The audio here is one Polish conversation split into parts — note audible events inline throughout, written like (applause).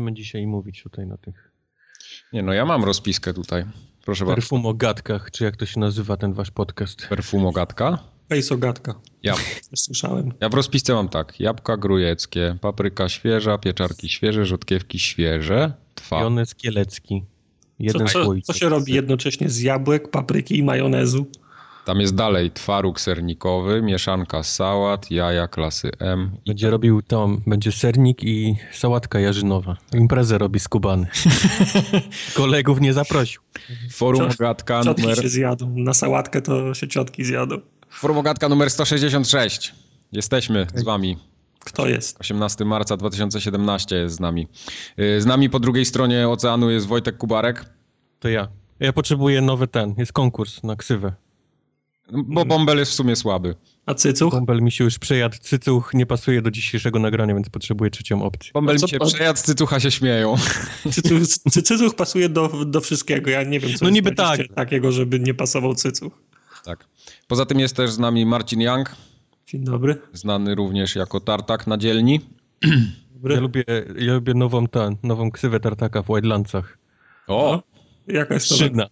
my będziemy dzisiaj mówić tutaj na tych Nie no, ja mam rozpiskę tutaj. Proszę bardzo. perfumogatkach, czy jak to się nazywa ten wasz podcast? Perfumogatka. Pejsogatka. Ja, (laughs) Też słyszałem. ja w rozpisce mam tak. Jabłka grujeckie, papryka świeża, pieczarki świeże, rzodkiewki świeże, dwa. Jones Kielecki. Co, Jeden co, słoik. co się robi jednocześnie z jabłek, papryki i majonezu? Tam jest dalej twaróg sernikowy, mieszanka sałat, jaja klasy M. I Będzie robił tam, będzie sernik i sałatka jarzynowa. Imprezę robi skubany. (laughs) Kolegów nie zaprosił. Forumogatka Ciotki numer, się zjadą. Na sałatkę to się ciotki zjadą. forumogatka numer 166. Jesteśmy z wami. Kto jest? 18 marca 2017 jest z nami. Y, Z nami po drugiej stronie oceanu jest Wojtek Kubarek, To ja. Ja potrzebuję nowy ten. Jest konkurs na ksywę. Bo Bąbel jest w sumie słaby. A cycuch? Bąbel mi się już przejadł. Cycuch nie pasuje do dzisiejszego nagrania, więc potrzebuję trzecią opcję. Bąbel mi się pan- przejadł, z cycucha się śmieją. (laughs) Cycuch, cy- cycuch pasuje do, do wszystkiego. Ja nie wiem, co No jest niby tak. takiego, żeby nie pasował cycuch. Tak. Poza tym jest też z nami Marcin Young, Dzień dobry. znany również jako Tartak na dzielni. dobry. Ja lubię, ja lubię nową, ten, nową ksywę tartaka w Wildlandsach. O! Jaka jest to? Szyna.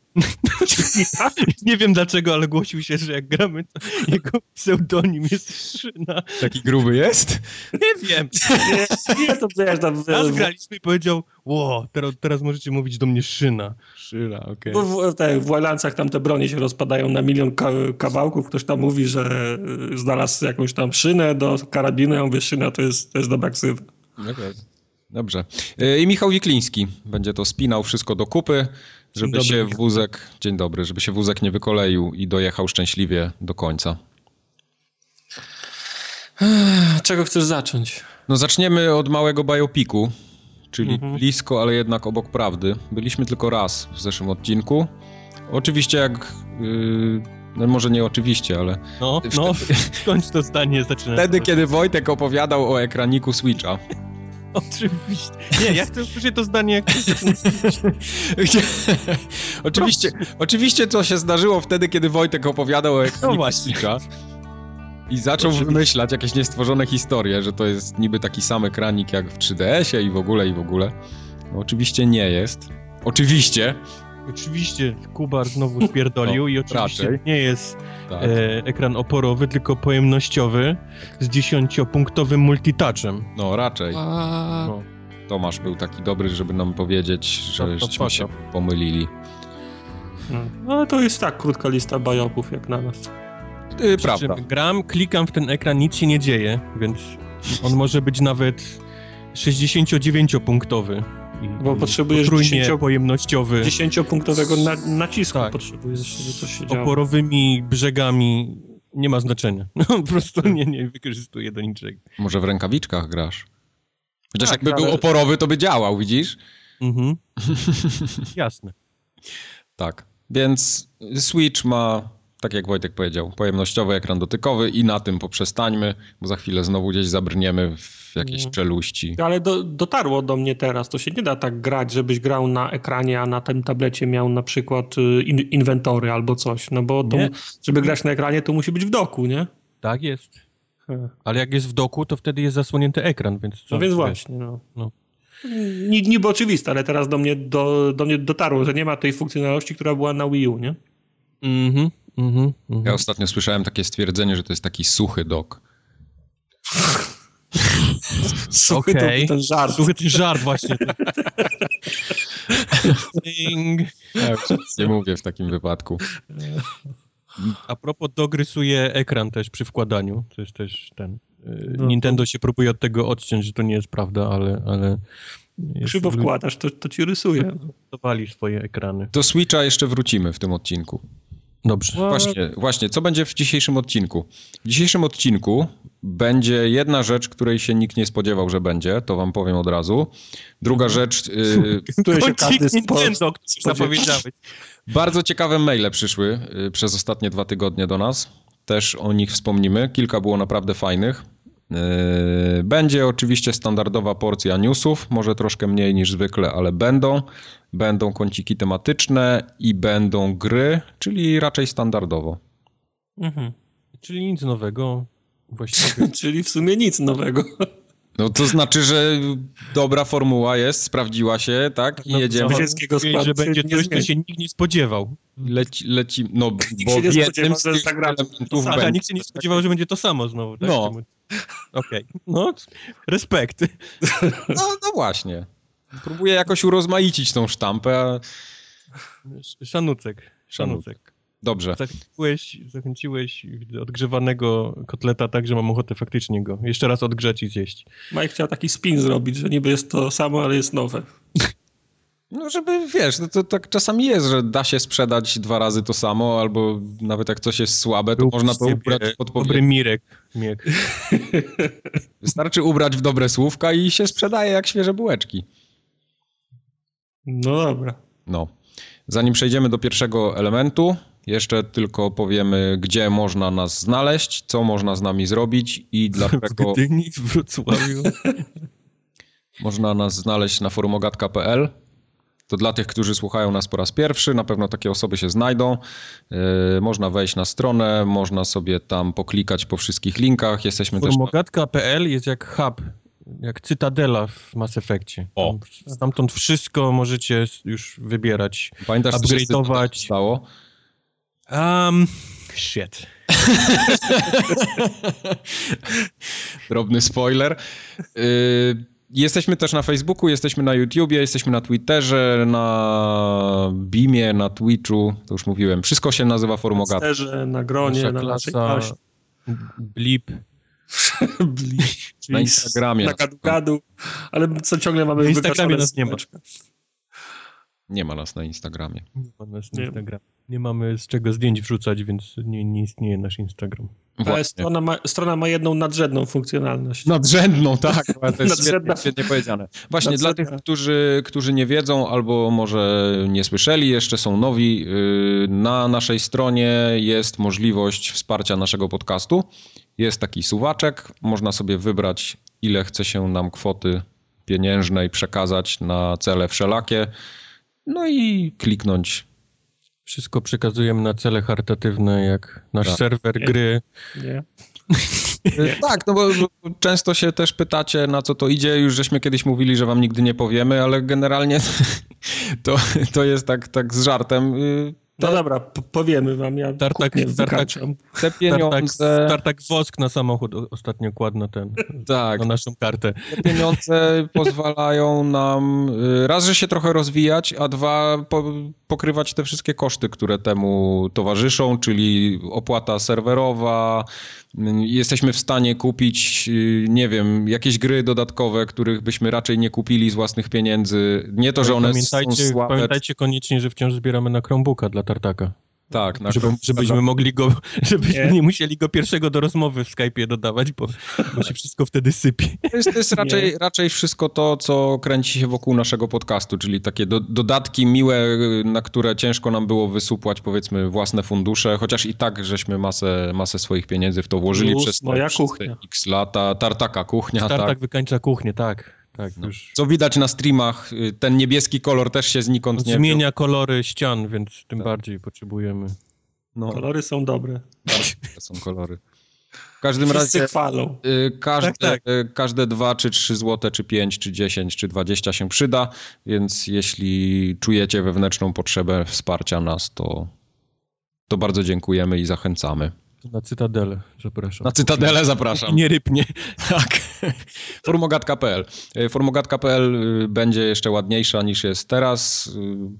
(laughs) nie wiem dlaczego, ale głosił się, że jak gramy, to jego pseudonim jest Szyna. Taki gruby jest? Nie wiem. Nie, nie, to wiesz, tam, Raz graliśmy i powiedział, ło, teraz, teraz możecie mówić do mnie Szyna. Szyla, okej. w, w, te, w Wildlandsach tam te bronie się rozpadają na milion ka kawałków. Ktoś tam mówi, że y, znalazł jakąś tam szynę do karabinu. Ja mówię, szyna to jest, to jest dobra ksywa. Okay. Dobrze. Y, I Michał Wikliński będzie to spinał wszystko do kupy, żeby dobry, się wózek, dzień dobry, żeby się wózek nie wykoleił i dojechał szczęśliwie do końca. Czego chcesz zacząć? No zaczniemy od małego biopiku, czyli Mhm. blisko, ale jednak obok prawdy. Byliśmy tylko raz w zeszłym odcinku. Oczywiście jak... Yy, no może nie oczywiście, ale No, no, skończ to zdanie, zaczyna. wtedy, kiedy Wojtek opowiadał o ekraniku Switcha. (laughs) Oczywiście. Nie, ja chcę usłyszeć to zdanie, jak oczywiście, oczywiście to się zdarzyło wtedy, kiedy Wojtek opowiadał o ekraniku No właśnie. I zaczął Oczywiście. wymyślać jakieś niestworzone historie, że to jest niby taki sam ekranik jak w 3DS-ie i w ogóle, i w ogóle. No, oczywiście nie jest. Oczywiście. Oczywiście Kubar znowu spierdolił No, i (laughs) oczywiście raczej. nie jest Tak. e, ekran oporowy, tylko pojemnościowy z dziesięciopunktowym multitouchem. No raczej. No. Tomasz był taki dobry, żeby nam powiedzieć, że to żeśmy się pomylili. No, ale to jest tak krótka lista bajopów jak na nas. Yy, prawda. czym gram, klikam w ten ekran, nic się nie dzieje, więc on może być nawet 69-punktowy. Bo potrzebujesz potrójnie 10 pojemnościowy, 10-punktowego na, nacisku Tak. potrzebujesz, żeby coś się działo. oporowymi brzegami. Nie ma znaczenia. (laughs) No, po prostu nie, nie wykorzystuję do niczego. Może w rękawiczkach grasz? Chociaż Tak, jakby był ale- oporowy, to by działał, widzisz? Mhm. (laughs) Jasne. Tak. Więc Switch ma, tak jak Wojtek powiedział, pojemnościowy ekran dotykowy i na tym poprzestańmy, bo za chwilę znowu gdzieś zabrniemy w jakieś Mm. czeluści. Ale do, dotarło do mnie teraz, to się nie da tak grać, żebyś grał na ekranie, a na tym tablecie miał na przykład y, in, inwentory albo coś, no bo to, Nie. żeby grać na ekranie, to musi być w doku, nie? Tak jest. Hmm. Ale jak jest w doku, to wtedy jest zasłonięty ekran, więc co? No więc właśnie, no. no. Ni- Niby oczywiste, ale teraz do mnie, do, do mnie dotarło, że nie ma tej funkcjonalności, która była na Wii U, nie? Mhm, mhm, Ja mhm. ostatnio słyszałem takie stwierdzenie, że to jest taki suchy dok. (laughs) Suchy to był ten żart. Słuchaj, ten żart właśnie. Ding. Ja nie mówię w takim wypadku. A propos, dogrysuje ekran też przy wkładaniu. To jest też ten... y, No, Nintendo się próbuje od tego odciąć, że to nie jest prawda, ale... ale Krzywo wkładasz, to, to ci rysuje. Dawali swoje ekrany. Do Switcha jeszcze wrócimy w tym odcinku. Dobrze. Właśnie, właśnie, co będzie w dzisiejszym odcinku? W dzisiejszym odcinku będzie jedna rzecz, której się nikt nie spodziewał, że będzie, to wam powiem od razu. Druga rzecz, y, (laughs) Które się każdy. Nintendo, który zapowiedziałeś. (laughs) bardzo ciekawe maile przyszły y, przez ostatnie dwa tygodnie do nas. Też o nich wspomnimy. Kilka było naprawdę fajnych. Y, Będzie oczywiście standardowa porcja newsów, może troszkę mniej niż zwykle, ale będą. Będą kąciki tematyczne i będą gry, czyli raczej standardowo. Mhm. Czyli nic nowego właściwie. (laughs) Czyli w sumie nic nowego. No to znaczy, że dobra formuła jest, sprawdziła się, tak? I No, jedziemy. Mówili, składu że będzie nie coś, się nikt nie spodziewał. Leci, leci, no bo się nie spodziewał, że Aha, będzie. nikt się nie spodziewał, że będzie to samo znowu, tak? No. Okej, no, respekt. No, no właśnie. Próbuję jakoś urozmaicić tą sztampę, a... Szanucek, szanucek. Dobrze. Zachęciłeś, zachęciłeś odgrzewanego kotleta tak, że mam ochotę faktycznie go jeszcze raz odgrzeć i zjeść. Mike chciał taki spin zrobić, że niby jest to samo, ale jest nowe. No żeby, wiesz, no to tak czasami jest, że da się sprzedać dwa razy to samo, albo nawet jak coś jest słabe, to można to ubrać w Dobry mirek, miek. (laughs) Wystarczy ubrać w dobre słówka i się sprzedaje jak świeże bułeczki. No dobra. No. Zanim przejdziemy do pierwszego elementu, jeszcze tylko powiemy, gdzie można nas znaleźć, co można z nami zrobić i W (laughs) dlaczego Gdyni, w Wrocławiu. (laughs) można nas znaleźć na forumogatka.pl. To dla tych, którzy słuchają nas po raz pierwszy, na pewno takie osoby się znajdą. Yy, można wejść na stronę, można sobie tam poklikać po wszystkich linkach. Jesteśmy. Na... Formogatka.pl jest jak hub, jak cytadela w Mass Effectie. O. Tam, stamtąd wszystko możecie już wybierać. Pamiętasz, co się upgrade'ować. stało? Um, shit. (laughs) Drobny spoiler. Yy, Jesteśmy też na Facebooku, jesteśmy na YouTubie, jesteśmy na Twitterze, na Beamie, na Twitchu. To już mówiłem. Wszystko się nazywa Formogatka. Sterze, na gronie, Nasza na naszej klasie. blip. (laughs) Bli- Na Instagramie. Na gadu-gadu. Ale co ciągle mamy Na Instagramie nas nie ma. Nie ma nas na Instagramie. Nie ma nas Nie. Instagram. Nie mamy z czego zdjęć wrzucać, więc nie, nie istnieje nasz Instagram. Strona ma, strona ma jedną nadrzędną funkcjonalność. Nadrzędną, tak. (laughs) To jest świetnie, świetnie powiedziane. Właśnie dla Nadrzędna. tych, którzy, którzy nie wiedzą albo może nie słyszeli, jeszcze są nowi, yy, na naszej stronie jest możliwość wsparcia naszego podcastu. Jest taki suwaczek, można sobie wybrać ile chce się nam kwoty pieniężnej przekazać na cele wszelakie. No i kliknąć. Wszystko przekazujemy na cele charytatywne, jak nasz Tak. serwer Nie. gry. Nie? (laughs) Tak, no bo bo często się też pytacie, na co to idzie. Już żeśmy kiedyś mówili, że wam nigdy nie powiemy, ale generalnie (laughs) to, to jest tak, tak z żartem. No dobra, powiemy wam. Ja Tartak- tartak-. (laughs) Te pieniądze, tartak wosk na samochód ostatnio kładł na ten, tak, na naszą kartę. te pieniądze (laughs) pozwalają nam y, raz, że się trochę rozwijać, a dwa, po, pokrywać te wszystkie koszty, które temu towarzyszą, czyli opłata serwerowa. Jesteśmy w stanie kupić, y, nie wiem, jakieś gry dodatkowe, których byśmy raczej nie kupili z własnych pieniędzy. Nie to, że one są pamiętajcie, słabe. pamiętajcie koniecznie, że wciąż zbieramy na Chromebooka dla Tartaka. Tak, na Żeby, żebyśmy mogli go, (laughs) żebyśmy Nie. nie. musieli go pierwszego do rozmowy w Skype'ie dodawać, bo, bo się wszystko wtedy sypie. To jest, to jest (laughs) raczej, raczej wszystko to, co kręci się wokół naszego podcastu, czyli takie do, dodatki miłe, na które ciężko nam było wysupłać, powiedzmy, własne fundusze, chociaż i tak żeśmy masę, masę swoich pieniędzy w to włożyli Plus przez moja przez kuchnia. x lata. Tartaka kuchnia, Tartak tak. wykańcza kuchnię, tak. Tak już Co widać na streamach, y, ten niebieski kolor też się znikąd nie zmienia kolory ścian, więc tym Tak. bardziej potrzebujemy. No, Kolory są dobre. to są kolory. W każdym Wszyscy razie... chwalą. Y, Każde, Tak, y, każde 2 czy 3 złote, czy 5, czy 10, czy 20 się przyda, więc jeśli czujecie wewnętrzną potrzebę wsparcia nas, to, to bardzo dziękujemy i zachęcamy. Na Cytadelę, zapraszam. Na Cytadelę zapraszam. nie rypnie. (laughs) Tak. Formogatka.pl. Y, Formogatka.pl y, będzie jeszcze ładniejsza niż jest teraz.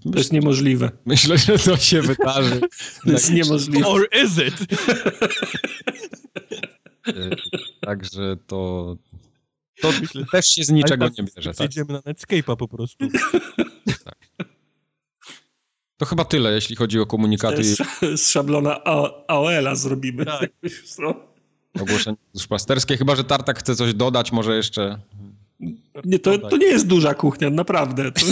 Y, To jest niemożliwe. Myślę, że to się wydarzy. (laughs) To jest niemożliwe. Or is it? Y, (laughs) Także to, to też się z niczego nie tak bierze. Tak? Przejdziemy na Netscape'a po prostu. To chyba tyle, jeśli chodzi o komunikaty Z, z szablona AOL-a zrobimy. Tak. (laughs) ogłoszenie duszpasterskie. Chyba, że Tartak chce coś dodać, może jeszcze. Nie, to, to nie jest duża kuchnia, naprawdę. To, (laughs)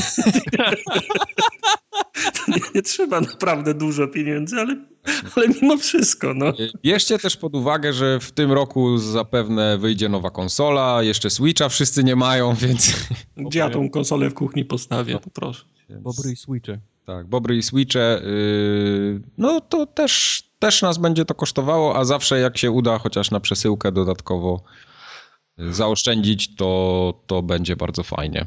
to nie, nie trzeba naprawdę dużo pieniędzy, ale, ale mimo wszystko, no. Bierzcie też pod uwagę, że w tym roku zapewne wyjdzie nowa konsola, jeszcze Switcha wszyscy nie mają, więc... Gdzie ja tą konsolę w kuchni postawię, to proszę. Bobry i switche. Tak, Bobry i Switche, yy, no to też, też nas będzie to kosztowało, a zawsze jak się uda chociaż na przesyłkę dodatkowo, zaoszczędzić, to, to będzie bardzo fajnie.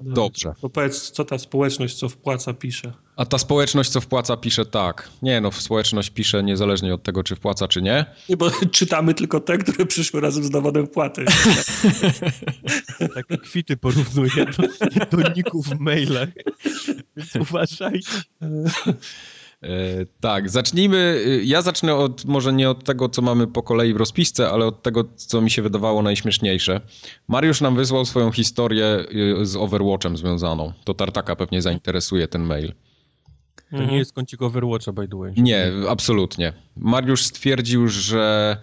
Dobrze. To powiedz, co ta społeczność, co wpłaca, pisze. A ta społeczność, co wpłaca, pisze tak. Nie no, społeczność pisze niezależnie od tego, czy wpłaca, czy nie. Nie, bo (laughs) czytamy tylko te, które przyszły razem z dowodem wpłaty. (laughs) Takie kwity porównuję do, do ników w mailach. Więc uważajcie. (laughs) E, tak, zacznijmy. Ja zacznę od może nie od tego, co mamy po kolei w rozpisce, ale od tego, co mi się wydawało najśmieszniejsze. Mariusz nam wysłał swoją historię y, z Overwatchem związaną. To Tartaka pewnie zainteresuje ten mail. To nie jest kącik Overwatcha, by the way. Nie, absolutnie. Mariusz stwierdził, że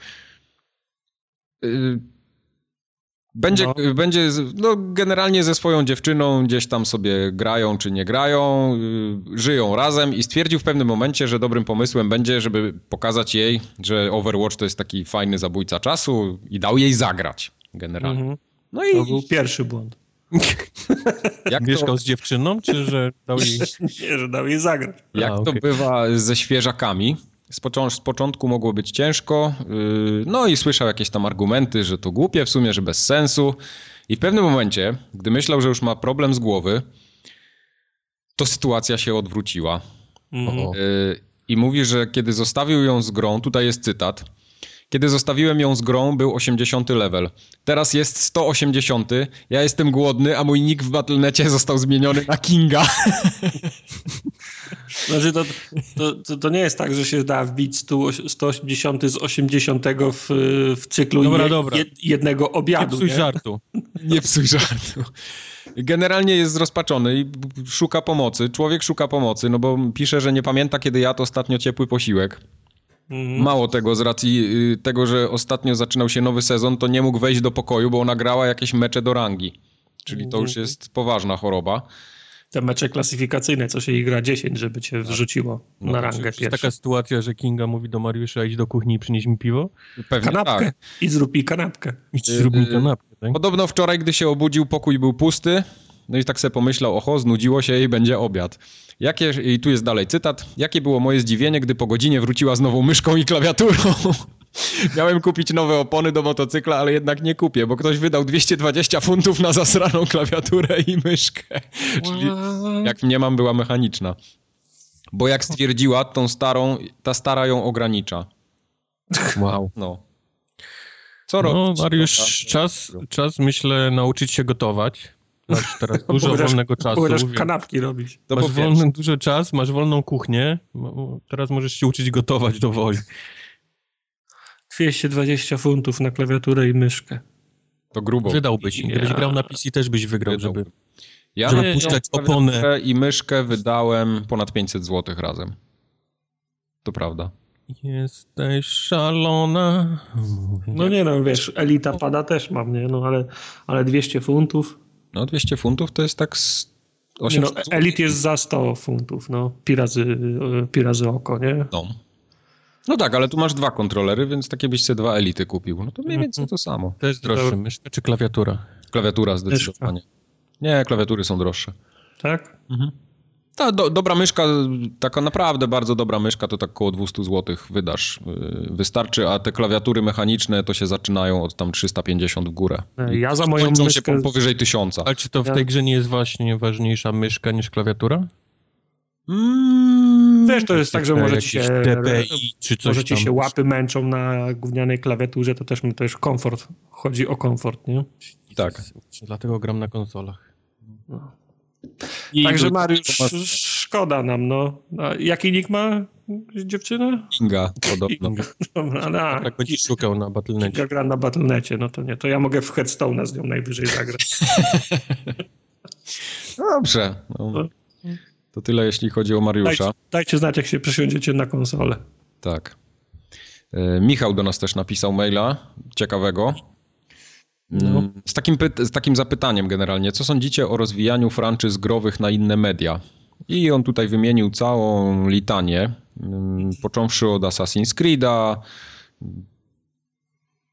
y, będzie, no. będzie no, generalnie ze swoją dziewczyną gdzieś tam sobie grają czy nie grają, yy, żyją razem i stwierdził w pewnym momencie, że dobrym pomysłem będzie, żeby pokazać jej, że Overwatch to jest taki fajny zabójca czasu i dał jej zagrać generalnie. Mhm. No i... To był pierwszy błąd. (laughs) Jak Mieszkał to... z dziewczyną, czy że dał jej... (laughs) nie, że dał jej zagrać. Jak A, okay. to bywa ze świeżakami, z, z początku mogło być ciężko, yy, no i słyszał jakieś tam argumenty, że to głupie w sumie, że bez sensu. I w pewnym momencie, gdy myślał, że już ma problem z głowy, to sytuacja się odwróciła. Mhm. Yy, I mówi, że kiedy zostawił ją z grą, tutaj jest cytat, kiedy zostawiłem ją z grą, był 80 level. Teraz jest 180. Ja jestem głodny, a mój nick w Battle.necie został zmieniony na Kinga. (laughs) Znaczy to, to, to, to, nie jest tak, że się da wbić 180 z 80 w, w cyklu dobra, je, dobra. jednego obiadu. Nie psuj nie? żartu. Nie psuj żartu. Generalnie jest zrozpaczony i szuka pomocy. Człowiek szuka pomocy, no bo pisze, że nie pamięta, kiedy jadł ostatnio ciepły posiłek. Mhm. Mało tego, z racji y, tego, że ostatnio zaczynał się nowy sezon, to nie mógł wejść do pokoju, bo ona grała jakieś mecze do rangi. Czyli to już mhm. jest poważna choroba te mecze klasyfikacyjne, co się ich gra 10, żeby cię tak. wrzuciło no, na rangę pierwszą. taka sytuacja, że Kinga mówi do Mariusza idź do kuchni i przynieś mi piwo? Pewnie kanapkę. Tak. I zrób mi kanapkę. I zrób mi kanapkę, tak? Podobno wczoraj, gdy się obudził, pokój był pusty, no i tak sobie pomyślał, oho, znudziło się i będzie obiad. Jakie, I tu jest dalej cytat. Jakie było moje zdziwienie, gdy po godzinie wróciła znowu myszką i klawiaturą. (laughs) Miałem kupić nowe opony do motocykla, ale jednak nie kupię, bo ktoś wydał 220 funtów na zasraną klawiaturę i myszkę. Czyli jak nie mam, była mechaniczna. Bo jak stwierdziła, tą starą, ta stara ją ogranicza. Wow. No. Co no, robić? Mariusz, czas, czas myślę nauczyć się gotować. Masz teraz (laughs) dużo wolnego czasu. Możesz kanapki robić. masz wolny, dużo czas, masz wolną kuchnię. Teraz możesz się uczyć gotować do woli. 220 funtów na klawiaturę i myszkę. To grubo. Wydałbyś. Gdybyś ja. grał na PC, też byś wygrał, żeby, ja żeby puszczać oponę. i myszkę wydałem ponad 500 zł razem. To prawda. Jesteś szalona. No nie no, wiesz, Elita pada też mam, nie? No ale, ale 200 funtów. No 200 funtów to jest tak 800 no, Elit jest za 100 funtów, no. Pi razy, pi razy oko, nie? No. No tak, ale tu masz dwa kontrolery, więc takie byś sobie dwa elity kupił. No to mniej więcej to samo. To jest droższe, myszka czy klawiatura? Klawiatura zdecydowanie. Nie, klawiatury są droższe. Tak? Mhm. Ta do, dobra myszka, taka naprawdę bardzo dobra myszka, to tak około 200 zł wydasz. Y, wystarczy, a te klawiatury mechaniczne to się zaczynają od tam 350 w górę. Ja za moją myszkę... się powyżej 1000. Ale czy to w tej grze nie jest właśnie ważniejsza myszka niż klawiatura? Mm, Wiesz, to jest tak, że może ci się, DPI, czy coś może ci się łapy męczą na gównianej klawiaturze, to też, to już komfort. Chodzi o komfort, nie? Tak. Dlatego gram na konsolach. No. Także Mariusz, szkoda nam, no. A jaki nick ma dziewczyna? Inga, podobno. Inga. (laughs) Dobra, no, tak będziesz szukał na Battle.necie. Inga gra na Battle.necie, no to nie. To ja mogę w Headstone z nią najwyżej zagrać. (laughs) Dobrze. No. To tyle, jeśli chodzi o Mariusza. Dajcie, dajcie znać, jak się przesiądziecie na konsolę. Tak. E, Michał do nas też napisał maila ciekawego. No. Mm, z, takim z takim zapytaniem generalnie. Co sądzicie o rozwijaniu franczyz growych na inne media? I on tutaj wymienił całą litanię, mm, począwszy od Assassin's Creed'a,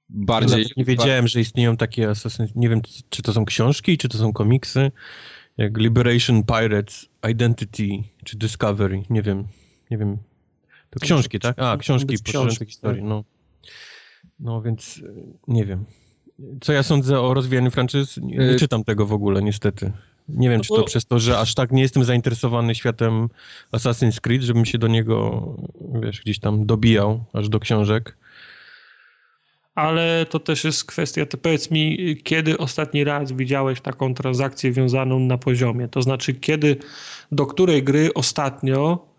bardziej... nie wiedziałem, że istnieją takie Assassin's... Nie wiem, czy to są książki, czy to są komiksy jak Liberation Pirates, Identity czy Discovery, nie wiem, nie wiem. To książki, tak? A, książki poszerzające historii, tak. no. No więc e, nie wiem. co ja sądzę o rozwijaniu franczyz? Nie, nie Y- czytam tego w ogóle, niestety. Nie wiem, czy to przez to, że aż tak nie jestem zainteresowany światem Assassin's Creed, żebym się do niego, wiesz, gdzieś tam dobijał, aż do książek. Ale to też jest kwestia, to powiedz mi, kiedy ostatni raz widziałeś taką transakcję wiązaną na poziomie? To znaczy, kiedy, do której gry ostatnio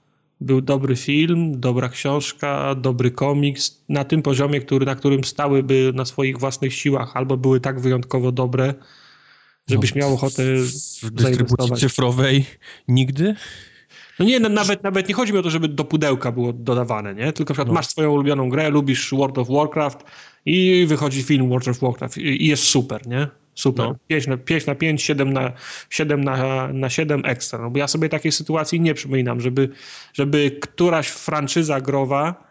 był dobry film, dobra książka, dobry komiks na tym poziomie, który, na którym stałyby na swoich własnych siłach, albo były tak wyjątkowo dobre, żebyś No, miał ochotę W dystrybucji cyfrowej nigdy? No nie, nawet, nawet nie chodzi mi o to, żeby do pudełka było dodawane, nie? Tylko na przykład No. masz swoją ulubioną grę, lubisz World of Warcraft i wychodzi film World of Warcraft i i jest super, nie? Super. No. 5 na 5, na 5 7 na 7 na, na 7 ekstra. No bo ja sobie takiej sytuacji nie przypominam, żeby, żeby któraś franczyza growa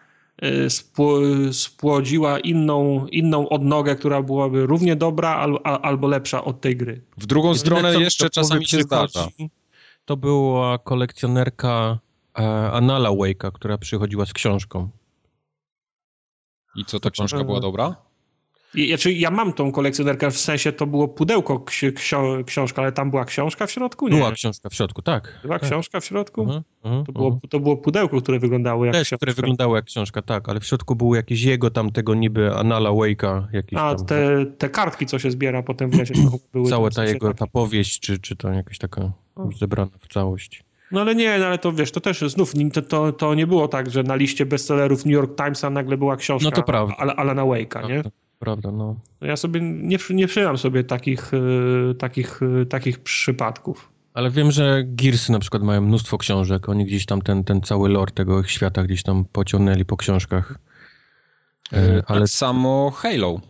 y, spło- spłodziła inną, inną odnogę, która byłaby równie dobra al, al, albo lepsza od tej gry. W drugą Jedyne, stronę co jeszcze czasami się zdarza. To była kolekcjonerka e, Anala Wake'a, która przychodziła z książką. I co, ta książka była dobra? I, znaczy, ja mam tą kolekcjonerkę, w sensie to było pudełko ksi, ksio, książka, ale tam była książka w środku? Nie. Była książka w środku, tak. Była tak. książka w środku? Mhm, mhm, To, było, mhm. to było pudełko, które wyglądało jak Też, książka. które wyglądało jak książka, tak, ale w środku był jakiś jego tam tego niby Anala Wake'a, jakiś A tam, te, te kartki, co się zbiera potem w chyba były... cała ta jego ta powieść, czy, czy to jakaś taka O. zebrana w całość. No ale nie, no ale to wiesz, to też znów nie- to, to, to nie było tak, że na liście bestsellerów New York Timesa nagle była książka No to prawda. Al- Alana Wake'a, nie? Prawda, no. No ja sobie nie, nie przyjmam sobie takich, y, takich, y, takich przypadków. Ale wiem, że Gearsy na przykład mają mnóstwo książek, oni gdzieś tam ten, ten cały lore tego ich świata gdzieś tam pociągnęli po książkach. E, ale Tak samo Halo.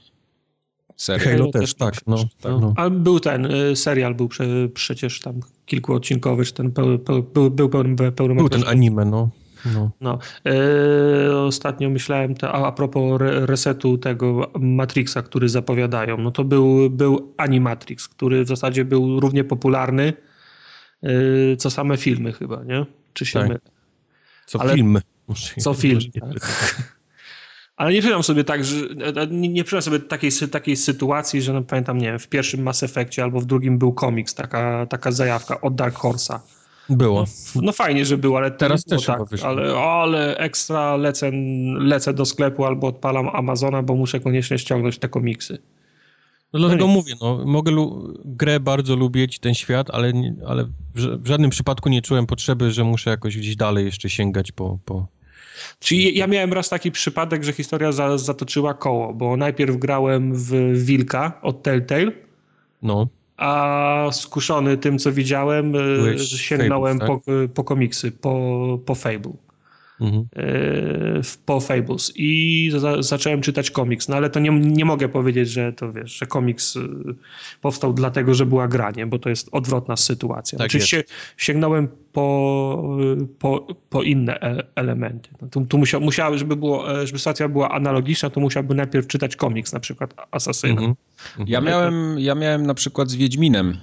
Serio. Halo Halo też, też tak, no. tak. no. Ale był ten, y, serial był prze, przecież tam kilkuodcinkowy, czy ten peł, peł, był, był pełny, pełny Był ten anime, no. No. No, e, ostatnio myślałem, te, a, a propos re, resetu tego Matrixa, który zapowiadają, no to był, był Animatrix, który w zasadzie był równie popularny, e, co same filmy chyba, nie? Czy się Tak. mylę? Co Ale- filmy. Muszę- Co film, tak. (laughs) Ale nie przyznam sobie tak, że e, nie, nie sobie takiej, takiej sytuacji, że no, pamiętam, nie wiem, w pierwszym Mass Effectie albo w drugim był komiks, taka, taka zajawka od Dark Horse'a. Było. No fajnie, że był, ale Teraz było też tak, ale, ale ekstra lecę, lecę do sklepu albo odpalam Amazona, bo muszę koniecznie ściągnąć te komiksy. No dlatego nie. mówię, no, mogę grę bardzo lubić, ten świat, ale, nie- ale w żadnym przypadku nie czułem potrzeby, że muszę jakoś gdzieś dalej jeszcze sięgać po... po... Czyli ja miałem raz taki przypadek, że historia za, zatoczyła koło, bo najpierw grałem w Wilka od Telltale, No, a skuszony tym, co widziałem, y, Byłeś sięgnąłem Fables, po, po komiksy, po, po Fable. Mhm. w- po Fables i za, zacząłem czytać komiks, no ale to nie, nie mogę powiedzieć, że to wiesz, że komiks y, powstał dlatego, że była granie, bo to jest odwrotna sytuacja. Tak Oczywiście sięgnąłem po, po, po inne e- elementy. No, tu tu musiał, musiała, żeby, było, e, żeby sytuacja była analogiczna, to musiałbym najpierw czytać komiks, na przykład Asasyna. Mhm. Ja miałem, ja miałem na przykład z Wiedźminem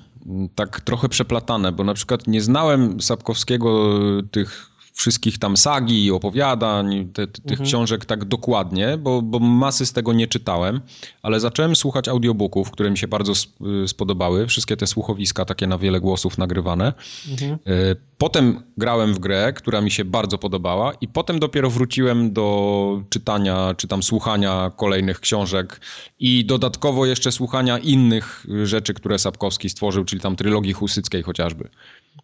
tak trochę przeplatane, bo na przykład nie znałem Sapkowskiego tych wszystkich tam sagi, opowiadań, te, te, tych książek tak dokładnie, bo, bo masy z tego nie czytałem, ale zacząłem słuchać audiobooków, które mi się bardzo sp- spodobały, wszystkie te słuchowiska takie na wiele głosów nagrywane. Mhm. E, Potem grałem w grę, która mi się bardzo podobała i potem dopiero wróciłem do czytania, czy tam słuchania kolejnych książek i dodatkowo jeszcze słuchania innych rzeczy, które Sapkowski stworzył, czyli tam trylogii husyckiej chociażby.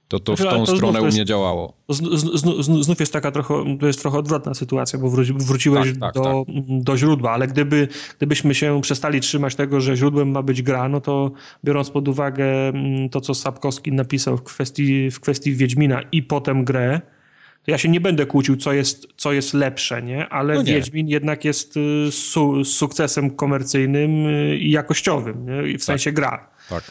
To, to w Znaczy, tą to stronę u jest- mnie działało. Z, z, znów jest taka trochę, to jest trochę odwrotna sytuacja, bo wróci, wróciłeś Tak, tak, do, do źródła, ale gdyby, gdybyśmy się przestali trzymać tego, że źródłem ma być gra, no to biorąc pod uwagę mm, to, co Sapkowski napisał w kwestii, w kwestii Wiedźmina i potem grę, to ja się nie będę kłócił, co jest, co jest lepsze, nie? Ale No nie. Wiedźmin jednak jest y, su, sukcesem komercyjnym y, i jakościowym, nie? W sensie gra. Tak.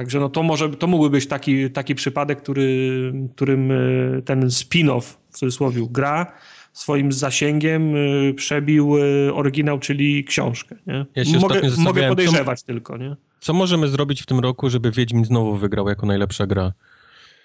Także no to może, to mógłby być taki, taki przypadek, który, którym y, ten spin-off, w cudzysłowie, gra swoim zasięgiem y, przebił y, oryginał, czyli książkę. Nie? Ja się mogę, mogę podejrzewać tylko, nie? Co możemy zrobić w tym roku, żeby Wiedźmin znowu wygrał jako najlepsza gra?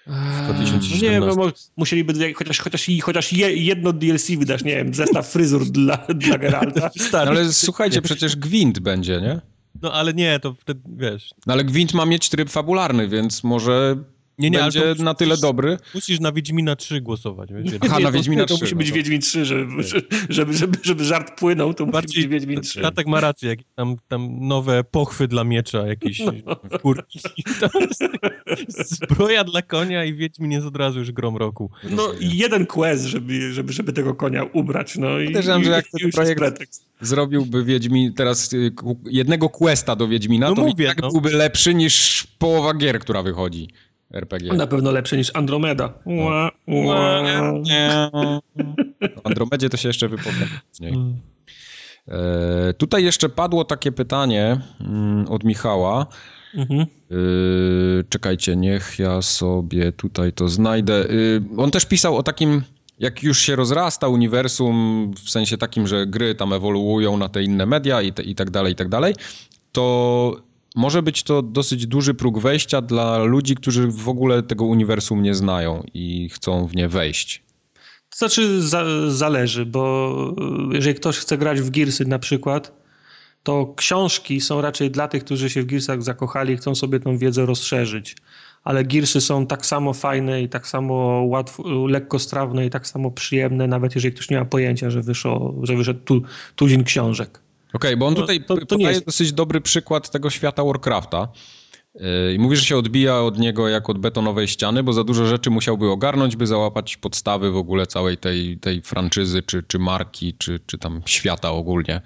W 2017. Nie, no, musieliby chociaż, chociaż, chociaż je, jedno DLC wydać, nie wiem, zestaw fryzur dla, (laughs) dla Geralta. No ale słuchajcie, przecież Gwint będzie, nie? No ale nie, to wtedy, wiesz... No ale Gwint ma mieć tryb fabularny, więc może nie, nie, będzie na tyle dobry. Musisz na Wiedźmina 3 głosować. Wiesz? Aha, na Wiedźmina 3. To musi być no. Wiedźmin 3, żeby, żeby, żeby, żeby, żart płynął, to Bardziej musi być Wiedźmin 3. Tatek ma rację, jak tam, tam nowe pochwy dla miecza, jakieś no. kurki. (laughs) Zbroja dla konia i Wiedźmin jest od razu już grom roku. No i jeden quest, żeby, żeby, żeby tego konia ubrać. No i, Podejrzewam, że jak ten projekt zrobiłby Wiedźmin teraz y, jednego questa do Wiedźmina, no to mówię, tak no. byłby lepszy niż połowa gier, która wychodzi. RPG. Na pewno lepsze niż Andromeda. Ła, ła. O Andromedzie to się jeszcze wypowiem. Hmm. E, tutaj jeszcze padło takie pytanie mm, od Michała. Mhm. E, czekajcie, niech ja sobie tutaj to znajdę. E, on też pisał o takim, jak już się rozrasta uniwersum, w sensie takim, że gry tam ewoluują na te inne media i, te, i tak dalej, i tak dalej, to może być to dosyć duży próg wejścia dla ludzi, którzy w ogóle tego uniwersum nie znają i chcą w nie wejść. To znaczy za, zależy, bo jeżeli ktoś chce grać w Gearsy na przykład, to książki są raczej dla tych, którzy się w Gearsach zakochali i chcą sobie tą wiedzę rozszerzyć. Ale Gearsy są tak samo fajne i tak samo łatwo, lekkostrawne i tak samo przyjemne, nawet jeżeli ktoś nie ma pojęcia, że, wyszło, że wyszedł tu, tuzin książek. Okej, okay, bo on tutaj to, to, to podaje jest... dosyć dobry przykład tego świata Warcrafta. Yy, I mówi, że się odbija od niego jak od betonowej ściany, bo za dużo rzeczy musiałby ogarnąć, by załapać podstawy w ogóle całej tej, tej franczyzy, czy, czy marki, czy, czy tam świata ogólnie.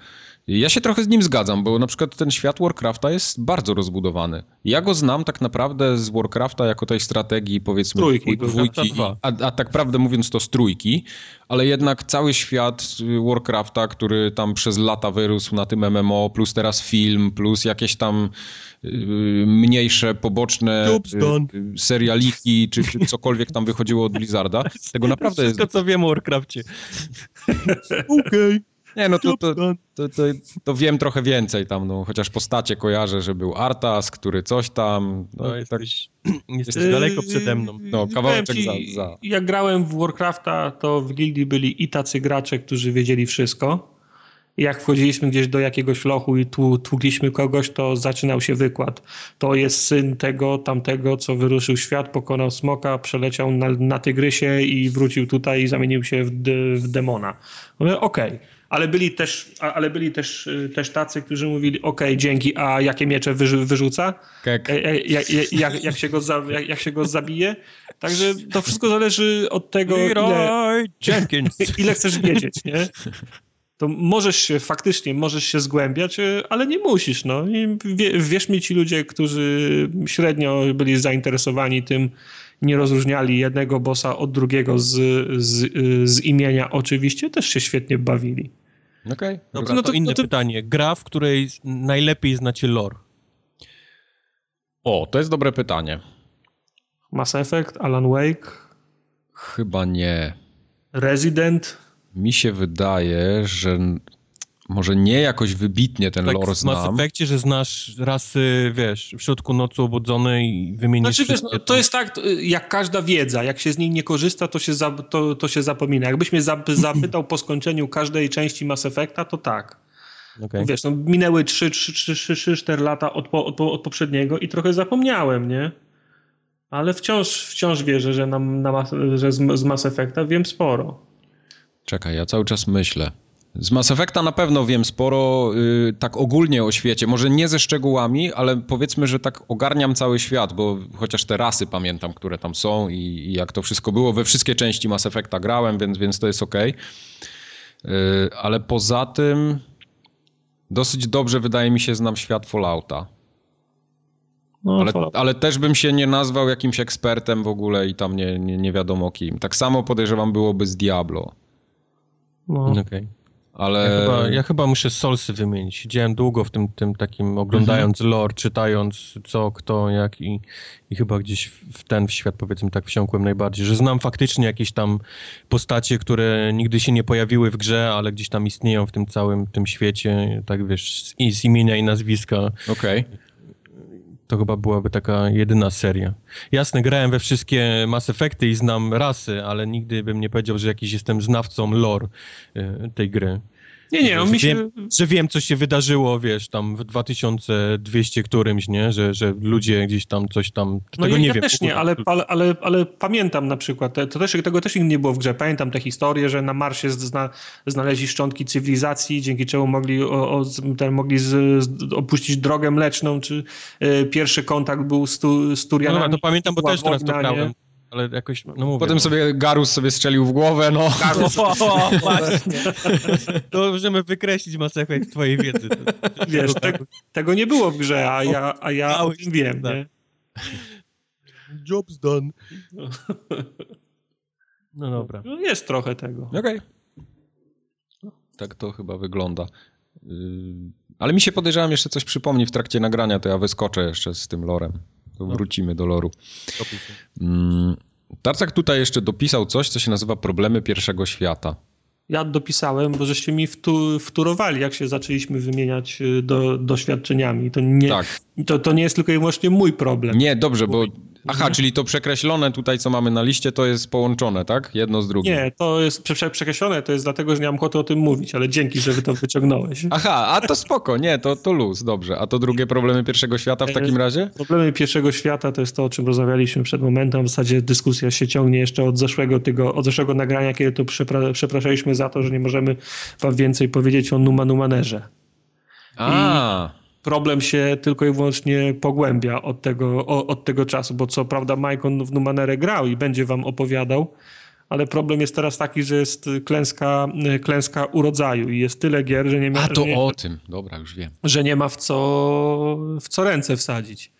Ja się trochę z nim zgadzam, bo na przykład ten świat Warcrafta jest bardzo rozbudowany. Ja go znam tak naprawdę z Warcrafta jako tej strategii powiedzmy trójki, dwójki, a, a tak prawdę mówiąc to z trójki, ale jednak cały świat Warcrafta, który tam przez lata wyrósł na tym MMO, plus teraz film, plus jakieś tam yy, mniejsze, poboczne yy, serialiki, czy, czy, cokolwiek tam wychodziło od Blizzarda, tego naprawdę Wszystko, jest... co wiem o Warcrafcie. (laughs) Okej. Okay. Nie, no to, to, to, to, to wiem trochę więcej tam, no, chociaż postacie kojarzę, że był Artas, który coś tam. No, no jesteś, tak... jesteś daleko przede mną. No, kawałeczek ci, za, za. Jak grałem w Warcrafta, to w gildii byli i tacy gracze, którzy wiedzieli wszystko. Jak wchodziliśmy gdzieś do jakiegoś lochu i tu tługliśmy kogoś, to zaczynał się wykład. To jest syn tego, tamtego, co wyruszył świat, pokonał smoka, przeleciał na, na tygrysie i wrócił tutaj i zamienił się w, w demona. Okej. Okay ale byli też, ale byli też, y, też tacy, którzy mówili, ok, dzięki, a jakie miecze wyrzuca? E, e, jak, jak, jak, się go za, jak, jak, się go zabije? Także to wszystko zależy od tego, ile, ile chcesz wiedzieć, nie? to możesz się faktycznie, możesz się zgłębiać, y, ale nie musisz. No. I wierz mi, ci ludzie, którzy średnio byli zainteresowani tym, nie rozróżniali jednego bossa od drugiego z, z, y, z imienia, oczywiście też się świetnie bawili. Okej. Okay. Dobra, no to, to inne to... pytanie. Gra, w której najlepiej znacie lore. O, to jest dobre pytanie. Mass Effect, Alan Wake? Chyba nie. Resident? Mi się wydaje, że może nie jakoś wybitnie ten tak, lore znam. Mass Effectie, że znasz rasy, wiesz, w środku nocy obudzone i wymienisz znaczy, wiesz, no, to jest tak, jak każda wiedza, jak się z niej nie korzysta, to się, za, to, to się zapomina. Jakbyś mnie (laughs) zapytał po skończeniu każdej części Mass Effecta, to tak. Okay. Wiesz, no, minęły 3-4 lata od, po, od, od, poprzedniego i trochę zapomniałem, nie? Ale wciąż, wciąż wierzę, że, na, na, że z, z Mass Effecta wiem sporo. Czekaj, ja cały czas myślę. Z Mass Effecta na pewno wiem sporo, yy, tak ogólnie o świecie, może nie ze szczegółami, ale powiedzmy, że tak ogarniam cały świat, bo chociaż te rasy pamiętam, które tam są i, i jak to wszystko było, we wszystkie części Mass Effecta grałem, więc, więc to jest ok. Yy, ale poza tym dosyć dobrze wydaje mi się znam świat Fallouta. No, ale, ale, też bym się nie nazwał jakimś ekspertem w ogóle i tam nie, nie, nie wiadomo kim. Tak samo podejrzewam byłoby z Diablo. No. Okej. Okay. Ale... Ja chyba, ja chyba muszę Solsy wymienić. Siedziałem długo w tym, tym takim, oglądając mhm. lore, czytając co, kto, jak i, i chyba gdzieś w ten w świat powiedzmy tak wsiąkłem najbardziej, że znam faktycznie jakieś tam postacie, które nigdy się nie pojawiły w grze, ale gdzieś tam istnieją w tym całym tym świecie, tak wiesz, z, z imienia i nazwiska. Okej. Okay to chyba byłaby taka jedyna seria. Jasne, grałem we wszystkie Mass Effecty i znam rasy, ale nigdy bym nie powiedział, że jakiś jestem znawcą lore y, tej gry. Nie, nie, on mi się... Wiem, że wiem, co się wydarzyło, wiesz, tam w 2200 którymś, nie? Że, że ludzie gdzieś tam coś tam... No tego ja, nie ja wiem. też nie, ale, ale, ale, ale pamiętam na przykład, to też, tego też nigdy nie było w grze, pamiętam tę historię, że na Marsie zna, znaleźli szczątki cywilizacji, dzięki czemu mogli, o, o, ten, mogli z, opuścić drogę mleczną, czy y, pierwszy kontakt był z, tu, z Turianami. No, no, to pamiętam, bo też teraz to grałem ale jakoś, no mówię. Potem no. sobie Garus sobie strzelił w głowę, no. Garus. O, o, właśnie. (laughs) to możemy wykreślić Mass Effect twojej wiedzy. Wiesz, te, tego nie było w grze, a ja, a ja o tym wiem, tak. nie? Job's done. No dobra. No jest trochę tego. Okej. Okay. Tak to chyba wygląda. Yy, ale mi się podejrzewam jeszcze coś przypomni w trakcie nagrania, to ja wyskoczę jeszcze z tym lorem. Wrócimy do loru. Mm, Tarcak tutaj jeszcze dopisał coś, co się nazywa problemy pierwszego świata. Ja dopisałem, bo żeście mi wtu, wtórowali, jak się zaczęliśmy wymieniać y, do, doświadczeniami. To nie, tak. To, to nie jest tylko i wyłącznie mój problem. Nie, dobrze, bo Aha, mhm. czyli to przekreślone tutaj, co mamy na liście, to jest połączone, tak? Jedno z drugim. Nie, to jest prze przekreślone, to jest dlatego, że nie mam ochoty o tym mówić, ale dzięki, że wy to wyciągnąłeś. (laughs) Aha, a to spoko, nie, to, to luz, dobrze. A to drugie problemy pierwszego świata w takim razie? Problemy pierwszego świata to jest to, o czym rozmawialiśmy przed momentem. W zasadzie dyskusja się ciągnie jeszcze od zeszłego, tego, od zeszłego nagrania, kiedy to przepra przepraszaliśmy za to, że nie możemy wam więcej powiedzieć o Numa Numanerze. A. I problem się tylko i wyłącznie pogłębia od tego, od tego czasu, bo co prawda Majkon w Numanerę grał i będzie wam opowiadał, ale problem jest teraz taki, że jest klęska, klęska urodzaju i jest tyle gier, że nie ma... A to nie, o tym, dobra, już wiem. Że nie ma w co, w co ręce wsadzić.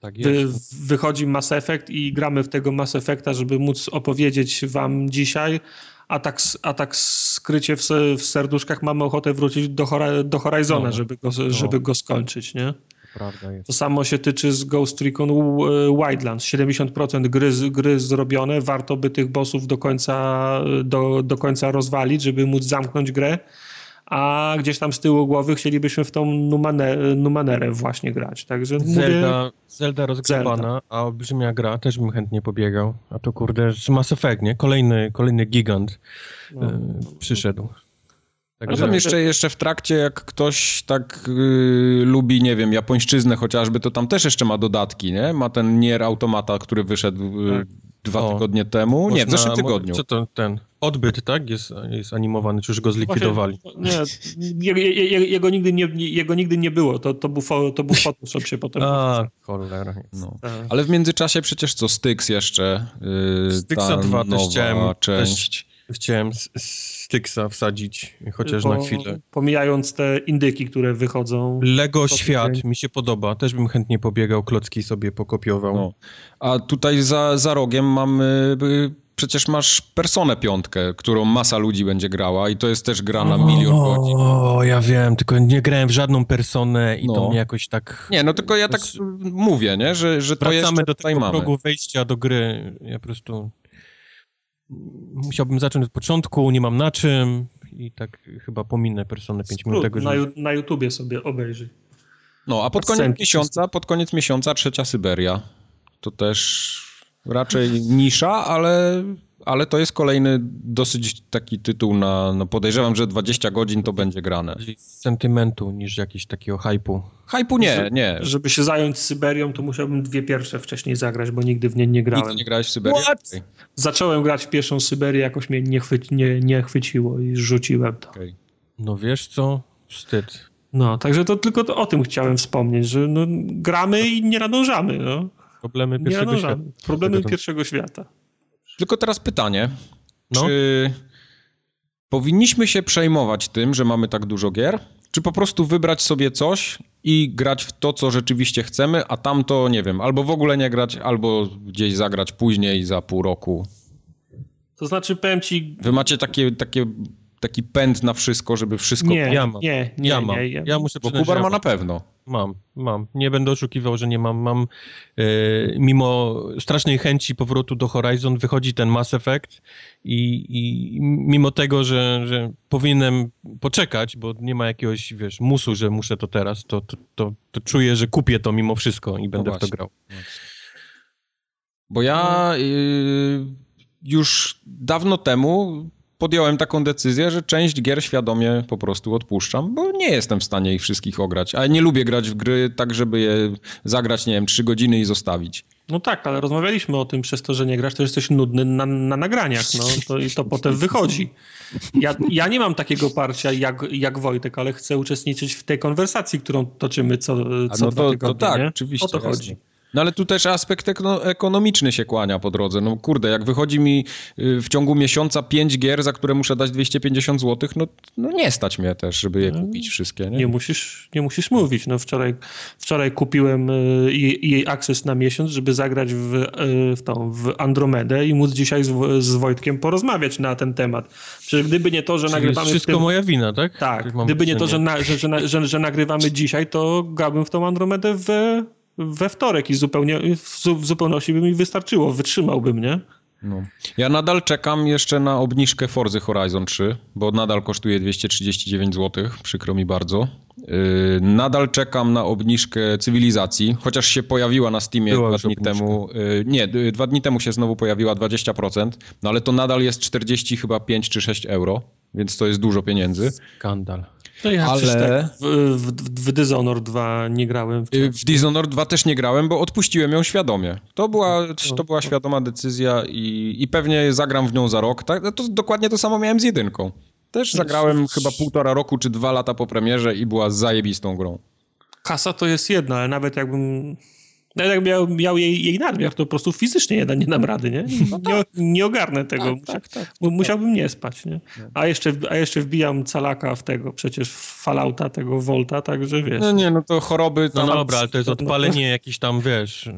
Tak Wy, wychodzi Mass Effect i gramy w tego Mass Effecta, żeby móc opowiedzieć wam dzisiaj a tak, a tak skrycie w, w serduszkach mamy ochotę wrócić do, do Horizona, no, żeby, go, no. żeby go skończyć, nie? To samo się tyczy z Ghost Recon Wildlands. 70% gry, gry zrobione, warto by tych bossów do końca, do, do końca rozwalić, żeby móc zamknąć grę a gdzieś tam z tyłu głowy chcielibyśmy w tą numanerę, numanerę właśnie grać. Także Zelda, mówię... Zelda rozgrzebana, Zelda. a olbrzymia gra, też bym chętnie pobiegał. A to kurde, Mass Effect, nie? Kolejny, kolejny gigant no. y, przyszedł. Także... A tam jeszcze, jeszcze w trakcie, jak ktoś tak yy, lubi, nie wiem, japońszczyznę chociażby, to tam też jeszcze ma dodatki, nie? Ma ten Nier Automata, który wyszedł yy, tak. Dwa o, tygodnie temu. Można, nie, w zeszłym tygodniu. Co to ten? Odbyt, tak? Jest, jest animowany, czy już go zlikwidowali? Właśnie, nie, jego, nigdy nie, jego nigdy nie było. To, to, był, to był Photoshop się potem... (laughs) A, cholera. No. Ale w międzyczasie przecież co, Styx jeszcze. Yy, Styxa 2 też chciałem... Część. Też Chciałem Styxa wsadzić, chociaż po, na chwilę. Pomijając te indyki, które wychodzą. Lego Świat mi się podoba. Też bym chętnie pobiegał, klocki sobie pokopiował. No. A tutaj za, za rogiem mamy... Przecież masz Personę piątkę, którą masa ludzi będzie grała i to jest też gra na milion godzin. O, ja wiem, tylko nie grałem w żadną Personę i no. to mnie jakoś tak... Nie, no tylko ja tak mówię, nie? Że, że to jest do tego mamy. progu wejścia do gry. Ja po prostu musiałbym zacząć od początku, nie mam na czym i tak chyba pominę Personę 5 minut tego, na, na YouTubie sobie obejrzyj. No, a pod koniec miesiąca, pod koniec miesiąca trzecia Syberia. To też raczej nisza, ale ale to jest kolejny dosyć taki tytuł na, no podejrzewam, że 20 godzin to będzie grane. Sentymentu niż jakiś takiego hypu. Hypu nie, nie. Żeby się zająć Syberią, to musiałbym dwie pierwsze wcześniej zagrać, bo nigdy w nie nie grałem. Nigdy nie grałeś w Syberię? Okay. Zacząłem grać w pierwszą Syberię, jakoś mnie nie, chwyci, nie, nie chwyciło i rzuciłem to. Okay. No wiesz co? Wstyd. No, także to tylko to, o tym chciałem wspomnieć, że no, gramy i nie nadążamy. No. Problemy pierwszego świata. Problemy pierwszego świata. Tylko teraz pytanie. No. Czy powinniśmy się przejmować tym, że mamy tak dużo gier? Czy po prostu wybrać sobie coś i grać w to, co rzeczywiście chcemy, a tamto, nie wiem, albo w ogóle nie grać, albo gdzieś zagrać później za pół roku? To znaczy, powiem ci. Wy macie takie, takie taki pęd na wszystko, żeby wszystko... Nie, ja mam. Nie, nie, ja mam. Nie, ja, ja muszę Bo Kubar ma na pewno. Mam, mam. Nie będę oszukiwał, że nie mam. Mam, yy, mimo strasznej chęci powrotu do Horizon, wychodzi ten Mass Effect i, i mimo tego, że, że powinienem poczekać, bo nie ma jakiegoś, wiesz, musu, że muszę to teraz, to, to, to, to czuję, że kupię to mimo wszystko i będę no w to grał. Bo ja yy, już dawno temu podjąłem taką decyzję, że część gier świadomie po prostu odpuszczam, bo nie jestem w stanie ich wszystkich ograć. A nie lubię grać w gry tak, żeby je zagrać, nie wiem, trzy godziny i zostawić. No tak, ale rozmawialiśmy o tym przez to, że nie grasz, to jesteś nudny na, na nagraniach, no to, i to potem wychodzi. Ja, ja nie mam takiego parcia jak, jak Wojtek, ale chcę uczestniczyć w tej konwersacji, którą toczymy co, co no to, dwa tygodnie, to tak, nie? oczywiście. O to chodzi. Jasne. No ale tu też aspekt ekonomiczny się kłania po drodze. No kurde, jak wychodzi mi y, w ciągu miesiąca pięć gier, za które muszę dać 250 zł, no, no nie stać mnie też, żeby je kupić wszystkie. Nie, nie musisz, nie musisz mówić. No wczoraj, wczoraj kupiłem y, jej Access na miesiąc, żeby zagrać w, y, w, tą, w Andromedę i móc dzisiaj z, z Wojtkiem porozmawiać na ten temat. Przecież gdyby nie to, że Czyli nagrywamy... wszystko tym... moja wina, tak? Tak, gdyby nie to, że, na, że, że, że, że nagrywamy dzisiaj, to grałbym w tą Andromedę w we wtorek i zupełnie, w zupełności by mi wystarczyło, wytrzymałbym, nie? No. Ja nadal czekam jeszcze na obniżkę Forzy Horizon 3, bo nadal kosztuje 239 zł, przykro mi bardzo. Yy, nadal czekam na obniżkę cywilizacji, chociaż się pojawiła na Steamie Była dwa dni obniżka. temu. Yy, nie, dwa dni temu się znowu pojawiła 20%, no ale to nadal jest 40 chyba 5 czy 6 euro, więc to jest dużo pieniędzy. Skandal. No ja ale tak w, w, w Dishonor 2 nie grałem. W, w Dishonor 2 też nie grałem, bo odpuściłem ją świadomie. To była, to była świadoma decyzja i, i pewnie zagram w nią za rok. Tak? To dokładnie to samo miałem z jedynką. Też zagrałem chyba półtora roku czy dwa lata po premierze i była zajebistą grą. Kasa to jest jedna, ale nawet jakbym no jak miał, miał jej, jej nadmiar, to po prostu fizycznie nie, nie dam rady, nie? No tak. nie, nie ogarnę tego. Tak, Musia, tak, tak, musiałbym nie spać, nie? A jeszcze, a jeszcze wbijam calaka w tego, przecież w Fallouta, tego Volta, także wiesz. No nie, no to choroby... No, no dobra, ale to jest odpalenie no, jakiś tam, wiesz,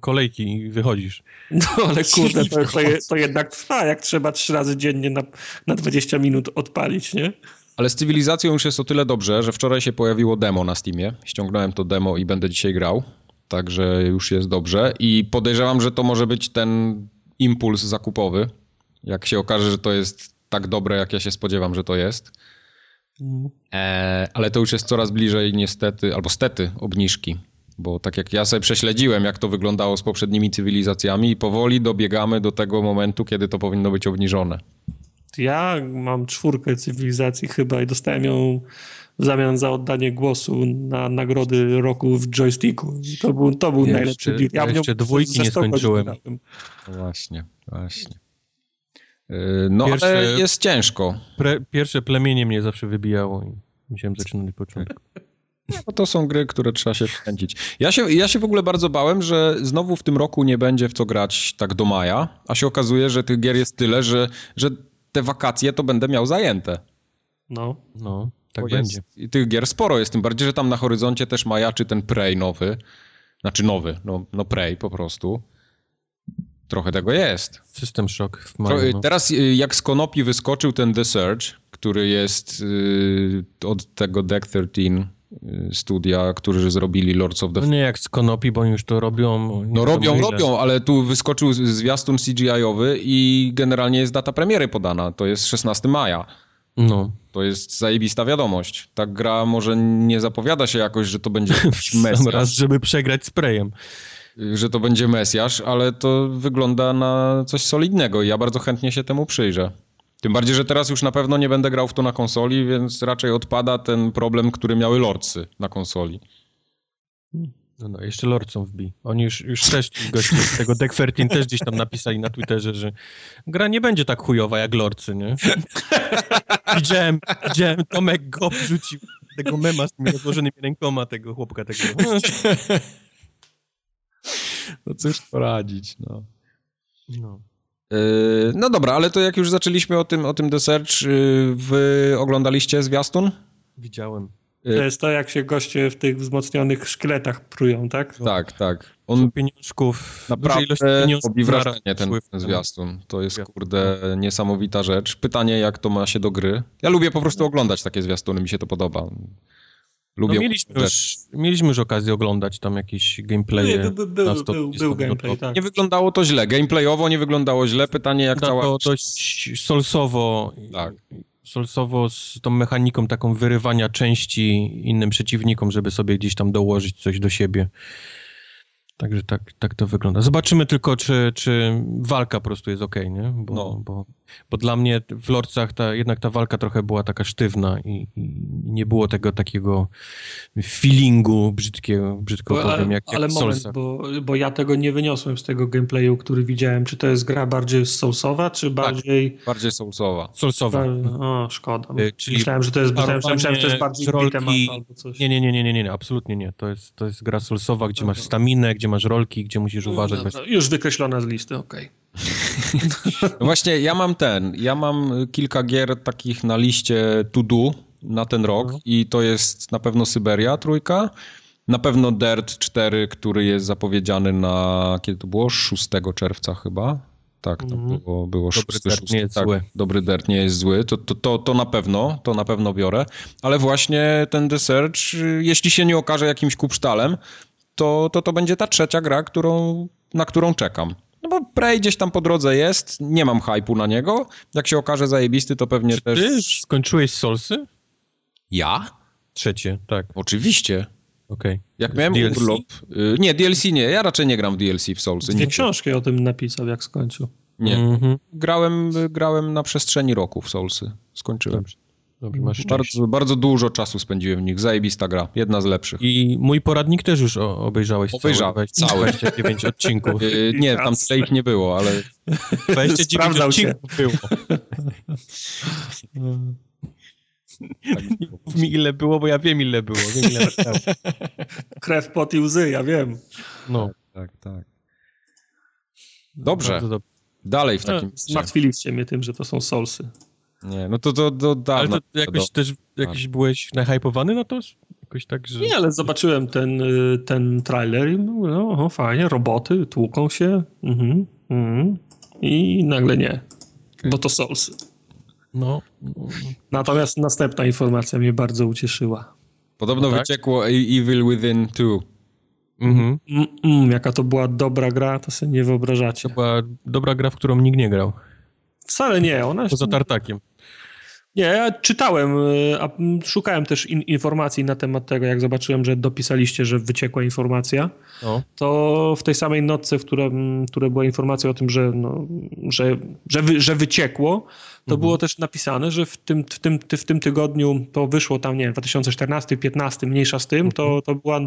kolejki i wychodzisz. No ale kurde, to, to, to jednak trwa, jak trzeba trzy razy dziennie na, na 20 minut odpalić, nie? Ale z cywilizacją już jest o tyle dobrze, że wczoraj się pojawiło demo na Steamie. Ściągnąłem to demo i będę dzisiaj grał także już jest dobrze. I podejrzewam, że to może być ten impuls zakupowy, jak się okaże, że to jest tak dobre, jak ja się spodziewam, że to jest. E, ale to już jest coraz bliżej niestety, albo stety obniżki, bo tak jak ja sobie prześledziłem, jak to wyglądało z poprzednimi cywilizacjami i powoli dobiegamy do tego momentu, kiedy to powinno być obniżone. Ja mam czwórkę cywilizacji chyba i dostałem ją w zamian za oddanie głosu na nagrody roku w joysticku. To był, to był jeszcze, najlepszy deal. Ja, jeszcze dwójki nie skończyłem. No właśnie, właśnie. Yy, no pierwsze, ale jest ciężko. Pre, pierwsze plemienie mnie zawsze wybijało i musiałem zaczynać od początku. (laughs) No to są gry, które trzeba się wkręcić. Ja się, ja się w ogóle bardzo bałem, że znowu w tym roku nie będzie w co grać tak do maja, a się okazuje, że tych gier jest tyle, że, że te wakacje to będę miał zajęte. No. No. Tak Bo będzie. I tych gier sporo jest, tym bardziej, że tam na horyzoncie też majaczy ten Prey nowy. Znaczy nowy, no, no Prey po prostu. Trochę tego jest. System Shock w maju, no. Teraz y, jak z Konopi wyskoczył ten The Surge, który jest yy, od tego Deck 13 y, studia, którzy zrobili Lords of the... No nie jak z Konopi, bo już to robią. No robią, robią, ale tu wyskoczył zwiastun CGI-owy i generalnie jest data premiery podana. To jest 16 maja. No. To jest zajebista wiadomość. Ta gra może nie zapowiada się jakoś, że to będzie (laughs) Mesjasz. raz, żeby przegrać sprayem. Że to będzie Mesjasz, ale to wygląda na coś solidnego i ja bardzo chętnie się temu przyjrzę. Tym bardziej, że teraz już na pewno nie będę grał w to na konsoli, więc raczej odpada ten problem, który miały lordsy na konsoli. No, no, jeszcze Lordcom wbi. Oni już, już też goście z tego 13 też gdzieś tam napisali na Twitterze, że gra nie będzie tak chujowa jak Lordcy, nie? (laughs) widziałem, widziałem, Tomek go wrzucił tego mema z tymi rozłożonymi rękoma tego chłopka tego. (laughs) no cóż poradzić, no. No. Yy, no dobra, ale to jak już zaczęliśmy o tym, o tym The Search, yy, wy oglądaliście zwiastun? Widziałem. To jest to, jak się goście w tych wzmocnionych szkieletach prują, tak? Tak, tak. On pieniążków, naprawdę robi wrażenie ten, ten zwiastun. To jest, kurde, niesamowita rzecz. Pytanie, jak to ma się do gry. Ja lubię po prostu oglądać takie zwiastuny, mi się to podoba. Lubię no mieliśmy, już, mieliśmy już okazję oglądać tam jakieś gameplaye. Był, był, był, był gameplay, tak. Nie wyglądało to źle. Gameplayowo nie wyglądało źle. Pytanie, jak cała... To dość solsowo. Tak. Solsowo z tą mechaniką taką wyrywania części innym przeciwnikom, żeby sobie gdzieś tam dołożyć coś do siebie. Także tak, tak to wygląda. Zobaczymy tylko, czy, czy walka po prostu jest ok, nie? Bo, no. bo, bo dla mnie w Lordcach ta, jednak ta walka trochę była taka sztywna i, i nie było tego takiego feelingu brzydkiego, brzydko bo, powiem, jak, ale jak moment, bo, bo ja tego nie wyniosłem z tego gameplayu, który widziałem. Czy to jest gra bardziej soulsowa, czy bardziej... Tak, bardziej soulsowa. Soulsowa. O, szkoda. Y, czyli myślałem, że to jest, myślałem, myślałem, że to jest bardziej rolki... albo coś. Nie, nie, nie, nie, nie, nie, absolutnie nie. To jest, to jest gra soulsowa, gdzie masz staminę, gdzie masz rolki, gdzie musisz no, uważać. No, już wykreślona z listy, okej. Okay. właśnie, ja mam ten, ja mam kilka gier takich na liście to do na ten rok no. i to jest na pewno Syberia trójka, na pewno Dirt 4, który jest zapowiedziany na, kiedy to było? 6 czerwca chyba. Tak, to mm. było, było Dobry 6, dirt 6, nie jest tak, zły. Dobry dirt nie jest zły, to, to, to, to na pewno, to na pewno biorę, ale właśnie ten The Search, jeśli się nie okaże jakimś kupsztalem, to, to to będzie ta trzecia gra, którą, na którą czekam. No bo Prey gdzieś tam po drodze jest, nie mam hypu na niego. Jak się okaże zajebisty, to pewnie Czy też... ty skończyłeś Solsy? Ja? Trzecie, tak. Oczywiście. Okej. Okay. Jak miałem DLC? urlop... Y, nie, DLC nie. Ja raczej nie gram w DLC w Soulsy. Dwie książki o tym napisał, jak skończył. Nie. Mm -hmm. Grałem, grałem na przestrzeni roku w Soulsy. Skończyłem. Dobrze. Dobrze, masz bardzo, bardzo dużo czasu spędziłem w nich. Zajebista gra. Jedna z lepszych. I mój poradnik też już obejrzałeś Obejrzałem. Cały. 29 odcinków. Yy, (laughs) nie, tam tyle ich nie było, ale... 29 odcinków było. Nie mów mi ile było, bo ja wiem ile było. Wiem, ile Krew, pot i łzy, ja wiem. No. Tak, tak. Dobrze. Dalej w takim no, Zmartwiliście mnie tym, że to są solsy. Nie, no to do, do dawna. Ale to jakoś też jakiś tak. byłeś nahypowany na to? Jakoś tak, że... Nie, ale zobaczyłem ten, y, ten trailer i mówię, no oho, fajnie, roboty tłuką się mhm, mhm. i nagle nie, okay. bo to Soulsy. No. Natomiast następna informacja mnie bardzo ucieszyła. Podobno no tak? wyciekło Evil Within 2. Mhm. Mm, mm, jaka to była dobra gra, to sobie nie wyobrażacie. To była dobra gra, w którą nikt nie grał. Wcale nie, ona... Poza tartakiem. Nie, ja czytałem, y, a szukałem też in, informacji na temat tego, jak zobaczyłem, że dopisaliście, że wyciekła informacja, no. to w tej samej notce, w której, która była informacja o tym, że, no, że, że, wy, że wyciekło, to mhm. było też napisane, że w tym, w, tym, w tym tygodniu to wyszło tam, nie wiem, 2014-15, mniejsza z tym, mhm. to, to była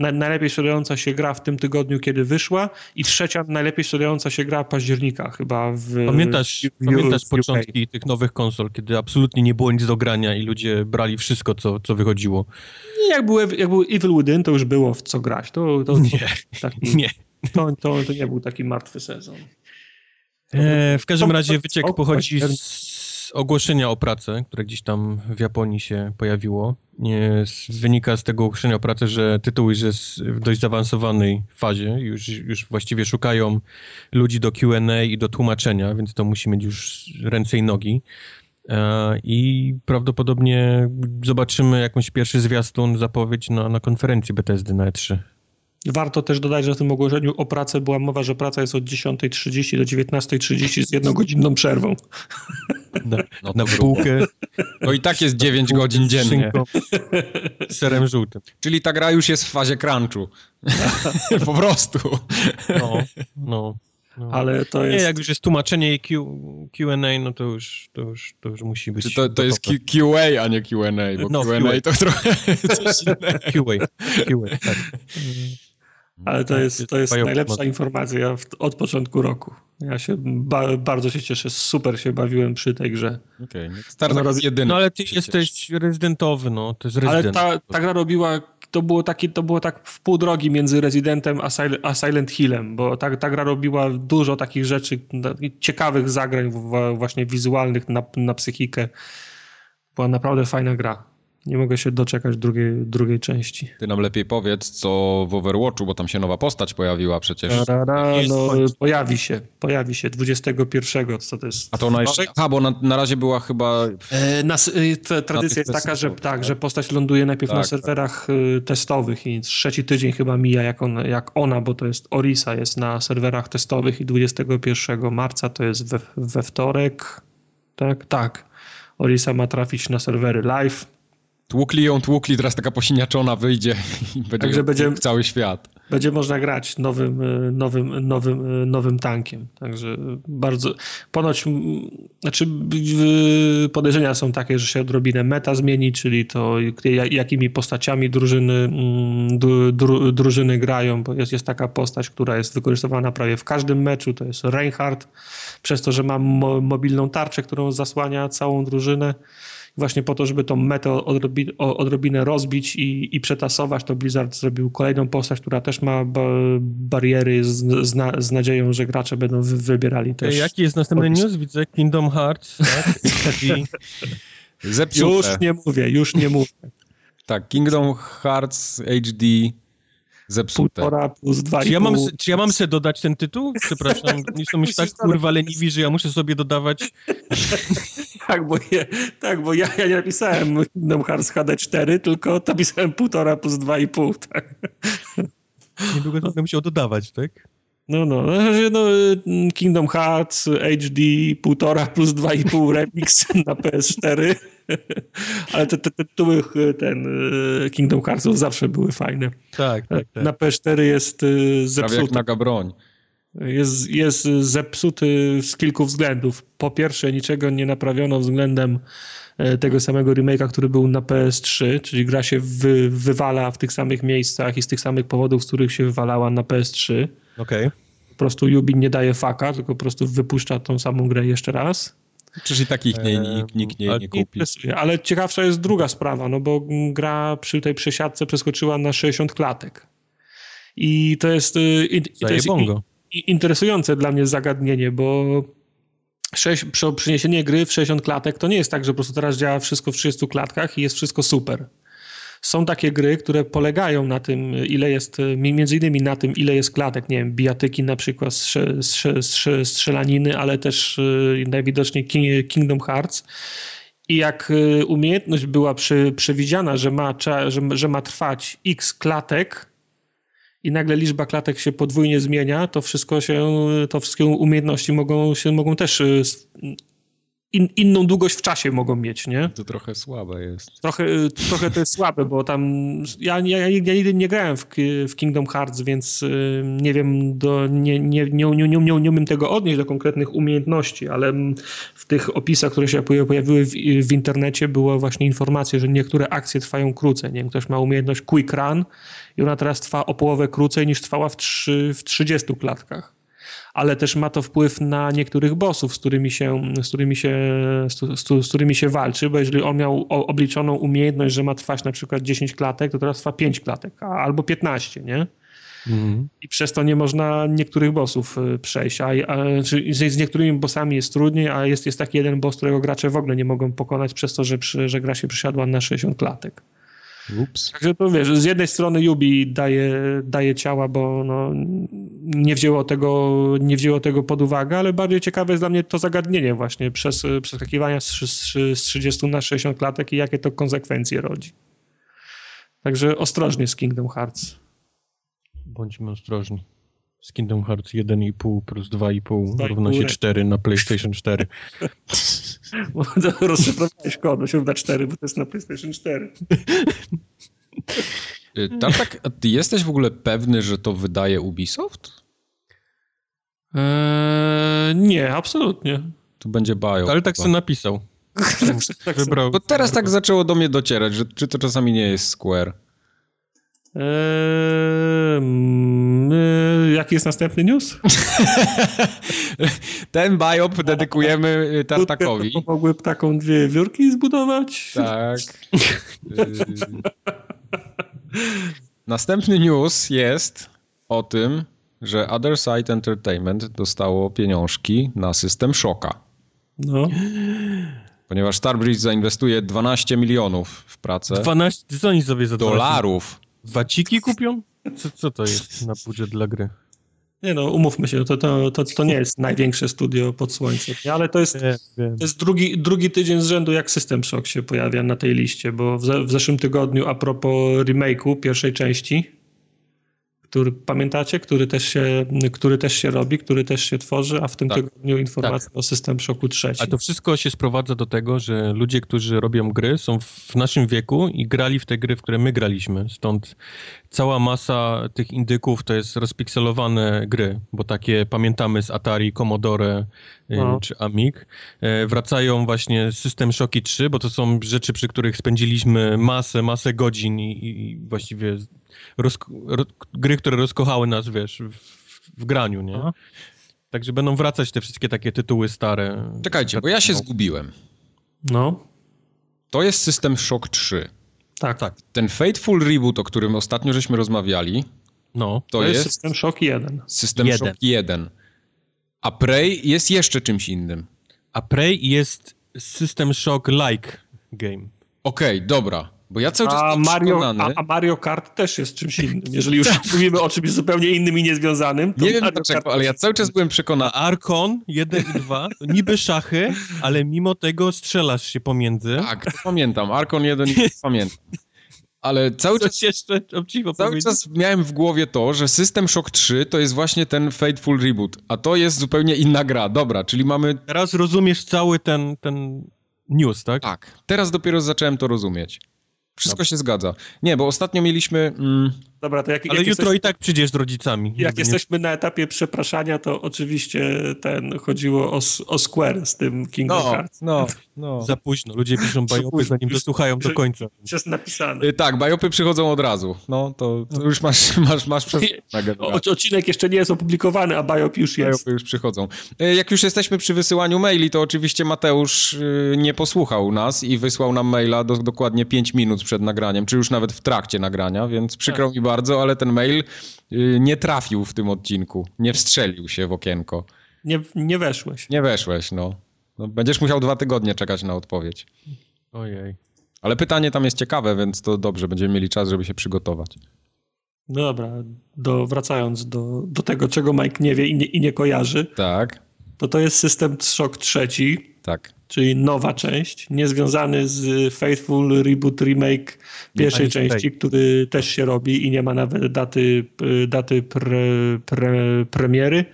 na, najlepiej sprzedająca się gra w tym tygodniu, kiedy wyszła i trzecia najlepiej sprzedająca się gra października chyba w Pamiętasz, w, pamiętasz w początki tych nowych konsol, kiedy absolutnie nie było nic do grania i ludzie brali wszystko, co, co wychodziło? Jak był, jak był Evil Within, to już było w co grać. To, to, nie, taki, (laughs) nie. To, to, to nie był taki martwy sezon. E, w każdym razie wyciek pochodzi z ogłoszenia o pracę, które gdzieś tam w Japonii się pojawiło. Wynika z tego ogłoszenia o pracę, że tytuł już jest w dość zaawansowanej fazie. Już, już właściwie szukają ludzi do Q&A i do tłumaczenia, więc to musi mieć już ręce i nogi. E, I prawdopodobnie zobaczymy jakąś pierwszy zwiastun, zapowiedź na, na konferencji Bethesdy na E3. Warto też dodać, że w tym ogłoszeniu o pracę była mowa, że praca jest od 10.30 do 19.30 z jednogodzinną przerwą. Na, no na bułkę. No i tak jest 9 godzin dziennie. (laughs) Serem żółtym. Czyli ta gra już jest w fazie crunchu. (laughs) po prostu. No, no. No. Ale to jest... Nie, jak już jest tłumaczenie i Q&A, no to już, to, już, to już musi być... to, to jest QA, a nie Q&A, bo no, Q&A to trochę (laughs) coś QA, QA, tak. Ale to jest, to jest najlepsza informacja od początku roku. Ja się ba bardzo się cieszę, super się bawiłem przy tej grze. Okej, okay. no, jedyny. No ale ty jesteś rezydentowy, no, to jest rezydent. Ale ta, ta gra robiła, to było, taki, to było tak w pół drogi między Rezydentem a, Sil a Silent Hillem, bo ta, ta gra robiła dużo takich rzeczy, ciekawych zagrań właśnie wizualnych na, na psychikę. Była naprawdę fajna gra. Nie mogę się doczekać drugiej, drugiej części. Ty nam lepiej powiedz, co w Overwatchu, bo tam się nowa postać pojawiła przecież. no, pojawi się, pojawi się 21, co to jest? A to ona jeszcze, aha, bo na, na razie była chyba... E, na, e, tradycja jest taka, że tak, że postać ląduje najpierw tak, na serwerach tak. testowych i trzeci tydzień chyba mija jak, on, jak ona, bo to jest Orisa, jest na serwerach testowych i 21 marca to jest we, we wtorek, tak? Tak. Orisa ma trafić na serwery live Tłukli ją, tłukli, teraz taka posiniaczona wyjdzie (laughs) i będzie, Także będzie cały świat. Będzie można grać nowym, e, nowym, nowym, e, nowym tankiem. Także bardzo. Ponoć, znaczy podejrzenia są takie, że się odrobinę meta zmieni, czyli to jakimi postaciami drużyny, dru, drużyny grają, bo jest, jest taka postać, która jest wykorzystywana prawie w każdym meczu, to jest Reinhardt, przez to, że ma mobilną tarczę, którą zasłania całą drużynę właśnie po to, żeby tą metę odrobi, odrobinę rozbić i, i przetasować, to Blizzard zrobił kolejną postać, która też ma ba bariery z, z, na, z, nadzieją, że gracze będą wy, wybierali też. Jaki jest następny news? Widzę Kingdom Hearts, tak? (laughs) Zepsute. Już nie mówię, już nie mówię. tak, Kingdom Hearts HD zepsute. Półtora plus dwa czy ja, mam, czy ja mam sobie dodać ten tytuł? Przepraszam, (laughs) nie są już tak kurwa leniwi, że ja muszę sobie dodawać... (laughs) tak, bo, je, tak, bo ja, ja nie napisałem Kingdom Hearts HD4, tylko napisałem półtora plus dwa i pół, tak. (laughs) Niedługo to będę musiał dodawać, tak? No, no, no, no Kingdom Hearts HD półtora plus dwa i pół remix na PS4. (laughs) Ale te, te tytuły ten e, Kingdom Heartsów zawsze były fajne. Tak, tak, tak. Na PS4 jest zepsuty. Prawie jak naga broń. Jest, jest zepsuty z kilku względów. Po pierwsze, niczego nie naprawiono względem e, tego samego remake'a, który był na PS3, czyli gra się wy, wywala w tych samych miejscach i z tych samych powodów, z których się wywalała na PS3. Okej. Okay. Po prostu Ubi nie daje faka, tylko po prostu wypuszcza tą samą grę jeszcze raz. Przecież i takich nie, nikt, nikt nie, nie kupi. Ale ciekawsza jest druga sprawa, no bo gra przy tej przesiadce przeskoczyła na 60 klatek. I to jest, y, i, to jest i, interesujące dla mnie zagadnienie, bo 6, przyniesienie gry w 60 klatek to nie jest tak, że po prostu teraz działa wszystko w 30 klatkach i jest wszystko super. Są takie gry, które polegają na tym, ile jest, między innymi na tym, ile jest klatek, nie wiem, bijatyki na przykład, strzelaniny, ale też y, najwidoczniej Kingdom Hearts. I jak y, umiejętność była przewidziana, że ma, że, ma trwać x klatek, i nagle liczba klatek się podwójnie zmienia, to wszystko się, to wszystkie umiejętności mogą się, mogą też in, inną długość w czasie mogą mieć, nie? To trochę słabe jest. Trochę, trochę to jest słabe, bo tam ja, ja, ja nigdy nie grałem w, w Kingdom Hearts, więc y, nie wiem, do, nie, nie, nie, nie, nie, nie umiem tego odnieść do konkretnych umiejętności, ale w tych opisach, które się pojawiły w, w internecie była właśnie informacja, że niektóre akcje trwają krócej. Nie wiem, ktoś ma umiejętność Quick Run i ona teraz trwa o połowę krócej niż trwała w, 3, w 30 klatkach ale też ma to wpływ na niektórych bossów, z którymi się, z którymi się, z, z, którymi się walczy, bo jeżeli on miał obliczoną umiejętność, że ma trwać na przykład 10 klatek, to teraz trwa 5 klatek, albo 15, nie? Mhm. I przez to nie można niektórych bossów y, przejść. A, a, z niektórymi bossami jest trudniej, a jest, jest taki jeden boss, którego gracze w ogóle nie mogą pokonać przez to, że, że gra się przysiadła na 60 klatek. Ups. Także to wiesz, z jednej strony Yubi daje, daje ciała, bo no, nie, wzięło tego, nie wzięło tego pod uwagę, ale bardziej ciekawe jest dla mnie to zagadnienie właśnie przez przeskakiwania z, z, z 30 na 60 klatek i jakie to konsekwencje rodzi. Także ostrożnie z Kingdom Hearts. Bądźmy ostrożni. Z Kingdom Hearts 1,5 plus 2,5 równa się 4 na PlayStation 4. Rozszyfrowałeś kod, się równa 4, bo to jest na PlayStation 4. Y, Tartak, a ty jesteś w ogóle pewny, że to wydaje Ubisoft? Eee, nie, absolutnie. To będzie Bio. Ale tak sobie napisał. (laughs) tak Wybrał. Bo teraz tak zaczęło do mnie docierać, że czy to czasami nie jest Square. Eee, my, jaki jest następny news? (laughs) Ten biop dedykujemy y, Tartakowi. Mogły taką dwie wiórki zbudować? Tak. (laughs) Następny news jest o tym, że Other Side Entertainment dostało pieniążki na system Shocka. No. Ponieważ Starbridge zainwestuje 12 milionów w pracę. 12? Co oni sobie za Dolarów. Waciki kupią? Co, co to jest na budżet dla gry? Nie no, umówmy się, to, to, to, to nie jest największe studio pod słońcem, ale to jest, to jest drugi, drugi tydzień z rzędu, jak System Shock się pojawia na tej liście, bo w, w zeszłym tygodniu a propos remake'u pierwszej części, który pamiętacie, który też, się, który też się robi, który też się tworzy, a w tym tak. tygodniu informacja tak. o System Shocku 3. A to wszystko się sprowadza do tego, że ludzie, którzy robią gry, są w naszym wieku i grali w te gry, w które my graliśmy. Stąd cała masa tych indyków to jest rozpikselowane gry, bo takie pamiętamy z Atari, Commodore y, no. czy Amig. E, wracają właśnie System Shocki 3, bo to są rzeczy, przy których spędziliśmy masę, masę godzin i, i właściwie gry, które rozkochały nas, wiesz, w, w graniu, nie? Aha. Także będą wracać te wszystkie takie tytuły stare. Czekajcie, bo ja się zgubiłem. No. To jest System Shock 3. Tak, tak. Ten Fateful Reboot, o którym ostatnio żeśmy rozmawiali, no, to, to jest, jest System Shock 1. System 1. Shock 1. A Prey jest jeszcze czymś innym. A Prey jest System Shock like game. Okej, okay, dobra. Bo ja cały czas a Mario, a, a, Mario Kart też jest czymś innym. (laughs) Jeżeli już mówimy o czymś zupełnie innym i niezwiązanym, to Nie wiem dlaczego, ale ja cały czas byłem przekonany. Arkon 1 i 2, niby szachy, ale mimo tego strzelasz się pomiędzy. Tak, to pamiętam. Arkon 1 i 2 (laughs) pamiętam. Ale cały czas, jeszcze cały czas miałem w głowie to, że System Shock 3 to jest właśnie ten Fateful Reboot, a to jest zupełnie inna gra. Dobra, czyli mamy... Teraz rozumiesz cały ten, ten news, tak? Tak, teraz dopiero zacząłem to rozumieć. Wszystko się zgadza. Nie, bo ostatnio mieliśmy... Mm... Dobra, to jak, Ale jak jutro jesteś... i tak przyjdziesz z rodzicami. Jak jesteśmy nie... na etapie przepraszania, to oczywiście ten chodziło o, o Square z tym Kingdom no, Hearts. No, no. Za późno. Ludzie piszą bajopy, zanim dosłuchają do końca. Już jest napisane. Y, tak, bajopy przychodzą od razu. No, to, to już masz, (laughs) masz, masz przez... Odcinek jeszcze nie jest opublikowany, a bajop już jest. Bajopy już przychodzą. Y, jak już jesteśmy przy wysyłaniu maili, to oczywiście Mateusz y, nie posłuchał nas i wysłał nam maila do, dokładnie 5 minut przed nagraniem, czy już nawet w trakcie nagrania, więc przykro tak. mi bardzo, ale ten mail y, nie trafił w tym odcinku. Nie wstrzelił się w okienko. Nie, nie weszłeś. Nie weszłeś, no. no. Będziesz musiał dwa tygodnie czekać na odpowiedź. Ojej. Ale pytanie tam jest ciekawe, więc to dobrze, będziemy mieli czas, żeby się przygotować. No dobra, do, wracając do, do tego, czego Mike nie wie i nie, i nie kojarzy. Tak. To to jest system Shock trzeci. Tak czyli nowa część, niezwiązany z Faithful Reboot Remake pierwszej części, który też się robi i nie ma nawet daty, daty pre, pre, premiery.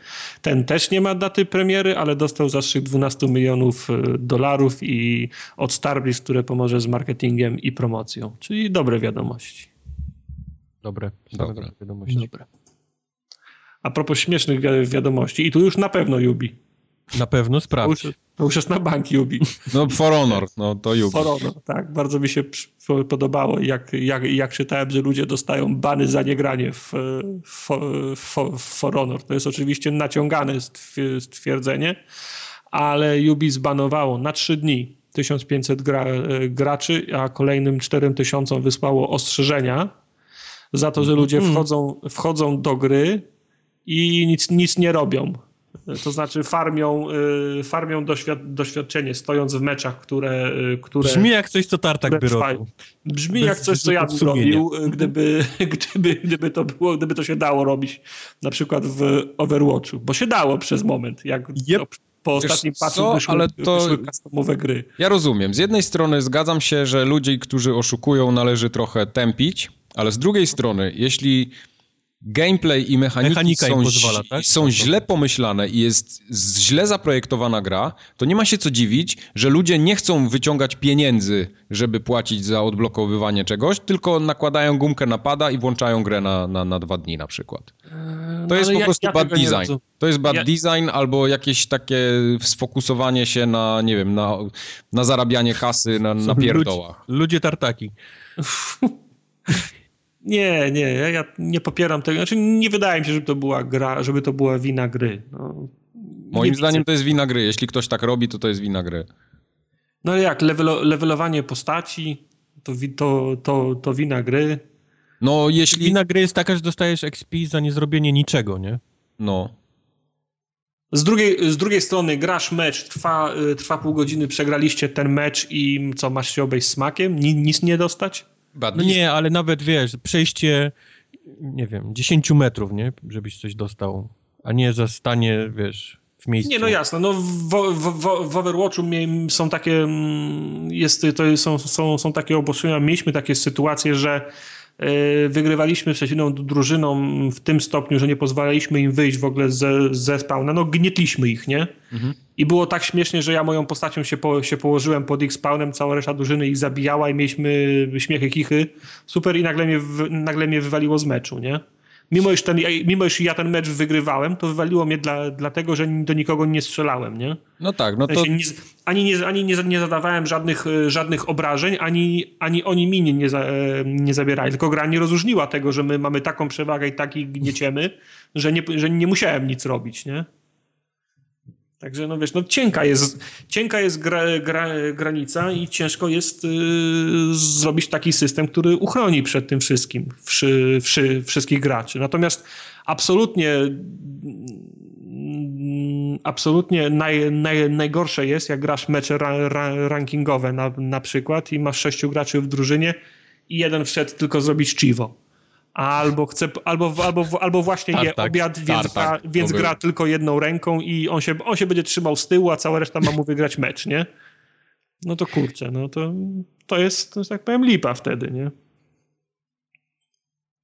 Ten też nie ma daty premiery, ale dostał zastrzyk 12 milionów e, dolarów i od Starbreeze, które pomoże z marketingiem i promocją, czyli dobre wiadomości. Dobre, dobre, dobre wiadomości. Dobre. A propos śmiesznych wiadomości, i tu już na pewno Yubi. Na pewno sprawdź. To już jest na bank Yubi. No For Honor, no to Yubi. For Honor, tak. Bardzo mi się podobało, jak, jak, jak czytałem, że ludzie dostają bany za niegranie w, w, w, w For Honor. To jest oczywiście naciągane stwierdzenie, ale Yubi zbanowało na trzy dni 1500 gra, graczy, a kolejnym 4000 wysłało ostrzeżenia za to, że ludzie mhm. wchodzą, wchodzą do gry i nic, nic nie robią to znaczy farmią, y, farmią doświad doświadczenie, stojąc w meczach, które... Y, które Brzmi jak coś, co Tartak by robił. Brzmi Bez, jak coś, co ja bym robił, y, gdyby, (laughs) gdyby, gdyby, to było, gdyby to się dało robić na przykład w Overwatchu, bo się dało przez moment, jak yep. po ostatnim patchu wyszły, ale to... wyszły customowe gry. Ja rozumiem. Z jednej strony zgadzam się, że ludzi, którzy oszukują należy trochę tępić, ale z drugiej strony, jeśli gameplay i mechaniki Mechanika są, pozwala, tak? są źle pomyślane i jest źle zaprojektowana gra, to nie ma się co dziwić, że ludzie nie chcą wyciągać pieniędzy, żeby płacić za odblokowywanie czegoś, tylko nakładają gumkę na pada i włączają grę na, na, na dwa dni na przykład. Eee, to no, jest po ja, prostu ja bad design. To jest bad ja... design albo jakieś takie sfokusowanie się na, nie wiem, na, na zarabianie kasy na, na pierdołach. Ludzie, ludzie tartaki. (laughs) Nie, nie, ja nie popieram tego. Znaczy, nie wydaje mi się, żeby to była gra, żeby to była wina gry. No, Moim zdaniem widzę. to jest wina gry. Jeśli ktoś tak robi, to to jest wina gry. No jak, levelo, levelowanie postaci, to, to, to, to wina gry. No jeśli... Wina gry jest taka, że dostajesz XP za niezrobienie niczego, nie? No. Z drugiej, z drugiej strony grasz mecz, trwa, y, trwa pół godziny, przegraliście ten mecz i co, masz się obejść smakiem? Nic nie dostać? No nie, ale nawet wiesz, przejście, nie wiem, 10 metrów, nie? Żebyś coś dostał, a nie za stanie, wiesz, w miejscu. Nie, no jasne. No w, w, w, w Overwatchu są takie, mm, jest, to są, są, są takie obostrzenia. Mieliśmy takie sytuacje, że E, wygrywaliśmy przeciwną drużyną w tym stopniu, że nie pozwalaliśmy im wyjść w ogóle ze, ze spawna. No gnietliśmy ich, nie? Mhm. I było tak śmiesznie, że ja moją postacią się, po, się położyłem pod ich spawnem, cała reszta drużyny ich zabijała i mieliśmy śmiechy, kichy. Super i nagle mnie, nagle mnie wywaliło z meczu, nie? Mimo iż, ten, mimo iż ja ten mecz wygrywałem, to wywaliło mnie dla, dlatego, że do nikogo nie strzelałem, nie? No tak, no to... Nie, ani nie, ani nie, nie zadawałem żadnych, żadnych obrażeń, ani, ani oni mi nie, nie, za, nie zabierali. Tylko gra nie rozróżniła tego, że my mamy taką przewagę i taki gnieciemy, że nie, że nie musiałem nic robić, nie? Także no wiesz, no cienka jest, cienka jest gra, gra, granica i ciężko jest yy, zrobić taki system, który uchroni przed tym wszystkim wszy, wszy, wszystkich graczy. Natomiast absolutnie mm, absolutnie naj, naj, najgorsze jest, jak grasz mecze ra, ra, rankingowe na, na przykład i masz sześciu graczy w drużynie i jeden wszedł tylko zrobić chivo albo chce, albo, albo, albo właśnie je obiad, więc, gra, więc gra tylko jedną ręką i on się, on się będzie trzymał z tyłu, a cała reszta ma mu wygrać mecz, nie? No to kurczę, no to, to jest, to, tak powiem, lipa wtedy, nie?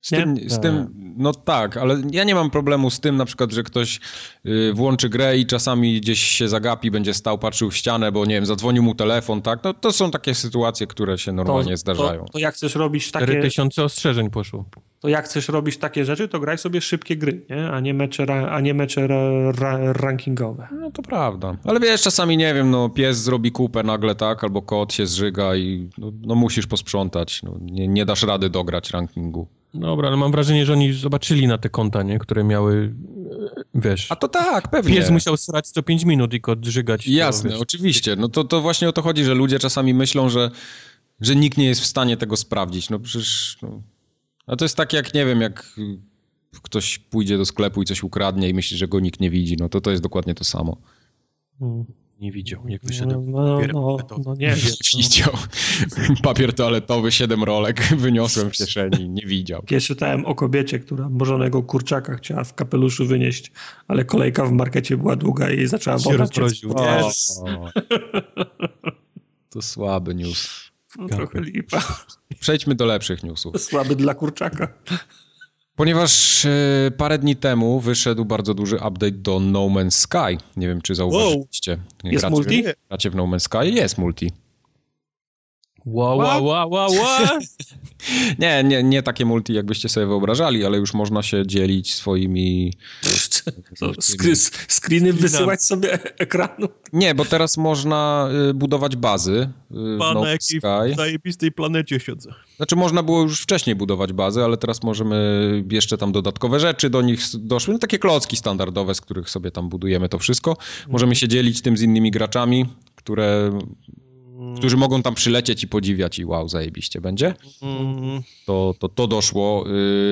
Z tym, z tym, no tak, ale ja nie mam problemu z tym na przykład, że ktoś y, włączy grę i czasami gdzieś się zagapi, będzie stał, patrzył w ścianę, bo nie wiem, zadzwonił mu telefon, tak? No to są takie sytuacje, które się normalnie to, zdarzają. To, to, jak chcesz robić takie... 4000 ostrzeżeń poszło. To jak chcesz robić takie rzeczy, to graj sobie szybkie gry, nie? A nie mecze, a nie mecze ra, ra, rankingowe. No to prawda. Ale wiesz, czasami nie wiem, no pies zrobi kupę nagle, tak? Albo kot się zżyga i no, no musisz posprzątać. No, nie, nie dasz rady dograć rankingu. Dobra, ale mam wrażenie, że oni zobaczyli na te konta, nie? które miały, e, wiesz... A to tak, pewnie. Pies musiał strać co 5 minut i kod. Jasne, to, oczywiście. No to, to właśnie o to chodzi, że ludzie czasami myślą, że, że nikt nie jest w stanie tego sprawdzić. No przecież... No. A to jest tak jak, nie wiem, jak ktoś pójdzie do sklepu i coś ukradnie i myśli, że go nikt nie widzi. No to to jest dokładnie to samo. Hmm nie widział, jak wyszedł. No, no, no, no nie wiem. (laughs) Widział. Papier toaletowy, siedem rolek (laughs) wyniosłem w kieszeni, nie widział. Kiedyś czytałem o kobiecie, która morzonego kurczaka chciała w kapeluszu wynieść, ale kolejka w markecie była długa i zaczęła się rozproził. (laughs) To słaby news. No, trochę lipa. Przejdźmy do lepszych newsów. Słaby dla kurczaka. Ponieważ e, parę dni temu wyszedł bardzo duży update do No Man's Sky. Nie wiem, czy zauważyliście. Wow. Jest gracie, multi? Gracie w No Man's Sky? Jest multi. Wow, wow, wow, wow, wow. nie, nie, nie takie multi, jakbyście sobie wyobrażali, ale już można się dzielić swoimi... (laughs) screeny wysyłać sobie ekranu? Nie, bo teraz można y, budować bazy. Y, Pan, na jakiej w zajebistej planecie siedzę. Znaczy można było już wcześniej budować bazy, ale teraz możemy jeszcze tam dodatkowe rzeczy do nich doszły. No, takie klocki standardowe, z których sobie tam budujemy to wszystko. Możemy się dzielić tym z innymi graczami, które którzy mogą tam przylecieć i podziwiać i wow, zajebiście będzie. Mm. To, to, to doszło.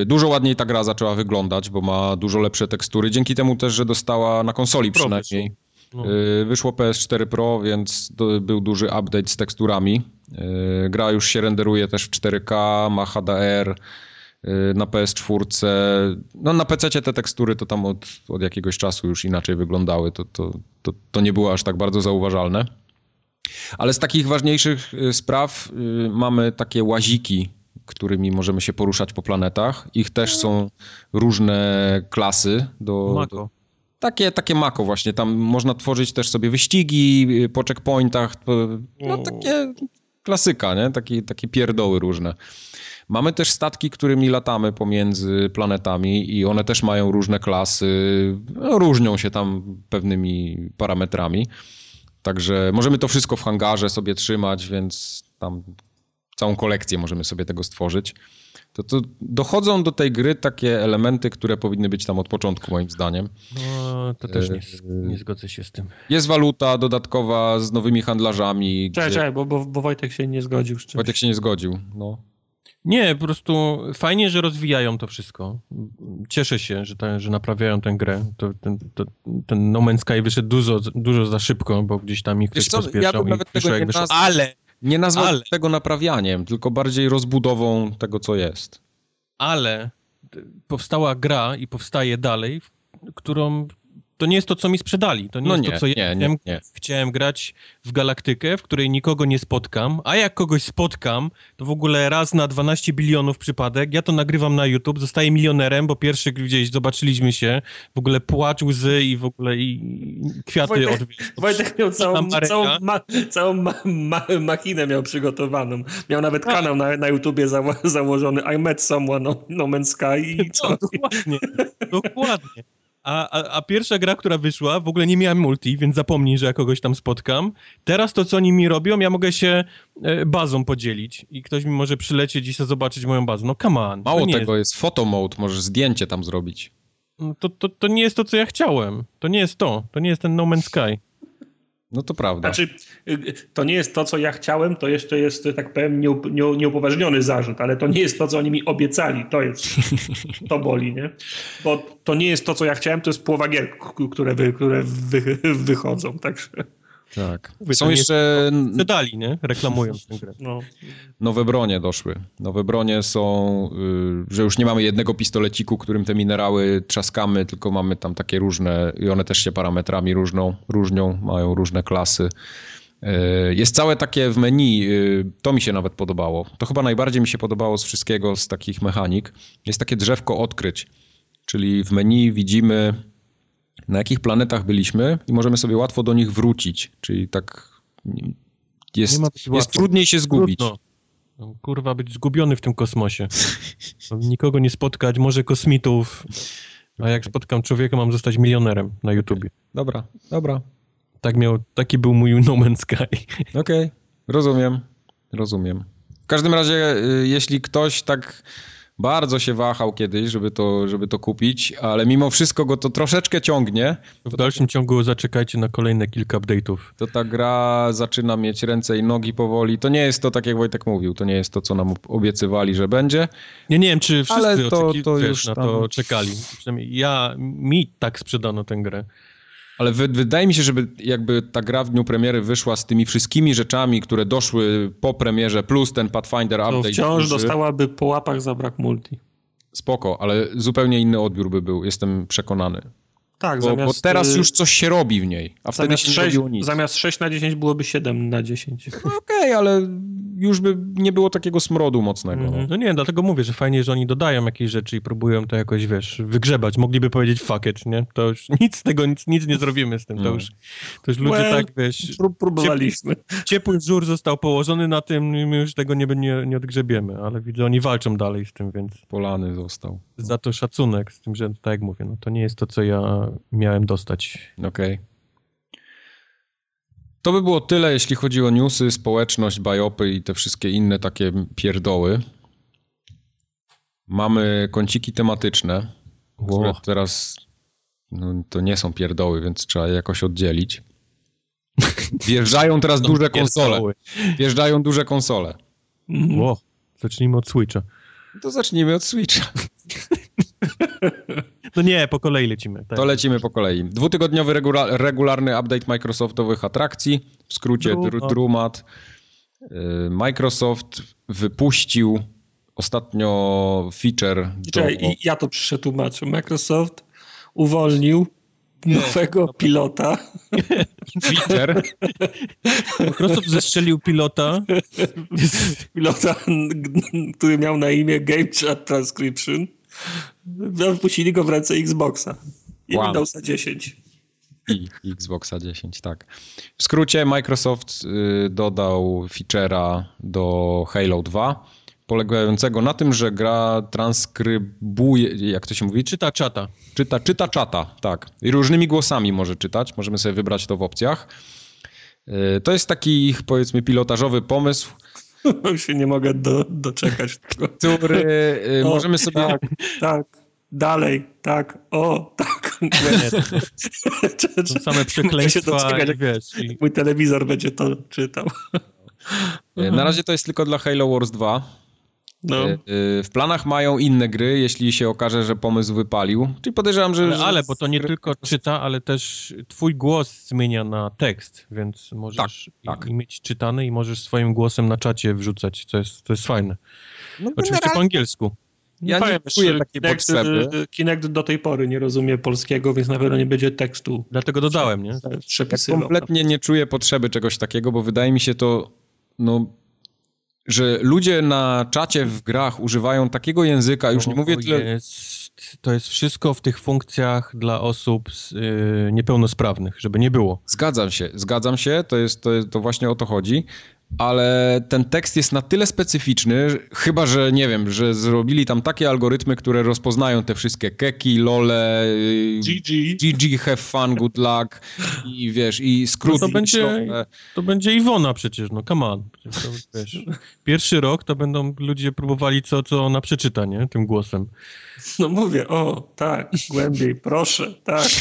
Y, dużo ładniej ta gra zaczęła wyglądać, bo ma dużo lepsze tekstury. Dzięki temu też, że dostała na konsoli przynajmniej. No. Y, wyszło PS4 Pro, więc był duży update z teksturami. Y, gra już się renderuje też w 4K, ma HDR na PS4. No na PC te tekstury to tam od, od jakiegoś czasu już inaczej wyglądały. To, to, to, to nie było aż tak bardzo zauważalne. Ale z takich ważniejszych y, spraw y, mamy takie łaziki, którymi możemy się poruszać po planetach. Ich też są różne klasy do. Mako. Do, takie, takie mako właśnie. Tam można tworzyć też sobie wyścigi y, po checkpointach. No takie klasyka, nie? Takie, takie pierdoły różne. Mamy też statki, którymi latamy pomiędzy planetami i one też mają różne klasy. No, różnią się tam pewnymi parametrami. Także możemy to wszystko w hangarze sobie trzymać, więc tam całą kolekcję możemy sobie tego stworzyć. To, to dochodzą do tej gry takie elementy, które powinny być tam od początku, moim zdaniem. No, to też nie, nie zgodzę się z tym. Jest waluta dodatkowa z nowymi handlarzami. Czekaj, gdzie... czekaj, bo, bo, bo Wojtek się nie zgodził. Wojtek się nie zgodził, no. Nie, po prostu fajnie, że rozwijają to wszystko. Cieszę się, że, ta, że naprawiają tę grę. To, ten, to, ten No Man's Sky wyszedł dużo, dużo za szybko, bo gdzieś tam ich ktoś pospieszał ja bym nawet tego nie wyszło, ale... Nie nazwał ale, tego naprawianiem, tylko bardziej rozbudową tego, co jest. Ale powstała gra i powstaje dalej, którą to nie jest to, co mi sprzedali. To nie no jest nie, to, co ja nie, nie, nie. chciałem grać w galaktykę, w której nikogo nie spotkam, a jak kogoś spotkam, to w ogóle raz na 12 bilionów przypadek, ja to nagrywam na YouTube, zostaję milionerem, bo pierwszy gdzieś zobaczyliśmy się, w ogóle płacz, łzy i w ogóle i kwiaty Wojtek, od... Wojtek miał całą, całą, ma, całą ma, ma, machinę miał przygotowaną. Miał nawet tak. kanał na, na YouTubie zało, założony I met someone no, no Man's Sky i co? No, dokładnie, dokładnie. A, a, a, pierwsza gra, która wyszła, w ogóle nie miałem multi, więc zapomnij, że ja kogoś tam spotkam. Teraz to, co oni mi robią, ja mogę się e, bazą podzielić i ktoś mi może przylecieć i sobie zobaczyć moją bazę. No come on. Mało tego, jest, jest photo mode, możesz zdjęcie tam zrobić. No, to, to, to nie jest to, co ja chciałem. To nie jest to. To nie jest ten No Man's Sky. No to prawda. Znaczy, y, to nie jest to, co ja chciałem, to jeszcze jest, tak powiem, nieupoważniony zarzut, ale to nie jest to, co oni mi obiecali. To jest, (laughs) to boli, nie? Bo to nie jest to, co ja chciałem, to jest połowa gier, które, wy, które wy, wychodzą, także... Tak. Są jeszcze... Dali, nie? Reklamując (laughs) tę grę. No. Nowe bronie doszły. Nowe bronie są, y, że już nie mamy jednego pistoleciku, którym te minerały trzaskamy, tylko mamy tam takie różne i one też się parametrami różną, różnią, mają różne klasy. Y, jest całe takie w menu, y, to mi się nawet podobało. To chyba najbardziej mi się podobało z wszystkiego, z takich mechanik. Jest takie drzewko odkryć, czyli w menu widzimy na jakich planetach byliśmy i możemy sobie łatwo do nich wrócić. Czyli tak jest, jest trudniej się zgubić. Trudno. No, kurwa, być zgubiony w tym kosmosie. Nikogo nie spotkać, może kosmitów. A jak spotkam człowieka, mam zostać milionerem na YouTubie. Dobra, dobra. Tak miał, taki był mój No Man's Sky. Okej, okay. rozumiem, rozumiem. W każdym razie, y, jeśli ktoś tak bardzo się wahał kiedyś, żeby to, żeby to kupić, ale mimo wszystko go to troszeczkę ciągnie. W dalszym ciągu zaczekajcie na kolejne kilka update'ów. To ta gra zaczyna mieć ręce i nogi powoli. To nie jest to, tak jak Wojtek mówił, to nie jest to, co nam obiecywali, że będzie. Nie, nie wiem, czy wszyscy ale to, to już na to czekali. Przynajmniej ja, mi tak sprzedano tę grę. Ale wydaje mi się, żeby jakby ta gra w dniu premiery wyszła z tymi wszystkimi rzeczami, które doszły po premierze, plus ten Pathfinder to update. wciąż duży. dostałaby po łapach za brak multi. Spoko, ale zupełnie inny odbiór by był, jestem przekonany. Tak, bo, zamiast... bo teraz y, już coś się robi w niej, a wtedy się 6, nie nic. Zamiast 6 na 10 byłoby 7 na 10. No Okej, okay, ale już by nie było takiego smrodu mocnego. Mm -hmm. no. no. nie, dlatego mówię, że fajnie, że oni dodają jakieś rzeczy i próbują to jakoś, wiesz, wygrzebać. Mogliby powiedzieć fuck it, nie? To już (laughs) nic z tego, nic, nic nie zrobimy z tym. To mm. już, to już ludzie well, tak, wiesz... Próbowaliśmy. Ciepły, ciepły wzór został położony na tym i my już tego nie, nie, nie odgrzebiemy, ale widzę, oni walczą dalej z tym, więc... Polany został. Za to szacunek, z tym, że tak jak mówię, no to nie jest to, co ja miałem dostać dostać. Okej. Okay. To by było tyle, jeśli chodzi o newsy, społeczność, bajopy i te wszystkie inne takie pierdoły. Mamy kąciki tematyczne, wow. które teraz no, to nie są pierdoły, więc trzeba je jakoś oddzielić. Wjeżdżają teraz duże konsole. Wjeżdżają duże konsole. Wow. Zacznijmy od Switcha. To zacznijmy od Switcha. (laughs) No nie, po kolei lecimy. Tak. To lecimy po kolei. Dwutygodniowy regula regularny update Microsoftowych atrakcji, w skrócie Drumat. Y, Microsoft wypuścił ostatnio feature. Czekaj, do... ja to przetłumaczę. Microsoft uwolnił nowego pilota. (laughs) Twitter. Microsoft zestrzelił pilota. (laughs) Pilota, który miał na imię Game Chat Transcription. Wpuścili go w ręce Xboxa i wow. Windowsa 10. I Xboxa 10, tak. W skrócie Microsoft y, dodał feature'a do Halo 2 polegającego na tym, że gra transkrybuje, jak to się mówi? Czyta czata. Czyta, czyta czata, tak. I różnymi głosami może czytać, możemy sobie wybrać to w opcjach. Y, to jest taki, powiedzmy, pilotażowy pomysł, (laughs) się nie mogę do, doczekać. Który (laughs) y, o, możemy sobie... Tak, tak, dalej, tak, o, tak. (laughs) To same przekleństwa i wiesz. I... Mój telewizor będzie to czytał. Y, na razie to jest tylko dla Halo Wars 2. No. Y, w planach mają inne gry, jeśli się okaże, że pomysł wypalił. Czyli podejrzewam, że... Ale, ale bo to nie tylko czyta, ale też twój głos zmienia na tekst, więc możesz tak, tak. mieć czytany i możesz swoim głosem na czacie wrzucać, co jest, to jest fajne. No, Oczywiście po angielsku. Ja nie czuję takiej Kinect, potrzeby. Kinect do tej pory nie rozumie polskiego, więc na pewno nie będzie tekstu. Dlatego dodałem, nie? Przepisywał. Ja kompletnie nie czuję potrzeby czegoś takiego, bo wydaje mi się to, no, że ludzie na czacie w grach używają takiego języka, już nie mówię tyle... Jest, to jest wszystko w tych funkcjach dla osób z, yy, niepełnosprawnych, żeby nie było. Zgadzam się, zgadzam się, to, jest, to, to właśnie o to chodzi, ale ten tekst jest na tyle specyficzny, chyba że nie wiem, że zrobili tam takie algorytmy, które rozpoznają te wszystkie keki, lole, GG, GG have fun, good luck i wiesz, i skróty. No to, będzie, to będzie Iwona przecież, no come on. To, wiesz, pierwszy rok to będą ludzie próbowali co, co ona przeczyta, nie? Tym głosem. No mówię, o tak, głębiej, proszę, tak. (laughs)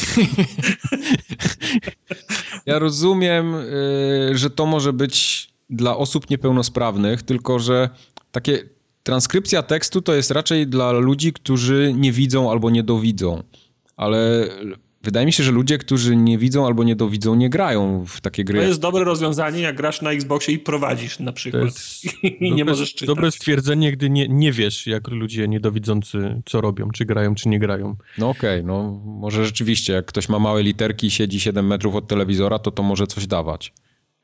Ja rozumiem, y, że to może być dla osób niepełnosprawnych, tylko że takie transkrypcja tekstu to jest raczej dla ludzi, którzy nie widzą albo nie dowidzą. Ale wydaje mi się, że ludzie, którzy nie widzą albo nie dowidzą, nie grają w takie gry. To jest dobre rozwiązanie, jak grasz na Xboxie i prowadzisz na przykład. (laughs) I nie możesz czytać. Dobre stwierdzenie, gdy nie, nie wiesz, jak ludzie niedowidzący co robią, czy grają, czy nie grają. No okej, okay, no może rzeczywiście, jak ktoś ma małe literki i siedzi 7 metrów od telewizora, to to może coś dawać.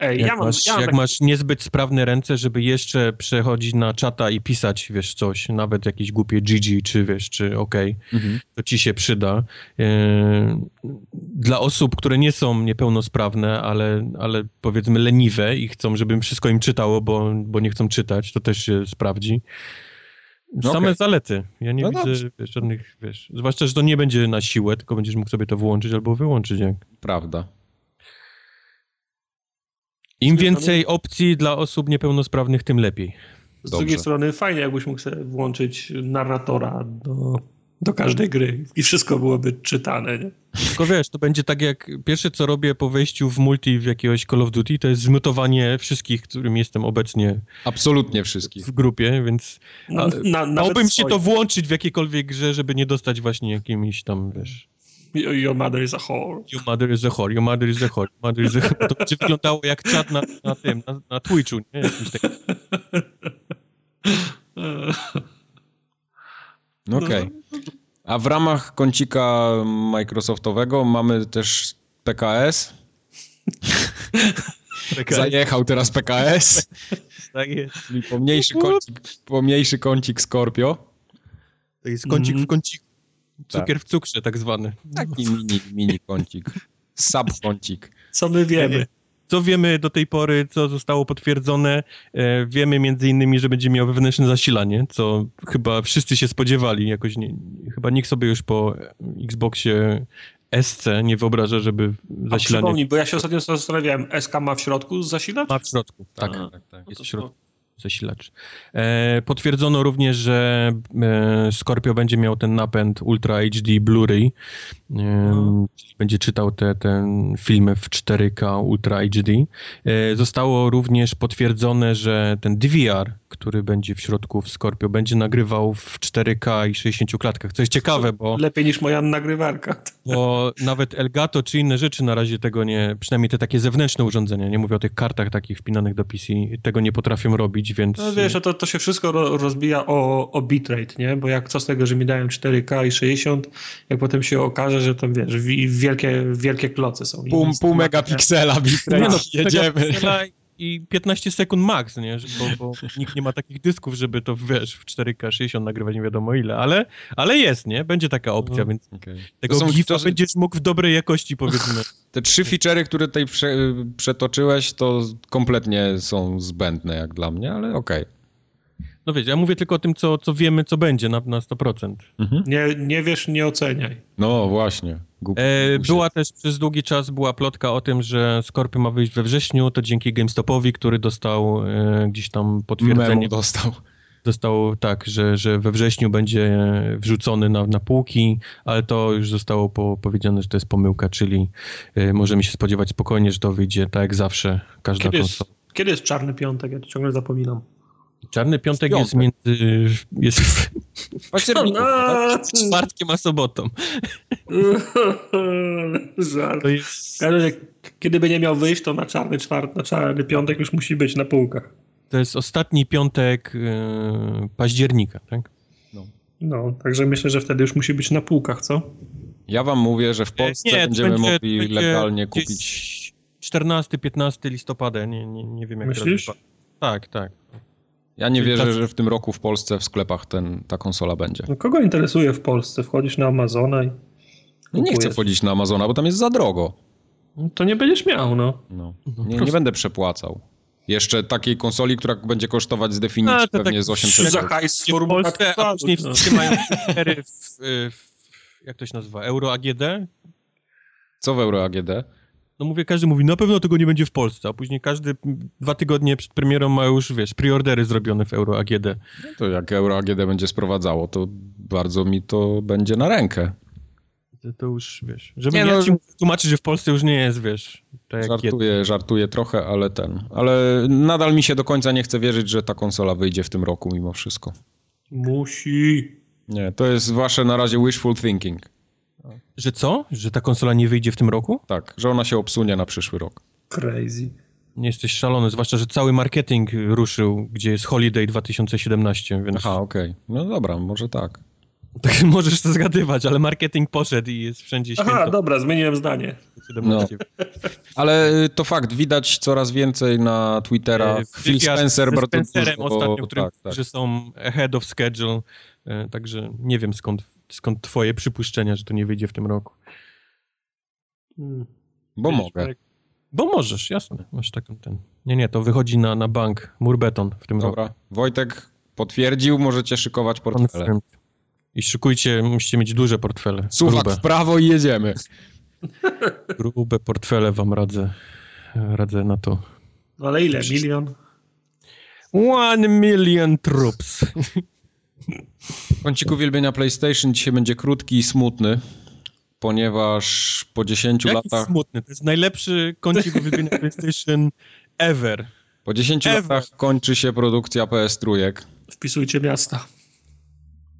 Ej, jak, ja mam, masz, ja jak tak... masz niezbyt sprawne ręce, żeby jeszcze przechodzić na czata i pisać, wiesz, coś, nawet jakieś głupie GG, czy wiesz, czy OK, mhm. to ci się przyda. E, dla osób, które nie są niepełnosprawne, ale, ale powiedzmy leniwe i chcą, żebym wszystko im czytało, bo, bo nie chcą czytać, to też się sprawdzi. No Same okay. zalety. Ja nie no widzę wiesz, żadnych, wiesz, zwłaszcza, że to nie będzie na siłę, tylko będziesz mógł sobie to włączyć albo wyłączyć. Jak. Prawda. Im więcej opcji dla osób niepełnosprawnych, tym lepiej. Z Dobrze. drugiej strony fajnie, jakbyś mógł sobie włączyć narratora do, do każdej gry i wszystko byłoby czytane. Nie? Tylko wiesz, to będzie tak jak pierwsze co robię po wejściu w multi w jakiegoś Call of Duty, to jest zmutowanie wszystkich, którym jestem obecnie. Absolutnie wszystkich. W grupie, więc no, na, dałbym się to włączyć w jakiejkolwiek grze, żeby nie dostać właśnie jakimiś tam, wiesz... Your mother is a whore. Your mother is a whore, your mother is a whore, your mother is a whore. To będzie wyglądało jak czat na, na tym, na, na Twitchu, nie? Jakimś takim. No okej. Okay. A w ramach kącika Microsoftowego mamy też PKS. PKS. Zajechał teraz PKS. tak jest. Czyli pomniejszy kącik, pomniejszy kącik Scorpio. To jest kącik mm. w kąciku. Cukier tak. w cukrze tak zwany. Taki mini, mini kącik. Sub kącik. Co my wiemy? Co wiemy do tej pory, co zostało potwierdzone? E, wiemy między innymi, że będzie miał wewnętrzne zasilanie, co chyba wszyscy się spodziewali. Jakoś nie, chyba nikt sobie już po Xboxie SC nie wyobraża, żeby zasilanie... A przypomnij, bo ja się ostatnio zastanawiałem, SK ma w środku zasilacz? Ma w środku, tak. tak, tak, tak. Jest w środku zasilacz. E, potwierdzono również, że e, Scorpio będzie miał ten napęd Ultra HD Blu-ray, e, będzie czytał te, te filmy w 4K Ultra HD. E, zostało również potwierdzone, że ten DVR, który będzie w środku w Scorpio, będzie nagrywał w 4K i 60 klatkach, co jest ciekawe, bo... Lepiej niż moja nagrywarka. Bo nawet Elgato czy inne rzeczy na razie tego nie, przynajmniej te takie zewnętrzne urządzenia, nie mówię o tych kartach takich wpinanych do PC, tego nie potrafią robić, więc... No wiesz, to, to się wszystko rozbija o, o bitrate, nie? Bo jak co z tego, że mi dają 4K i 60, jak potem się okaże, że tam wiesz, wielkie, wielkie kloce są. Pół, pół megapiksela bitrate, no, jedziemy i 15 sekund max, nie? Bo, bo, (laughs) nikt nie ma takich dysków, żeby to, wiesz, w 4K 60 nagrywać nie wiadomo ile, ale, ale jest, nie? Będzie taka opcja, no, więc okay. tego to GIFa to, będziesz mógł w dobrej jakości, powiedzmy. (laughs) Te trzy feature'y, które tutaj prze, przetoczyłeś, to kompletnie są zbędne jak dla mnie, ale okej. Okay. No wiecie, ja mówię tylko o tym, co, co wiemy, co będzie na, na 100%. Mhm. Nie, nie wiesz, nie oceniaj. No właśnie. E, była też przez długi czas była plotka o tym, że Scorpio ma wyjść we wrześniu, to dzięki GameStopowi, który dostał e, gdzieś tam potwierdzenie. Memo dostał. Dostał tak, że, że we wrześniu będzie wrzucony na, na półki, ale to już zostało po, powiedziane, że to jest pomyłka, czyli e, możemy się spodziewać spokojnie, że to wyjdzie tak jak zawsze, każda kiedy konsola. Jest, kiedy jest Czarny Piątek? Ja to ciągle zapominam. Czarny piątek, jest między... Jest w październiku, tak? czwartkiem a sobotą. (laughs) Żart. Jest... Kiedy by nie miał wyjść, to na czarny czwartek, na czarny piątek już musi być na półkach. To jest ostatni piątek yy, października, tak? No. No, także myślę, że wtedy już musi być na półkach, co? Ja wam mówię, że w Polsce nie, będziemy będzie, mogli będzie legalnie kupić. 14-15 listopada, nie, nie, nie wiem jak Myślisz? Teraz... Tak, tak. Ja nie Czyli wierzę, że w tym roku w Polsce w sklepach ten, ta konsola będzie. No kogo interesuje w Polsce? Wchodzisz na Amazona i. No nie chcę wchodzić na Amazona, bo tam jest za drogo. No to nie będziesz miał, no. no. no nie, nie będę przepłacał. Jeszcze takiej konsoli, która będzie kosztować z definicji A, pewnie tak z 800 Za hajs w Polsce, a później no. trzymają w, w, jak to się nazywa, Euro AGD? Co w Euro AGD? No mówię, każdy mówi, na pewno tego nie będzie w Polsce, a później każdy dwa tygodnie przed premierą ma już, wiesz, preordery zrobione w Euro AGD. No to jak Euro AGD będzie sprowadzało, to bardzo mi to będzie na rękę. To, to już, wiesz, żeby nie, no, ci tłumaczyć, że w Polsce już nie jest, wiesz. Tak żartuję, żartuję trochę, ale ten, ale nadal mi się do końca nie chce wierzyć, że ta konsola wyjdzie w tym roku mimo wszystko. Musi. Nie, to jest wasze na razie wishful thinking. Że co? Że ta konsola nie wyjdzie w tym roku? Tak, że ona się obsunie na przyszły rok. Crazy. Nie jesteś szalony, zwłaszcza, że cały marketing ruszył, gdzie jest Holiday 2017, więc... Aha, okej. Okay. No dobra, może tak. (laughs) Tak możesz to zgadywać, ale marketing poszedł i jest wszędzie święto. Aha, dobra, zmieniłem zdanie. No. Ale y, to fakt, widać coraz więcej na Twitterach. Phil Spencer bardzo dużo... ostatnio, którym, tak, tak. że są ahead of schedule, y, także nie wiem skąd, skąd twoje przypuszczenia, że to nie wyjdzie w tym roku. Hmm. Bo mogę. Bo możesz, jasne. Masz taką ten... Nie, nie, to wychodzi na, na bank, murbeton w tym Dobra. roku. Wojtek potwierdził, możecie szykować portfele. I szykujcie, musicie mieć duże portfele. Słuchaj, w prawo i jedziemy. (laughs) Grube portfele wam radzę. Radzę na to. Ale ile? Milion? One million troops. (laughs) Kącik uwielbienia PlayStation dzisiaj będzie krótki i smutny, ponieważ po 10 Jaki latach... smutny? To jest najlepszy kącik uwielbienia PlayStation ever. Po 10 ever. latach kończy się produkcja PS3. Wpisujcie miasta.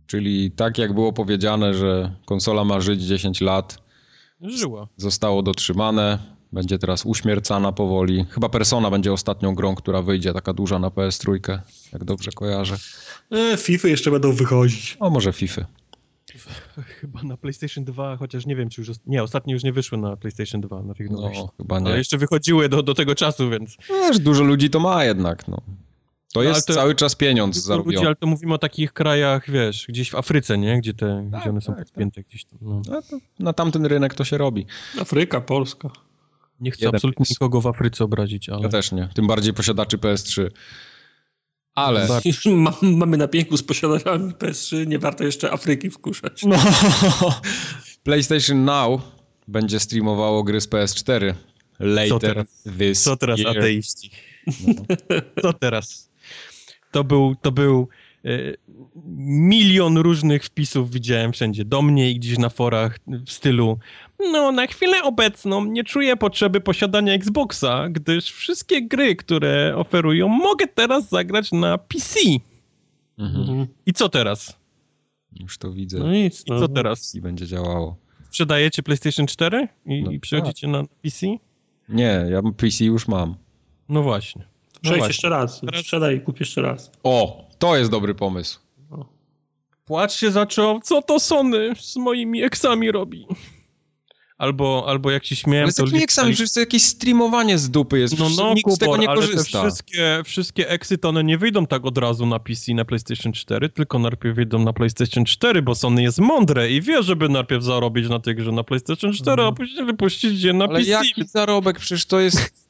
Czyli tak jak było powiedziane, że konsola ma żyć 10 lat. Żyła. Zostało dotrzymane. Będzie teraz uśmiercana powoli. Chyba Persona będzie ostatnią grą, która wyjdzie taka duża na PS3, jak dobrze kojarzę. E, FIFA jeszcze będą wychodzić. O, może FIFA. Chyba na PlayStation 2, chociaż nie wiem, czy już. Nie, ostatnie już nie wyszły na PlayStation 2, na tych No, chyba nie. Ale jeszcze wychodziły do, do tego czasu, więc. Wiesz, dużo ludzi to ma jednak, no. To no, jest to, cały czas pieniądz zarobiony. Ludzi, ale to mówimy o takich krajach, wiesz, gdzieś w Afryce, nie? Gdzie, te, tak, gdzie one są tak, podpięte tak. gdzieś tam. No. No na tamten rynek to się robi. Afryka, Polska. Nie chcę Jeden absolutnie nikogo w Afryce obrazić, ale... Ja też nie. Tym bardziej posiadaczy PS3. Ale... (laughs) Mamy na pięku z posiadaczami PS3, nie warto jeszcze Afryki wkuszać. No. (laughs) PlayStation Now będzie streamowało gry z PS4. Later Co teraz, this Co teraz year. ateiści? No. (laughs) Co teraz? To był, to był milion różnych wpisów widziałem wszędzie, do mnie i gdzieś na forach w stylu no na chwilę obecną nie czuję potrzeby posiadania Xboxa, gdyż wszystkie gry, które oferują mogę teraz zagrać na PC. Mhm. I co teraz? Już to widzę. No nic, no. I co teraz? I będzie działało. Sprzedajecie PlayStation 4 i, no, i przechodzicie tak. na PC? Nie, ja PC już mam. No właśnie. No Przejdź jeszcze raz. Sprzedaj i kup jeszcze raz. O, to jest dobry pomysł. No. Płacz się zaczął. Co to Sony z moimi eksami robi? Albo, albo jak się śmiałem... Ale z jakimi eksami? Przecież to jakieś streamowanie z dupy jest. No, no, nikt Kubor, z tego nie korzysta. Wszystkie, wszystkie eksy to one nie wyjdą tak od razu na PC na PlayStation 4, tylko najpierw wyjdą na PlayStation 4, bo Sony jest mądre i wie, żeby najpierw zarobić na tej grze na PlayStation 4, mhm. a później wypuścić je na ale PC. Ale jaki zarobek? Przecież to jest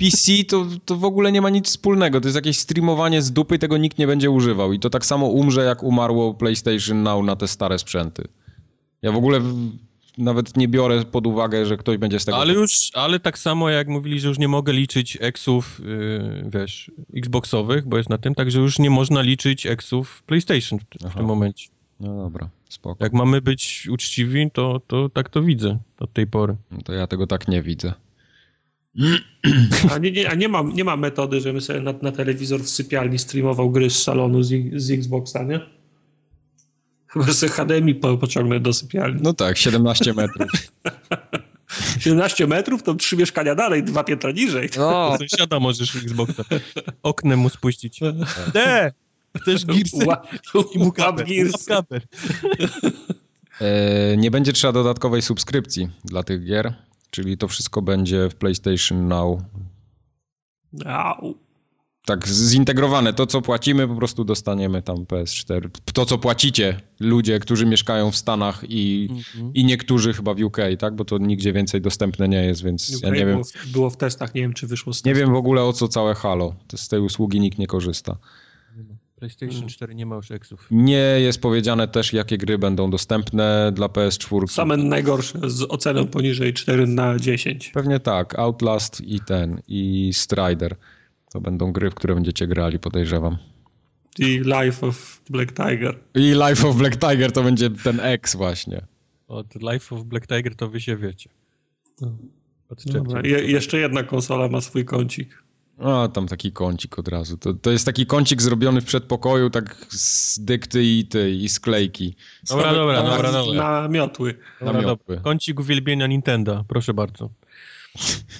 PC to, to w ogóle nie ma nic wspólnego. To jest jakieś streamowanie z dupy i tego nikt nie będzie używał. I to tak samo umrze, jak umarło PlayStation Now na te stare sprzęty. Ja w ogóle nawet nie biorę pod uwagę, że ktoś będzie z tego... Ale już, ale tak samo jak mówili, że już nie mogę liczyć eksów, yy, wiesz, xboxowych, bo jest na tym, także już nie można liczyć eksów PlayStation w, w tym momencie. No dobra, spoko. Jak mamy być uczciwi, to, to tak to widzę od tej pory. No to ja tego tak nie widzę. A nie, nie, a nie, ma, nie ma metody, żebym sobie na, na telewizor w sypialni streamował gry z salonu z, z Xboxa, nie? Chyba, że HDMI po, pociągnę do sypialni. No tak, 17 metrów. (laughs) 17 metrów to trzy mieszkania dalej, dwa piętra niżej. No, (laughs) sąsiada możesz Xboxa oknem mu spuścić. D! Też Gearsy i Gears. E, nie będzie trzeba dodatkowej subskrypcji dla tych gier, czyli to wszystko będzie w PlayStation Now. Au. Tak, zintegrowane. To, co płacimy, po prostu dostaniemy tam PS4. To, co płacicie ludzie, którzy mieszkają w Stanach i, mm-hmm. i niektórzy chyba w UK, tak? Bo to nigdzie więcej dostępne nie jest, więc UK ja nie było, wiem. Było w testach, nie wiem, czy wyszło z Nie wiem w ogóle o co całe Halo. Z tej usługi nikt nie korzysta. PlayStation 4 nie ma już eksów. Nie jest powiedziane też, jakie gry będą dostępne dla PS4. Same najgorsze z oceną poniżej 4 na 10. Pewnie tak. Outlast i ten, i Strider. To będą gry, w które będziecie grali, podejrzewam. I Life of Black Tiger. I Life of Black Tiger to będzie ten X właśnie. Od Life of Black Tiger to wy się wiecie. No. Je, jeszcze jedna konsola ma swój kącik. A, tam taki kącik od razu. To, to jest taki kącik zrobiony w przedpokoju, tak z dykty i ty, i sklejki. Dobra, dobra, na, dobra, dobra. Na miotły. Dobra, na miotły. Kącik uwielbienia Nintendo, proszę bardzo.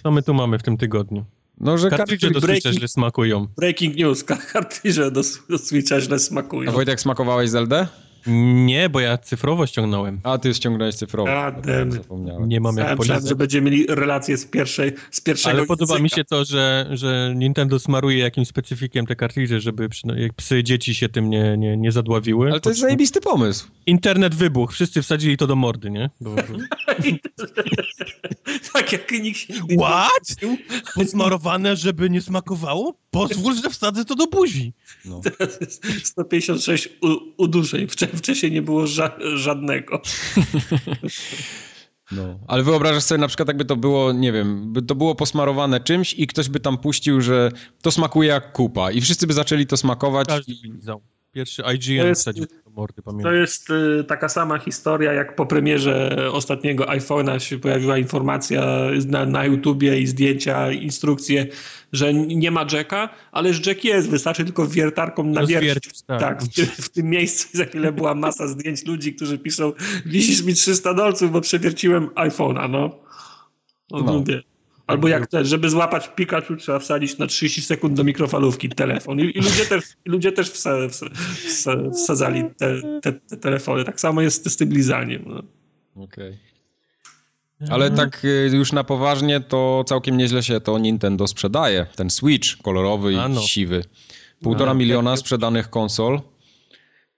Co my tu mamy w tym tygodniu? No, że kartridże do Switcha źle smakują. Breaking news, kartridże do, do Switcha źle smakują. A Wojtek, smakowałeś Zeldę? Nie, bo ja cyfrowo ściągnąłem. A, ty ściągnąłeś cyfrowo. A, Zapomniałem. Nie mam jak policzyć. że będziemy mieli relacje z, pierwszej, z pierwszego Ale podoba mi się to, że, że Nintendo smaruje jakimś specyfikiem te kartridże, żeby psy dzieci się tym nie, nie, nie zadławiły. Ale to jest zajebisty pomysł. Internet wybuch, wszyscy wsadzili to do mordy, nie? Bo... (laughs) tak jak nikt się What? Posmarowane, żeby nie smakowało? Pozwól, że wsadzę to do buzi. No. 156 uduszeń. (laughs) Wcześniej nie było ża żadnego. (laughs) No, ale wyobrażasz sobie na przykład, jakby to było, nie wiem, by to było posmarowane czymś i ktoś by tam puścił, że to smakuje jak kupa i wszyscy by zaczęli to smakować. Każdy i... Pierwszy IGN wsadził do mordy, pamiętam. To jest y, taka sama historia, jak po premierze ostatniego iPhone'a się pojawiła informacja na, na YouTubie i zdjęcia, instrukcje, że nie ma jacka, ale że jack jest, wystarczy tylko wiertarką nawiercić. Tak, tak w, tym, w tym miejscu za chwilę była masa zdjęć ludzi, którzy piszą wisisz mi 300 dolców, bo przewierciłem iPhone'a, no. No, no. Mówię. Albo jak też, żeby złapać Pikachu, trzeba wsadzić na 30 sekund do mikrofalówki telefon. I, i ludzie też, ludzie też wsa, wsa, wsadzali te, te, te, telefony. Tak samo jest z tym lizaniem. No. Okej. Okay. Ale tak y, już na poważnie, to całkiem nieźle się to Nintendo sprzedaje. Ten Switch kolorowy i no. siwy. Półtora miliona sprzedanych konsol.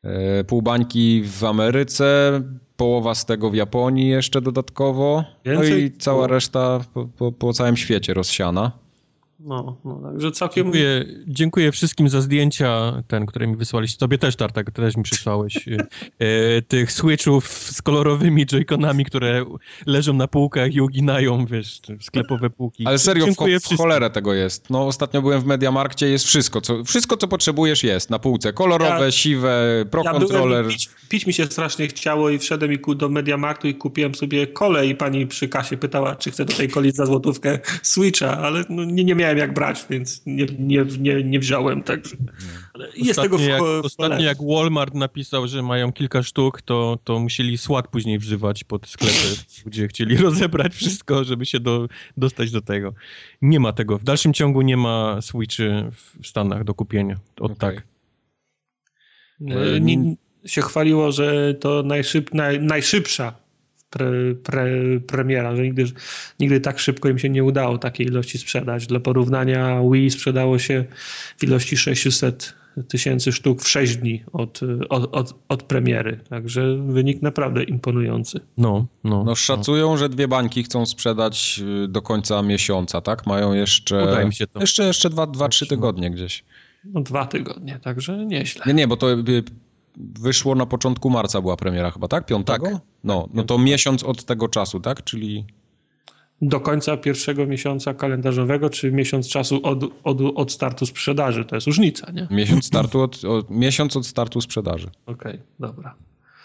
E, pół bańki w Ameryce, połowa z tego w Japonii jeszcze dodatkowo, Więcej? no i cała reszta po, po, po całym świecie rozsiana. No, no także całkiem... Dziękuję, dziękuję wszystkim za zdjęcia, ten, które mi wysłaliście. Tobie też, Tartak, też mi przysłałeś. E, e, tych switchów z kolorowymi joyconami, które leżą na półkach i uginają, wiesz, sklepowe półki. Ale serio, dziękuję w, w cholerę tego jest. No, ostatnio byłem w Mediamarkcie, jest wszystko, co, wszystko, co potrzebujesz jest na półce. Kolorowe, ja, siwe, Pro ja Controller. Byłem, pić, pić, mi się strasznie chciało i wszedłem i do Mediamarktu i kupiłem sobie kolę i pani przy kasie pytała, czy chcę do tej koli za złotówkę Switcha, ale no, nie, nie miałem miałem jak brać, więc nie, nie, nie, nie wziąłem. Także. Ale jest ostatnio, tego w, jak, w ostatnio jak Walmart napisał, że mają kilka sztuk, to, to musieli SWAT później wzywać pod sklepy, (laughs) gdzie chcieli rozebrać wszystko, żeby się do, dostać do tego. Nie ma tego. W dalszym ciągu nie ma Switchy w Stanach do kupienia. Od okay. tak. E, nie, się chwaliło, że to najszyb, naj, najszybsza pre, pre, premiera, że nigdy, nigdy tak szybko im się nie udało takiej ilości sprzedać. Dla porównania Wii sprzedało się w ilości 600 tysięcy sztuk w 6 dni od, od, od, od, premiery. Także wynik naprawdę imponujący. No, no, no szacują, no. że dwie bańki chcą sprzedać y, do końca miesiąca, tak? Mają jeszcze... Uda im się to. Jeszcze, jeszcze dwa, dwa trzy tygodnie gdzieś. No dwa tygodnie, także nieźle. Nie, nie, bo to y, wyszło na początku marca była premiera chyba, tak? Piątego? Tak. No, no to miesiąc od tego czasu, tak? Czyli... Do końca pierwszego miesiąca kalendarzowego, czy miesiąc czasu od, od, od startu sprzedaży. To jest różnica, nie? Miesiąc, startu od, od miesiąc od startu sprzedaży. Okej, okay, dobra.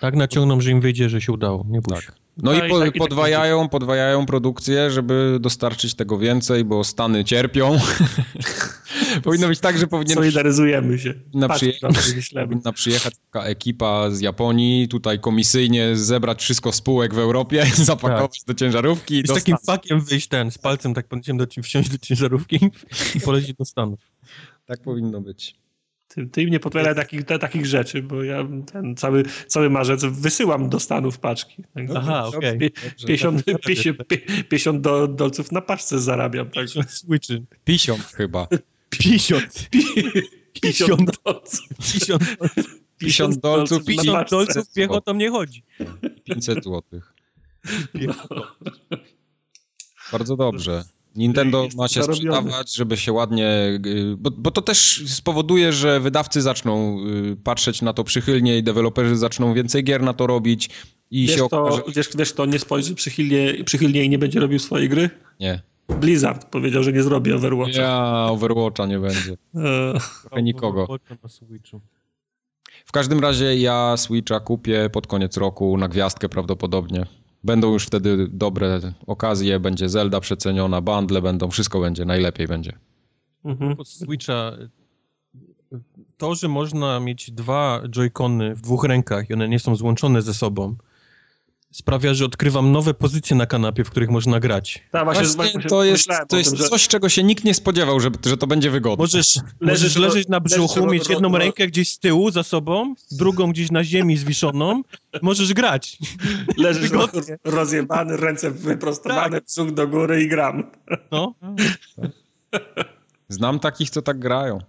Tak naciągną, że im wyjdzie, że się udało. Nie bój tak. No, no i, po, tak, podwajają, tak podwajają produkcję, żeby dostarczyć tego więcej, bo Stany cierpią. (laughs) (laughs) Powinno być tak, że powinien... Solidaryzujemy się. Na, przyje... powinna przyjechać taka ekipa z Japonii, tutaj komisyjnie zebrać wszystko spółek w Europie, (laughs) zapakować tak. do ciężarówki. I z takim fakiem wyjść ten, z palcem tak będziemy do, wsiąść do ciężarówki i polecieć do Stanów. Tak powinno być. Ty, ty nie podpowiadaj takich, takich rzeczy, bo ja ten cały, cały marzec wysyłam do Stanów paczki. Tak, Aha, okej. Okay. 50, 50, 50 do, dolców na paczce zarabiam. Tak. 50 switchy. 50 chyba. 50. 50 dolców. 50 50 dolców, 50 dolców piechotą nie chodzi. 500 złotych. Bardzo dobrze. Nintendo ma się sprzedawać, żeby się ładnie. Y, bo, bo, to też spowoduje, że wydawcy zaczną y, patrzeć na to przychylnie i deweloperzy zaczną więcej gier na to robić. I wiesz, się okaże... to, wiesz, wiesz, to nie spojrzy przychylnie, przychylnie i nie będzie robił swojej gry? Nie. Blizzard powiedział, że nie zrobi Overwatcha. Ja, Overwatcha nie będzie. (laughs) E. Trochę nikogo. W każdym razie ja Switcha kupię pod koniec roku na gwiazdkę prawdopodobnie. Będą już wtedy dobre okazje, będzie Zelda przeceniona, bundle będą, wszystko będzie, najlepiej będzie. Mhm. Switcha to, że można mieć dwa joycony w dwóch rękach i one nie są złączone ze sobą, sprawia, że odkrywam nowe pozycje na kanapie, w których można grać. Tak, właśnie, właśnie, właśnie to jest, to jest tym, że... coś, czego się nikt nie spodziewał, że, że to będzie wygodne. Możesz, możesz leżeć na brzuchu, leżysz, mieć jedną rękę gdzieś z tyłu za sobą, drugą gdzieś na ziemi zwiszoną, możesz grać. Leżysz rozjebany, ręce wyprostowane, tak. brzuch do góry i gram. No. Znam takich, co tak grają.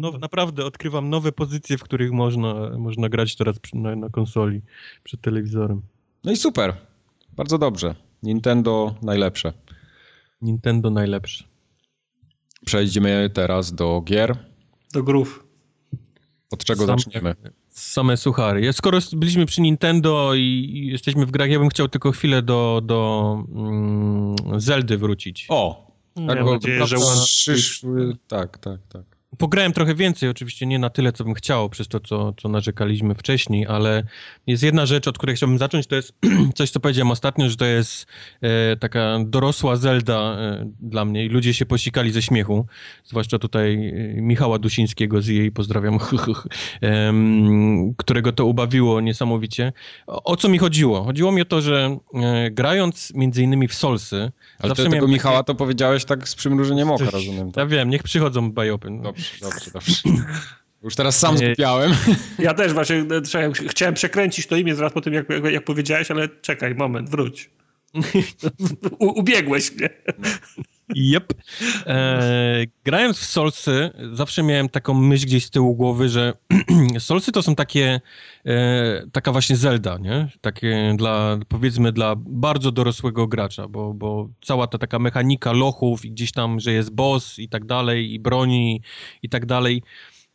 No, naprawdę odkrywam nowe pozycje, w których można, można grać teraz na, na konsoli, przed telewizorem. No i super. Bardzo dobrze. Nintendo najlepsze. Nintendo najlepsze. Przejdziemy teraz do gier. Do grów. Od czego same, zaczniemy? Same suchary. Skoro byliśmy przy Nintendo i jesteśmy w grach, ja bym chciał tylko chwilę do, do mm, Zeldy wrócić. O! Tak, ja bo, nadzieję, że przyszły... Tak, tak, tak. Pograłem trochę więcej, oczywiście nie na tyle, co bym chciał, przez to, co, co narzekaliśmy wcześniej, ale jest jedna rzecz, od której chciałbym zacząć, to jest (clears throat) coś, co powiedziałem ostatnio, że to jest e, taka dorosła Zelda e, dla mnie i ludzie się posikali ze śmiechu, zwłaszcza tutaj e, Michała Dusińskiego z jej, pozdrawiam, (laughs) e, którego to ubawiło niesamowicie. O, o, co mi chodziło? Chodziło mi o to, że e, grając między innymi w Solsy... Ale ty tego Michała to powiedziałeś tak z przymrużeniem oka, (laughs) rozumiem. Tak? Ja wiem, niech przychodzą bajopy. No. Dobrze. Dobrze, dobrze. Już teraz sam skupiałem. Ja też właśnie e, chciałem przekręcić to imię zaraz po tym, jak, jak powiedziałeś, ale czekaj, moment, wróć. Ubiegłeś mnie. Yep. E, grając w Solsy, zawsze miałem taką myśl gdzieś z tyłu głowy, że (clears throat) Solsy to są takie, e, taka właśnie Zelda, nie? Takie dla, powiedzmy, dla bardzo dorosłego gracza, bo, bo cała ta taka mechanika lochów i gdzieś tam, że jest boss i tak dalej, i broni i tak dalej.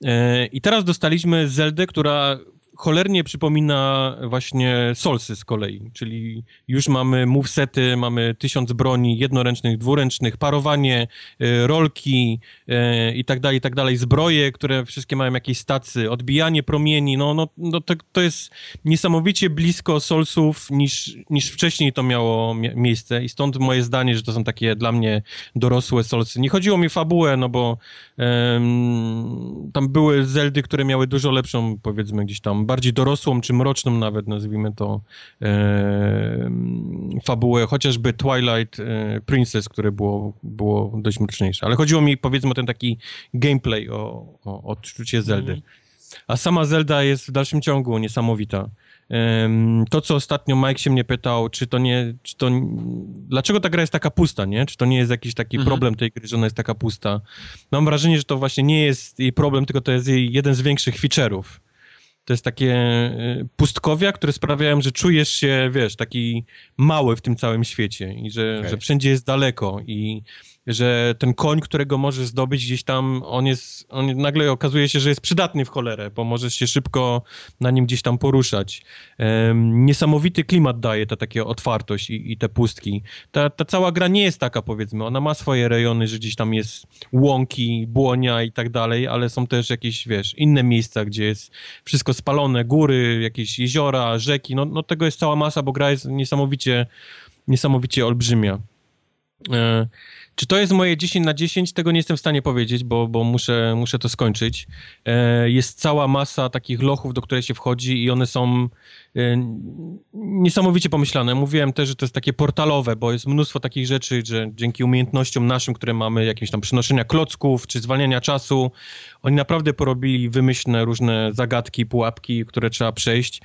E, I teraz dostaliśmy Zeldę, która cholernie przypomina właśnie Solsy z kolei, czyli już mamy movesety, mamy tysiąc broni jednoręcznych, dwuręcznych, parowanie, y, rolki y, i tak dalej, i tak dalej, zbroje, które wszystkie mają jakieś stacy, odbijanie promieni, no, no, no to, to jest niesamowicie blisko Solsów niż, niż wcześniej to miało miejsce i stąd moje zdanie, że to są takie dla mnie dorosłe Solsy. Nie chodziło mi o fabułę, no bo um, tam były Zeldy, które miały dużo lepszą, powiedzmy, gdzieś tam bardziej dorosłą, czy mroczną nawet, nazwijmy to, e, fabułę, chociażby Twilight e, Princess, które było, było dość mroczniejsze. Ale chodziło mi, powiedzmy, o ten taki gameplay, o, o odczucie Zeldy. Mm. A sama Zelda jest w dalszym ciągu niesamowita. To, co ostatnio Mike się mnie pytał, czy to nie, czy to, dlaczego ta gra jest taka pusta, nie? Czy to nie jest jakiś taki mhm. problem tej gry, że ona jest taka pusta? Mam wrażenie, że to właśnie nie jest jej problem, tylko to jest jej jeden z większych feature'ów. To jest takie y, pustkowia, które sprawiają, że czujesz się, wiesz, taki mały w tym całym świecie i że, okay. że wszędzie jest daleko i że ten koń, którego możesz zdobyć gdzieś tam, on jest, on nagle okazuje się, że jest przydatny w cholerę, bo możesz się szybko na nim gdzieś tam poruszać. Um, niesamowity klimat daje ta taka otwartość i, i, te pustki. Ta, ta cała gra nie jest taka, powiedzmy, ona ma swoje rejony, że gdzieś tam jest łąki, błonia i tak dalej, ale są też jakieś, wiesz, inne miejsca, gdzie jest wszystko spalone, góry, jakieś jeziora, rzeki, no, no tego jest cała masa, bo gra jest niesamowicie, niesamowicie olbrzymia. Czy to jest moje 10 na 10? Tego nie jestem w stanie powiedzieć, bo, bo muszę, muszę to skończyć. E, jest cała masa takich lochów, do których się wchodzi i one są niesamowicie pomyślane. Mówiłem też, że to jest takie portalowe, bo jest mnóstwo takich rzeczy, że dzięki umiejętnościom naszym, które mamy, jakieś tam przenoszenia klocków czy zwalniania czasu, oni naprawdę porobili wymyślne różne zagadki, pułapki, które trzeba przejść.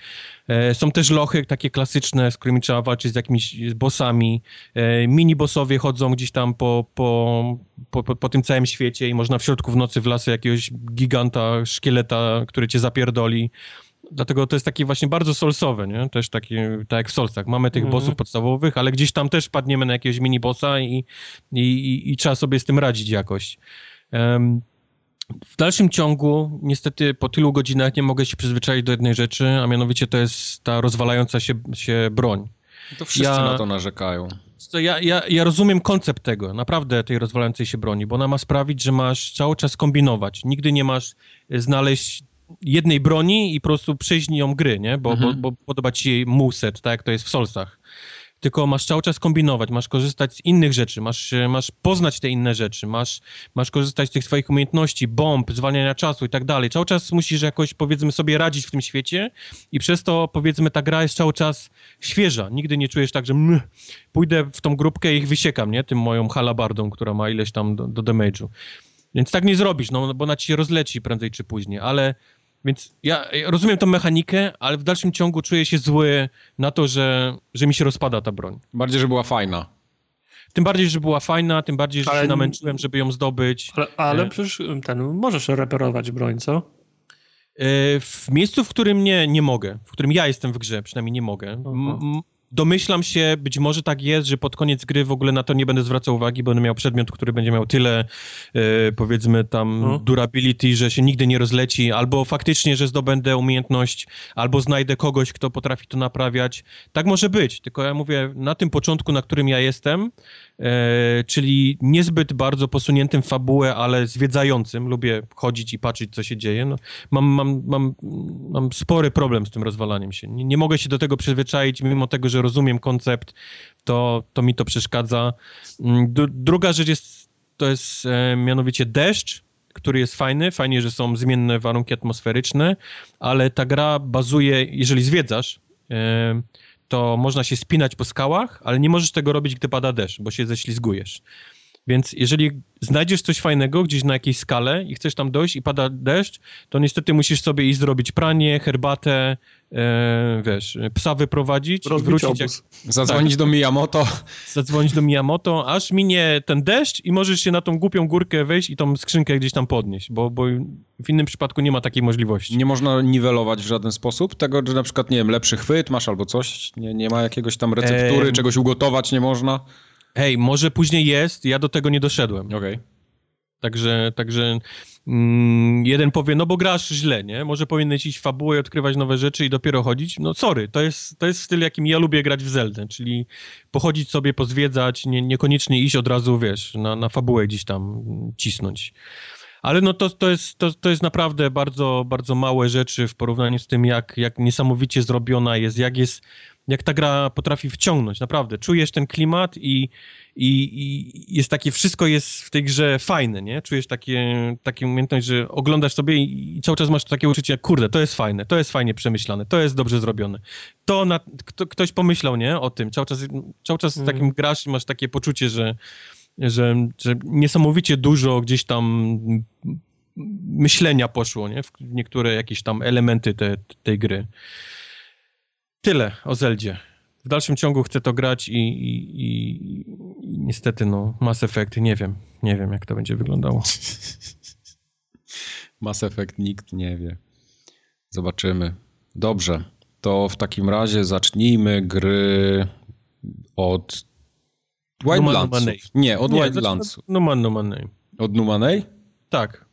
E, są też lochy takie klasyczne, z którymi trzeba walczyć z jakimiś bossami. Mini-bossowie chodzą gdzieś tam po, po, po, po, tym całym świecie i można w środku w nocy w lasy jakiegoś giganta, szkieleta, który cię zapierdoli. Dlatego to jest takie właśnie bardzo solsowe, nie? Też takie, tak jak w solsach. Mamy tych mm bossów podstawowych, ale gdzieś tam też padniemy na jakiegoś mini-bossa i, i, i, i, trzeba sobie z tym radzić jakoś. Um, w dalszym ciągu, niestety, po tylu godzinach nie mogę się przyzwyczaić do jednej rzeczy, a mianowicie to jest ta rozwalająca się, się broń. To wszyscy ja, na to narzekają. Ja, ja, ja rozumiem koncept tego, naprawdę tej rozwalającej się broni, bo ona ma sprawić, że masz cały czas kombinować. Nigdy nie masz znaleźć jednej broni i po prostu przejść nią gry, nie? Bo, mhm. bo, bo podoba ci się moveset, tak jak to jest w Solsach tylko masz cały czas kombinować, masz korzystać z innych rzeczy, masz, masz poznać te inne rzeczy, masz, masz korzystać z tych swoich umiejętności, bomb, zwalniania czasu i tak dalej. Cały czas musisz jakoś, powiedzmy, sobie radzić w tym świecie i przez to, powiedzmy, ta gra jest cały czas świeża. Nigdy nie czujesz tak, że mh, pójdę w tą grupkę i ich wysiekam, nie? Tym moją halabardą, która ma ileś tam do, do damage'u. Więc tak nie zrobisz, no, bo ona ci się rozleci prędzej czy później, ale więc ja rozumiem tą mechanikę, ale w dalszym ciągu czuję się zły na to, że, że mi się rozpada ta broń. Bardziej, że była fajna. Tym bardziej, że była fajna, tym bardziej, że ale... się namęczyłem, żeby ją zdobyć. Ale, ale e... przecież ten, możesz reperować broń, co? E, w miejscu, w którym nie, nie mogę, w którym ja jestem w grze, przynajmniej nie mogę. Domyślam się, być może tak jest, że pod koniec gry w ogóle na to nie będę zwracał uwagi, będę miał przedmiot, który będzie miał tyle, e, powiedzmy tam, no. durability, że się nigdy nie rozleci, albo faktycznie, że zdobędę umiejętność, albo znajdę kogoś, kto potrafi to naprawiać. Tak może być, tylko ja mówię, na tym początku, na którym ja jestem, czyli niezbyt bardzo posuniętym fabułę, ale zwiedzającym. Lubię chodzić i patrzeć, co się dzieje. No, mam, mam, mam, mam spory problem z tym rozwalaniem się. Nie, nie mogę się do tego przyzwyczaić, mimo tego, że rozumiem koncept, to, to mi to przeszkadza. Mm, druga rzecz jest, to jest e, mianowicie deszcz, który jest fajny, fajnie, że są zmienne warunki atmosferyczne, ale ta gra bazuje, jeżeli zwiedzasz, e, to można się spinać po skałach, ale nie możesz tego robić, gdy pada deszcz, bo się ześlizgujesz. Więc jeżeli znajdziesz coś fajnego gdzieś na jakiejś skale i chcesz tam dojść i pada deszcz, to niestety musisz sobie iść zrobić pranie, herbatę, e, wiesz, psa wyprowadzić, Rozbić wrócić. Jak... Zadzwonić tak. do Miyamoto. Zadzwonić do Miyamoto, aż minie ten deszcz i możesz się na tą głupią górkę wejść i tą skrzynkę gdzieś tam podnieść, bo, bo w innym przypadku nie ma takiej możliwości. Nie można niwelować w żaden sposób tego, że na przykład, nie wiem, lepszy chwyt masz albo coś, nie, nie ma jakiegoś tam receptury, e... czegoś ugotować nie można? Hej, może później jest, ja do tego nie doszedłem. Okej. Okay. Także, także mm, jeden powie, no bo grasz źle, nie? Może powinieneś iść fabułę i odkrywać nowe rzeczy i dopiero chodzić. No sorry, to jest, to jest styl, jakim ja lubię grać w Zeldę, czyli pochodzić sobie, pozwiedzać, nie, niekoniecznie iść od razu, wiesz, na, na fabułę gdzieś tam cisnąć. Ale no to, to, jest, to, to jest naprawdę bardzo, bardzo małe rzeczy w porównaniu z tym, jak, jak niesamowicie zrobiona jest, jak jest jak ta gra potrafi wciągnąć, naprawdę. Czujesz ten klimat i, i, i jest takie, wszystko jest w tej grze fajne, nie? Czujesz takie, takie umiejętność, że oglądasz sobie i, i cały czas masz takie uczucie, kurde, to jest fajne, to jest fajnie przemyślane, to jest dobrze zrobione. To na, kto, ktoś pomyślał, nie? O tym. Cały czas, cały czas mm. takim grasz i masz takie poczucie, że, że, że niesamowicie dużo gdzieś tam myślenia poszło, nie? W niektóre jakieś tam elementy te, tej gry. Tyle o Zeldzie. W dalszym ciągu chcę to grać i, i, i, i niestety no Mass Effect nie wiem. Nie wiem jak to będzie wyglądało. (laughs) Mass Effect nikt nie wie. Zobaczymy. Dobrze. To w takim razie zacznijmy gry od Wildlandsów. Nie, od nie, Wildlandsów. Numan Numanej. Od Numanej? Tak.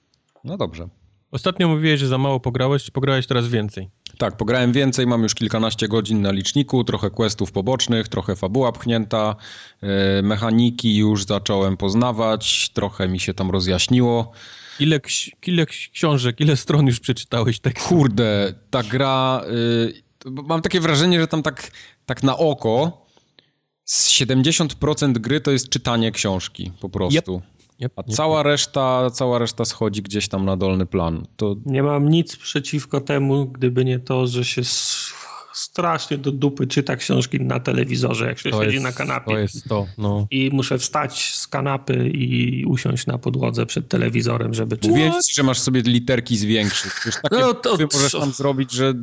No dobrze. Ostatnio mówiłeś, że za mało pograłeś, czy pograłeś teraz więcej? Tak, pograłem więcej, mam już kilkanaście godzin na liczniku, trochę questów pobocznych, trochę fabuła pchnięta, e, mechaniki już zacząłem poznawać, trochę mi się tam rozjaśniło. Ile, ile książek, ile stron już przeczytałeś tak? Kurde, ta gra... Y, mam takie wrażenie, że tam tak, tak na oko 70% gry to jest czytanie książki po prostu. Yep. Yep, A yep. cała reszta, cała reszta schodzi gdzieś tam na dolny plan. To... Nie mam nic przeciwko temu, gdyby nie to, że się strasznie do dupy czyta książki na telewizorze, jak się to siedzi jest, na kanapie. To jest to, no. I muszę wstać z kanapy i usiąść na podłodze przed telewizorem, żeby czytać. Mówiłeś, że masz sobie literki zwiększyć. Już takie no, to, możesz tam zrobić, że...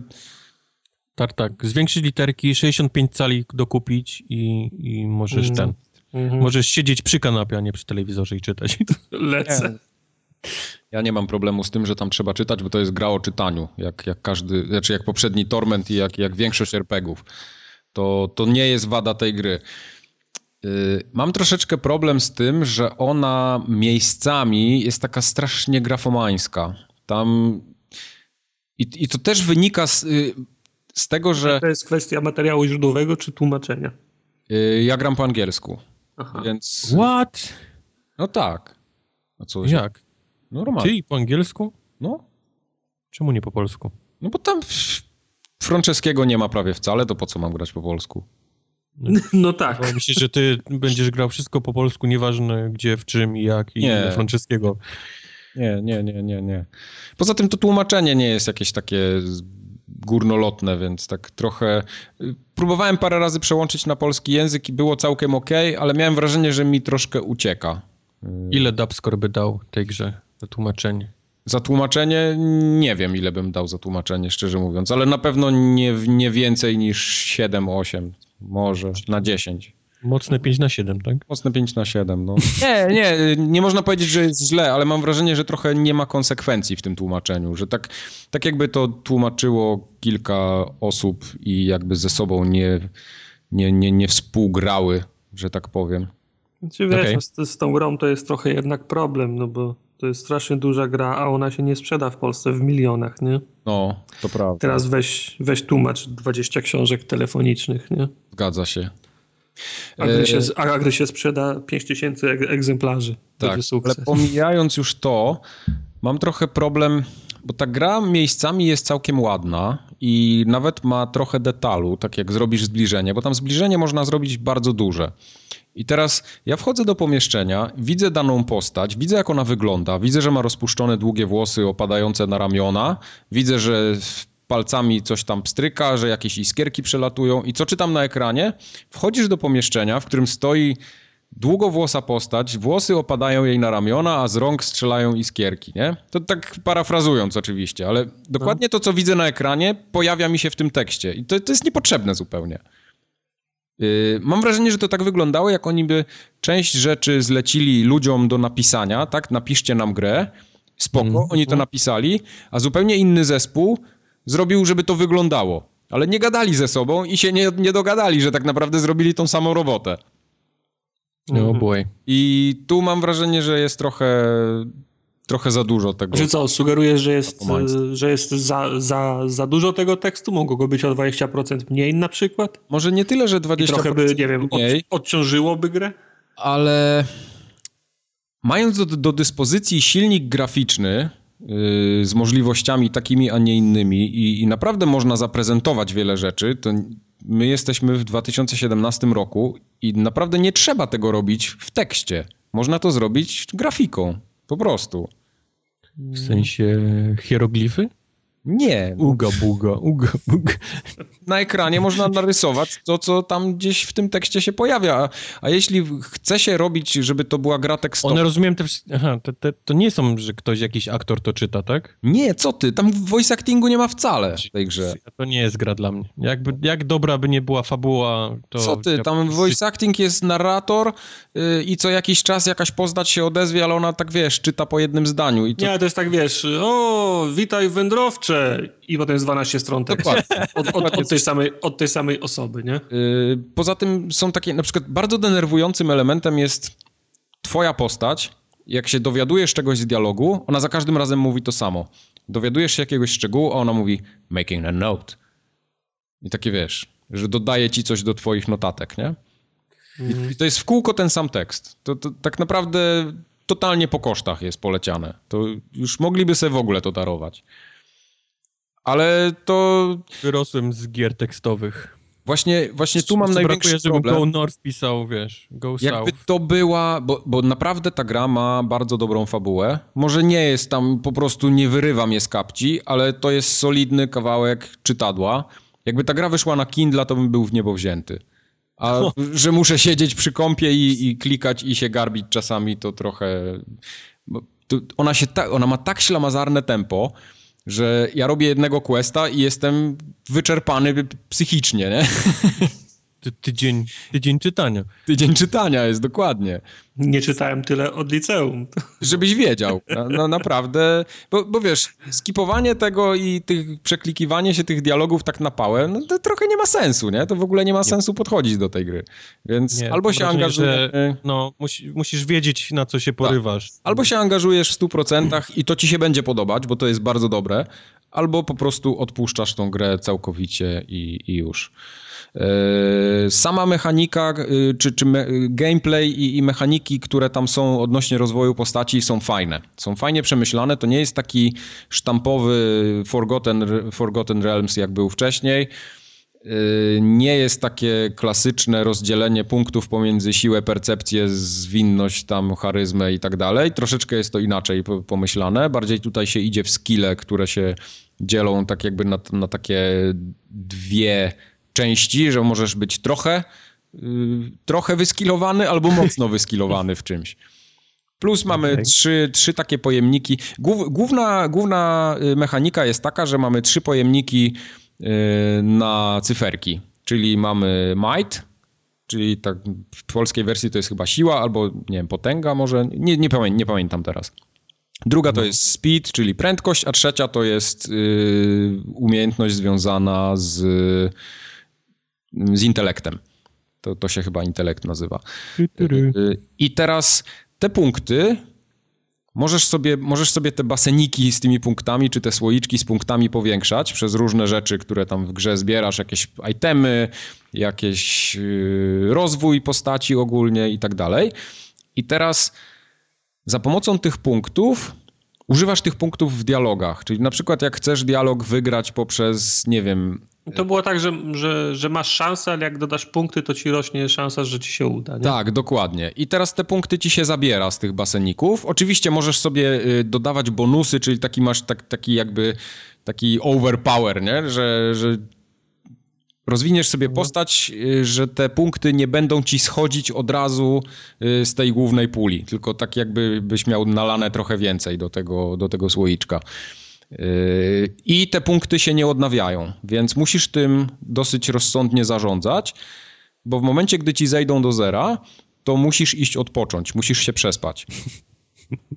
Tak, tak. Zwiększyć literki, 65 cali dokupić i, i możesz mm. ten... Mhm. Możesz siedzieć przy kanapie, a nie przy telewizorze i czytać. (laughs) Lecę. Ja nie mam problemu z tym, że tam trzeba czytać, bo to jest gra o czytaniu, jak, jak każdy, znaczy jak poprzedni Torment i jak, jak większość RPGów. To, to nie jest wada tej gry. Y, mam troszeczkę problem z tym, że ona miejscami jest taka strasznie grafomańska. Tam. I, i to też wynika z, y, z tego, że. To jest kwestia materiału źródłowego czy tłumaczenia? Y, ja gram po angielsku. Aha. Więc. What? No tak. A co? Jak? Normalnie. Czyli po angielsku? No. Czemu nie po polsku? No bo tam Franceskiego nie ma prawie wcale, to po co mam grać po polsku? No, (laughs) no tak. Bo myślę, że ty będziesz grał wszystko po polsku, nieważne gdzie, w czym i jak i nie. franceskiego. Nie, nie, nie, nie, nie. Poza tym to tłumaczenie nie jest jakieś takie górnolotne, więc tak trochę... Próbowałem parę razy przełączyć na polski język i było całkiem ok, ale miałem wrażenie, że mi troszkę ucieka. Ile Dubscore by dał tej grze? Za tłumaczenie. Za tłumaczenie nie wiem, ile bym dał za tłumaczenie, szczerze mówiąc, ale na pewno nie, nie więcej niż 7-8, może na 10. Mocne 5 na 7, tak? Mocne 5 na 7, no. (laughs) Nie, nie, nie można powiedzieć, że jest źle, ale mam wrażenie, że trochę nie ma konsekwencji w tym tłumaczeniu, że tak, tak jakby to tłumaczyło kilka osób i jakby ze sobą nie, nie, nie, nie współgrały, że tak powiem. Znaczy wiesz, okay. z, z tą grą to jest trochę jednak problem, no bo to jest strasznie duża gra, a ona się nie sprzeda w Polsce w milionach, nie? No, to prawda. Teraz weź, weź tłumacz 20 książek telefonicznych, nie? Zgadza się. A gdy się, a gdy się sprzeda 5000 egzemplarzy, tak. Ale pomijając już to, mam trochę problem, bo ta gra miejscami jest całkiem ładna i nawet ma trochę detalu, tak jak zrobisz zbliżenie, bo tam zbliżenie można zrobić bardzo duże. I teraz ja wchodzę do pomieszczenia, widzę daną postać, widzę jak ona wygląda, widzę, że ma rozpuszczone długie włosy opadające na ramiona, widzę, że palcami coś tam pstryka, że jakieś iskierki przelatują i co czytam na ekranie? Wchodzisz do pomieszczenia, w którym stoi długowłosa postać, włosy opadają jej na ramiona, a z rąk strzelają iskierki, nie? To tak parafrazując oczywiście, ale dokładnie to, co widzę na ekranie, pojawia mi się w tym tekście i to, to jest niepotrzebne zupełnie. Yy, mam wrażenie, że to tak wyglądało, jak oni by część rzeczy zlecili ludziom do napisania, tak? Napiszcie nam grę, spoko, mm. oni to napisali, a zupełnie inny zespół zrobił, żeby to wyglądało. Ale nie gadali ze sobą i się nie, nie dogadali, że tak naprawdę zrobili tą samą robotę. No oh boy. I tu mam wrażenie, że jest trochę trochę za dużo tego. Że co, sugerujesz, że jest, że jest za, za, za dużo tego tekstu? Mogło go być o 20% mniej na przykład? Może nie tyle, że 20% I trochę by, nie wiem, mniej, od, odciążyłoby grę? Ale mając do, do dyspozycji silnik graficzny z możliwościami takimi, a nie innymi i, i naprawdę można zaprezentować wiele rzeczy, to my jesteśmy w 2017 roku i naprawdę nie trzeba tego robić w tekście. Można to zrobić grafiką. Po prostu. W sensie hieroglify? Nie. Uga buga, uga buga. Na ekranie można narysować to, co tam gdzieś w tym tekście się pojawia. A, jeśli chce się robić, żeby to była gra tekstowa... One rozumiem też... Aha, te, te, to nie są, że ktoś, jakiś aktor to czyta, tak? Nie, co ty? Tam voice actingu nie ma wcale w tej grze. To nie jest gra dla mnie. Jakby, jak dobra by nie była fabuła, to... Co ty? Tam voice acting jest narrator yy, i co jakiś czas jakaś postać się odezwie, ale ona tak, wiesz, czyta po jednym zdaniu. I to... Nie, to jest tak, wiesz, o, witaj wędrowcze, i potem jest 12 stron tekstu od, od, od, tej samej, od tej samej osoby, nie? Yy, poza tym są takie, na przykład bardzo denerwującym elementem jest twoja postać, jak się dowiadujesz czegoś z dialogu, ona za każdym razem mówi to samo. Dowiadujesz się jakiegoś szczegółu, a ona mówi making a note. I takie wiesz, że dodaje ci coś do twoich notatek, nie? I, mhm. i to jest w kółko ten sam tekst. To, to tak naprawdę totalnie po kosztach jest poleciane. To już mogliby sobie w ogóle to darować. Ale to... Wyrosłem z gier tekstowych. Właśnie, właśnie tu mam największy brakuje, problem. Żeby Go North pisał, wiesz, Go Jakby to była, bo, bo naprawdę ta gra ma bardzo dobrą fabułę. Może nie jest tam, po prostu nie wyrywa mnie z kapci, ale to jest solidny kawałek czytadła. Jakby ta gra wyszła na Kindle, to bym był w niebo wzięty. A że muszę siedzieć przy kąpie i, i klikać i się garbić czasami, to trochę... ona, się ta, ona ma tak ślamazarne tempo, że ja robię jednego questa i jestem wyczerpany psychicznie, nie? (laughs) Ty, tydzień, tydzień czytania. Tydzień czytania jest, dokładnie. Nie czytałem tyle od liceum. Żebyś wiedział. No, no naprawdę, bo, bo, wiesz, skipowanie tego i tych, przeklikiwanie się tych dialogów tak na pałę, no to trochę nie ma sensu, nie? To w ogóle nie ma sensu podchodzić do tej gry. Więc nie, albo się angażujesz... No, musi, musisz wiedzieć, na co się porywasz. Tak. Albo się angażujesz w 100% i to ci się będzie podobać, bo to jest bardzo dobre, albo po prostu odpuszczasz tą grę całkowicie i, i już. E, sama mechanika, e, czy, czy me, gameplay i, i, mechaniki, które tam są odnośnie rozwoju postaci są fajne. Są fajnie przemyślane, to nie jest taki sztampowy Forgotten, Forgotten Realms jak był wcześniej. E, nie jest takie klasyczne rozdzielenie punktów pomiędzy siłę, percepcję, zwinność, tam charyzmę i tak dalej. Troszeczkę jest to inaczej pomyślane. Bardziej tutaj się idzie w skille, które się dzielą tak jakby na, na takie dwie części, że możesz być trochę, yy, trochę wyskilowany albo mocno wyskilowany w czymś. Plus mamy okay. trzy, trzy takie pojemniki. Główna, główna y, mechanika jest taka, że mamy trzy pojemniki na cyferki, czyli mamy might, czyli tak w polskiej wersji to jest chyba siła albo nie wiem, potęga może, nie, nie, pamię nie pamiętam teraz. Druga to no. jest speed, czyli prędkość, a trzecia to jest yy, umiejętność związana z z intelektem. To, to się chyba intelekt nazywa. Y, I teraz te punkty Możesz sobie, możesz sobie te baseniki z tymi punktami, czy te słoiczki z punktami powiększać przez różne rzeczy, które tam w grze zbierasz, jakieś itemy, jakiś y, rozwój postaci ogólnie i tak dalej. I teraz za pomocą tych punktów używasz tych punktów w dialogach. Czyli na przykład jak chcesz dialog wygrać poprzez, nie wiem, to było tak, że, że, że masz szansę, ale jak dodasz punkty, to ci rośnie szansa, że ci się uda. Nie? Tak, dokładnie. I teraz te punkty ci się zabiera z tych baseników. Oczywiście możesz sobie y, dodawać bonusy, czyli taki masz tak, taki jakby taki overpower, nie? Że, że rozwiniesz sobie mhm. postać, y, że te punkty nie będą ci schodzić od razu y, z tej głównej puli, tylko tak jakby byś miał nalane trochę więcej do tego, do tego słoiczka. Yy, I te punkty się nie odnawiają, więc musisz tym dosyć rozsądnie zarządzać, bo w momencie, gdy ci zejdą do zera, to musisz iść odpocząć, musisz się przespać.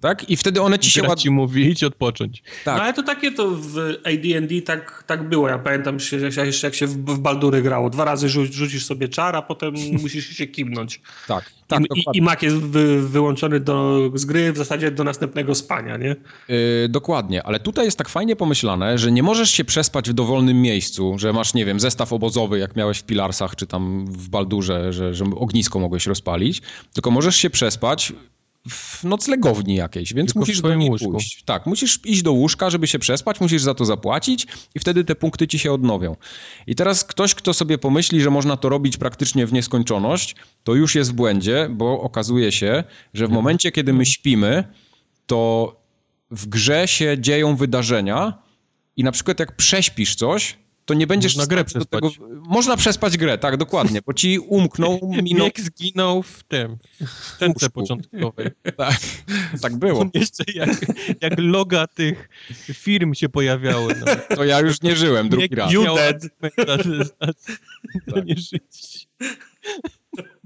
Tak? I wtedy one ci się ładnie... ci mówić, odpocząć. Tak. No ale to takie to w AD&D tak, tak było. Ja pamiętam jeszcze jak się w, w Baldury grało. Dwa razy rzu rzucisz sobie czar, a potem (laughs) musisz się kimnąć. Tak. tak I, i, I mak jest wy, wyłączony do, z gry w zasadzie do następnego spania, nie? Yy, dokładnie, ale tutaj jest tak fajnie pomyślane, że nie możesz się przespać w dowolnym miejscu, że masz, nie wiem, zestaw obozowy, jak miałeś w Pilarsach, czy tam w Baldurze, że, że ognisko mogłeś rozpalić, tylko możesz się przespać w noclegowni jakiejś, więc Tylko musisz do niej łóżku. pójść. Tak, musisz iść do łóżka, żeby się przespać, musisz za to zapłacić i wtedy te punkty ci się odnowią. I teraz ktoś, kto sobie pomyśli, że można to robić praktycznie w nieskończoność, to już jest w błędzie, bo okazuje się, że w momencie, kiedy my śpimy, to w grze się dzieją wydarzenia i na przykład jak prześpisz coś, to nie będziesz... Można grę przespać. Tego... Można przespać grę, tak, dokładnie, bo ci umknął... (laughs) Minął... Zginął w tym, w tence początkowej. (laughs) Tak, tak było. (laughs) Jeszcze jak, jak loga tych firm się pojawiały. No. To ja już nie żyłem drugi raz. You dead. Tak. nie żyć.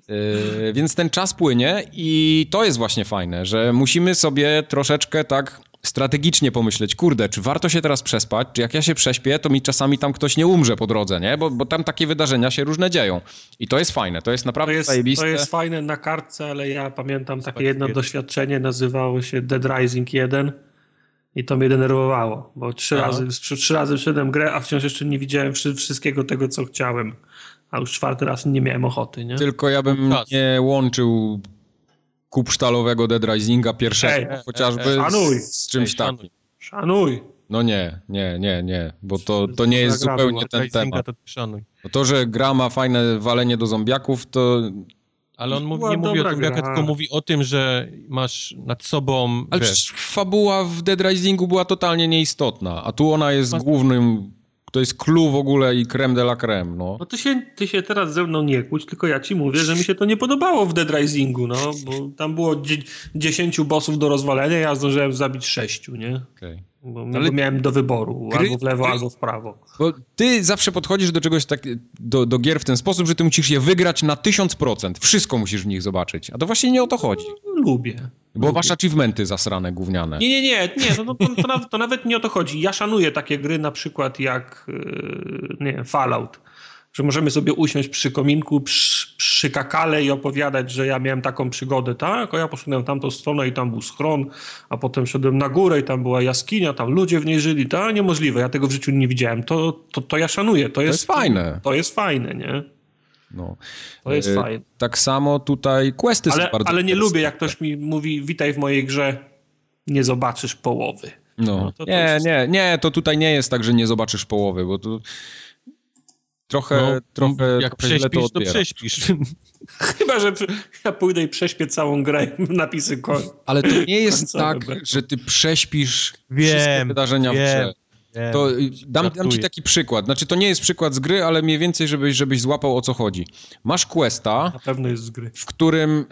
Yy, więc ten czas płynie i to jest właśnie fajne, że musimy sobie troszeczkę tak strategicznie pomyśleć, kurde, czy warto się teraz przespać, czy jak ja się prześpię, to mi czasami tam ktoś nie umrze po drodze, nie? Bo, bo tam takie wydarzenia się różne dzieją. I to jest fajne, to jest naprawdę to jest, zajebiste. To jest fajne na kartce, ale ja pamiętam takie jedno doświadczenie, nazywało się Dead Rising 1 i to mnie denerwowało, bo trzy razy, trzy razy wszedłem grę, a wciąż jeszcze nie widziałem wszystkiego tego, co chciałem. A już czwarty raz nie miałem ochoty, nie? Tylko ja bym nie łączył kupsztalowego Dead Risinga pierwszego, ej, chociażby ej, szanuj. z czymś ej, takim. Szanuj. No nie, nie, nie, nie, bo to, to nie jest zupełnie ten temat. To, to, że gra ma fajne walenie do zombiaków, to ale on mówi, nie mówi o tym, gra. tylko mówi o tym, że masz nad sobą. Ale wiesz, fabuła w Dead Risingu była totalnie nieistotna, a tu ona jest głównym to jest clue w ogóle i creme de la creme, no. No ty się, ty się teraz ze mną nie kłóć, tylko ja ci mówię, że mi się to nie podobało w Dead Risingu, no, bo tam było 10 bossów do rozwalenia, ja zdążyłem zabić 6, nie? Okay. Bo, Ale miałem do wyboru, gry, albo w lewo, albo w prawo. Bo ty zawsze podchodzisz do czegoś tak, do, do gier w ten sposób, że ty musisz je wygrać na 1000%. Wszystko musisz w nich zobaczyć. A to właśnie nie o to chodzi. No, lubię. Bo masz achievementy zasrane, gówniane. Nie, nie, nie, nie to, to, to, nawet, to, nawet, nie o to chodzi. Ja szanuję takie gry na przykład jak yy, nie, Fallout że możemy sobie usiąść przy kominku, przy, przy kakale i opowiadać, że ja miałem taką przygodę, tak? O ja poszedłem tamtą stronę i tam był schron, a potem szedłem na górę i tam była jaskinia, tam ludzie w niej żyli, tak? Niemożliwe, ja tego w życiu nie widziałem. To, to, to ja szanuję, to, to jest, fajne. To jest fajne, nie? No. To jest e, fajne. Tak samo tutaj questy ale, są bardzo Ale nie lubię, jak ktoś mi mówi, witaj w mojej grze, nie zobaczysz połowy. No, no to, nie, to nie, nie, to tutaj nie jest tak, że nie zobaczysz połowy, bo tu trochę, no, trochę jak prześpisz, to, to prześpisz. (laughs) Chyba, że ja pójdę i prześpię całą grę (laughs) napisy koń. Ale to nie jest tak, że ty prześpisz wiem, wszystkie wydarzenia wiem, w grze. To dam, dam, ci taki przykład. Znaczy, to nie jest przykład z gry, ale mniej więcej, żebyś, żebyś złapał o co chodzi. Masz questa. Na pewno jest z gry. W którym.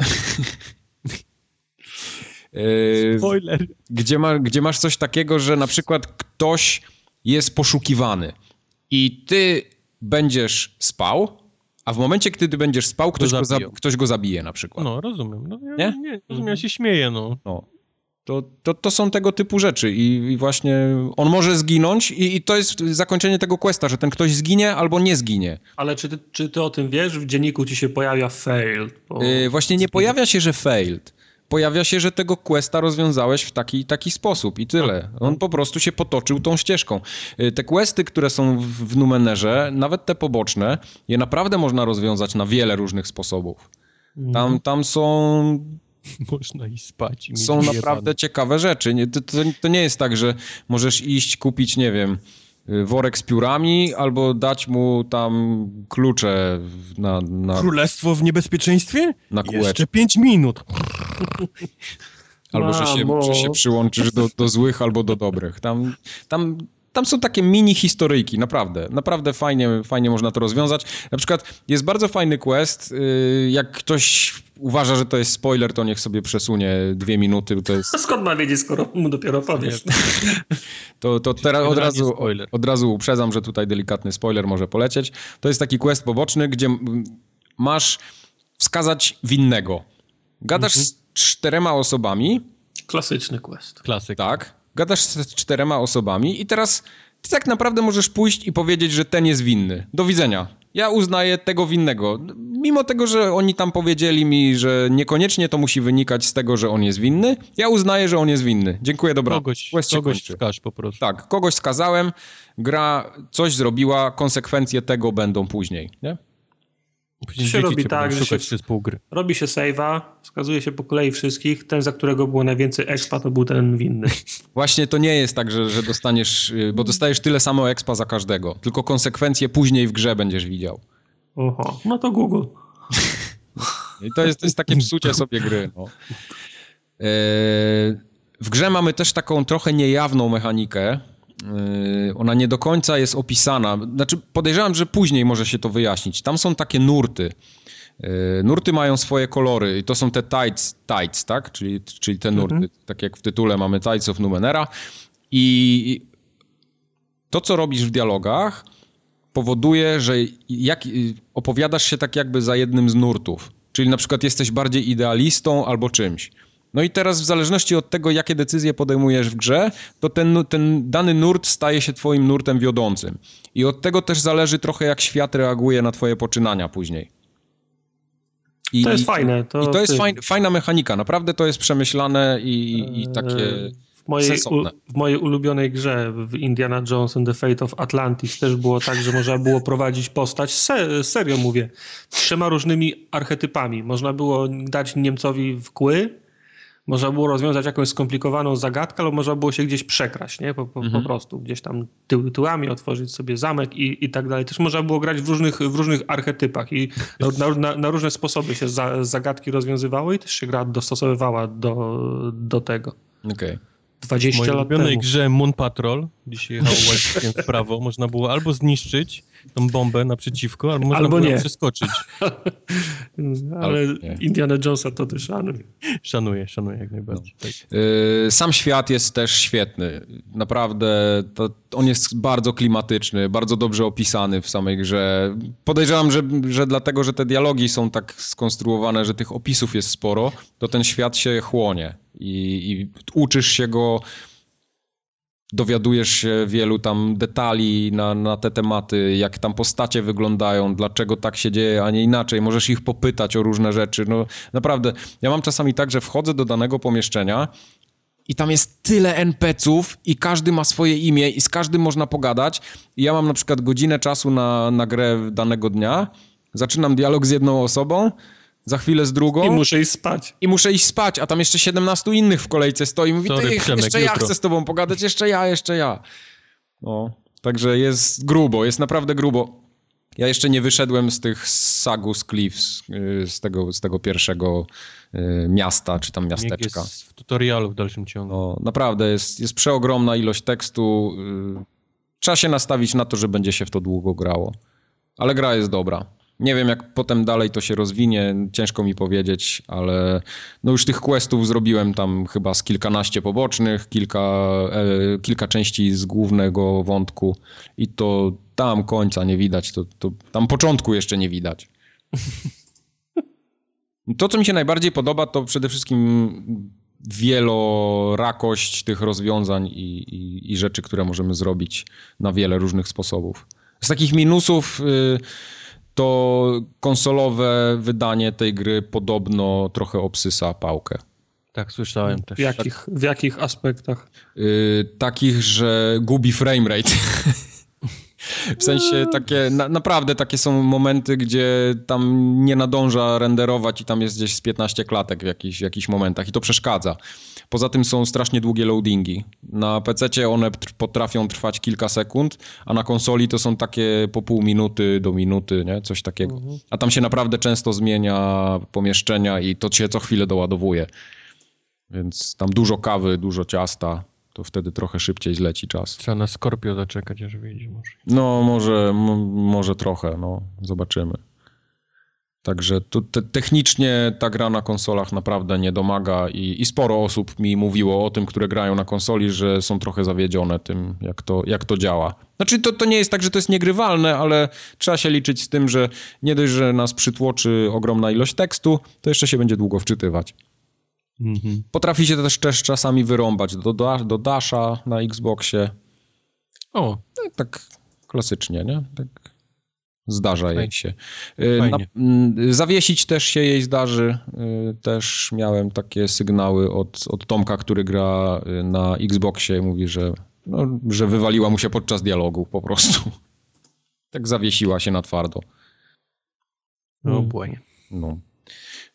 E, (laughs) Spoiler. Gdzie, ma, gdzie masz coś takiego, że na przykład ktoś jest poszukiwany i ty będziesz spał, a w momencie, kiedy ty będziesz spał, ktoś, go, ktoś go zabije na przykład. No, rozumiem. No, ja, nie? nie rozumiem, ja się śmieję, no. no. To, to, to są tego typu rzeczy i, i właśnie on może zginąć i, i, to jest zakończenie tego questa, że ten ktoś zginie albo nie zginie. Ale czy ty, czy ty o tym wiesz? W dzienniku ci się pojawia failed. Bo... Yy, właśnie nie pojawia się, że failed pojawia się, że tego questa rozwiązałeś w taki taki sposób i tyle. On po prostu się potoczył tą ścieżką. Y, te questy, które są w Numenerze, nawet te poboczne, je naprawdę można rozwiązać na wiele różnych sposobów. Tam, tam są (laughs) można i spać. są naprawdę ciekawe rzeczy. To, to, to, nie jest tak, że możesz iść kupić, nie wiem, Y, worek z piórami, albo dać mu tam klucze na... na Królestwo w niebezpieczeństwie? Na kółeczkę. Jeszcze pięć minut. Albo, że się, że się przyłączysz do, do złych albo do dobrych. Tam, tam tam są takie mini historyjki, naprawdę. Naprawdę fajnie, fajnie można to rozwiązać. Na przykład jest bardzo fajny quest. Y, jak ktoś uważa, że to jest spoiler, to niech sobie przesunie dwie minuty. To jest... (laughs) Skąd ma wiedzieć, skoro mu dopiero powiesz? To, to teraz od razu, od razu uprzedzam, że tutaj delikatny spoiler może polecieć. To jest taki quest poboczny, gdzie masz wskazać winnego. Gadasz mhm. z czterema osobami. Klasyczny quest. Klasyk. Tak gadasz z czterema osobami i teraz ty tak naprawdę możesz pójść i powiedzieć, że ten jest winny. Do widzenia. Ja uznaję tego winnego. Mimo tego, że oni tam powiedzieli mi, że niekoniecznie to musi wynikać z tego, że on jest winny, ja uznaję, że on jest winny. Dziękuję, dobra. Kogoś, kogoś wskaż po prostu. Tak, kogoś skazałem, gra coś zrobiła, konsekwencje tego będą później, nie? Później się robi tak, że się, robi się save'a, wskazuje się po kolei wszystkich, ten, za którego było najwięcej expa, to był ten winny. (laughs) Właśnie to nie jest tak, że, że dostaniesz, y, bo dostajesz tyle samo expa za każdego, tylko konsekwencje później w grze będziesz widział. Oho, no to Google. I to jest, to jest takie psucie sobie gry. No. E, w grze mamy też taką trochę niejawną mechanikę, ona nie do końca jest opisana. Znaczy, podejrzewam, że później może się to wyjaśnić. Tam są takie nurty. Yy, nurty mają swoje kolory i to są te tights, tights tak? Czyli, czyli te nurty. Mhm. Tak jak w tytule mamy Tights of Numenera. I to, co robisz w dialogach, powoduje, że jak, opowiadasz się tak jakby za jednym z nurtów. Czyli na przykład jesteś bardziej idealistą albo czymś. No i teraz w zależności od tego, jakie decyzje podejmujesz w grze, to ten, ten dany nurt staje się twoim nurtem wiodącym. I od tego też zależy trochę, jak świat reaguje na twoje poczynania później. I, to jest fajne. To, I to jest fajn, fajna mechanika. Naprawdę to jest przemyślane i, i takie w mojej, u, w mojej ulubionej grze w Indiana Jones and the Fate of Atlantis też było tak, że można było prowadzić postać, se, serio mówię, trzema różnymi archetypami. Można było dać Niemcowi w kły, można było rozwiązać jakąś skomplikowaną zagadkę, albo można było się gdzieś przekraść, nie? Po, po, mhm. po prostu gdzieś tam tył, tyłami otworzyć sobie zamek i, i tak dalej. Też można było grać w różnych, w różnych archetypach i na, na, na różne sposoby się za, zagadki rozwiązywały i też się gra dostosowywała do, do tego. Okej. Okay. 20 lat temu. W mojej grze Moon Patrol, dzisiaj jechało w prawo, można było albo zniszczyć tą bombę naprzeciwko, albo można albo nie. przeskoczyć. (laughs) Ale nie. Indiana Jonesa to też szanuję. Szanuję, szanuję jak najbardziej. No. Tak. Yy, sam świat jest też świetny. Naprawdę to, on jest bardzo klimatyczny, bardzo dobrze opisany w samej grze. Podejrzewam, że, że dlatego, że te dialogi są tak skonstruowane, że tych opisów jest sporo, to ten świat się chłonie i, i uczysz się go dowiadujesz się wielu tam detali na, na te tematy, jak tam postacie wyglądają, dlaczego tak się dzieje, a nie inaczej. Możesz ich popytać o różne rzeczy. No naprawdę, ja mam czasami tak, że wchodzę do danego pomieszczenia i tam jest tyle NPC-ów i każdy ma swoje imię i z każdym można pogadać. I ja mam na przykład godzinę czasu na, na grę danego dnia, zaczynam dialog z jedną osobą, za chwilę z drugą. I muszę iść spać. I muszę iść spać, a tam jeszcze 17 innych w kolejce stoi mówi, Sorry, ty, Przemek, jeszcze ja chcę z tobą pogadać, jeszcze ja, jeszcze ja. No, także jest grubo, jest naprawdę grubo. Ja jeszcze nie wyszedłem z tych Sagus Cliffs, y, z tego, z tego pierwszego y, miasta, czy tam miasteczka. Jest w tutorialu w dalszym ciągu. No, naprawdę, jest, jest przeogromna ilość tekstu. Y, trzeba się nastawić na to, że będzie się w to długo grało. Ale gra jest dobra. Nie wiem, jak potem dalej to się rozwinie, ciężko mi powiedzieć, ale no już tych questów zrobiłem tam chyba z kilkanaście pobocznych, kilka, e, kilka części z głównego wątku i to tam końca nie widać, to, to tam początku jeszcze nie widać. (laughs) To, co mi się najbardziej podoba, to przede wszystkim wielorakość tych rozwiązań i, i, i rzeczy, które możemy zrobić na wiele różnych sposobów. Z takich minusów... Yy, to konsolowe wydanie tej gry podobno trochę obsysa pałkę. Tak, słyszałem też. W jakich, w jakich aspektach? Yy, takich, że gubi framerate. (laughs) W sensie takie, na, naprawdę takie są momenty, gdzie tam nie nadąża renderować i tam jest gdzieś z 15 klatek w jakichś, w jakichś momentach i to przeszkadza. Poza tym są strasznie długie loadingi. Na PC one potrafią trwać kilka sekund, a na konsoli to są takie po pół minuty do minuty, nie? Coś takiego. Mhm. A tam się naprawdę często zmienia pomieszczenia i to się co chwilę doładowuje. Więc tam dużo kawy, dużo ciasta to wtedy trochę szybciej zleci czas. Trzeba na Scorpio zaczekać, aż wyjdzie może. No, może, może trochę, no, zobaczymy. Także to te, technicznie ta gra na konsolach naprawdę nie domaga i, i, sporo osób mi mówiło o tym, które grają na konsoli, że są trochę zawiedzione tym, jak to, jak to działa. Znaczy to, to nie jest tak, że to jest niegrywalne, ale trzeba się liczyć z tym, że nie dość, że nas przytłoczy ogromna ilość tekstu, to jeszcze się będzie długo wczytywać. Mhm. Potrafi się też, też czasami wyrąbać do, do, do Dasha na Xboxie. O. No, tak klasycznie, nie? Tak zdarza Fajnie. jej się. Y, na, mm, zawiesić też się jej zdarzy. Y, też miałem takie sygnały od, od Tomka, który gra y, na Xboxie. Mówi, że, no, że wywaliła mu się podczas dialogu po prostu. (laughs) Tak zawiesiła się na twardo. No, błędnie. No.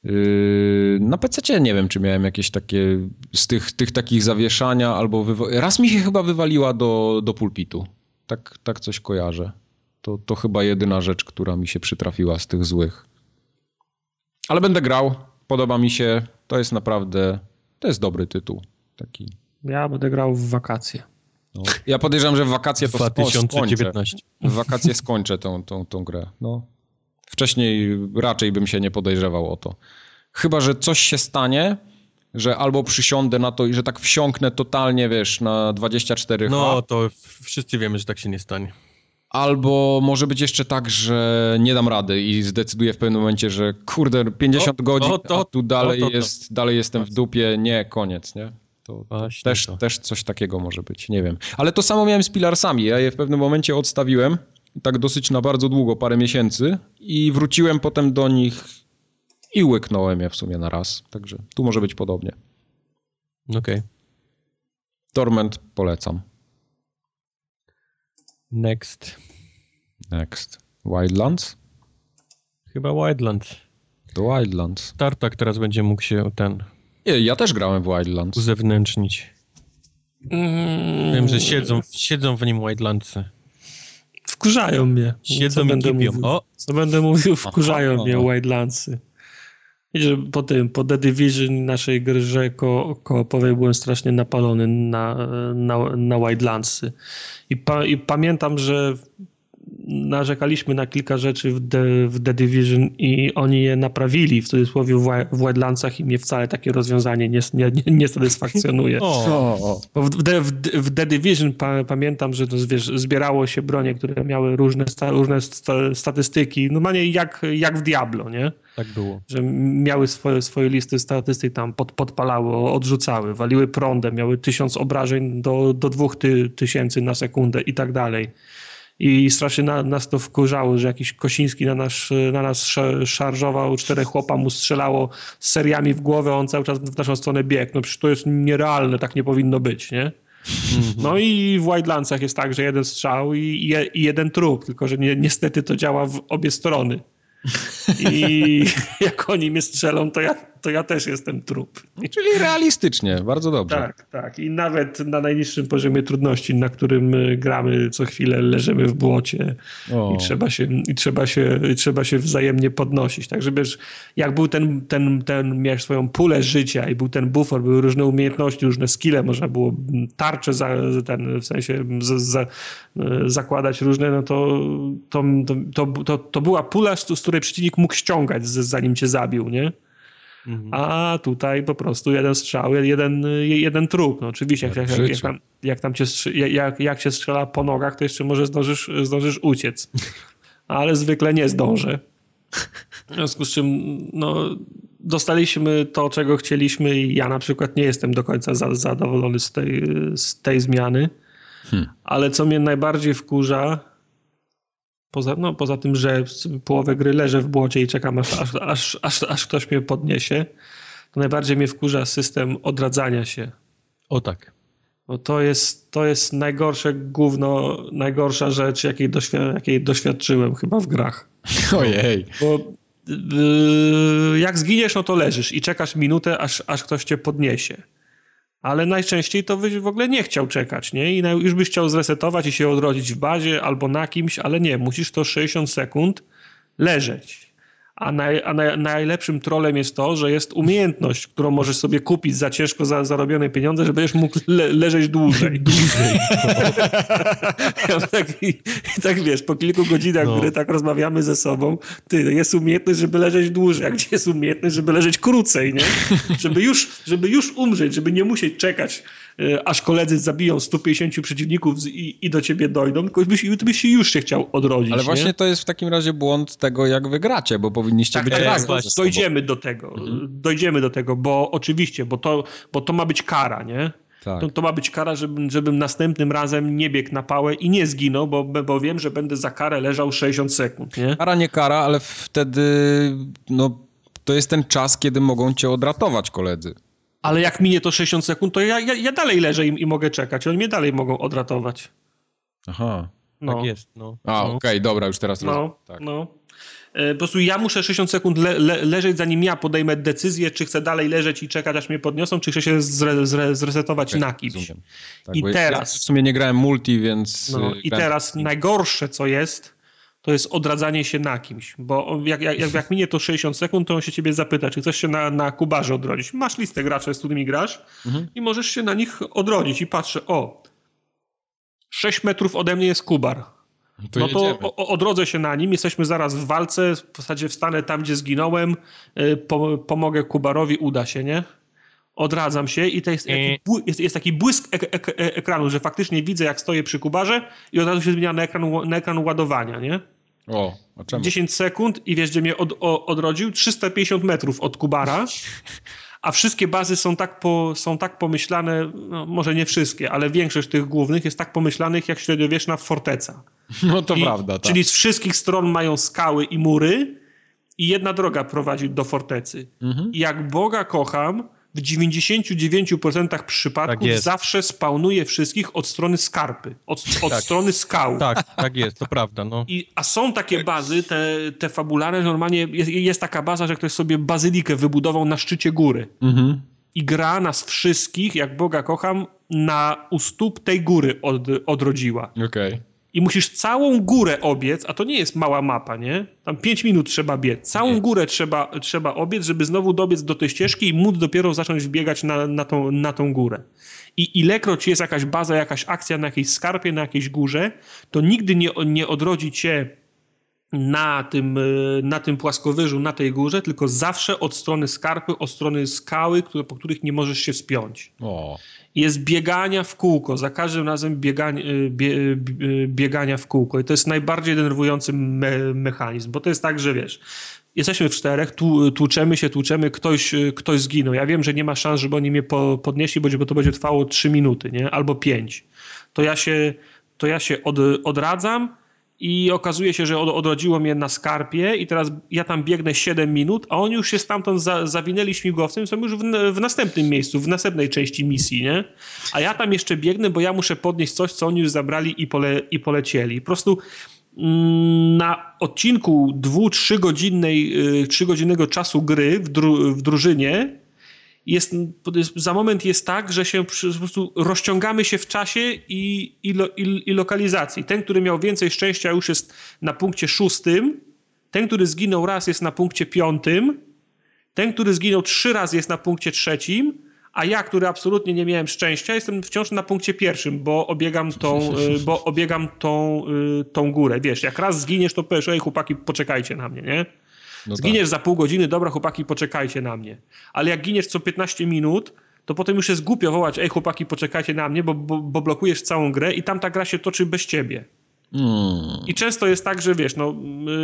Yy, na PC nie wiem, czy miałem jakieś takie z tych, tych takich zawieszania albo wywa- raz mi się chyba wywaliła do, do pulpitu. Tak, tak coś kojarzę. To, to chyba jedyna rzecz, która mi się przytrafiła z tych złych. Ale będę grał, podoba mi się. To jest naprawdę, to jest dobry tytuł. Taki. Ja będę grał w wakacje. No. Ja podejrzewam, że w wakacje to 2019. skończę. W wakacje skończę tą, tą, tą grę. No. Wcześniej raczej bym się nie podejrzewał o to. Chyba, że coś się stanie, że albo przysiądę na to i że tak wsiąknę totalnie, wiesz, na 24 No, to wszyscy wiemy, że tak się nie stanie. Albo może być jeszcze tak, że nie dam rady i zdecyduję w pewnym momencie, że kurde, 50 o, godzin, o, to, a tu dalej, to, to, jest, dalej jestem w dupie, nie, koniec, nie? To, też, też coś takiego może być, nie wiem. Ale to samo miałem z Pilarsami. Ja je w pewnym momencie odstawiłem tak dosyć na bardzo długo, parę miesięcy i wróciłem potem do nich i łyknąłem je w sumie na raz. Także tu może być podobnie. Okej. Okay. Torment polecam. Next. Next. Wildlands? Chyba Wildlands. To Wildlands. Tartak teraz będzie mógł się ten Ja też grałem w Wildlands. Uzewnętrznić. Mm. Wiem, że siedzą, siedzą w nim Wildlandsy. Wkurzają mnie. Siedzą co i będę mówił, o. Co będę mówił, wkurzają aha, mnie aha. Wildlandsy. Wiecie, po tym, po The Division naszej grze ko koopowej byłem strasznie napalony na, na, na Wildlandsy. I, pa, I pamiętam, że narzekaliśmy na kilka rzeczy w The, w The Division i oni je naprawili, w cudzysłowie w Wildlandsach i mnie wcale takie rozwiązanie nie, nie, nie satysfakcjonuje. (laughs) O. Bo w, The, w, w The Division pa, pamiętam, że to, wiesz, zbierało się bronie, które miały różne, sta, różne sta, statystyki, normalnie jak, jak w Diablo, nie? Tak było. Że miały swoje, swoje listy statystyk tam pod, podpalały, odrzucały, waliły prądem, miały tysiąc obrażeń do, do dwóch ty, tysięcy na sekundę i tak dalej i strasznie na, nas to wkurzało, że jakiś Kosiński na nas, na nas szarżował, czterech chłopa mu strzelało z seriami w głowę, on cały czas w naszą stronę biegł. No przecież to jest nierealne, tak nie powinno być, nie? Mhm. No i w Wildlandsach jest tak, że jeden strzał i, i, jeden trup, tylko że ni niestety to działa w obie strony. I (laughs) (laughs) jak oni mnie strzelą, to ja to ja też jestem trup. Czyli realistycznie, bardzo dobrze. Tak, tak. I nawet na najniższym poziomie trudności, na którym gramy co chwilę, leżymy w błocie i trzeba, się, i, trzeba się, i trzeba się wzajemnie podnosić. Także wiesz, jak był ten, ten, ten, miałeś swoją pulę życia i był ten bufor, były różne umiejętności, różne skille, można było tarcze za, ten, w sensie za, za, zakładać różne, no to, to, to, to, to była pula, z której przeciwnik mógł ściągać, zanim cię zabił, nie? Mhm. A tutaj po prostu jeden strzał, jeden, jeden trup. No oczywiście, jak, jak, jak, tam, jak, tam cię, jak, jak się strzela po nogach, to jeszcze może zdążysz, zdążysz uciec. (laughs) Ale zwykle nie zdążę. (laughs) W związku z czym no, dostaliśmy to, czego chcieliśmy i ja na przykład nie jestem do końca za, zadowolony z tej, z tej zmiany. Hmm. Ale co mnie najbardziej wkurza, Poza, no, poza tym, że połowę gry leżę w błocie i czekam, aż, aż, aż, aż, aż ktoś mnie podniesie, to najbardziej mnie wkurza system odradzania się. O tak. No to jest, to jest najgorsze gówno, najgorsza rzecz, jakiej, doświ- jakiej doświadczyłem chyba w grach. Ojej. Bo yy, jak zginiesz, no to leżysz i czekasz minutę, aż, aż ktoś cię podniesie ale najczęściej to byś w ogóle nie chciał czekać, nie? I już byś chciał zresetować i się odrodzić w bazie albo na kimś, ale nie, musisz to 60 sekund leżeć. A, naj, a naj, najlepszym trolem jest to, że jest umiejętność, którą możesz sobie kupić za ciężko za, zarobione pieniądze, że będziesz mógł le, leżeć dłużej. (laughs) dłużej. No. tak, i, tak wiesz, po kilku godzinach no. gry tak rozmawiamy ze sobą, ty, jest umiejętność, żeby leżeć dłużej, a gdzie jest umiejętność, żeby leżeć krócej, nie? Żeby już, żeby już umrzeć, żeby nie musieć czekać aż koledzy zabiją 150 przeciwników i, i do ciebie dojdą, tylko byś, byś już się chciał odrodzić. Ale właśnie nie? to jest w takim razie błąd tego, jak wygracie, bo powinniście tak, być tak, razem. Dojdziemy do tego, mhm. dojdziemy do tego, bo oczywiście, bo to, bo to ma być kara, nie? Tak. To, to, ma być kara, żebym, żebym następnym razem nie biegł na pałę i nie zginął, bo, bo wiem, że będę za karę leżał 60 sekund. Nie? Kara nie kara, ale wtedy no, to jest ten czas, kiedy mogą cię odratować koledzy ale jak minie to 60 sekund, to ja, ja, ja dalej leżę i, i, mogę czekać. Oni mnie dalej mogą odratować. Aha. No. Tak jest, no. A, no. okej, okay, dobra, już teraz no, rozumiem. Tak. No. E, po prostu ja muszę 60 sekund le, le, leżeć, zanim ja podejmę decyzję, czy chcę dalej leżeć i czekać, aż mnie podniosą, czy chcę się zre, zre, zresetować okay, na kimś. Tak, I teraz... Ja w sumie nie grałem multi, więc... No, I teraz najgorsze, co jest, to jest odradzanie się na kimś, bo jak, jak, jak minie to 60 sekund, to on się ciebie zapyta, czy chcesz się na, na kubarze odrodzić. Masz listę graczy, z którymi grasz mhm. i możesz się na nich odrodzić i patrzę, o, 6 metrów ode mnie jest kubar. To no to o, odrodzę się na nim, jesteśmy zaraz w walce, w zasadzie wstanę tam, gdzie zginąłem, y, po, pomogę Kubarowi, uda się, nie? Odradzam się i to jest, jest, jest taki błysk ek ek ekranu, że faktycznie widzę, jak stoję przy Kubarze i od razu się zmienia na ekran, na ekran ładowania, nie? O, a czemu? 10 sekund i wiesz, gdzie mnie od, o, odrodził? 350 metrów od Kubara. A wszystkie bazy są tak, po, są tak pomyślane, no może nie wszystkie, ale większość tych głównych jest tak pomyślanych jak średniowieczna forteca. (laughs) No to I, prawda. Tak. Czyli z wszystkich stron mają skały i mury i jedna droga prowadzi do fortecy. Mhm. I jak Boga kocham, w 99% przypadków tak zawsze spawnuje wszystkich od strony skarpy, od, od tak. strony skał. Tak, tak jest, to prawda. No. I, a są takie bazy, te, te fabularne, normalnie jest, jest, taka baza, że ktoś sobie bazylikę wybudował na szczycie góry. Mhm. i gra nas wszystkich, jak Boga kocham, na u stóp tej góry od, odrodziła. Okej. Okay. I musisz całą górę obiec, a to nie jest mała mapa, nie? Tam 5 minut trzeba biec. Całą górę trzeba, trzeba obiec, żeby znowu dobiec do tej ścieżki i móc dopiero zacząć biegać na, na, tą, na tą górę. I ilekroć jest jakaś baza, jakaś akcja na jakiejś skarpie, na jakiejś górze, to nigdy nie, nie odrodzi cię na tym, e, na tym płaskowyżu, na tej górze, tylko zawsze od strony skarpy, od strony skały, które, po których nie możesz się wspiąć. O. Jest biegania w kółko, za każdym razem biegania, e, bie, e, biegania w kółko. I to jest najbardziej denerwujący me, mechanizm, bo to jest tak, że wiesz, jesteśmy w czterech, tu, tłuczemy się, tłuczemy, ktoś, ktoś zginął. Ja wiem, że nie ma szans, żeby oni mnie po, podnieśli, bo to będzie trwało 3 minuty, nie? albo 5. To ja się, to ja się od, odradzam, i okazuje się, że odrodziło mnie na skarpie i teraz ja tam biegnę 7 minut, a oni już się stamtąd za, zawinęli śmigłowcem są już w, w, następnym miejscu, w następnej części misji, nie? A ja tam jeszcze biegnę, bo ja muszę podnieść coś, co oni już zabrali i, pole, i polecieli. Po prostu mm, na odcinku dwu, trzy godzinnej, y, trzy godzinnego czasu gry w, dru, w drużynie jest, za moment jest tak, że się po prostu rozciągamy się w czasie i, i, i, i lokalizacji. Ten, który miał więcej szczęścia, już jest na punkcie szóstym. Ten, który zginął raz, jest na punkcie piątym. Ten, który zginął trzy razy, jest na punkcie trzecim. A ja, który absolutnie nie miałem szczęścia, jestem wciąż na punkcie pierwszym, bo obiegam tą, bo obiegam tą, y, tą górę. Wiesz, jak raz zginiesz, to powiesz, ej chłopaki, poczekajcie na mnie, nie? No Zginiesz tak. za pół godziny, dobra chłopaki, poczekajcie na mnie. Ale jak giniesz co 15 minut, to potem już jest głupio wołać, ej chłopaki, poczekajcie na mnie, bo, bo, bo blokujesz całą grę i tam ta gra się toczy bez ciebie. Hmm. I często jest tak, że wiesz, no,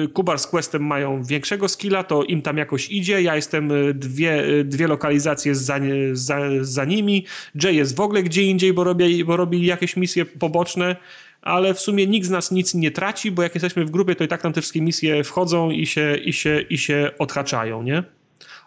y, Kubar z Questem mają większego skilla, to im tam jakoś idzie, ja jestem y, dwie, y, dwie lokalizacje za, za, za nimi, Jay jest w ogóle gdzie indziej, bo robi, bo robi jakieś misje poboczne, ale w sumie nikt z nas nic nie traci, bo jak jesteśmy w grupie, to i tak tam te wszystkie misje wchodzą i się, i się, i się odhaczają, nie?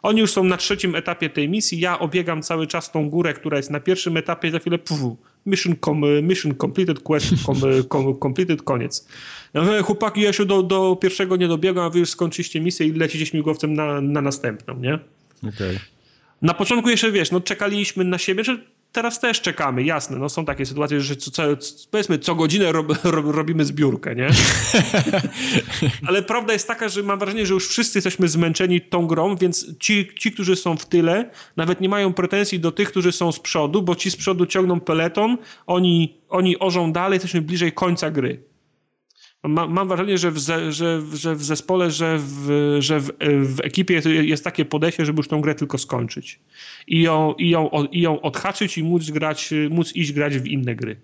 Oni już są na trzecim etapie tej misji, ja obiegam cały czas tą górę, która jest na pierwszym etapie, za chwilę puf, mission, com, mission completed, quest com, com, completed, koniec. Ja mówię, chłopaki, ja się do, do pierwszego nie dobiegam, a wy już skończyliście misję i lecicie śmigłowcem na, na następną, nie? Okay. Na początku jeszcze, wiesz, no czekaliśmy na siebie, że teraz też czekamy, jasne. No są takie sytuacje, że co, co, powiedzmy co godzinę rob, rob, robimy zbiórkę, nie? (laughs) Ale prawda jest taka, że mam wrażenie, że już wszyscy jesteśmy zmęczeni tą grą, więc ci, ci, którzy są w tyle, nawet nie mają pretensji do tych, którzy są z przodu, bo ci z przodu ciągną peleton, oni, oni orzą dalej, jesteśmy bliżej końca gry. Ma, mam wrażenie, że w, ze, że, że w zespole, że, w, że w, w, ekipie jest takie podejście, żeby już tą grę tylko skończyć. I ją, i ją, i ją odhaczyć i móc, grać, móc iść grać w inne gry.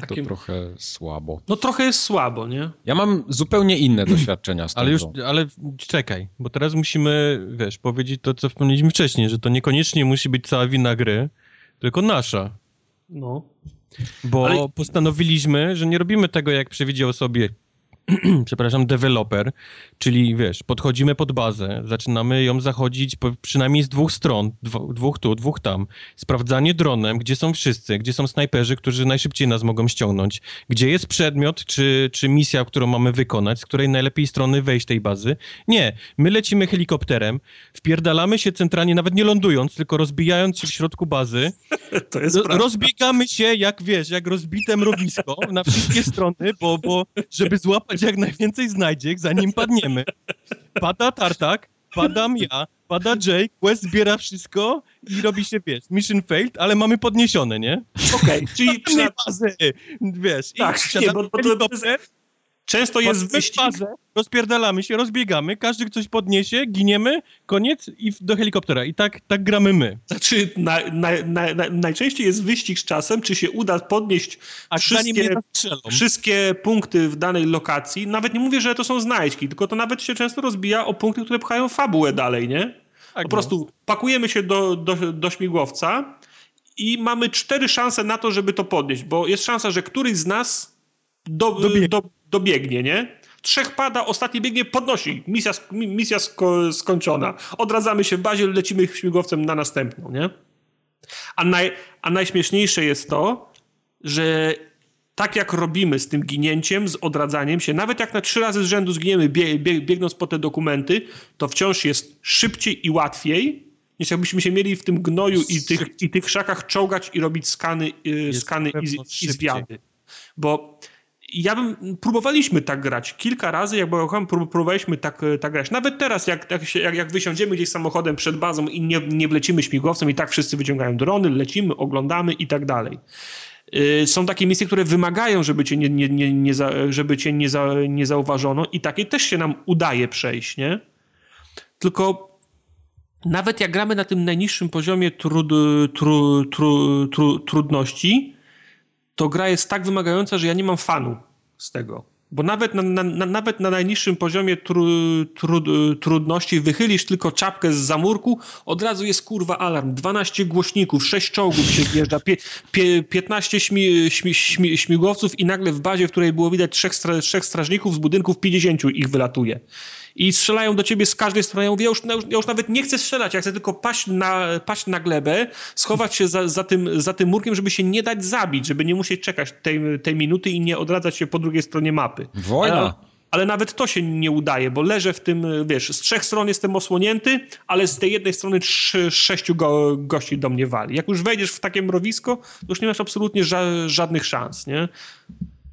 Takim... To trochę słabo. No trochę jest słabo, nie? Ja mam zupełnie inne doświadczenia z tym. Ale już, ale czekaj, bo teraz musimy, wiesz, powiedzieć to, co wspomnieliśmy wcześniej, że to niekoniecznie musi być cała wina gry, tylko nasza. No. Bo Ale... postanowiliśmy, że nie robimy tego, jak przewidział sobie (clears throat) przepraszam, deweloper, czyli wiesz, podchodzimy pod bazę, zaczynamy ją zachodzić po, przynajmniej z dwóch stron, dwóch tu, dwóch tam, sprawdzanie dronem, gdzie są wszyscy, gdzie są snajperzy, którzy najszybciej nas mogą ściągnąć, gdzie jest przedmiot, czy, czy misja, którą mamy wykonać, z której najlepiej strony wejść tej bazy. Nie, my lecimy helikopterem, wpierdalamy się centralnie, nawet nie lądując, tylko rozbijając się w środku bazy, (laughs) to jest rozbiegamy się, jak wiesz, jak rozbite mrowisko na wszystkie strony, bo, bo żeby złapać jak najwięcej znajdziek, zanim padniemy. Pada Tartak, padam ja, pada Jake, Quest zbiera wszystko i robi się, wiesz, mission failed, ale mamy podniesione, nie? Okej, okay, czyli... (laughs) Bazy, wiesz, tak, i nie, bo, bo to, Często jest wyścig. Fazę, rozpierdalamy się, rozbiegamy, każdy coś podniesie, giniemy, koniec i do helikoptera. I tak, tak gramy my. Znaczy, na, na, na, najczęściej jest wyścig z czasem, czy się uda podnieść A wszystkie, wszystkie punkty w danej lokacji. Nawet nie mówię, że to są znajdźki, tylko to nawet się często rozbija o punkty, które pchają fabułę dalej, nie? Tak, po no. prostu pakujemy się do, do, do śmigłowca i mamy cztery szanse na to, żeby to podnieść, bo jest szansa, że któryś z nas do, do, dobiegnie, nie? Trzech pada, ostatni biegnie, podnosi. Misja, misja sko skończona. Odradzamy się w bazie, lecimy śmigłowcem na następną, nie? A, naj, a najśmieszniejsze jest to, że tak jak robimy z tym ginięciem, z odradzaniem się, nawet jak na trzy razy z rzędu zginiemy bie, bie, biegnąc po te dokumenty, to wciąż jest szybciej i łatwiej niż jakbyśmy się mieli w tym gnoju i tych, i tych krzakach czołgać i robić skany, yy, skany i, i zwiady. Bo ja bym, próbowaliśmy tak grać. Kilka razy, jak byłem, próbowaliśmy tak, tak grać. Nawet teraz, jak, jak, jak, jak wysiądziemy gdzieś samochodem przed bazą i nie, nie wlecimy śmigłowcem i tak wszyscy wyciągają drony, lecimy, oglądamy i tak dalej. Y, są takie misje, które wymagają, żeby cię nie, nie, nie, nie, za, żeby cię nie, za, nie zauważono i takie też się nam udaje przejść, nie? Tylko nawet jak gramy na tym najniższym poziomie trud, tru, tru, tru, trudności, to gra jest tak wymagająca, że ja nie mam fanu z tego. Bo nawet na, na, na nawet na najniższym poziomie tru, tru, trudności wychylisz tylko czapkę z zamurku, od razu jest kurwa alarm. 12 głośników, 6 czołgów się wjeżdża, pie, pie, 15 śmi, śmi, śmi, śmigłowców i nagle w bazie, w której było widać trzech, stra, trzech strażników z budynków 50 ich wylatuje i strzelają do ciebie z każdej strony. Ja mówię, ja już, ja już nawet nie chcę strzelać, ja chcę tylko paść na, paść na glebę, schować się za, za, tym, za tym murkiem, żeby się nie dać zabić, żeby nie musieć czekać tej, tej minuty i nie odradzać się po drugiej stronie mapy. Wojna. Ale, nawet to się nie udaje, bo leżę w tym, wiesz, z trzech stron jestem osłonięty, ale z tej jednej strony trzy, sześciu go, gości do mnie wali. Jak już wejdziesz w takie mrowisko, to już nie masz absolutnie ża żadnych szans, nie?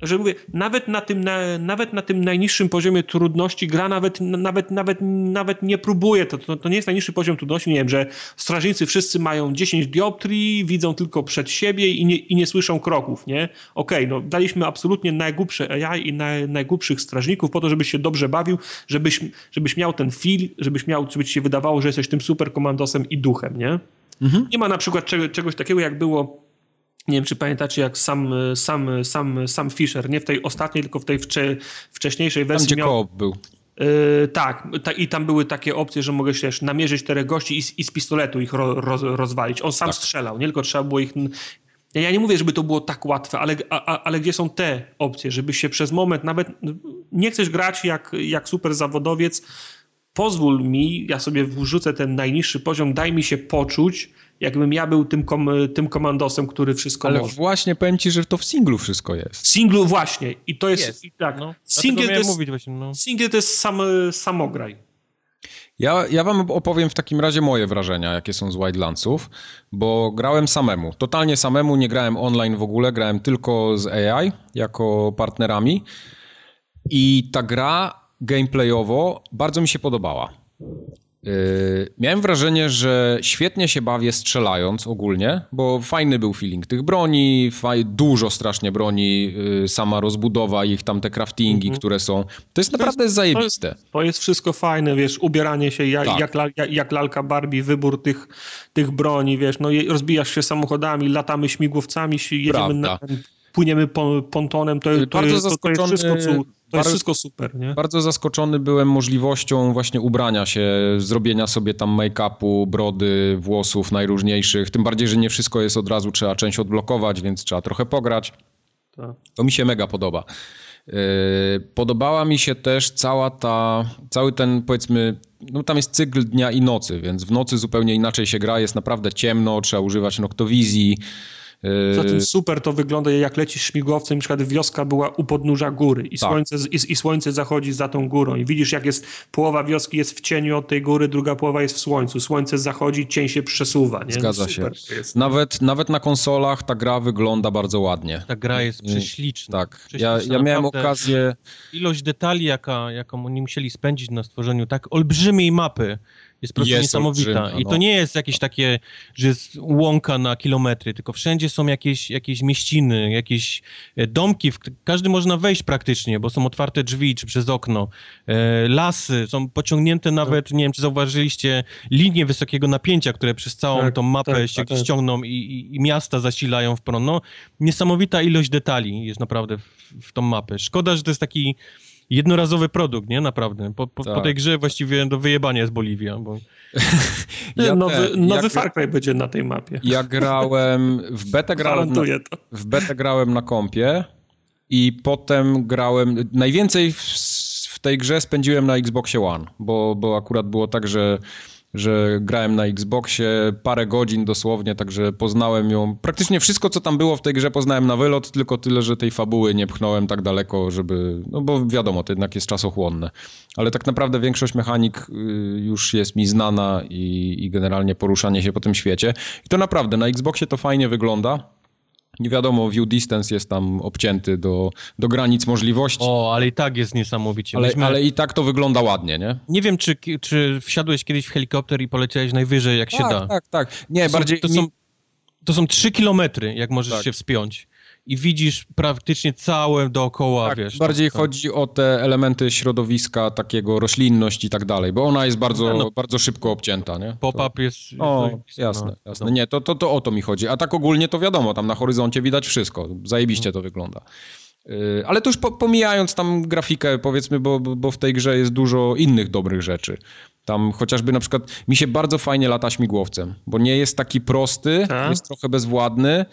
Że mówię, nawet na tym, na, nawet na tym najniższym poziomie trudności gra nawet, nawet, nawet, nawet nie próbuje. To, to, to nie jest najniższy poziom trudności. Nie wiem, że strażnicy wszyscy mają 10 dioptrii, widzą tylko przed siebie i nie, i nie słyszą kroków, nie? Okej, okay, no daliśmy absolutnie najgłupsze AI i naj, najgłupszych strażników po to, żebyś się dobrze bawił, żebyś, żebyś miał ten feel, żebyś miał, żeby ci się wydawało, że jesteś tym super komandosem i duchem, nie? Mhm. Nie ma na przykład czegoś takiego, jak było nie wiem, czy pamiętacie, jak sam, sam, sam, sam Fisher, nie w tej ostatniej, tylko w tej wcze, wcześniejszej wersji. Tam, gdzie miał, był. Yy, tak, ta, i tam były takie opcje, że mogę się namierzyć czterech gości i, i z pistoletu ich ro, roz, rozwalić. On sam tak. strzelał, nie tylko trzeba było ich. Ja, ja nie mówię, żeby to było tak łatwe, ale, a, ale gdzie są te opcje, żeby się przez moment nawet. Nie chcesz grać jak, jak super zawodowiec, pozwól mi, ja sobie wrzucę ten najniższy poziom, daj mi się poczuć, jakbym ja był tym, kom, tym komandosem, który wszystko Ale może. właśnie powiem ci, że to w singlu wszystko jest. W singlu właśnie. I to jest, jest. I tak. No, single, to jest, mówić właśnie, no. single to jest sam, samograj. Ja, ja wam opowiem w takim razie moje wrażenia, jakie są z Wildlandsów, bo grałem samemu, totalnie samemu, nie grałem online w ogóle, grałem tylko z AI jako partnerami i ta gra gameplayowo bardzo mi się podobała. Yy, miałem wrażenie, że świetnie się bawię strzelając ogólnie, bo fajny był feeling tych broni, faj, dużo strasznie broni, yy, sama rozbudowa ich, tam te craftingi, mhm. które są. To jest to naprawdę jest, zajebiste. To jest, to jest, wszystko fajne, wiesz, ubieranie się jak, tak. jak, jak, jak, lalka Barbie, wybór tych, tych broni, wiesz, no rozbijasz się samochodami, latamy śmigłowcami, jedziemy Prawda. na płyniemy pontonem, to, to, jest, to, to jest wszystko, co, to bardzo, jest wszystko super. Nie? Bardzo zaskoczony byłem możliwością właśnie ubrania się, zrobienia sobie tam make-upu, brody, włosów najróżniejszych. Tym bardziej, że nie wszystko jest od razu, trzeba część odblokować, więc trzeba trochę pograć. Tak. To mi się mega podoba. Yy, podobała mi się też cała ta, cały ten powiedzmy, no tam jest cykl dnia i nocy, więc w nocy zupełnie inaczej się gra, jest naprawdę ciemno, trzeba używać noktowizji, Poza tym super to wygląda, jak lecisz śmigłowcem, na przykład wioska była u podnóża góry i, tak. słońce, i, i, słońce zachodzi za tą górą i widzisz, jak jest połowa wioski jest w cieniu od tej góry, druga połowa jest w słońcu. Słońce zachodzi, cień się przesuwa. Nie? Zgadza no, się. Nawet, nawet na konsolach ta gra wygląda bardzo ładnie. Ta gra jest prześliczna. Tak. Prześliczna. Ja, ja miałem okazję... Ilość detali, jaka, jaką oni musieli spędzić na stworzeniu tak olbrzymiej mapy, jest po prostu jest niesamowita. I to no. nie jest jakieś takie, że jest łąka na kilometry, tylko wszędzie są jakieś, jakieś mieściny, jakieś e, domki, w każdy można wejść praktycznie, bo są otwarte drzwi czy przez okno. E, lasy, są pociągnięte nawet, nie wiem czy zauważyliście, linie wysokiego napięcia, które przez całą tak, tą mapę tak, się tak, ściągną i, i, i, miasta zasilają w prąd. No, niesamowita ilość detali jest naprawdę w, w tą mapę. Szkoda, że to jest taki jednorazowy produkt, nie? Naprawdę. Po, po, tak. po tej grze właściwie do wyjebania jest Boliwia, bo... (laughs) ja nowy nowy ja Far Cry będzie na tej mapie. Ja grałem, w betę grałem, na, w betę grałem na kompie i potem grałem, najwięcej w, w tej grze spędziłem na Xboxie One, bo, bo akurat było tak, że że grałem na Xboxie parę godzin dosłownie, także poznałem ją. Praktycznie wszystko, co tam było w tej grze poznałem na wylot, tylko tyle, że tej fabuły nie pchnąłem tak daleko, żeby, no bo wiadomo, to jednak jest czasochłonne. Ale tak naprawdę większość mechanik y, już jest mi znana i, i generalnie poruszanie się po tym świecie. I to naprawdę, na Xboxie to fajnie wygląda. Nie wiadomo, view distance jest tam obcięty do, do granic możliwości. O, ale i tak jest niesamowicie. Ale, Myśmy... ale i tak to wygląda ładnie, nie? Nie wiem, czy, czy wsiadłeś kiedyś w helikopter i poleciałeś najwyżej, jak tak, się da. Tak, tak. Nie, to bardziej... Są, to, są, to są trzy kilometry, jak możesz tak. się wspiąć i widzisz praktycznie całe dookoła, tak, wiesz. Bardziej to, chodzi o te elementy środowiska, takiego roślinność i tak dalej, bo ona jest bardzo, no, bardzo szybko obcięta, nie? Pop-up jest... O, jasne, no, jasne. No. Nie, to, to, to o to mi chodzi. A tak ogólnie to wiadomo, tam na horyzoncie widać wszystko. Zajebiście to wygląda. Y, ale to już pomijając tam grafikę, powiedzmy, bo, bo w tej grze jest dużo innych dobrych rzeczy. Tam chociażby na przykład mi się bardzo fajnie lata śmigłowcem, bo nie jest taki prosty, tak. jest trochę bezwładny,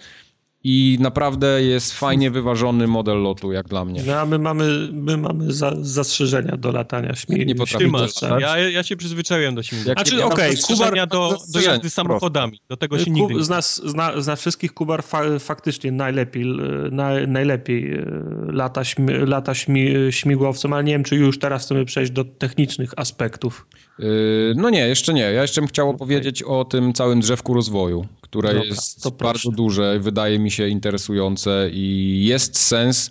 i naprawdę jest fajnie wyważony model lotu, jak dla mnie. No, a my mamy, my mamy za, zastrzeżenia do latania śmigłowcami. Nie potrafię Ja, ja się przyzwyczaiłem do śmigłowców. Znaczy, okej, okay, Kubar... Do, do jazdy samochodami. Do tego się nigdy z nas, z, na, z nas wszystkich Kubar fa, faktycznie najlepiej, na, najlepiej e, lata, śmi, lata śmi, śmigłowcem, ale nie wiem, czy już teraz chcemy przejść do technicznych aspektów. Yy, no nie, jeszcze nie. Ja jeszcze bym chciał opowiedzieć o tym całym drzewku rozwoju, które Dobra, jest bardzo duże, wydaje mi się interesujące i jest sens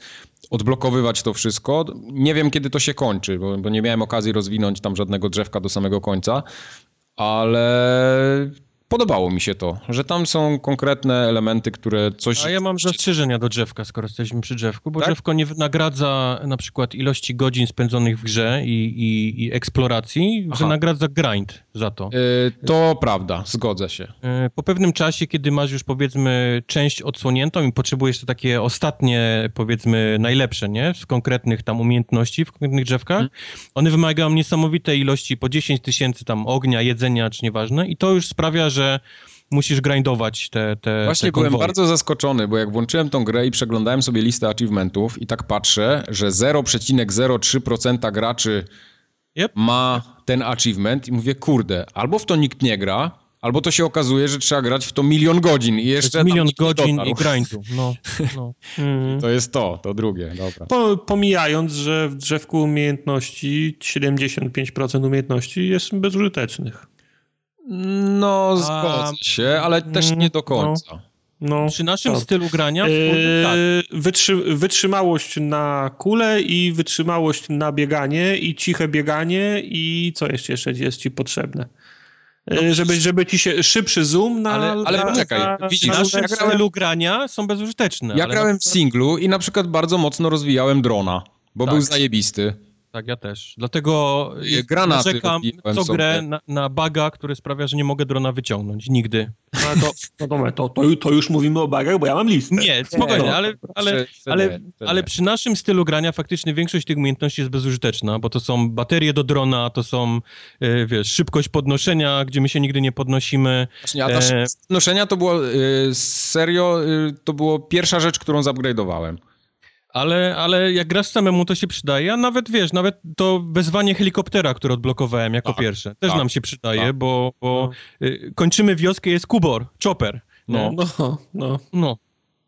odblokowywać to wszystko. Nie wiem, kiedy to się kończy, bo, bo nie miałem okazji rozwinąć tam żadnego drzewka do samego końca, ale podobało mi się to, że tam są konkretne elementy, które coś... A ja mam zastrzeżenia do drzewka, skoro jesteśmy przy drzewku, bo tak? drzewko nie nagradza na przykład ilości godzin spędzonych w grze i, i, i eksploracji, Aha. wynagradza grind za to. Yy, to prawda, zgodzę się. Yy, po pewnym czasie, kiedy masz już powiedzmy część odsłoniętą i potrzebujesz to takie ostatnie, powiedzmy najlepsze, nie? Z konkretnych tam umiejętności, w konkretnych drzewkach, hmm. one wymagają niesamowitej ilości, po 10 tysięcy tam ognia, jedzenia, czy nieważne i to już sprawia, że że musisz grindować te, te Właśnie te byłem bardzo zaskoczony, bo jak włączyłem tą grę i przeglądałem sobie listę achievementów i tak patrzę, że 0,03% graczy yep. ma ten achievement i mówię, kurde, albo w to nikt nie gra, albo to się okazuje, że trzeba grać w to milion godzin i jeszcze milion godzin i grindu. No, (laughs) no. Mm. To jest to, to drugie, dobra. Po, pomijając, że w drzewku umiejętności 75% umiejętności jest bezużytecznych. No, zgodzę się, ale też nie do no. końca. No, no Przy naszym to. stylu grania yy, tak. Wytrzy wytrzymałość na kulę i wytrzymałość na bieganie i ciche bieganie i co jeszcze, jeszcze jest ci potrzebne? No, yy, żeby, żeby ci się szybszy zoom na... Ale, ale na, poczekaj, na, widzisz, w naszym stylu grania są bezużyteczne. Ja grałem w singlu i na przykład bardzo mocno rozwijałem drona, bo tak. był zajebisty. Tak, ja też. Dlatego Granaty narzekam co grę na, na baga, który sprawia, że nie mogę drona wyciągnąć. Nigdy. No to, no to, to, to, już mówimy o bagach, bo ja mam listę. Nie, spokojnie, nie, ale, ale, ale, ale przy naszym stylu grania faktycznie większość tych umiejętności jest bezużyteczna, bo to są baterie do drona, to są, e, wiesz, szybkość podnoszenia, gdzie my się nigdy nie podnosimy. Właśnie, a ta e... podnoszenia to było, e, serio, to było pierwsza rzecz, którą zupgrade'owałem. Ale, ale jak grasz samemu, to się przydaje, a nawet, wiesz, nawet to wezwanie helikoptera, które odblokowałem jako tak, pierwsze, też tak, nam się przydaje, tak. bo, bo no. y, kończymy wioskę, jest Kubor, Chopper. No, no, no. no.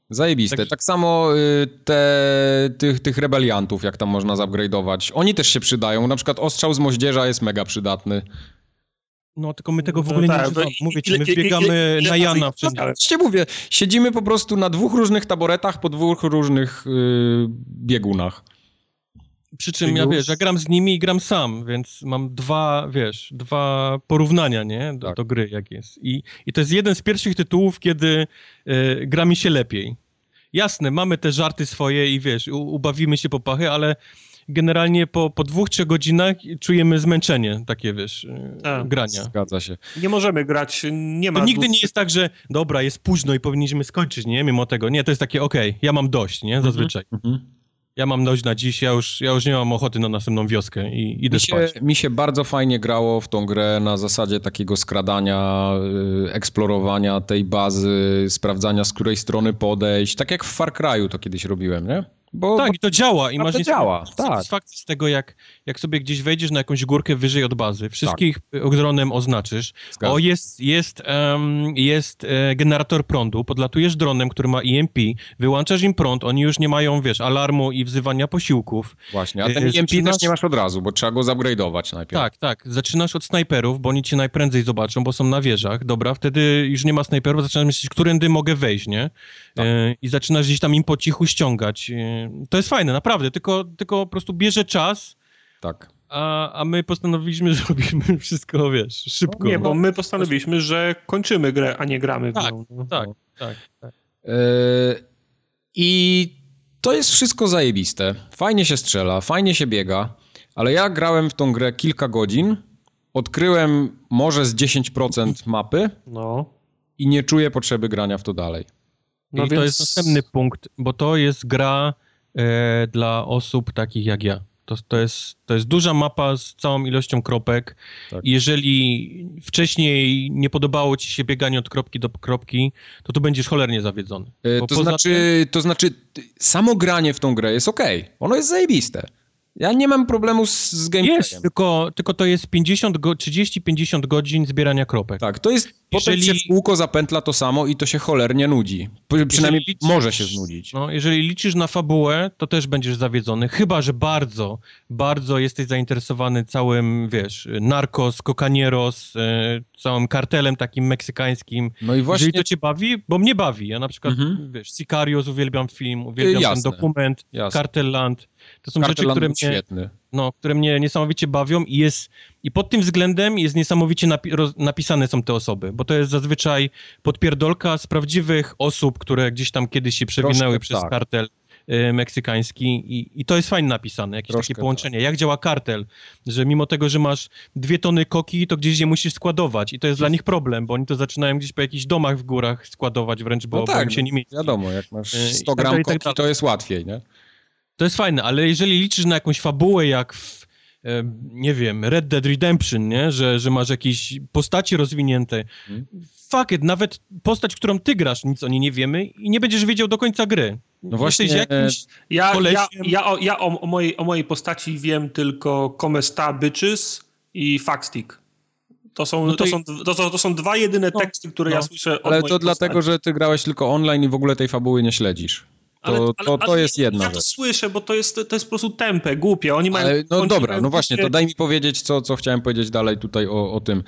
Zajebiste. Tak, tak samo y, te, tych, tych rebeliantów, jak tam można zupgrade'ować, oni też się przydają. Na przykład ostrzał z moździerza jest mega przydatny. No, tylko my tego w no ogóle no tak, nie. Mówię ci, my biegamy na Jana wszędzie. Właśnie mówię, siedzimy po prostu na dwóch różnych taboretach po dwóch różnych yy, biegunach. Przy czym ja, wiesz, ja gram z nimi i gram sam, więc mam dwa, wiesz, dwa porównania, nie, do, tak. do gry, jak jest. I, I to jest jeden z pierwszych tytułów, kiedy y, gra mi się lepiej. Jasne, mamy te żarty swoje i wiesz, u, ubawimy się po pachy, ale generalnie po, po dwóch, trzech godzinach czujemy zmęczenie takie, wiesz, A, grania. Zgadza się. Nie możemy grać, nie ma... To nigdy nie jest tak, że dobra, jest późno i powinniśmy skończyć, nie? Mimo tego. Nie, to jest takie, okej, okay, ja mam dość, nie? Mhm, Zazwyczaj. Mhm. Ja mam dość na dziś, ja już, ja już nie mam ochoty na następną wioskę i idę mi się, spać. Mi się bardzo fajnie grało w tą grę na zasadzie takiego skradania, y, eksplorowania tej bazy, sprawdzania z której strony podejść. Tak jak w Far Cry'u to kiedyś robiłem, nie? Bo, tak, bo, i to działa. I masz to działa, tak. satysfakcję z tego, jak, jak sobie gdzieś wejdziesz na jakąś górkę wyżej od bazy, wszystkich tak. dronem oznaczysz. O, jest, jest, um, jest e, generator prądu, podlatujesz dronem, który ma EMP, wyłączasz im prąd, oni już nie mają, wiesz, alarmu i wzywania posiłków. Właśnie, a ten EMP Zaczynasz... też nie masz od razu, bo trzeba go zupgrade'ować najpierw. Tak, tak. Zaczynasz od snajperów, bo oni cię najprędzej zobaczą, bo są na wieżach. Dobra, wtedy już nie ma snajperów, zaczynasz myśleć, którędy mogę wejść, nie? Tak. E, I zaczynasz gdzieś tam im po cichu ściągać. To jest fajne, naprawdę, tylko, tylko po prostu bierze czas. Tak. A, a my postanowiliśmy, (laughs) że robimy wszystko, wiesz, szybko. No nie, bo my postanowiliśmy, że kończymy grę, a nie gramy w tak, nią. No. Tak, tak, tak. E, I to jest wszystko zajebiste. Fajnie się strzela, fajnie się biega, ale ja grałem w tą grę kilka godzin, odkryłem może z 10% mapy no. i nie czuję potrzeby grania w to dalej. No I więc... to jest następny punkt, bo to jest gra dla osób takich jak ja. To, to, jest, to jest duża mapa z całą ilością kropek. Tak. Jeżeli wcześniej nie podobało ci się bieganie od kropki do kropki, to tu będziesz cholernie zawiedzony. E, to, znaczy, tym... to znaczy, samo granie w tą grę jest ok. Ono jest zajebiste. Ja nie mam problemu z, z gameplayem. Jest, tylko, tylko to jest 50 go, 30-50 godzin zbierania kropek. Tak, to jest, jeżeli, potem się w kółko zapętla to samo i to się cholernie nudzi. Przynajmniej liczysz, może się znudzić. No, jeżeli liczysz na fabułę, to też będziesz zawiedzony, chyba, że bardzo, bardzo jesteś zainteresowany całym, wiesz, narcos, cocanieros, e, całym kartelem takim meksykańskim. No i właśnie... Jeżeli to cię bawi, bo mnie bawi. Ja na przykład, mhm. wiesz, Sicarios uwielbiam film, uwielbiam Jasne. ten dokument, Jasne. Cartelland. To są rzeczy, które mnie, świetny. No, które mnie niesamowicie bawią i jest i pod tym względem jest niesamowicie napi napisane są te osoby, bo to jest zazwyczaj podpierdolka z prawdziwych osób, które gdzieś tam kiedyś się przewinęły Troszkę przez tak. kartel y, meksykański i, i to jest fajnie napisane, jakieś Troszkę takie połączenie. Tak. Jak działa kartel, że mimo tego, że masz dwie tony koki, to gdzieś je musisz składować i to jest dla nich problem, bo oni to zaczynają gdzieś po jakichś domach w górach składować wręcz, bo, no tak, bo im się nie mieści. Wiadomo, jak masz 100 y, gram tak koki, to jest łatwiej, nie? To jest fajne, ale jeżeli liczysz na jakąś fabułę, jak w, e, nie wiem, Red Dead Redemption, nie? Że, że masz jakieś postaci rozwinięte, hmm. fuck it, nawet postać, którą ty grasz, nic o niej nie wiemy i nie będziesz wiedział do końca gry. No właśnie, jakimś ja, ja, ja, o, ja o, o, mojej, o mojej postaci wiem tylko Comesta Bitches i Fuckstick. To są, no to, to, są, to, to, są dwa jedyne no, teksty, które no, ja słyszę Ale to dlatego, że ty grałeś tylko online i w ogóle tej fabuły nie śledzisz. To, ale, to, to ale jest jedna ja rzecz. Ja to słyszę, bo to jest, to jest po prostu tempę, głupie. Oni mają... Ale, no dobra, no właśnie, to daj mi powiedzieć, co, co chciałem powiedzieć dalej tutaj o, o tym.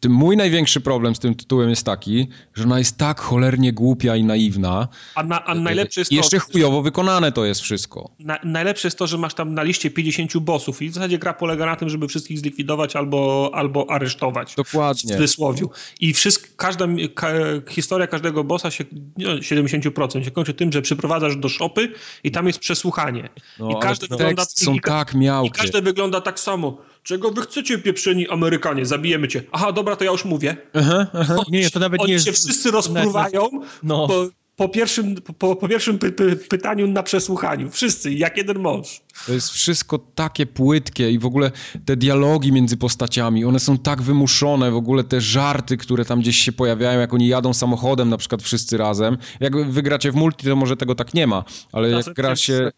tym. Mój największy problem z tym tytułem jest taki, że ona jest tak cholernie głupia i naiwna. A, na, a najlepsze jest to... Jeszcze chujowo wykonane to jest wszystko. Na, najlepsze jest to, że masz tam na liście 50 bossów i w zasadzie gra polega na tym, żeby wszystkich zlikwidować albo, albo aresztować. Dokładnie. W wysłowiu. I wszystko, każda, ka, historia każdego bossa się, no, 70% się kończy tym, że przyprowadza do szopy i tam jest przesłuchanie. No, I każdy wygląda są i, tak miałkie. I każdy wygląda tak samo. Czego wy chcecie, pieprzeni Amerykanie? Zabijemy cię. Aha, dobra, to ja już mówię. Aha, aha. Nie, to nawet Oni nie jest... się wszyscy rozpływają, no. bo po pierwszym, po, po pierwszym py, py, pytaniu na przesłuchaniu. Wszyscy, jak jeden mąż. To jest wszystko takie płytkie i w ogóle te dialogi między postaciami, one są tak wymuszone, w ogóle te żarty, które tam gdzieś się pojawiają, jak oni jadą samochodem na przykład wszyscy razem. Jak wygracie w multi, to może tego tak nie ma, ale jak gra się,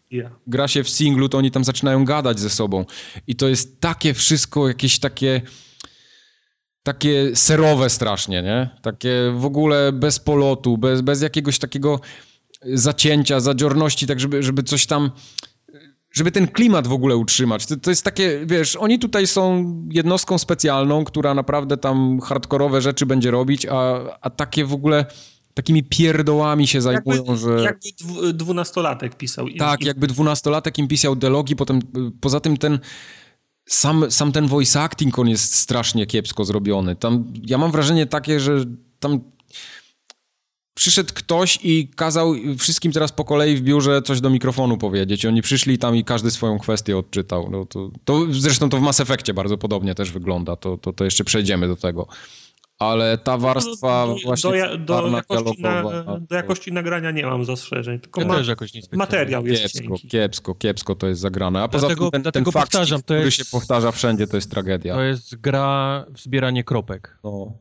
gra się w singlu, to oni tam zaczynają gadać ze sobą. I to jest takie wszystko jakieś takie takie serowe strasznie, nie? Takie w ogóle bez polotu, bez, bez jakiegoś takiego zacięcia, zadziorności, tak żeby, żeby coś tam żeby ten klimat w ogóle utrzymać. To, to, jest takie, wiesz, oni tutaj są jednostką specjalną, która naprawdę tam hardkorowe rzeczy będzie robić, a, a takie w ogóle takimi pierdołami się zajmują, jakby, że... Jakby dwunastolatek pisał. Tak, jakby dwunastolatek im pisał dialogi, potem poza tym ten sam, sam ten voice acting, on jest strasznie kiepsko zrobiony. Tam, ja mam wrażenie takie, że tam przyszedł ktoś i kazał wszystkim teraz po kolei w biurze coś do mikrofonu powiedzieć. Oni przyszli tam i każdy swoją kwestię odczytał. No to, to, zresztą to w Mass Effectie bardzo podobnie też wygląda. To, to, to jeszcze przejdziemy do tego ale ta warstwa do, właśnie do, do, jakości na, do jakości nagrania nie mam zastrzeżeń, tylko ja ma, materiał jest kiepsko, cienki. kiepsko, kiepsko to jest zagrane, a poza dlatego, tym ten, ten fakt, który jest, się powtarza wszędzie, to jest tragedia. To jest gra w zbieranie kropek. No.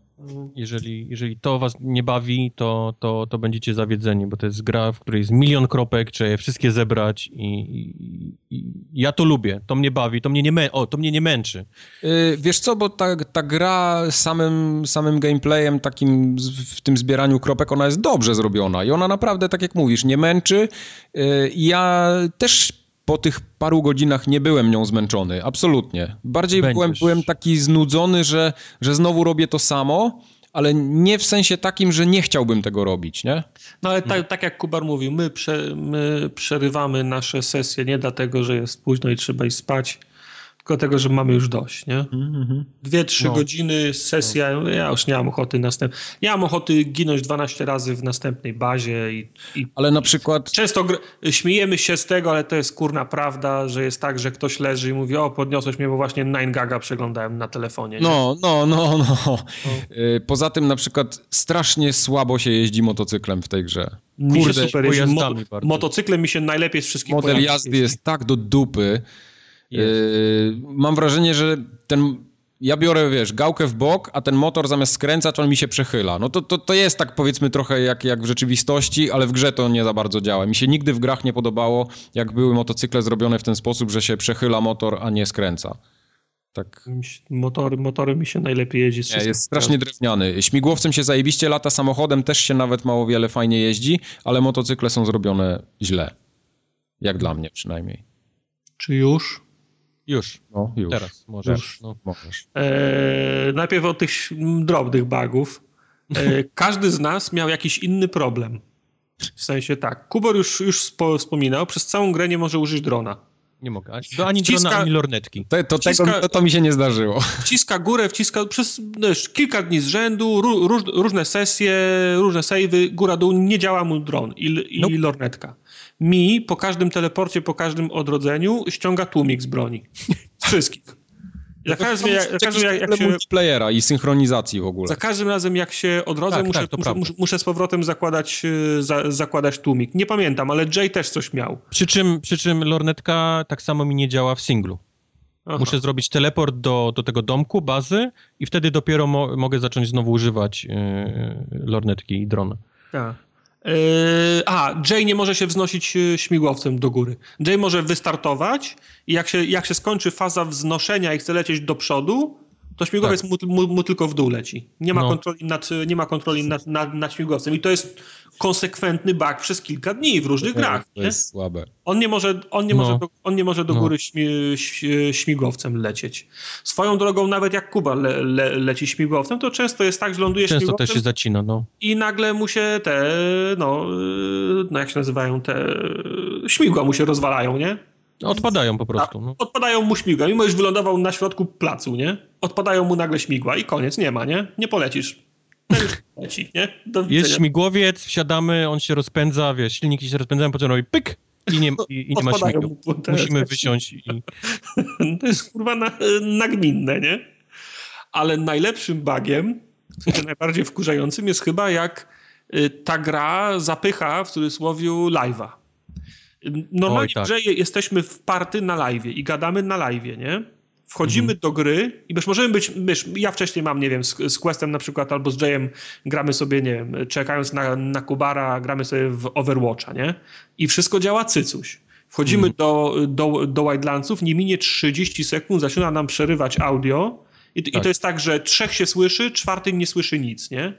Jeżeli, jeżeli to was nie bawi, to, to, to będziecie zawiedzeni, bo to jest gra, w której jest milion kropek, trzeba je wszystkie zebrać i, i, i ja to lubię, to mnie bawi, to mnie nie, mę o, to mnie nie męczy. Yy, wiesz co, bo ta, ta gra samym, samym gameplayem, takim w tym zbieraniu kropek, ona jest dobrze zrobiona i ona naprawdę, tak jak mówisz, nie męczy. Yy, ja też po tych paru godzinach nie byłem nią zmęczony, absolutnie. Bardziej byłem, byłem taki znudzony, że, że znowu robię to samo, ale nie w sensie takim, że nie chciałbym tego robić, nie? No ale tak, tak jak Kubar mówił, my, prze, my przerywamy nasze sesje nie dlatego, że jest późno i trzeba iść spać, tylko tego, że mamy już dość, nie? Mm-hmm. Dwie, trzy no. godziny, sesja, no. ja już nie mam ochoty następ... Nie mam ochoty ginąć 12 razy w następnej bazie i... i ale na przykład... Często gr- śmiejemy się z tego, ale to jest kurna prawda, że jest tak, że ktoś leży i mówi, o podniosłeś mnie, bo właśnie Nine Gaga przeglądałem na telefonie. Nie? No, no, no, no. no. Poza tym na przykład strasznie słabo się jeździ motocyklem w tej grze. Mi Kurde, się super jeździ. Mo- motocyklem mi się najlepiej z wszystkich Model jazdy jest tak do dupy, Yy, mam wrażenie, że ten ja biorę, wiesz, gałkę w bok, a ten motor zamiast skręcać, on mi się przechyla. No to, to, to jest tak powiedzmy trochę jak, jak w rzeczywistości, ale w grze to nie za bardzo działa. Mi się nigdy w grach nie podobało, jak były motocykle zrobione w ten sposób, że się przechyla motor, a nie skręca. Tak. Motory, motory mi się najlepiej jeździ. Nie, jest strasznie drewniany. Śmigłowcem się zajebiście lata, samochodem też się nawet mało wiele fajnie jeździ, ale motocykle są zrobione źle. Jak dla mnie przynajmniej. Czy już? Już. No, już. Teraz możesz. Już. No. możesz. E, najpierw od tych drobnych bugów. E, (laughs) każdy z nas miał jakiś inny problem. W sensie tak. Kubor już, już spo, wspominał, przez całą grę nie może użyć drona. Nie mogę. To ani wciska, drona, ani lornetki. To, to, wciska, tego, to, to, mi się nie zdarzyło. Wciska górę, wciska przez wiesz, kilka dni z rzędu, róż, różne sesje, różne savey, góra, dół, nie działa mu dron i, i nope. lornetka mi po każdym teleporcie, po każdym odrodzeniu ściąga tłumik z broni. Wszystkich. Za każdym, jak, za każdym jak, jak się... multiplayera i synchronizacji w ogóle. Za każdym razem jak się odrodzę, tak, muszę, tak, muszę, muszę, z powrotem zakładać, e, za, zakładać tłumik. Nie pamiętam, ale Jay też coś miał. Przy czym, przy czym lornetka tak samo mi nie działa w singlu. Aha. Muszę zrobić teleport do, do tego domku, bazy i wtedy dopiero mo mogę zacząć znowu używać yy, lornetki i drona. Tak. Yy, a, Jay nie może się wznosić yy, śmigłowcem do góry. Jay może wystartować i jak się, jak się skończy faza wznoszenia i chce lecieć do przodu, to śmigłowiec tak. mu, mu, mu, tylko w dół leci. Nie ma no. kontroli, nad, nie ma kontroli nad, nad, nad śmigłowcem. I to jest konsekwentny bug przez kilka dni w różnych to grach. To jest nie? słabe. On nie może, on nie no. może, do, on nie może do no. góry śmi, śmigłowcem lecieć. Swoją drogą, nawet jak Kuba le, le, leci śmigłowcem, to często jest tak, że ląduje często śmigłowcem. Często też się zacina, no. I nagle mu się te, no, no jak się nazywają, te śmigła mu się rozwalają, nie? Odpadają po prostu. No. Odpadają mu śmigła, mimo już wylądował na środku placu, nie? Odpadają mu nagle śmigła i koniec, nie ma, nie? Nie polecisz. (laughs) Leci, nie? Jest śmigłowiec, wsiadamy, on się rozpędza, wiesz, silniki się rozpędzają, potem robi pyk i nie, i, i nie ma śmigła. Musimy wysiąść i... (laughs) To jest kurwa na, nagminne, nie? Ale najlepszym sensie najbardziej wkurzającym jest chyba jak y, ta gra zapycha w cudzysłowie live'a. Normalnie Oj, tak. w grze jesteśmy w party na live i gadamy na live, nie? Wchodzimy mhm. do gry i wiesz, możemy być, wiesz, ja wcześniej mam, nie wiem, z, z Questem na przykład albo z Jayem gramy sobie, nie wiem, czekając na, na Kubara, gramy sobie w Overwatcha, nie? I wszystko działa cycuś. Wchodzimy mhm. do, do, do Wildlandsów, nie minie 30 sekund, zaczyna nam przerywać audio i, tak. i to jest tak, że trzech się słyszy, czwarty nie słyszy nic, nie?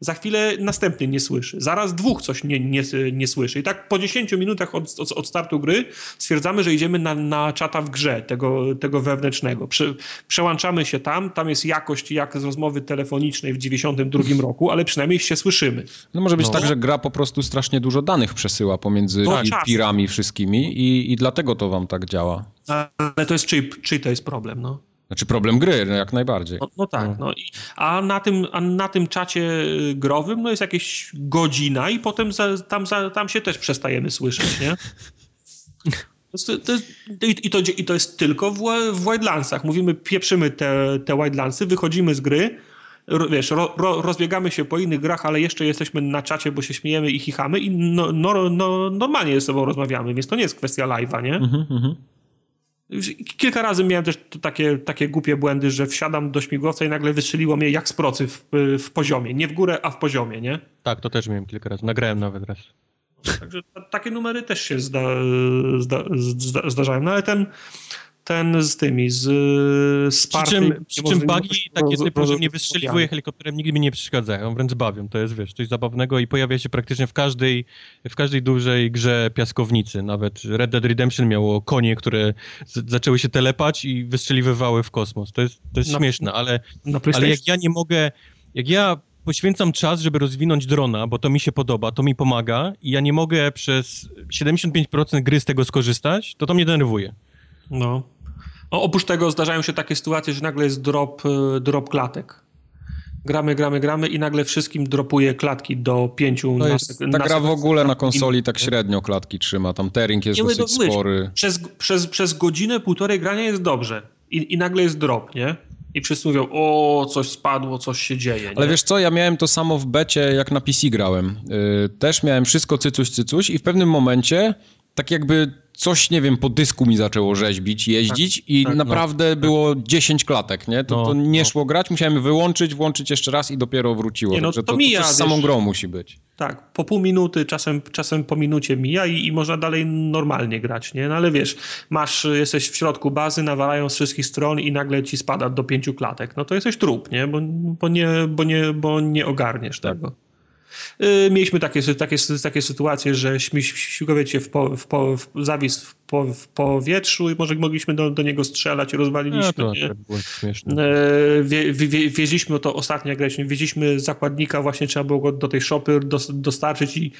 Za chwilę następny nie słyszy, zaraz dwóch coś nie, nie, nie słyszy. I tak po 10 minutach od, od, od, startu gry stwierdzamy, że idziemy na, na czata w grze, tego, tego wewnętrznego. Prze, przełączamy się tam, tam jest jakość jak z rozmowy telefonicznej w 92 roku, ale przynajmniej się słyszymy. No może być no. tak, że gra po prostu strasznie dużo danych przesyła pomiędzy no, pirami wszystkimi i, i dlatego to wam tak działa. Ale to jest czyj, czyj to jest problem, no? Znaczy problem gry, no jak najbardziej. No, no tak, no. no. a, na tym, a na tym czacie growym no jest jakieś godzina i potem za, tam, za, tam się też przestajemy słyszeć, nie? To, to jest, i, to, I to jest tylko w, w Wildlandsach. Mówimy, pieprzymy te, te Wildlandsy, wychodzimy z gry, wiesz, ro, ro, rozbiegamy się po innych grach, ale jeszcze jesteśmy na czacie, bo się śmiejemy i chichamy i no, no, no, normalnie ze sobą rozmawiamy, więc to nie jest kwestia live'a, nie? Mhm, Kilka razy miałem też takie, takie głupie błędy, że wsiadam do śmigłowca i nagle wystrzeliło mnie jak z procy w, w poziomie. Nie w górę, a w poziomie, nie? Tak, to też miałem kilka razy. Nagrałem nawet raz. Także takie numery też się zda, zda, zda, zdarzają. No ale ten, ten z tymi, z, z Przy czym, przy czym bugi takie typu, że mnie wystrzeliwuje helikopterem, nigdy mi nie przeszkadzają, wręcz bawią. To jest, wiesz, coś zabawnego i pojawia się praktycznie w każdej, w każdej dużej grze piaskownicy. Nawet Red Dead Redemption miało konie, które z, zaczęły się telepać i wystrzeliwywały w kosmos. To jest, to jest na, śmieszne, ale, ale jak ja nie mogę, jak ja poświęcam czas, żeby rozwinąć drona, bo to mi się podoba, to mi pomaga i ja nie mogę przez 75% gry z tego skorzystać, to to mnie denerwuje. No. Oprócz tego zdarzają się takie sytuacje, że nagle jest drop, y, drop klatek. Gramy, gramy, gramy i nagle wszystkim dropuje klatki do pięciu. To jest, na, ta gra w ogóle na konsoli tak średnio klatki trzyma, tam tearing jest nie dosyć spory. Przez, przez, przez godzinę, półtorej grania jest dobrze i, i nagle jest drop, nie? i wszyscy mówią, o, coś spadło, coś się dzieje. Nie? Ale wiesz co, ja miałem to samo w becie, jak na PC grałem. Yy, też miałem wszystko cycuś, cycuś i w pewnym momencie tak jakby coś, nie wiem, po dysku mi zaczęło rzeźbić, jeździć tak, i tak, no. naprawdę no, było tak. 10 klatek, nie? To, no, to nie no. szło grać, musiałem wyłączyć, włączyć jeszcze raz i dopiero wróciło. Nie, no, to, to, mija, to z samą grą musi być. Tak, po pół minuty, czasem, czasem po minucie mija i, i można dalej normalnie grać, nie? No ale wiesz, masz, jesteś w środku bazy, nawalają z wszystkich stron i nagle ci spada do pięciu klatek. No to jesteś trup, nie? Bo, bo, nie, bo, nie, bo nie ogarniesz tak. tego. Y, mieliśmy takie, takie, takie sytuacje, że śmigłowiec się w, po, w, po, w zawisł po, w powietrzu i może mogliśmy do, do niego strzelać, rozwaliliśmy. No, to było śmieszne. Wie, wie, wieźliśmy to ostatnio, jak wieźliśmy zakładnika, właśnie trzeba było go do tej szopy dostarczyć i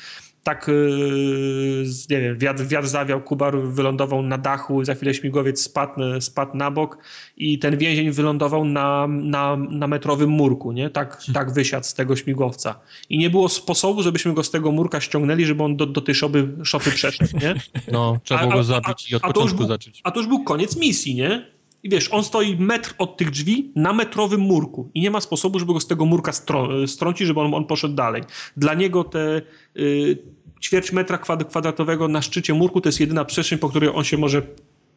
tak, y, nie wiem, wiatr, wiatr zawiał, Kubar wylądował na dachu, za chwilę śmigłowiec spadł, spadł na bok i ten więzień wylądował na, na, na metrowym murku, nie? Tak, hmm. tak wysiadł z tego śmigłowca. I nie było sposobu, żebyśmy go z tego murka ściągnęli, żeby on do, do tej szopy, szopy przeszedł, nie? No, trzeba było go zabić i od początku był, zacząć. A to już był koniec misji, nie? I wiesz, on stoi metr od tych drzwi na metrowym murku i nie ma sposobu, żeby go z tego murka strą strącić, żeby on, on poszedł dalej. Dla niego te y, ćwierć metra kwadratowego na szczycie murku to jest jedyna przestrzeń, po której on się może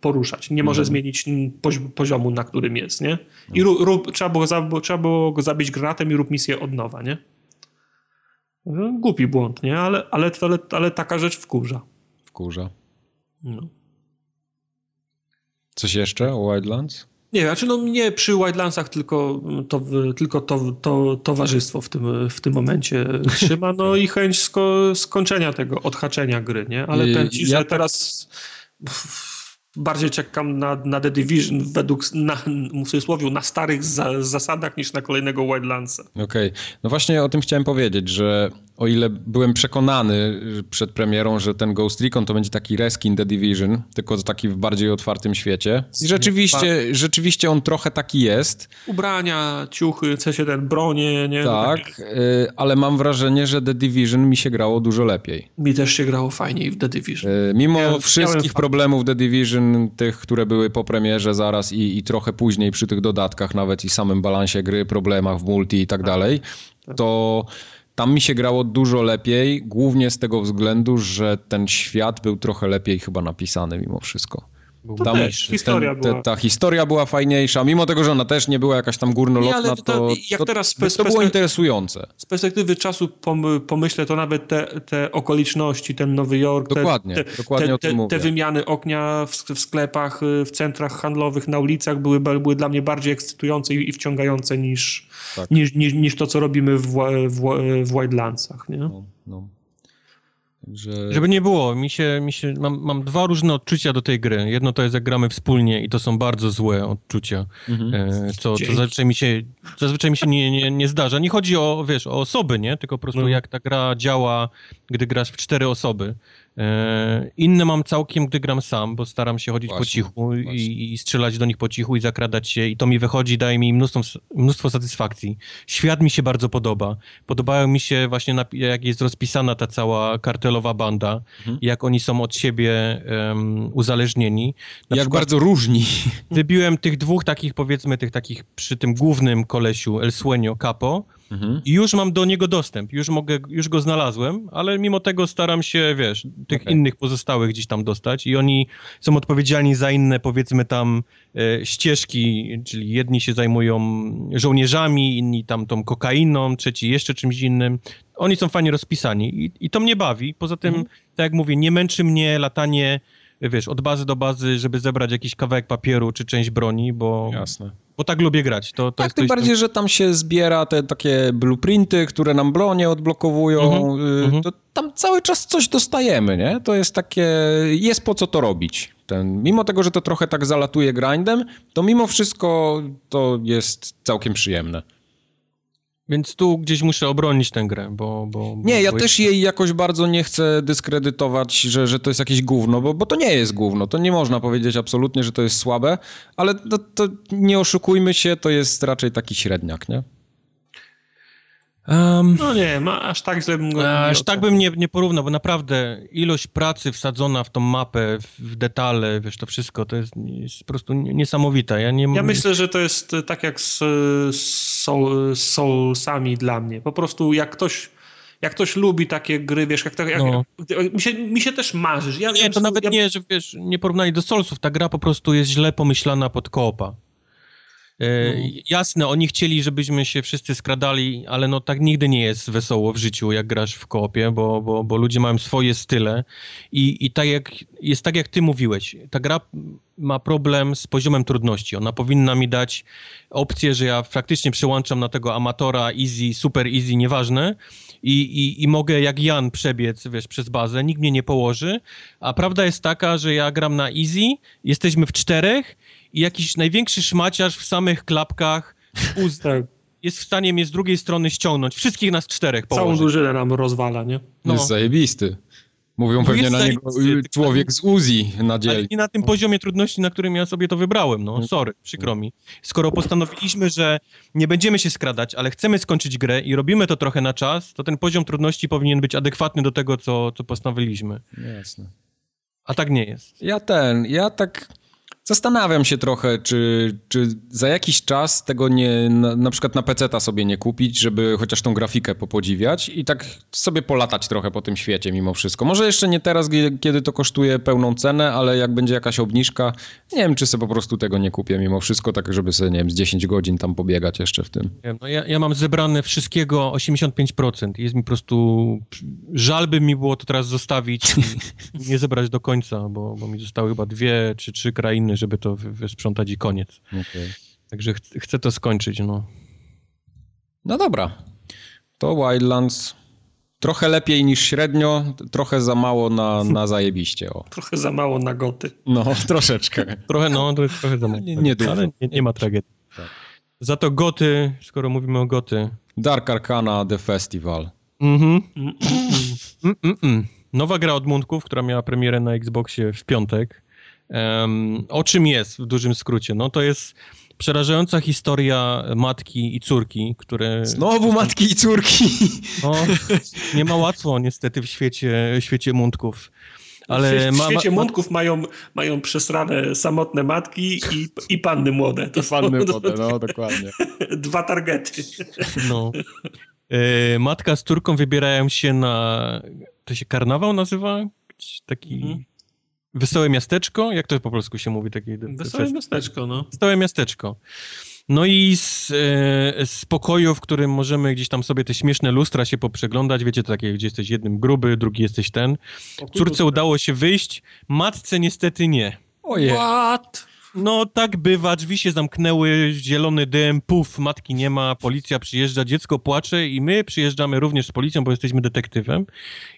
poruszać. Nie może mhm. zmienić poziomu, na którym jest, nie? I rób, rób, trzeba, było za, trzeba było go zabić granatem i rób misję od nowa, nie? Głupi błąd, nie? Ale, ale, ale, ale taka rzecz wkurza. Wkurza. No. Coś jeszcze o Wildlands? Nie, znaczy no mnie przy Wildlandsach tylko, to, tylko to, to towarzystwo w tym, w tym momencie (laughs) trzyma, no i chęć sko skończenia tego, odhaczenia gry, nie? Ale ten ci, ja że tak... teraz bardziej czekam na, na The Division według, na, w cudzysłowie, na starych za, zasadach niż na kolejnego Wildlandsa. Okej, okay. no właśnie o tym chciałem powiedzieć, że o ile byłem przekonany przed premierą, że ten Ghost Recon to będzie taki reskin The Division, tylko taki w bardziej otwartym świecie. I rzeczywiście, rzeczywiście on trochę taki jest. Ubrania, ciuchy, C7, bronie, nie? Tak, y, ale mam wrażenie, że The Division mi się grało dużo lepiej. Mi też się grało fajniej w The Division. Y, mimo ja, wszystkich problemów The Division, tych, które były po premierze zaraz i, i trochę później przy tych dodatkach nawet i samym balansie gry, problemach w multi i tak, tak. dalej, tak. to tam mi się grało dużo lepiej, głównie z tego względu, że ten świat był trochę lepiej chyba napisany mimo wszystko. Tam też, historia ten, była. ta historia była fajniejsza, mimo tego, że ona też nie była jakaś tam górnolotna, nie, to, to, jak to, teraz to, to było interesujące. Z perspektywy czasu pomyślę, to nawet te, te okoliczności, ten Nowy Jork, dokładnie, te, dokładnie te, te, te wymiany ognia w, w, sklepach, y, w centrach handlowych, na ulicach były, były dla mnie bardziej ekscytujące i, i wciągające niż, tak. niż, niż, niż, to, co robimy w, w, w Wildlandsach. Nie? No, no. Że... Żeby nie było, mi się, mi się, mam, mam dwa różne odczucia do tej gry. Jedno to jest, jak gramy wspólnie i to są bardzo złe odczucia, mhm. e, co, co zazwyczaj mi się, zazwyczaj mi się nie, nie, nie zdarza. Nie chodzi o, wiesz, o osoby, nie? Tylko po prostu mhm. jak ta gra działa, gdy grasz w cztery osoby. E, inne mam całkiem, gdy gram sam, bo staram się chodzić właśnie, po cichu i, i, strzelać do nich po cichu i zakradać się i to mi wychodzi, daje mi mnóstwo, mnóstwo satysfakcji. Świat mi się bardzo podoba. Podobają mi się właśnie, jak jest rozpisana ta cała kartelowa banda, mhm. jak oni są od siebie um, uzależnieni. Na jak bardzo różni. Wybiłem tych dwóch takich, powiedzmy, tych takich przy tym głównym kolesiu El Sueño Capo, mhm. i już mam do niego dostęp, już mogę, już go znalazłem, ale mimo tego staram się, wiesz, tych okay. innych pozostałych gdzieś tam dostać i oni są odpowiedzialni za inne, powiedzmy tam, e, ścieżki, czyli jedni się zajmują żołnierzami, inni tam tą kokainą, trzeci jeszcze czymś innym. Oni są fajnie rozpisani i, i to mnie bawi. Poza tym, mhm. tak jak mówię, nie męczy mnie latanie wiesz, od bazy do bazy, żeby zebrać jakiś kawałek papieru czy część broni, bo... Jasne. Bo tak lubię grać. To, to tak, tym bardziej, to... że tam się zbiera te takie blueprinty, które nam bronie odblokowują. Mm -hmm. to tam cały czas coś dostajemy, nie? To jest takie... Jest po co to robić. Ten, mimo tego, że to trochę tak zalatuje grindem, to mimo wszystko to jest całkiem przyjemne. Więc tu gdzieś muszę obronić tę grę, bo... bo, bo nie, ja bo też jej jakoś bardzo nie chcę dyskredytować, że, że to jest jakieś gówno, bo, bo to nie jest gówno. To nie można powiedzieć absolutnie, że to jest słabe, ale to, to nie oszukujmy się, to jest raczej taki średniak, nie? Um, no nie, aż tak źle bym go Aż tak bym nie, nie porównał, bo naprawdę ilość pracy wsadzona w tą mapę, w detale, wiesz, to wszystko, to jest, jest po prostu niesamowita. Ja, nie... ja myślę, że to jest tak jak z, z Soulsami dla mnie. Po prostu jak ktoś jak ktoś lubi takie gry, wiesz, jak, jak, no. jak mi, się, mi się też marzysz. Ja, nie, to nawet ja... nie, że wiesz, nie porównanie do Soulsów, ta gra po prostu jest źle pomyślana pod koopa. E, no. Jasne, oni chcieli, żebyśmy się wszyscy skradali, ale no tak nigdy nie jest wesoło w życiu, jak grasz w koopie, bo, bo, bo ludzie mają swoje style i, i tak jak, jest tak, jak ty mówiłeś. Ta gra ma problem z poziomem trudności. Ona powinna mi dać opcję, że ja faktycznie przełączam na tego amatora, easy, super easy, nieważne i, i, i mogę jak Jan przebiec, wiesz, przez bazę, nikt mnie nie położy, a prawda jest taka, że ja gram na easy, jesteśmy w czterech i jakiś największy szmaciarz w samych klapkach uz... tak. jest w stanie mnie z drugiej strony ściągnąć. Wszystkich nas czterech położyć. Całą drużynę nam rozwala, nie? No. Jest zajebisty. Mówią pewnie na niego człowiek z Uzi na dzieli. I na tym poziomie trudności, na którym ja sobie to wybrałem, no sorry, przykro mi. Skoro postanowiliśmy, że nie będziemy się skradać, ale chcemy skończyć grę i robimy to trochę na czas, to ten poziom trudności powinien być adekwatny do tego, co, co postanowiliśmy. Jasne. A tak nie jest. Ja ten, ja tak Zastanawiam się trochę, czy, czy za jakiś czas tego nie, na, na przykład na PC-ta sobie nie kupić, żeby chociaż tą grafikę popodziwiać i tak sobie polatać trochę po tym świecie mimo wszystko. Może jeszcze nie teraz, kiedy to kosztuje pełną cenę, ale jak będzie jakaś obniżka, nie wiem, czy sobie po prostu tego nie kupię mimo wszystko, tak żeby sobie, nie wiem, z 10 godzin tam pobiegać jeszcze w tym. No ja, ja mam zebrane wszystkiego 85%. Jest mi po prostu... Żal by mi było to teraz zostawić i nie zebrać do końca, bo, bo mi zostały chyba dwie czy trzy krainy, żeby to wysprzątać i koniec. Okay. Także ch chcę to skończyć, no. No dobra. To Wildlands trochę lepiej niż średnio, trochę za mało na, na zajebiście. O. Trochę za mało na goty. No, (laughs) troszeczkę. trochę, no, to trochę za mało. Nie, nie Ale nie, nie ma tragedii. Tak. Za to goty, skoro mówimy o goty. Dark Arcana The Festival. Mhm. Mm -mm -mm. Nowa gra od Muntków, która miała premierę na Xboxie w piątek. Um, o czym jest w dużym skrócie? No to jest przerażająca historia matki i córki, które... Znowu matki i córki! No, nie ma łatwo niestety w świecie, świecie mundków. Ale w, świecie ma, mundków mają, mają przesrane samotne matki i, i panny młode. To I panny młode, no dokładnie. (laughs) Dwa targety. No. E, matka z córką wybierają się na... To się karnawał nazywa? Taki... Mhm Wesołe miasteczko? Jak to po polsku się mówi? Takie Wesołe miasteczko, no. Wesołe miasteczko. No i z, e, z pokoju, w którym możemy gdzieś tam sobie te śmieszne lustra się poprzeglądać, wiecie, takie, gdzie jesteś jednym gruby, drugi jesteś ten. Córce udało się wyjść, matce niestety nie. Ojej. What? No tak bywa, drzwi się zamknęły, zielony dym, puf, matki nie ma, policja przyjeżdża, dziecko płacze i my przyjeżdżamy również z policją, bo jesteśmy detektywem.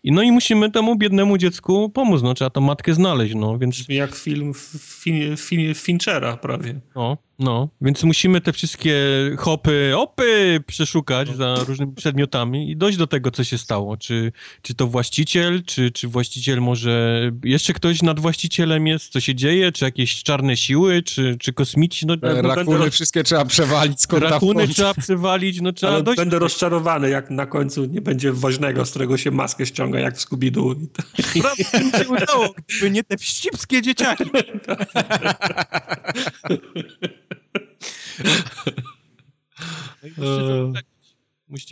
I no i musimy temu biednemu dziecku pomóc, no trzeba tą matkę znaleźć, no więc... Jak film fin, fin, Finchera prawie. No, no, więc musimy te wszystkie hopy, opy przeszukać no. za różnymi przedmiotami i dojść do tego, co się stało. Czy, czy to właściciel, czy, czy właściciel może... Jeszcze ktoś nad właścicielem jest, co się dzieje, czy jakieś czarne siły, czy, czy kosmici, no... no Rakuny będę... wszystkie trzeba przewalić z Rakuny trzeba przewalić, no trzeba Ale dojść... będę rozczarowany, jak na końcu nie będzie woźnego, z którego się maskę ściąga, jak w Scooby-Doo. (laughs) Prawie się udało, gdyby nie te wścibskie dzieciaki. (laughs)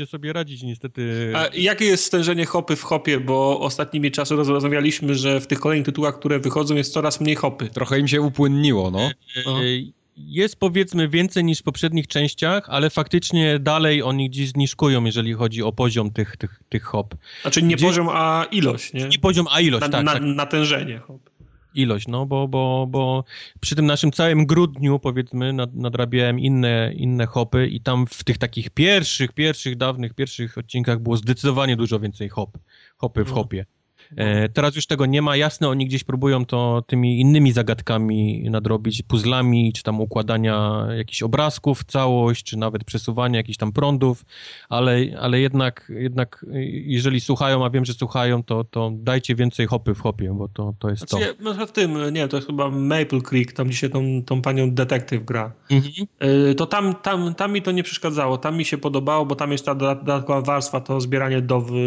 Musicie sobie radzić niestety. A jakie jest stężenie hopy w hopie? Bo ostatnimi czasy rozmawialiśmy, że w tych kolejnych tytułach, które wychodzą jest coraz mniej hopy. Trochę im się upłynniło, no. E, no. Jest powiedzmy więcej niż w poprzednich częściach, ale faktycznie dalej oni gdzieś zniżkują, jeżeli chodzi o poziom tych, tych, tych hop. Znaczy nie poziom, a ilość, nie? Nie poziom, a ilość, na, tak, na, tak. Natężenie hop ilość, no bo, bo, bo przy tym naszym całym grudniu, powiedzmy, nad, nadrabiałem inne, inne hopy i tam w tych takich pierwszych, pierwszych, dawnych, pierwszych odcinkach było zdecydowanie dużo więcej hop, hopy w no. hopie. E, teraz już tego nie ma. Jasne, oni gdzieś próbują to tymi innymi zagadkami nadrobić, puzzlami, czy tam układania jakichś obrazków w całość, czy nawet przesuwania jakichś tam prądów, ale, ale jednak, jednak jeżeli słuchają, a wiem, że słuchają, to, to dajcie więcej hopy w hopie, bo to, to jest znaczy, to. Ja, w tym, nie, to jest chyba Maple Creek, tam dzisiaj tą, tą panią detektyw gra. Mhm. E, to tam, tam, tam mi to nie przeszkadzało, tam mi się podobało, bo tam jest ta dodatkowa warstwa, to zbieranie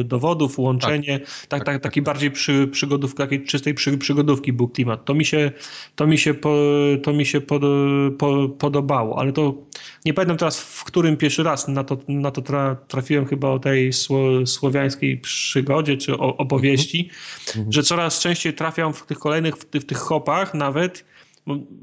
dowodów, łączenie, tak, tak, tak, tak taki bardzo bardziej przy, przygodówki, takiej czystej przy, przygodówki był klimat. To mi się, to mi się, po, to mi się pod, po, podobało, ale to nie pamiętam teraz w którym pierwszy raz na to, na to tra, trafiłem chyba o tej sło, słowiańskiej przygodzie czy o, opowieści, mhm. że coraz częściej trafiam w tych kolejnych, w tych, w tych hopach nawet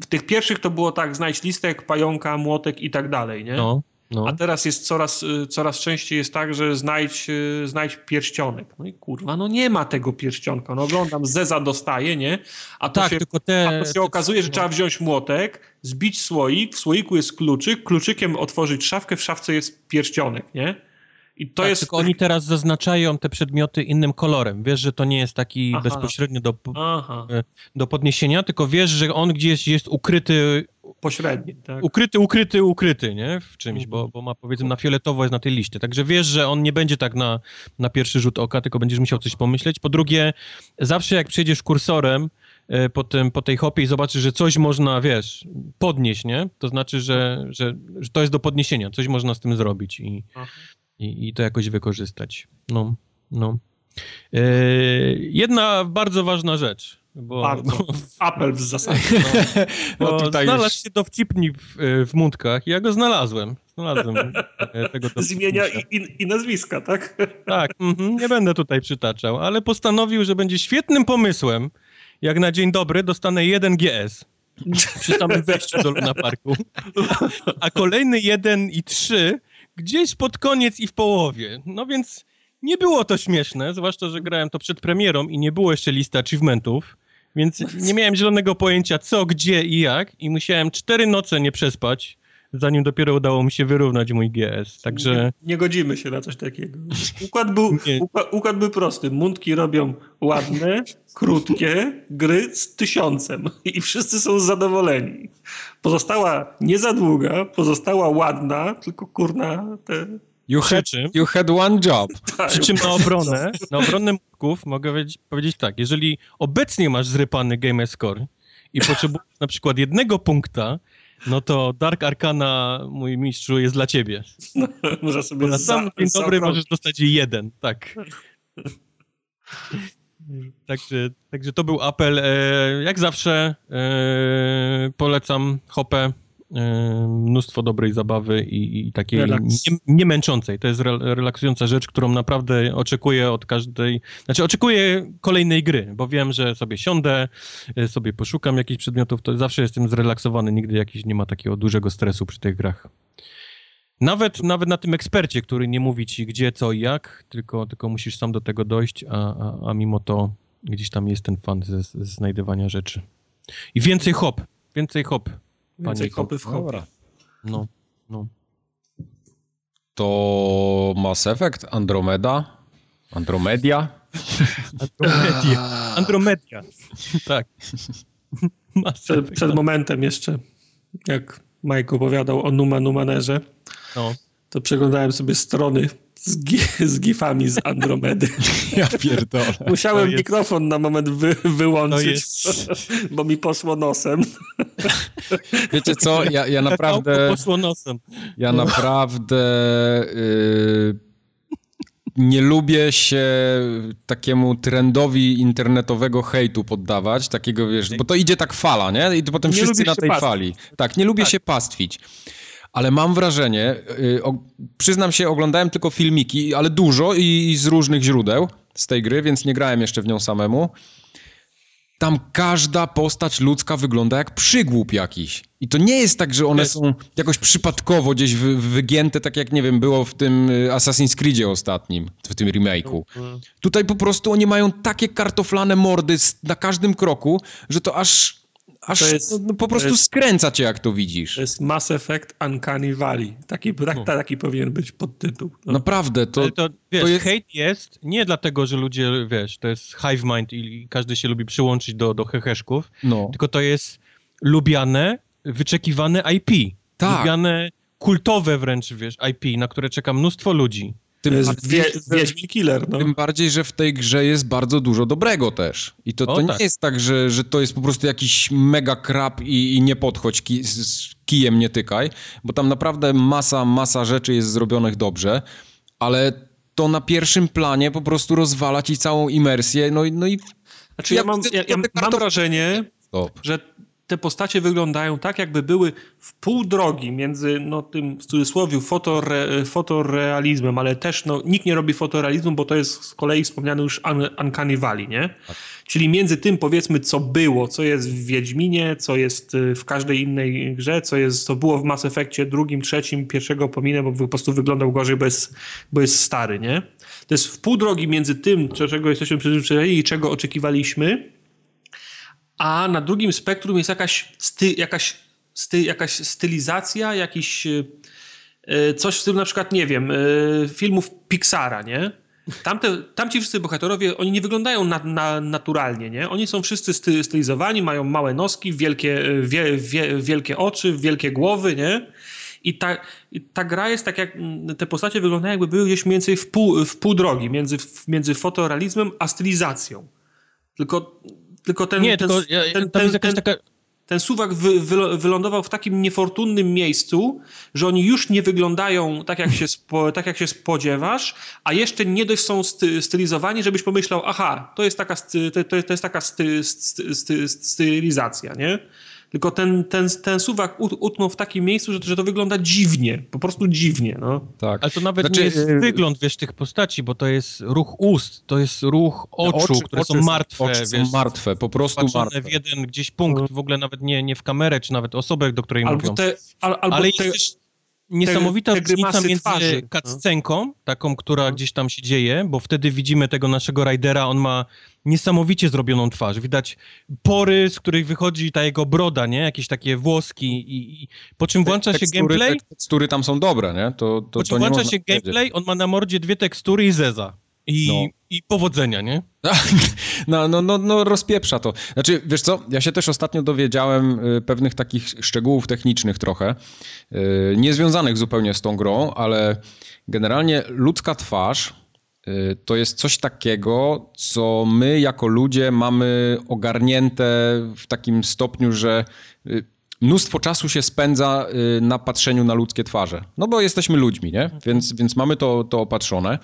w tych pierwszych to było tak, znajdź listek, pająka, młotek i tak dalej, nie? No. No. A teraz jest coraz, y, coraz częściej jest tak, że znajdź, y, znajdź pierścionek. No i kurwa, no nie ma tego pierścionka. No oglądam, Zeza dostaje, nie? A to tak, się, tylko te, a to się te, okazuje, że no. trzeba wziąć młotek, zbić słoik, w słoiku jest kluczyk, kluczykiem otworzyć szafkę, w szafce jest pierścionek, nie? I to tak, jest... Tylko oni teraz zaznaczają te przedmioty innym kolorem. Wiesz, że to nie jest taki Aha. bezpośrednio do, e, do podniesienia, tylko wiesz, że on gdzieś jest ukryty. Pośredni, tak. Ukryty, ukryty, ukryty, nie? W czymś, bo, bo ma powiedzmy na fioletowo jest na tej liście. Także wiesz, że on nie będzie tak na, na pierwszy rzut oka, tylko będziesz musiał coś pomyśleć. Po drugie, zawsze jak przejdziesz kursorem, e, po, tym, po tej hopie i zobaczysz, że coś można, wiesz, podnieść, nie? To znaczy, że, że, że to jest do podniesienia, coś można z tym zrobić i, i, i to jakoś wykorzystać. No, no. E, jedna bardzo ważna rzecz. Bo, bardzo. (laughs) Bo, Apel w zasadzie. No, (laughs) no tutaj znalazł już... się dowcipnik w, e, w Mundkach i ja go znalazłem. Znalazłem e, tego (laughs) Z imienia i, i, i, nazwiska, tak? Tak, mm, nie będę tutaj przytaczał, ale postanowił, że będzie świetnym pomysłem, jak na dzień dobry dostanę jeden GS przy samym wejściu do Luna Parku, a kolejny jeden i trzy gdzieś pod koniec i w połowie. No więc nie było to śmieszne, zwłaszcza, że grałem to przed premierą i nie było jeszcze listy achievementów, więc nie miałem zielonego pojęcia co, gdzie i jak i musiałem cztery noce nie przespać, zanim dopiero udało mi się wyrównać mój GS, także... Nie, nie godzimy się na coś takiego. Układ był, (laughs) układ, układ był prosty. Mundki robią ładne, krótkie gry z tysiącem i wszyscy są zadowoleni. Pozostała nie za długa, pozostała ładna, tylko kurna te... You had, you had one job. (laughs) Tak. Przy czym na obronę, na obronę mózgów mogę powiedzieć, powiedzieć tak, jeżeli obecnie masz zrypany game score i potrzebujesz na przykład jednego punkta, no to Dark Arcana, mój mistrzu, jest dla ciebie. No, (laughs) może sobie na sam dzień dobry możesz dostać jeden, tak. (laughs) Także, także to był apel. E, jak zawsze e, polecam Hopę. E, mnóstwo dobrej zabawy i, i takiej nie, nie, męczącej. To jest re, relaksująca rzecz, którą naprawdę oczekuję od każdej, znaczy oczekuję kolejnej gry, bo wiem, że sobie siądę, e, sobie poszukam jakichś przedmiotów, to zawsze jestem zrelaksowany, nigdy jakiś nie ma takiego dużego stresu przy tych grach. Nawet, nawet na tym ekspercie, który nie mówi ci gdzie, co i jak, tylko, tylko musisz sam do tego dojść, a, a, a mimo to gdzieś tam jest ten fan ze, ze znajdywania rzeczy. I więcej hop, więcej hop. Więcej hopy w hopie. No, no. To Mass Effect, Andromeda, Andromedia. Andromedia. (laughs) Andromedia. tak. (laughs) Przed, przed momentem jeszcze, jak Mike opowiadał o Numa Numanerze, no. To przeglądałem sobie strony z, z gifami z Andromedy. (laughs) Ja pierdolę. Musiałem jest... mikrofon na moment wy, wyłączyć, jest... (laughs) bo mi poszło nosem. (laughs) Wiecie co, ja, ja naprawdę... Poszło nosem. Ja naprawdę... Yy, nie lubię się takiemu trendowi internetowego hejtu poddawać, takiego wiesz, bo to idzie tak fala, nie? I to potem nie wszyscy na tej fali. Tak, nie lubię tak. się pastwić. Ale mam wrażenie, yy, o, przyznam się, oglądałem tylko filmiki, ale dużo i, i z różnych źródeł z tej gry, więc nie grałem jeszcze w nią samemu tam każda postać ludzka wygląda jak przygłup jakiś. I to nie jest tak, że one są jakoś przypadkowo gdzieś wy, wygięte, tak jak, nie wiem, było w tym y, Assassin's Creedzie ostatnim, w tym remake'u. Mhm. Tutaj po prostu oni mają takie kartoflane mordy na każdym kroku, że to aż aż jest, no, no, po prostu jest, skręca cię, jak to widzisz. To jest Mass Effect Uncanny Valley. Taki, tak, no. taki powinien być podtytuł. No. Naprawdę, to, to, wiesz, to jest... hejt jest nie dlatego, że ludzie, wiesz, to jest hive mind i każdy się lubi przyłączyć do, do heheszków, no. tylko to jest lubiane, wyczekiwane IP. Tak. Lubiane, kultowe wręcz, wiesz, IP, na które czeka mnóstwo ludzi. Tym jest wie, Wiedźmin Killer, no. Tym bardziej, że w tej grze jest bardzo dużo dobrego też. I to, to o, nie tak. jest tak, że, że to jest po prostu jakiś mega krab i, i nie podchodź, ki, z kijem nie tykaj, bo tam naprawdę masa, masa rzeczy jest zrobionych dobrze, ale to na pierwszym planie po prostu rozwala ci całą imersję, no, no i... Znaczy ja, mam, ja, ja mam wrażenie, Stop. że te postacie wyglądają tak, jakby były w pół drogi między no, tym w cudzysłowie fotore, fotorealizmem, ale też no, nikt nie robi fotorealizmu, bo to jest z kolei wspomniany już Un Uncanny Valley, nie? Tak. Czyli między tym powiedzmy, co było, co jest w Wiedźminie, co jest y, w każdej innej grze, co jest, co było w Mass Effectie drugim, trzecim, pierwszego pominę, bo po prostu wyglądał gorzej, bo jest, bo jest stary, nie? To jest w pół drogi między tym, czego jesteśmy przyzwyczajeni i czego oczekiwaliśmy, a na drugim spektrum jest jakaś, sty, jakaś, sty, jakaś stylizacja, jakiś e, coś w tym na przykład, nie wiem, e, filmów Pixara, nie? Tamte, tamci wszyscy bohaterowie, oni nie wyglądają na, na, naturalnie, nie? Oni są wszyscy sty, stylizowani, mają małe noski, wielkie, wie, wie, wielkie oczy, wielkie głowy, nie? I ta, ta gra jest tak jak, te postacie wyglądają jakby były gdzieś mniej więcej w pół, w pół drogi między, między fotorealizmem a stylizacją. Tylko tylko ten, nie, ten, tylko ja, ten, ten, ten, taka... ten suwak wy, wy, wylądował w takim niefortunnym miejscu, że oni już nie wyglądają tak jak się, spo, tak jak się spodziewasz, a jeszcze nie dość są sty, stylizowani, żebyś pomyślał, aha, to jest taka, to, to jest taka sty, sty, stylizacja, nie? Tylko ten, ten, ten suwak utknął w takim miejscu, że, że to wygląda dziwnie, po prostu dziwnie, no. Tak. Ale to nawet znaczy, nie jest y, wygląd, wiesz, tych postaci, bo to jest ruch ust, to jest ruch oczu, oczy, które oczy są martwe, oczy wiesz. są martwe, po prostu martwe. w jeden gdzieś punkt, w ogóle nawet nie, nie w kamerę, czy nawet osobę, do której albo mówią. Te, al, albo Ale te... jest też niesamowita te, różnica między twarzy. cutscenką, no. taką, która no. gdzieś tam się dzieje, bo wtedy widzimy tego naszego Raidera, on ma niesamowicie zrobioną twarz. Widać pory, z których wychodzi ta jego broda, nie? Jakieś takie włoski i, i po czym włącza się gameplay... Tekstury tam są dobre, nie? To, to, po czym to włącza się gameplay, on ma na mordzie dwie tekstury i zeza. I, no. I powodzenia, nie? No, no, no, no, rozpieprza to. Znaczy, wiesz co, ja się też ostatnio dowiedziałem y, pewnych takich szczegółów technicznych trochę, y, niezwiązanych zupełnie z tą grą, ale generalnie ludzka twarz y, to jest coś takiego, co my jako ludzie mamy ogarnięte w takim stopniu, że mnóstwo czasu się spędza na patrzeniu na ludzkie twarze. No bo jesteśmy ludźmi, nie? Więc, więc mamy to, to opatrzone.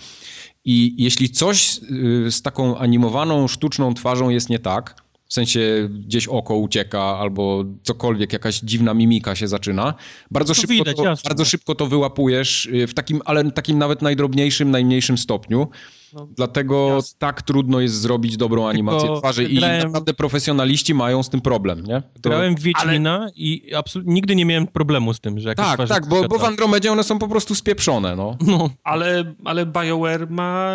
I jeśli coś y, z taką animowaną, sztuczną twarzą jest nie tak, w sensie gdzieś oko ucieka albo cokolwiek, jakaś dziwna mimika się zaczyna, bardzo, szybko, widać, to, bardzo szybko to wyłapujesz y, w takim, ale takim nawet najdrobniejszym, najmniejszym stopniu. No, Dlatego jasne. tak trudno jest zrobić dobrą animację Tylko twarzy i grałem... naprawdę profesjonaliści mają z tym problem, nie? To... Grałem w Wiedźmina ale... i absolutnie nigdy nie miałem problemu z tym, że jakieś Tak, tak, bo, bo w Andromedzie one są po prostu spieprzone, no. no. Ale, ale BioWare ma,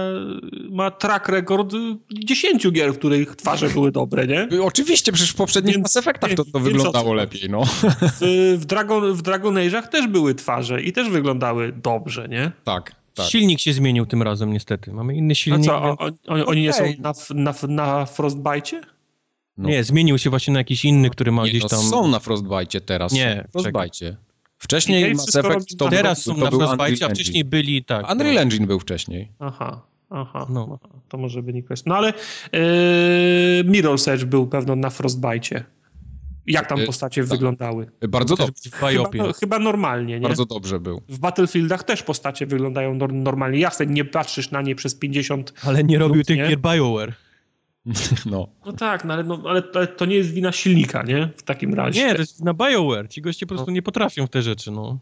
ma track record 10 gier, w których twarze były dobre, nie? Oczywiście, przecież w poprzednich więc, Mass Effectach to, to wyglądało lepiej, no. W, w, Dragon, w Dragon Age'ach też były twarze i też wyglądały dobrze, nie? Tak. Tak. Silnik się zmienił tym razem niestety. Mamy inny silnik. A co, więc... oni, oni okay. nie są na, na, na Frostbite? No. Nie, zmienił się właśnie na jakiś inny, który ma nie, gdzieś no, tam... No są na Frostbite teraz. Nie, Frostbite. Wcześniej Mass Effect to Teraz był, są to na Frostbite, a wcześniej byli, tak. Unreal no. Engine był wcześniej. Aha. Aha, no. to może wynikać. No ale yy, Mirror's Edge był pewno na Frostbite. Jak tam e, postacie tak. wyglądały? Bardzo dobrze. Chyba, no, chyba, normalnie, nie? Bardzo dobrze był. W Battlefieldach też postacie wyglądają normalnie. Jasne, nie patrzysz na nie przez 50 Ale nie robił tych gier BioWare. (laughs) No. no tak, no ale, no, ale to nie jest wina silnika, nie? W takim razie. Nie, to jest wina BioWare. Ci goście po prostu no. nie potrafią w te rzeczy, no.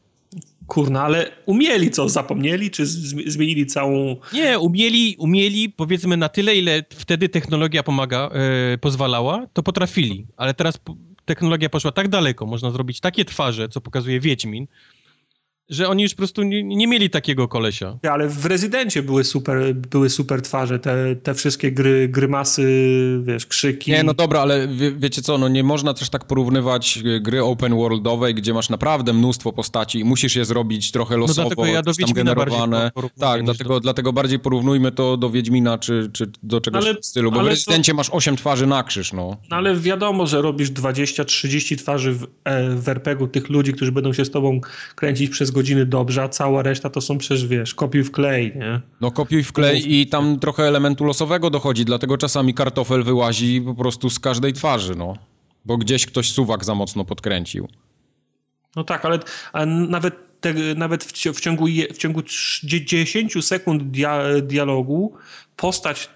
Kurna, ale umieli co? Zapomnieli? Czy zmienili całą... Nie, umieli, umieli powiedzmy na tyle, ile wtedy technologia pomaga, yy, pozwalała, to potrafili. Ale teraz technologia poszła tak daleko, można zrobić takie twarze, co pokazuje Wiedźmin, że oni już po prostu nie, nie, mieli takiego kolesia. Ale w Rezydencie były super, były super twarze, te, te wszystkie gry, grymasy, wiesz, krzyki. Nie, no dobra, ale wie, wiecie co, no nie można też tak porównywać e, gry open worldowej, gdzie masz naprawdę mnóstwo postaci i musisz je zrobić trochę no losowo, no dlatego ja do tam generowane. Tak, dlatego, do... dlatego bardziej porównujmy to do Wiedźmina, czy, czy do czegoś ale, w stylu, bo w Rezydencie to... masz 8 twarzy na krzyż, no. no. Ale wiadomo, że robisz 20-30 twarzy w, e, w RPG-u tych ludzi, którzy będą się z tobą kręcić przez godzinę godziny dobrze, a cała reszta to są przecież, wiesz, kopiuj w klej, nie? No kopiuj w klej i tam trochę elementu losowego dochodzi, dlatego czasami kartofel wyłazi po prostu z każdej twarzy, no. Bo gdzieś ktoś suwak za mocno podkręcił. No tak, ale, ale nawet, te, nawet w, w, ciągu, w ciągu 10 sekund dia, dialogu postać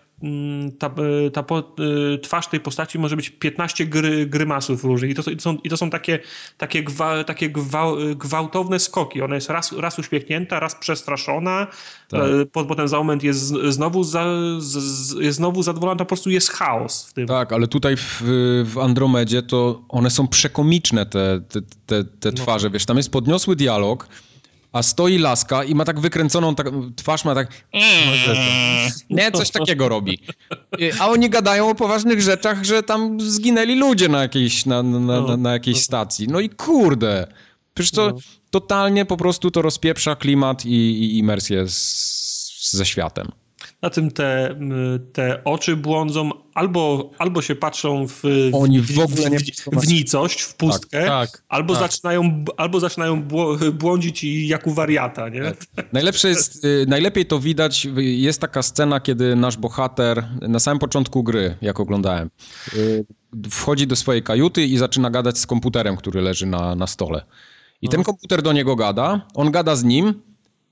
ta, e, ta po, e, twarz tej postaci może być 15 gry, grymasów różnych i to, i to, są, i to są takie, takie, gwa, takie gwa, gwałtowne skoki. Ona jest raz, raz uśmiechnięta, raz przestraszona, tak. E, potem za moment jest znowu, za, z, jest znowu zadowolona, to po prostu jest chaos w tym. Tak, ale tutaj w, w Andromedzie to one są przekomiczne te, te, te, te no. twarze, no. wiesz, tam jest podniosły dialog, a stoi laska i ma tak wykręconą tak, twarz, ma tak nie, coś takiego robi. A oni gadają o poważnych rzeczach, że tam zginęli ludzie na jakiejś, na, na, na, no. na jakiejś stacji. No i kurde, przecież to no. totalnie po prostu to rozpieprza klimat i, i imersję z, ze światem na tym te, te oczy błądzą, albo, albo się patrzą w, Oni w, ogóle nie w, w nicość, w pustkę, tak, tak, albo, tak. Zaczynają, albo zaczynają błądzić jak u wariata. Nie? Tak. Najlepsze jest, y, najlepiej to widać, jest taka scena, kiedy nasz bohater na samym początku gry, jak oglądałem, y, wchodzi do swojej kajuty i zaczyna gadać z komputerem, który leży na, na stole. I no. ten komputer do niego gada, on gada z nim,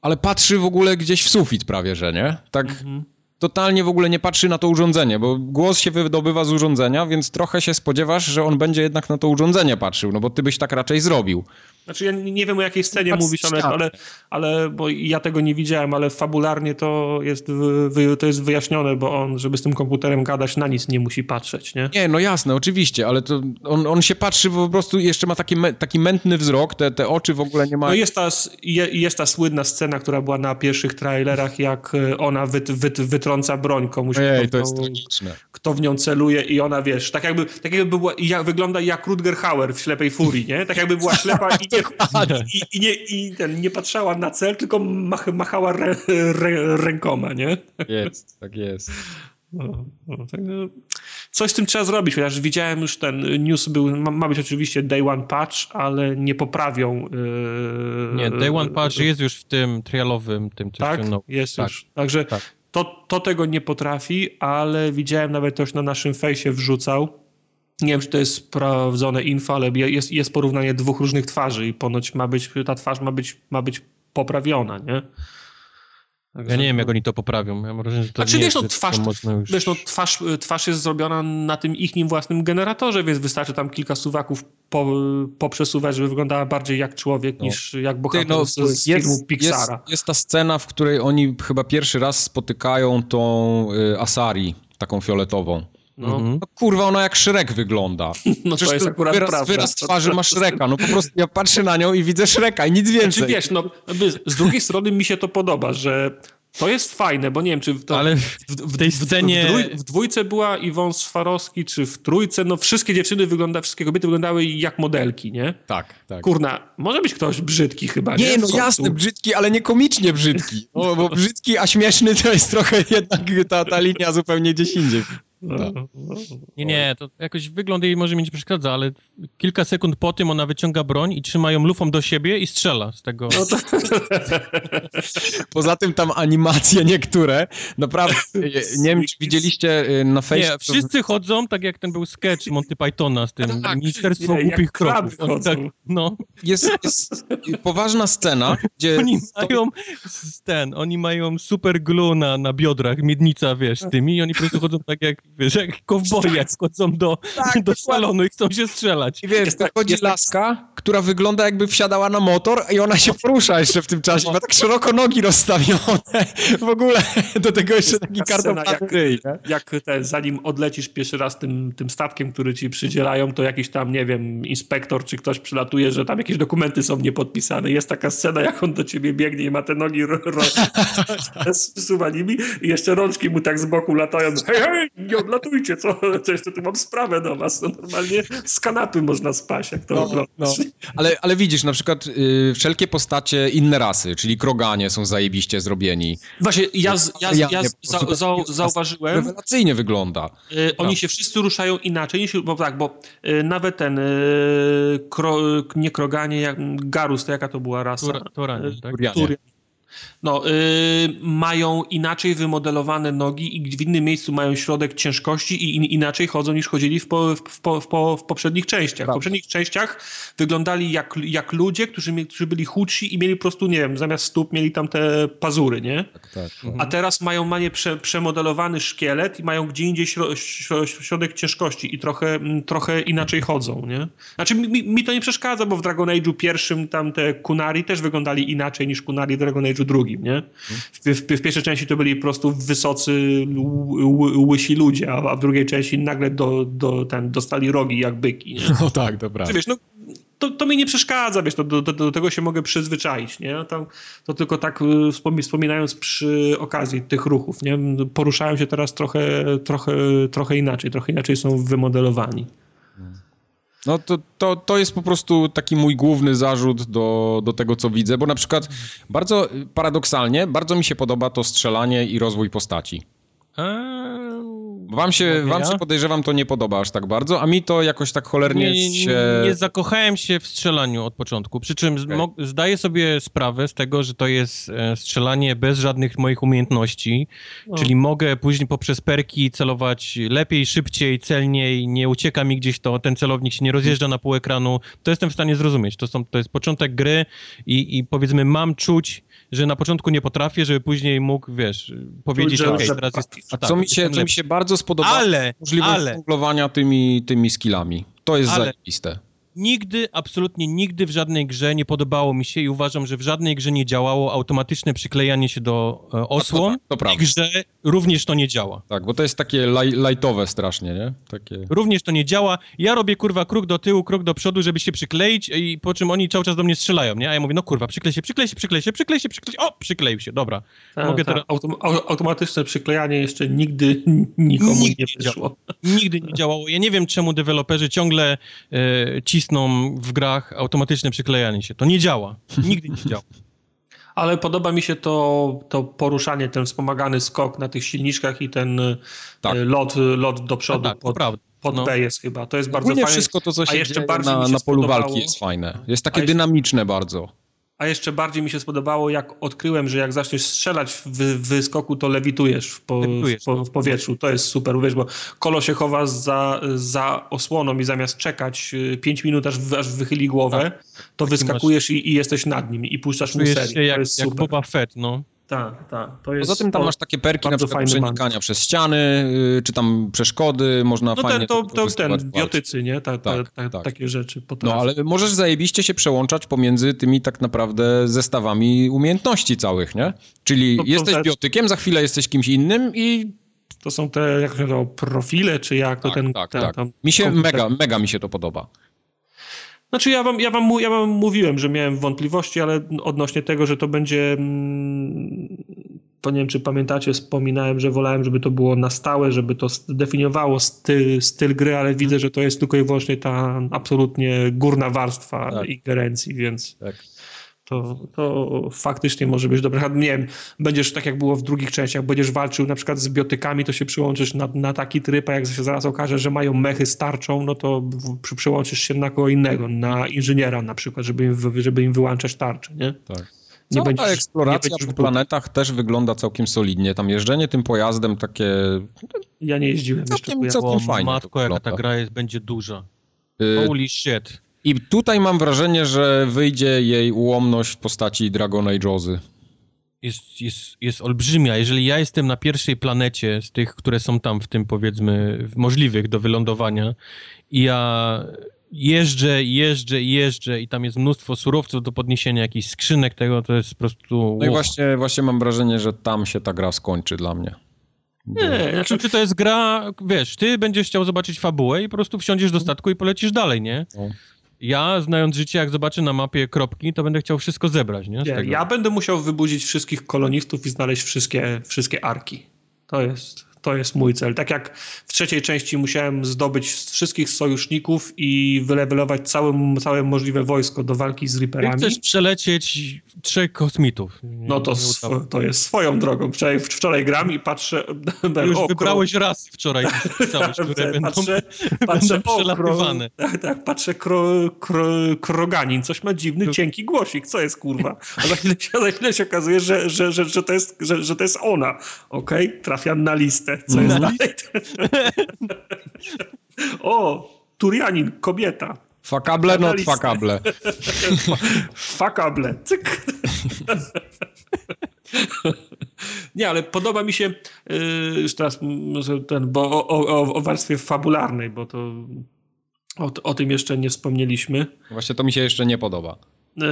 ale patrzy w ogóle gdzieś w sufit prawie, że nie? Tak mhm. Totalnie w ogóle nie patrzy na to urządzenie, bo głos się wydobywa z urządzenia, więc trochę się spodziewasz, że on będzie jednak na to urządzenie patrzył, no bo ty byś tak raczej zrobił. Znaczy ja nie wiem o jakiej scenie mówisz, ale, ale, ale, bo ja tego nie widziałem, ale fabularnie to jest, to jest wyjaśnione, bo on, żeby z tym komputerem gadać, na nic nie musi patrzeć, nie? Nie, no jasne, oczywiście, ale to on, on się patrzy, po prostu jeszcze ma taki, taki mętny wzrok, te, te oczy w ogóle nie ma... No jest ta, jest ta słynna scena, która była na pierwszych trailerach, jak e, ona wyt, wyt, wytrąca broń komuś, Ej, kto, to jest tragiczne. kto w nią celuje i ona, wiesz, tak jakby, tak jakby była, jak, wygląda jak Rutger Hauer w Ślepej Furii, nie? Tak jakby była ślepa i i, i, nie, i ten, nie patrzała na cel, tylko mach, machała rę, rę, rękoma, nie? Jest, tak jest. No, no, tak, no. Coś z tym trzeba zrobić, chociaż widziałem już ten news był, ma, ma być oczywiście day one patch, ale nie poprawią. Yy, nie, day one patch jest już w tym trialowym, tym Tak, jest tak, już. Także tak. To, to tego nie potrafi, ale widziałem nawet też na naszym fejsie wrzucał, nie wiem, czy to jest sprawdzone info, ale jest, jest porównanie dwóch różnych twarzy i ponoć ma być, ta twarz ma być, ma być poprawiona, nie? Także ja nie wiem, jak oni to poprawią. Ja mam wrażenie, że to znaczy, nie wiesz, no, twarz, już... wiesz, no, twarz, twarz jest zrobiona na tym ich nim własnym generatorze, więc wystarczy tam kilka suwaków po, poprzesuwać, żeby wyglądała bardziej jak człowiek no. niż jak bohater no, z, z jest, filmu Pixara. Jest, jest, ta scena, w której oni chyba pierwszy raz spotykają tą y, Asari, taką fioletową. No. Mhm. no. kurwa, ona jak Szrek wygląda. (laughs) No Przecież to jest akurat wyraz, prawda. wyraz twarzy ma Szreka. No po prostu ja patrzę na nią i widzę Szreka i nic znaczy, więcej. Znaczy, wiesz, no, z drugiej strony mi się to podoba, że to jest fajne, bo nie wiem, czy to Ale w, w tej scenie... W, dwój, w, dwójce była Iwon Swarowski, czy w trójce, no wszystkie dziewczyny wygląda, wszystkie kobiety wyglądały jak modelki, nie? Tak, tak. Kurna, może być ktoś brzydki chyba, nie? Nie, no jasne, brzydki, ale nie komicznie brzydki. No, bo brzydki, a śmieszny to jest trochę jednak ta, ta linia zupełnie gdzieś indziej. No, nie, nie, to jakoś wygląd jej może mi nie przeszkadza, ale kilka sekund po tym ona wyciąga broń i trzyma ją lufą do siebie i strzela z tego. No to... (laughs) Poza tym tam animacje niektóre, naprawdę, nie wiem czy widzieliście y, na Facebooku. Nie, wszyscy chodzą tak jak ten był sketch Monty Pythona z tym tak, Ministerstwo nie, Głupich Kroków. Tak, no. jest, jest poważna scena, gdzie... (laughs) Oni mają ten, oni mają super glue na, na biodrach, miednica, wiesz, z tymi i oni po prostu chodzą tak jak wiesz, jak kowboje tak. wchodzą do, tak, do salonu i chcą się strzelać. I wiesz, jest, chodzi jest laska, która wygląda jakby wsiadała na motor i ona się porusza jeszcze w tym czasie. Ma tak szeroko nogi rozstawione. W ogóle do tego jeszcze taki karton jak, ryj, jak ten, zanim odlecisz pierwszy raz tym, tym statkiem, który ci przydzielają, to jakiś tam, nie wiem, inspektor czy ktoś przylatuje, że tam jakieś dokumenty są niepodpisane. Jest taka scena, jak on do ciebie biegnie i ma te nogi ro, ro, (laughs) nimi i jeszcze rączki mu tak z boku latają. Hej, hej, nie odlatujcie, co? (laughs) Jeszcze tu mam sprawę do was. No, normalnie z kanapy można spać, jak to no, no. Ale, ale widzisz, na przykład y, wszelkie postacie inne rasy, czyli kroganie są zajebiście zrobieni. Właśnie, ja, ja, ja, ja za, za, zauważyłem... Rewelacyjnie wygląda. Y, oni się wszyscy ruszają inaczej, niż, bo tak, bo y, nawet ten y, kro, nie kroganie, jak, Garus, to jaka to była rasa? Tur, Turanie, tak? Turianie. No, yy, mają inaczej wymodelowane nogi i w innym miejscu mają środek ciężkości i in, inaczej chodzą niż chodzili w, po, w, po, w, po, w poprzednich częściach. W poprzednich częściach wyglądali jak, jak ludzie, którzy, którzy byli chudsi i mieli po prostu, nie wiem, zamiast stóp mieli tam te pazury, nie? Tak, tak, tak. A teraz mają manie prze, przemodelowany szkielet i mają gdzie indziej śro, środek ciężkości i trochę, trochę inaczej chodzą, nie? Znaczy mi, mi to nie przeszkadza, bo w Dragon Age'u pierwszym tam te Kunari też wyglądali inaczej niż Kunari Dragon Age'u drugim, nie? W, w, w, pierwszej części to byli po prostu wysocy, łysi ludzie, a, w drugiej części nagle do, do, ten, dostali rogi jak byki, nie? (laughs) No tak, dobra. Wiesz, no, to, to mi nie przeszkadza, wiesz, to, do, do, do tego się mogę przyzwyczaić, nie? To, to tylko tak y, wspominając przy okazji tych ruchów, nie? Poruszają się teraz trochę, trochę, trochę inaczej, trochę inaczej są wymodelowani. No to, to, to jest po prostu taki mój główny zarzut do, do tego, co widzę, bo na przykład bardzo paradoksalnie, bardzo mi się podoba to strzelanie i rozwój postaci. Eee, Wam się, wam się podejrzewam to nie podoba aż tak bardzo, a mi to jakoś tak cholernie nie, się... Nie zakochałem się w strzelaniu od początku, przy czym okay. zdaję sobie sprawę z tego, że to jest e, strzelanie bez żadnych moich umiejętności, no. czyli mogę później poprzez perki celować lepiej, szybciej, celniej, nie ucieka mi gdzieś to, ten celownik się nie rozjeżdża na pół ekranu, to jestem w stanie zrozumieć. To, są, to jest początek gry i, i powiedzmy mam czuć że na początku nie potrafię, żeby później mógł, wiesz, powiedzieć, okej, okay, teraz jest... A tak, co, mi się, co mi się bardzo spodobało, ale, możliwość ale, tymi, tymi skillami. To jest ale, zajebiste nigdy, absolutnie nigdy w żadnej grze nie podobało mi się i uważam, że w żadnej grze nie działało automatyczne przyklejanie się do e, osłon. To, to, to w grze również to nie działa. Tak, bo to jest takie laj, lightowe strasznie, nie? Takie... Również to nie działa. Ja robię kurwa krok do tyłu, krok do przodu, żeby się przykleić i po czym oni cały czas do mnie strzelają, nie? A ja mówię, no kurwa, przyklej się, przyklej się, przyklej się, przyklej się, przyklej się. O, przykleił się, dobra. Ta, Mogę ta. teraz... Autom automatyczne przyklejanie jeszcze nigdy nikomu nigdy nie wyszło. Nigdy nie działało. Ja nie wiem, czemu deweloperzy ciągle e, cisną w grach automatyczne przyklejanie się. To nie działa. Nigdy nie działa. Ale podoba mi się to, to poruszanie, ten wspomagany skok na tych silniczkach i ten tak. E, lot, lot do przodu. tak, pod, pod no. B jest chyba. To jest bardzo Ogólnie fajne. wszystko to, co się A jeszcze dzieje na, na polu walki jest fajne. Jest takie jeszcze, dynamiczne bardzo. A jeszcze bardziej mi się spodobało, jak odkryłem, że jak zaczniesz strzelać w wyskoku, to lewitujesz w, po, lewitujesz. w, po, w powietrzu. To jest super, wiesz, bo kolo się chowa za, za osłoną i zamiast czekać 5 y, minut, aż, aż wychyli głowę, tak. to wyskakujesz masz... i, i, jesteś nad nim i puszczasz mu serię. Się jak, to jest jak super. Boba Fett, no. Tak, tak. Poza tym tam masz takie perki na przykład przenikania przez ściany, y, czy tam przeszkody, można no fajnie... No ten, to, to ten, biotycy, nie? Ta, ta, tak, ta, tak. Takie rzeczy. No ale możesz zajebiście się przełączać pomiędzy tymi tak naprawdę zestawami umiejętności całych, nie? Czyli no, jesteś biotykiem, za chwilę jesteś kimś innym i to są te, jak to profile, czy jak to tak, ten... Tak, ten, tak. Tam mi się mega, mega mi się to podoba. Znaczy ja wam, ja, wam, ja wam mówiłem, że miałem wątpliwości, ale odnośnie tego, że to będzie mm, to nie wiem, czy pamiętacie, wspominałem, że wolałem, żeby to było na stałe, żeby to definiowało styl, styl gry, ale widzę, że to jest tylko i wyłącznie ta absolutnie górna warstwa tak. ingerencji, więc... Tak to, to faktycznie może być dobre. Nie wiem, będziesz tak jak było w drugich częściach, będziesz walczył na przykład z biotykami, to się przyłączysz na, na taki tryb, a jak się zaraz okaże, że mają mechy starczą, no to przy, przyłączysz się na kogo innego, na inżyniera na przykład, żeby im, żeby im wyłączać tarczę, nie? Tak. Nie Cała będziesz, eksploracja nie po planetach też wygląda całkiem solidnie. Tam jeżdżenie tym pojazdem takie... Ja nie jeździłem całkiem, jeszcze. Całkiem fajnie Matko, jaka ta gra jest, będzie duża. Y Holy shit. I tutaj mam wrażenie, że wyjdzie jej ułomność w postaci Dragon Age'ozy. Jest, jest, jest olbrzymia. Jeżeli ja jestem na pierwszej planecie z tych, które są tam w tym powiedzmy możliwych do wylądowania i ja jeżdżę, jeżdżę, jeżdżę i tam jest mnóstwo surowców do podniesienia, jakichś skrzynek tego, to jest po prostu... No i właśnie, właśnie mam wrażenie, że tam się ta gra skończy dla mnie. Nie, znaczy, czy to jest gra, wiesz, ty będziesz chciał zobaczyć fabułę i po prostu wsiądziesz do statku i polecisz dalej, nie? No. Ja, znając życie, jak zobaczę na mapie kropki, to będę chciał wszystko zebrać, nie? nie ja będę musiał wybudzić wszystkich kolonistów i znaleźć wszystkie, wszystkie arki. To jest, to jest mój cel. Tak jak w trzeciej części musiałem zdobyć wszystkich sojuszników i wylewelować całe, całe możliwe wojsko do walki z Reaperami. Chcesz przelecieć trzech kosmitów. Nie, no to, sw- to jest swoją drogą. Wczoraj, wczoraj gram i patrzę... Już o, wybrałeś raz wczoraj, (laughs) pisałeś, które będą, patrzę, (laughs) patrzę, będą przelatywane. tak, tak, patrzę, kro, kro, kroganin, coś ma dziwny, cienki głosik, co jest kurwa? A za chwilę, za chwilę się okazuje, że, że, że, że, to, jest, że, że to jest ona. Okej, okay? trafiam na listę. Co jest dalej? (laughs) o, Turianin, kobieta. Fakable, not fakable. (laughs) fakable. Cyk. (laughs) Nie, ale podoba mi się yy, już teraz ten, bo o, o, o warstwie fabularnej, bo to o, o tym jeszcze nie wspomnieliśmy. Właśnie to mi się jeszcze nie podoba. Yy,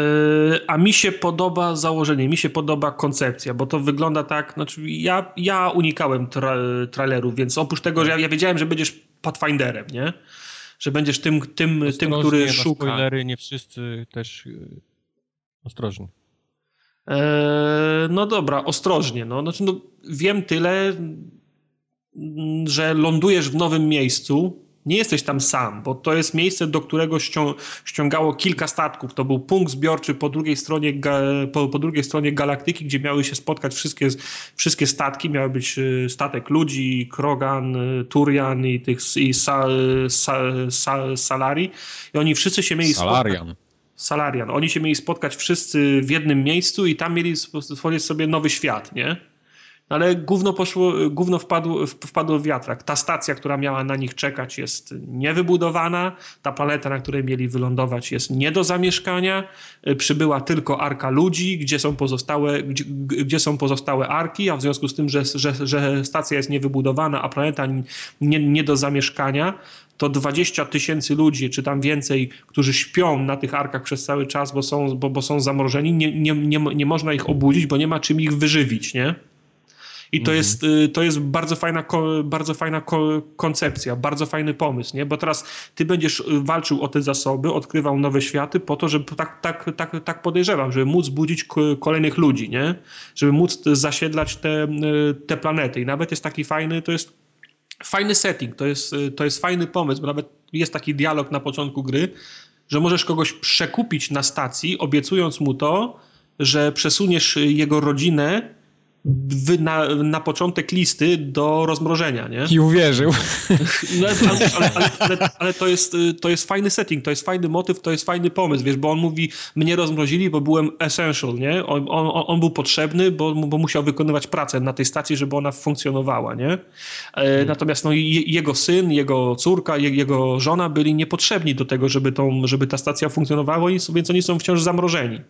a mi się podoba założenie, mi się podoba koncepcja, bo to wygląda tak, znaczy ja, ja unikałem tra trailerów, więc oprócz tego, że ja, ja wiedziałem, że będziesz Pathfinderem, nie? Że będziesz tym, tym, tym który na szuka. spoilery, nie wszyscy też yy, ostrożnie. Eee, no dobra, ostrożnie. No. Znaczy, no, wiem tyle, że lądujesz w nowym miejscu, nie jesteś tam sam, bo to jest miejsce, do którego ściągało kilka statków. To był punkt zbiorczy po drugiej stronie, po, po drugiej stronie galaktyki, gdzie miały się spotkać wszystkie, wszystkie statki. Miały być y, statek ludzi, Krogan, y, Turian i, tych, i sa, sa, sa, Salari. I oni wszyscy się mieli Salarian. spotkać. Salarian. Oni się mieli spotkać wszyscy w jednym miejscu i tam mieli stworzyć sobie nowy świat, nie? Ale gówno, poszło, gówno wpadło, wpadło w wiatrak. Ta stacja, która miała na nich czekać, jest niewybudowana. Ta planeta, na której mieli wylądować, jest nie do zamieszkania. Przybyła tylko arka ludzi, gdzie są pozostałe, gdzie, gdzie są pozostałe arki, a w związku z tym, że, że, że stacja jest niewybudowana, a planeta nie, nie do zamieszkania, to 20 tysięcy ludzi, czy tam więcej, którzy śpią na tych arkach przez cały czas, bo są, bo, bo są zamrożeni, nie, nie, nie, nie można ich obudzić, bo nie ma czym ich wyżywić, nie? I to, mhm. jest, y, to jest bardzo fajna, bardzo fajna koncepcja, bardzo fajny pomysł, nie? Bo teraz ty będziesz y, walczył o te zasoby, odkrywał nowe światy po to, żeby tak, tak, tak, tak podejrzewam, żeby móc budzić kolejnych ludzi, nie? Żeby móc zasiedlać te, y, te planety. I nawet jest taki fajny, to jest fajny setting, to jest, to jest fajny pomysł, bo nawet jest taki dialog na początku gry, że możesz kogoś przekupić na stacji, obiecując mu to, że przesuniesz jego rodzinę na, na początek listy do rozmrożenia, nie? I uwierzył. No, ale, ale, ale, ale, to, jest, to jest fajny setting, to jest fajny motyw, to jest fajny pomysł, wiesz, bo on mówi, mnie rozmrozili, bo byłem essential, nie? On, on, on był potrzebny, bo, bo musiał wykonywać pracę na tej stacji, żeby ona funkcjonowała, nie? Hmm. Natomiast no, jego syn, jego córka, jego żona byli niepotrzebni do tego, żeby, tą, żeby ta stacja funkcjonowała, więc oni są wciąż zamrożeni.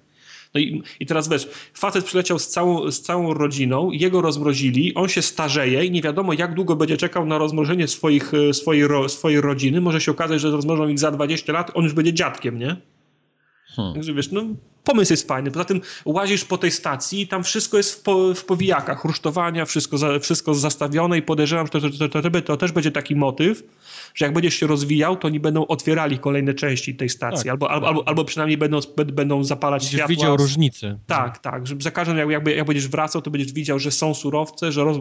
No i, i teraz wiesz, facet przyleciał z całą, z całą rodziną, jego rozmrozili, on się starzeje i nie wiadomo jak długo będzie czekał na rozmrożenie swoich, e, swojej, ro, swojej rodziny. Może się okazać, że rozmrożą ich za 20 lat, on już będzie dziadkiem, nie? Hmm. Także wiesz, no pomysł jest fajny. Poza tym łazisz po tej stacji i tam wszystko jest w, po, w powijakach, rusztowania, wszystko, za, wszystko zastawione i podejrzewam, że to, to, to, to, też będzie taki motyw, że jak będziesz się rozwijał, to oni będą otwierali kolejne części tej stacji, tak, albo, tak. albo, albo przynajmniej będą, będą zapalać będziesz światła. widział różnicę. Tak, tak, że za każdym jak, jak, jak będziesz wracał, to będziesz widział, że są surowce, że roz,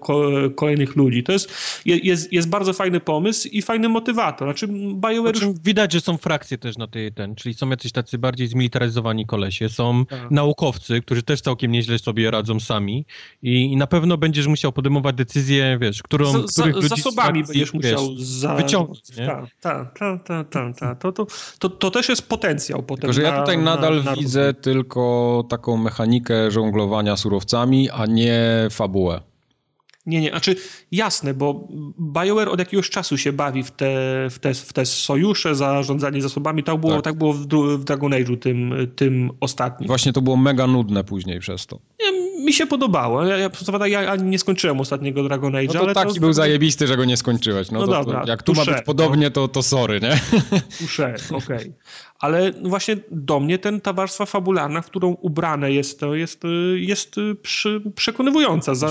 ko, kolejnych ludzi. To jest, jest, jest bardzo fajny pomysł i fajny motywator. Znaczy BioWare... Znaczy, widać, że są frakcje też na tej, ten, czyli są jacyś tacy bardziej zmilitaryzowani kolesie, są tak. naukowcy, którzy też całkiem nieźle sobie radzą sami i, i na pewno będziesz musiał podejmować decyzję, wiesz, którą... Z, których za, zasobami będziesz musiał za... wyciągnąć, Tak, tak, tak, tak, tak. Ta. To, to, to, to też jest potencjał potem Tylko, że ja tutaj na, nadal na, na widzę tylko taką mechanikę żonglowania surowcami, a nie fabułę. Nie, nie, znaczy jasne, bo BioWare od jakiegoś czasu się bawi w te, w te, w te sojusze, zarządzanie zasobami. Tak było, tak. tak było w, w Dragon Age'u tym, tym ostatnim. Właśnie to było mega nudne później przez to. Nie, mi się podobało. Ja, ja, ja nie skończyłem ostatniego Dragon Age, no to ale taki to... był zajebisty, że go nie skończyłeś. No, no to, dobra, jak tu ma być podobnie, to, to sorry, nie? (laughs) Tusze, okej. Okay. Ale właśnie do mnie ten, ta warstwa fabularna, w którą ubrane jest to, jest, jest przy, przekonywująca, za,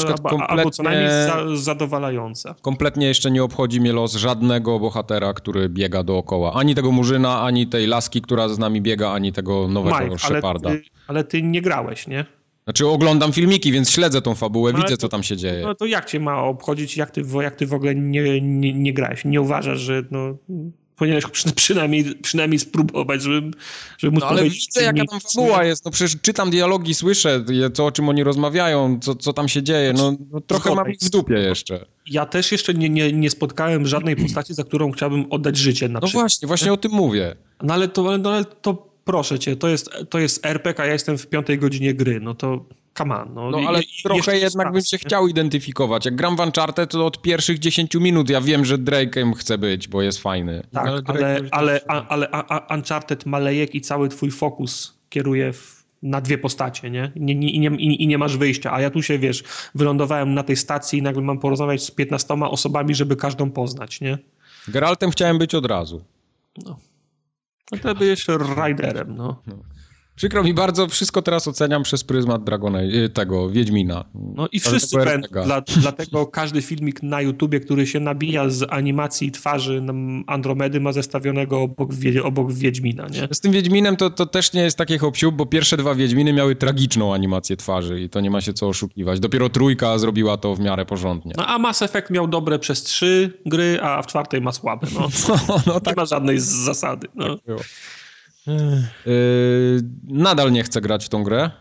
albo co najmniej za, zadowalająca. Kompletnie jeszcze nie obchodzi mnie los żadnego bohatera, który biega dookoła. Ani tego murzyna, ani tej laski, która z nami biega, ani tego nowego Mike, Sheparda. Ale ty, ale ty nie grałeś, nie? Znaczy oglądam filmiki, więc śledzę tą fabułę, no widzę to, co tam się dzieje. No to jak cię ma obchodzić, jak ty, jak ty w ogóle nie, nie, nie grałeś? Nie uważasz, że no, powinieneś przynajmniej, przynajmniej spróbować, żeby, żeby móc no, ale widzę, jaka tam fabuła jest. No przecież czytam dialogi, słyszę, to o czym oni rozmawiają, co, co tam się dzieje. No, no trochę mam w dupie jeszcze. Ja też jeszcze nie, nie, nie spotkałem żadnej postaci, za którą chciałbym oddać życie. Na no przykład. właśnie, właśnie o tym mówię. No ale to, no, ale to proszę cię, to jest, to jest RPG, a ja jestem w piątej godzinie gry, no to come on. No, no ale trochę jednak bym się chciał identyfikować. Jak gram w Uncharted, to od pierwszych 10 minut ja wiem, że Drake'em chcę być, bo jest fajny. Tak, ale, ale, ale, ale, ale Uncharted malejek i cały twój fokus kieruje w, na dwie postacie, nie? I, nie, i, nie, i nie masz wyjścia. A ja tu się, wiesz, wylądowałem na tej stacji i nagle mam porozmawiać z 15 osobami, żeby każdą poznać, nie? Geraltem chciałem być od razu. No. No to byłeś riderem, no. Przykro mi bardzo, wszystko teraz oceniam przez pryzmat Dragona, y, tego, Wiedźmina. No i wszyscy, ben, dla, dlatego każdy filmik na YouTubie, który się nabija z animacji twarzy Andromedy ma zestawionego obok, obok Wiedźmina, nie? Z tym Wiedźminem to, to też nie jest taki hop bo pierwsze dwa Wiedźminy miały tragiczną animację twarzy i to nie ma się co oszukiwać. Dopiero trójka zrobiła to w miarę porządnie. No, a Mass Effect miał dobre przez trzy gry, a w czwartej ma słabe, no. (laughs) no, no tak. Nie ma żadnej zasady, no. Tak Yy, nadal nie chcę grać w tą grę.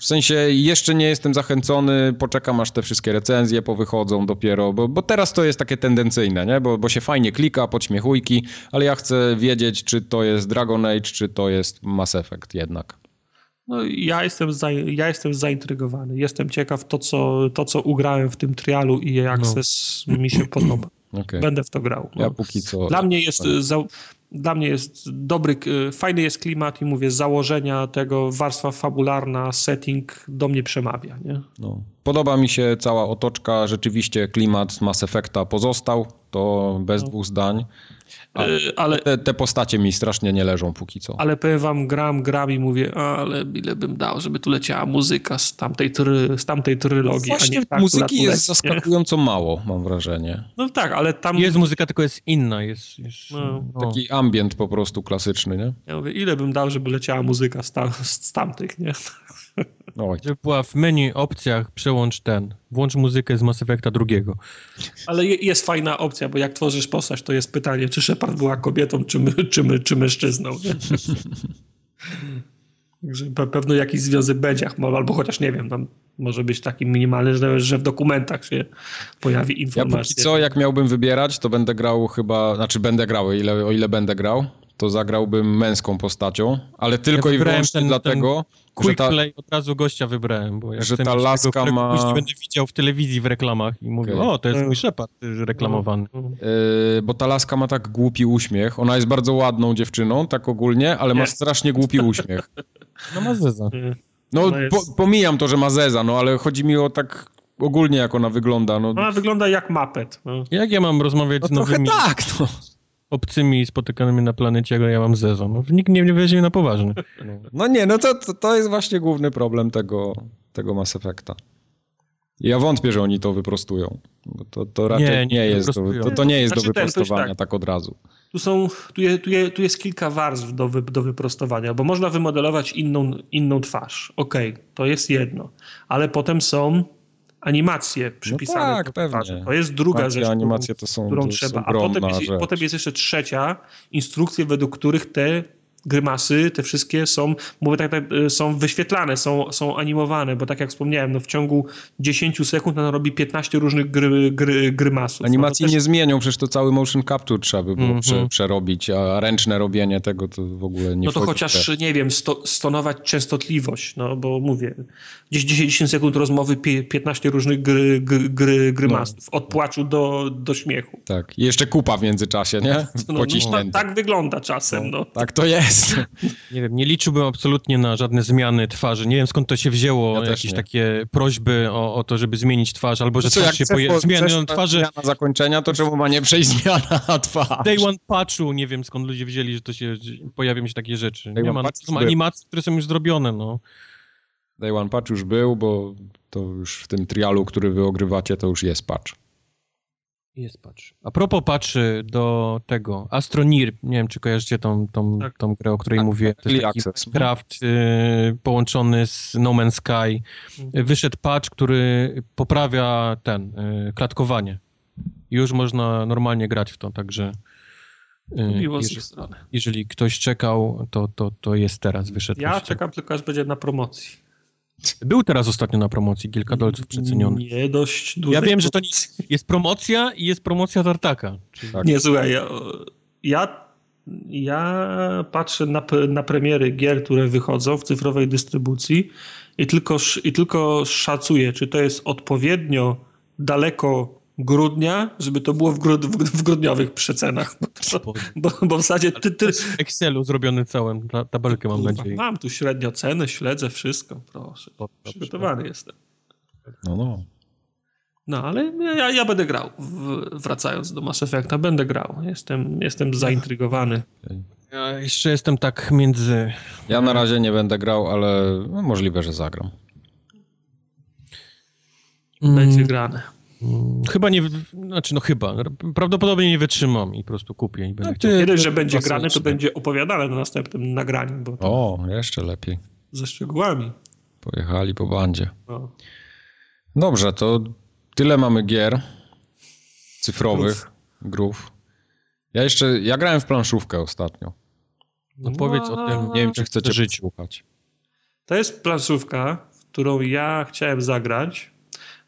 W sensie jeszcze nie jestem zachęcony, poczekam aż te wszystkie recenzje powychodzą dopiero, bo, bo teraz to jest takie tendencyjne, nie? Bo, bo się fajnie klika, podśmiechujki, ale ja chcę wiedzieć, czy to jest Dragon Age, czy to jest Mass Effect jednak. No, ja, jestem za, ja jestem zaintrygowany. Jestem ciekaw to co, to, co ugrałem w tym trialu i Access no. mi się podoba. (clears throat) Okay. Będę w to grał. No. Ja póki co... Dla mnie jest... Za, dla mnie jest dobry, fajny jest klimat i mówię, założenia tego, warstwa fabularna, setting do mnie przemawia. Nie? No. Podoba mi się cała otoczka, rzeczywiście klimat Mass Effecta pozostał, to bez no. dwóch zdań. Ale, ale te, te, postacie mi strasznie nie leżą póki co. Ale powiem wam, gram, gram i mówię, ale ile bym dał, żeby tu leciała muzyka z tamtej, try, z tamtej trylogii. Właśnie tak, muzyki jest zaskakująco mało, mam wrażenie. No tak, ale tam... Jest muzyka, tylko jest inna. Jest, jest no. No. Taki ambient po prostu klasyczny, nie? Ja mówię, ile bym dał, żeby leciała muzyka z, tam, z tamtych, nie? No. Żeby była w menu opcjach przełącz ten, włącz muzykę z Mass Effecta drugiego. Ale jest fajna opcja, bo jak tworzysz postać, to jest pytanie, czy Shepard była kobietą, czy, my, czy, my, czy mężczyzną. (laughs) Także pewno jakiś związek będzie, albo chociaż nie wiem, tam może być taki minimalny, że, że w dokumentach się pojawi informacja. Ja póki co, jak miałbym wybierać, to będę grał chyba, znaczy będę grał, ile, o ile będę grał, to zagrałbym męską postacią, ale tylko ja i wyłącznie ten, dlatego, ten Quick ta, play od razu gościa wybrałem, bo jak że ta laska tego, ma... Będę widział w telewizji w reklamach i mówię, okay. o, to jest mój Shepard reklamowany. Yy, bo ta laska ma tak głupi uśmiech. Ona jest bardzo ładną dziewczyną, tak ogólnie, ale ma strasznie głupi uśmiech. (laughs) No ma zeza. No po, pomijam to, że ma zeza, no ale chodzi mi o tak ogólnie jak ona wygląda. No. Ona wygląda jak mapet. No. Jak ja mam rozmawiać no, z nowymi... tak, no obcymi spotykanymi na planecie, jak ja mam Zezo. No, nikt nie, nie weźmie na poważnie. No nie, no to, to, to jest właśnie główny problem tego, tego Mass Effecta. Ja wątpię, że oni to wyprostują. Bo to, to raczej nie, nie, nie jest, do, to, to, nie jest znaczy do wyprostowania ten, tak. tak. od razu. Tu, są, tu, je, tu, je, tu jest kilka warstw do, wy, do wyprostowania, bo można wymodelować inną, inną twarz. Okej, okay, to jest jedno. Ale potem są animacje przypisane. No tak, pewnie. To jest druga Takie rzecz, animacje to są, którą to trzeba. A potem jest, potem jest jeszcze trzecia, instrukcje, według których te grymasy, te wszystkie są, mówię tak, tak, są wyświetlane, są, są animowane, bo tak jak wspomniałem, no w ciągu 10 sekund ona robi 15 różnych gry, gry, grymasów. Animacji no też... nie zmienią, przecież to cały motion capture trzeba by było mm -hmm. prze, przerobić, a ręczne robienie tego to w ogóle nie No to chociaż, nie wiem, sto, stonować częstotliwość, no bo mówię, gdzieś 10 sekund rozmowy, 15 różnych gry, gry, gry, grymasów, no. od płaczu do, do śmiechu. Tak, i jeszcze kupa w międzyczasie, nie? No, no, tak, tak wygląda czasem, no. Tak to jest. Jest. Nie wiem, nie liczyłbym absolutnie na żadne zmiany twarzy. Nie wiem skąd to się wzięło, ja jakieś takie prośby o, o, to, żeby zmienić twarz, albo że twarz się pojawi. Zmiany twarzy. Zmiana zakończenia, to czemu ma nie przejść (laughs) zmiana twarzy? Day One Patchu, nie wiem skąd ludzie wiedzieli, że to się, pojawią się takie rzeczy. Day nie ma, są animacje, które są już zrobione, no. Day One Patch już był, bo to już w tym trialu, który wy ogrywacie, to już jest patch. Jest patch. A propos patchy do tego, Astronir, nie wiem czy kojarzycie tą, tą, tak. tą grę, o której tak, mówię. To jest taki craft y, połączony z No Man's Sky. Mhm. Wyszedł patch, który poprawia ten, y, klatkowanie. Już można normalnie grać w to, także... Y, Miło z strony. Jeżeli ktoś czekał, to, to, to jest teraz, wyszedł. Ja czekam tylko, aż będzie na promocji. Był teraz ostatnio na promocji, kilka dolców przeceniony. Nie, dość dużo. Ja wiem, że to jest promocja i jest promocja tartaka. Tak. Nie, słuchaj, ja, ja, ja patrzę na, na premiery gier, które wychodzą w cyfrowej dystrybucji i tylko, i tylko szacuję, czy to jest odpowiednio daleko grudnia, żeby to było w, grud w grudniowych przecenach. Bo, bo, bo w zasadzie ty, ty... W Excelu zrobiony całym, ta, tabelkę mam nadzieję. Mam tu średnio cenę, śledzę wszystko, proszę. Przygotowany jestem. No, no. No, ale ja, ja będę grał. wracając do Mass Effecta, będę grał. Jestem, jestem zaintrygowany. Ja jeszcze jestem tak między... Ja na razie nie będę grał, ale możliwe, że zagram. Będzie mm. grane. Chyba nie, znaczy no chyba, prawdopodobnie nie wytrzymam i po prostu kupię i będę no, chciał. Kiedyś, że będzie grane, to będzie opowiadane na następnym nagraniu. Bo o, jeszcze lepiej. Ze szczegółami. Pojechali po bandzie. No. Dobrze, to tyle mamy gier cyfrowych, grów. Ja jeszcze, ja grałem w planszówkę ostatnio. No powiedz o tym, nie wiem, czy chcecie żyć słuchać. To jest planszówka, w którą ja chciałem zagrać,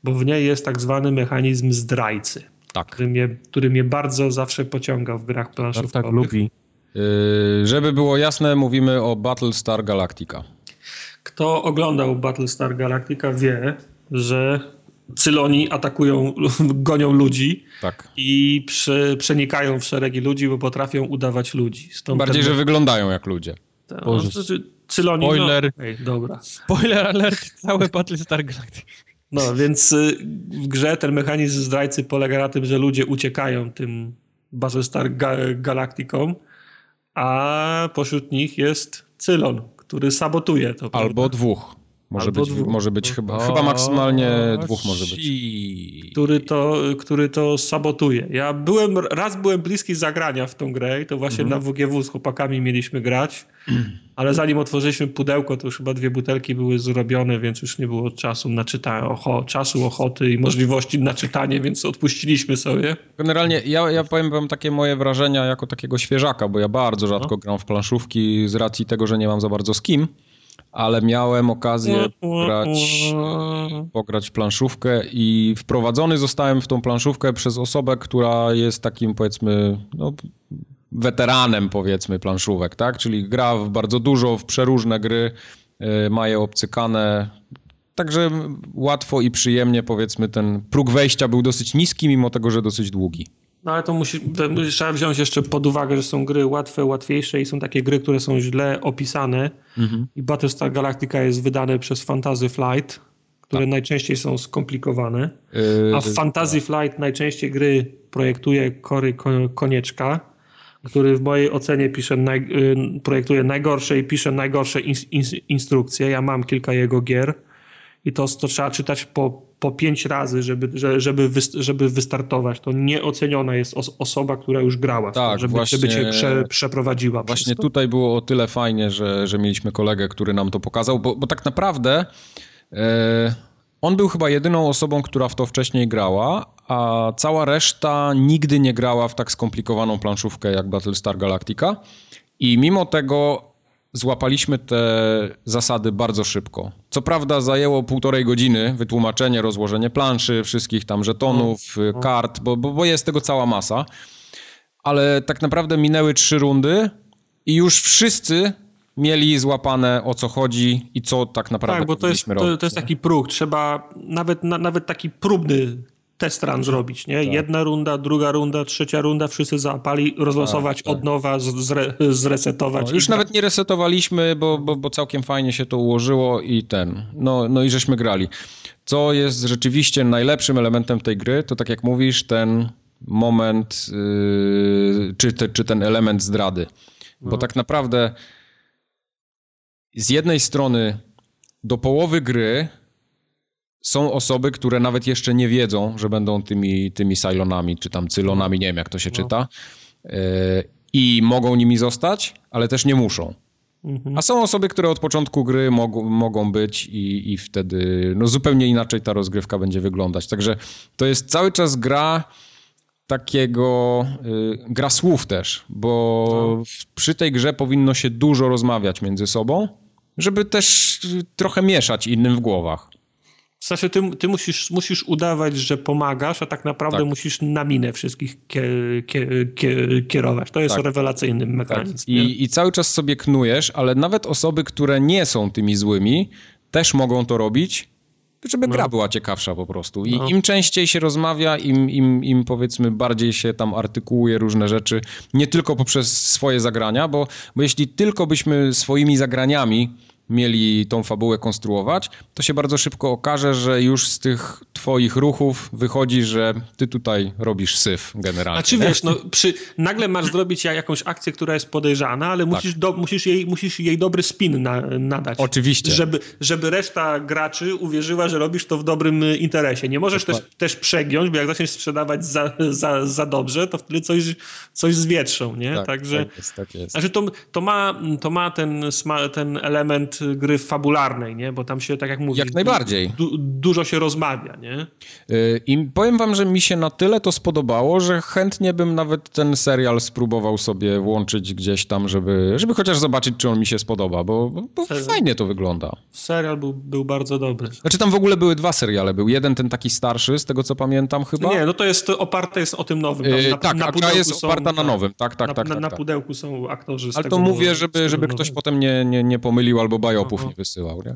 bo w niej jest tak zwany mechanizm zdrajcy, tak. który, mnie, który mnie bardzo zawsze pociągał w grach planszówkowych. Tak, tak lubi. Yy, żeby było jasne, mówimy o Battlestar Galactica. Kto oglądał Battlestar Galactica wie, że Cyloni atakują, (laughs) gonią ludzi tak. i prze, przenikają w szeregi ludzi, bo potrafią udawać ludzi. Stąd Bardziej, ten... że wyglądają jak ludzie. Tak, no, znaczy, Cyloni, Spoiler. No, Ej, dobra. Spoiler alert, całe Battlestar Galactica. No, więc y, w grze ten mechanizm zdrajcy polega na tym, że ludzie uciekają tym Battlestar Galacticom, a pośród nich jest Cylon, który sabotuje to. Albo prawda? dwóch. Może Albo być, dwóch. może być chyba, o, chyba maksymalnie dwóch może być. Który to, który to sabotuje. Ja byłem, raz byłem bliski zagrania w tą grę i to właśnie mhm. na WGW z chłopakami mieliśmy grać, (clears throat) ale zanim otworzyliśmy pudełko, to już chyba dwie butelki były zrobione, więc już nie było czasu na czytanie, ocho, czasu, ochoty i możliwości na czytanie, więc odpuściliśmy sobie. Generalnie ja, ja powiem wam takie moje wrażenia jako takiego świeżaka, bo ja bardzo rzadko no. gram w planszówki z racji tego, że nie mam za bardzo z kim ale miałem okazję grać, pograć planszówkę i wprowadzony zostałem w tą planszówkę przez osobę, która jest takim powiedzmy no, weteranem powiedzmy planszówek, tak? Czyli gra w bardzo dużo, w przeróżne gry, y, ma je obcykane, Także łatwo i przyjemnie, powiedzmy, ten próg wejścia był dosyć niski, mimo tego, że dosyć długi. No ale to musi, trzeba wziąć jeszcze pod uwagę, że są gry łatwe, łatwiejsze i są takie gry, które są źle opisane. Mhm. I Battlestar Galactica jest wydane przez Fantasy Flight, które tak. najczęściej są skomplikowane. Yy, a w Fantasy tak. Flight najczęściej gry projektuje Kory Konieczka, który w mojej ocenie pisze naj, y, projektuje najgorsze i pisze najgorsze in, in, instrukcje. Ja mam kilka jego gier i to, to trzeba czytać po, po pięć razy, żeby, żeby, żeby wystartować. To nieoceniona jest os osoba, która już grała, tak, żeby, właśnie, żeby cię prze, przeprowadziła. Właśnie tutaj było o tyle fajnie, że, że mieliśmy kolegę, który nam to pokazał, bo, bo tak naprawdę e, on był chyba jedyną osobą, która w to wcześniej grała, a cała reszta nigdy nie grała w tak skomplikowaną planszówkę jak Battlestar Galactica. I mimo tego złapaliśmy te zasady bardzo szybko. Co prawda zajęło półtorej godziny wytłumaczenie, rozłożenie planszy, wszystkich tam żetonów, no, no. kart, bo, bo, bo jest tego cała masa. Ale tak naprawdę minęły trzy rundy i już wszyscy mieli złapane o co chodzi i co tak naprawdę Tak, bo to jest, to, to jest taki próg. Trzeba nawet, na, nawet taki próbny test run zrobić, nie? Tak. Jedna runda, druga runda, trzecia runda, wszyscy załapali, rozlosować tak, tak. od nowa, zre, zresetować. No, już nawet nie resetowaliśmy, bo, bo, bo całkiem fajnie się to ułożyło i ten, no, no i żeśmy grali. Co jest rzeczywiście najlepszym elementem tej gry, to tak jak mówisz, ten moment, yy, czy, te, czy ten element zdrady. Bo no. tak naprawdę z jednej strony do połowy gry są osoby, które nawet jeszcze nie wiedzą, że będą tymi, tymi Cylonami, czy tam Cylonami, nie wiem jak to się no. czyta, yy, i mogą nimi zostać, ale też nie muszą. Mhm. A są osoby, które od początku gry mogą, mogą być i, i wtedy no, zupełnie inaczej ta rozgrywka będzie wyglądać. Także to jest cały czas gra takiego y, gra słów też, bo no. przy tej grze powinno się dużo rozmawiać między sobą, żeby też trochę mieszać innym w głowach. W sensie ty, ty musisz, musisz udawać, że pomagasz, a tak naprawdę tak. musisz na minę wszystkich kierować. To jest tak. rewelacyjny tak. mechanizm. Tak. I, I cały czas sobie knujesz, ale nawet osoby, które nie są tymi złymi, też mogą to robić, żeby no. gra była ciekawsza po prostu. I no. im częściej się rozmawia, im, im, im powiedzmy bardziej się tam artykułuje różne rzeczy, nie tylko poprzez swoje zagrania, bo, bo jeśli tylko byśmy swoimi zagraniami mieli tą fabułę konstruować, to się bardzo szybko okaże, że już z tych twoich ruchów wychodzi, że ty tutaj robisz syf generalnie. A czy wiesz, no, przy, nagle masz zrobić jakąś akcję, która jest podejrzana, ale tak. musisz, do, musisz, jej, musisz jej dobry spin na, nadać. Oczywiście. Żeby, żeby reszta graczy uwierzyła, że robisz to w dobrym interesie. Nie możesz też, też przegiąć, bo jak zaczniesz sprzedawać za, za, za dobrze, to wtedy coś, coś zwietrzą, nie? Tak, Także, tak jest, tak jest. Znaczy to, to, ma, to ma ten, ten element gry fabularnej, nie? Bo tam się, tak jak mówisz... Jak najbardziej. Du, dużo się rozmawia, nie? Y, I powiem wam, że mi się na tyle to spodobało, że chętnie bym nawet ten serial spróbował sobie włączyć gdzieś tam, żeby, żeby chociaż zobaczyć, czy on mi się spodoba, bo, bo fajnie to wygląda. Serial był, był bardzo dobry. Znaczy tam w ogóle były dwa seriale. Był jeden ten taki starszy, z tego co pamiętam chyba. Nie, no to jest oparte jest o tym nowym. Tam, na, tak, na a jest oparta są, na nowym. Tak, tak, na, tak. Na, tak, na tak. pudełku są aktorzy Ale to mówię, żeby, żeby ktoś potem nie, nie, nie pomylił albo bajopów nie wysyłał. Nie?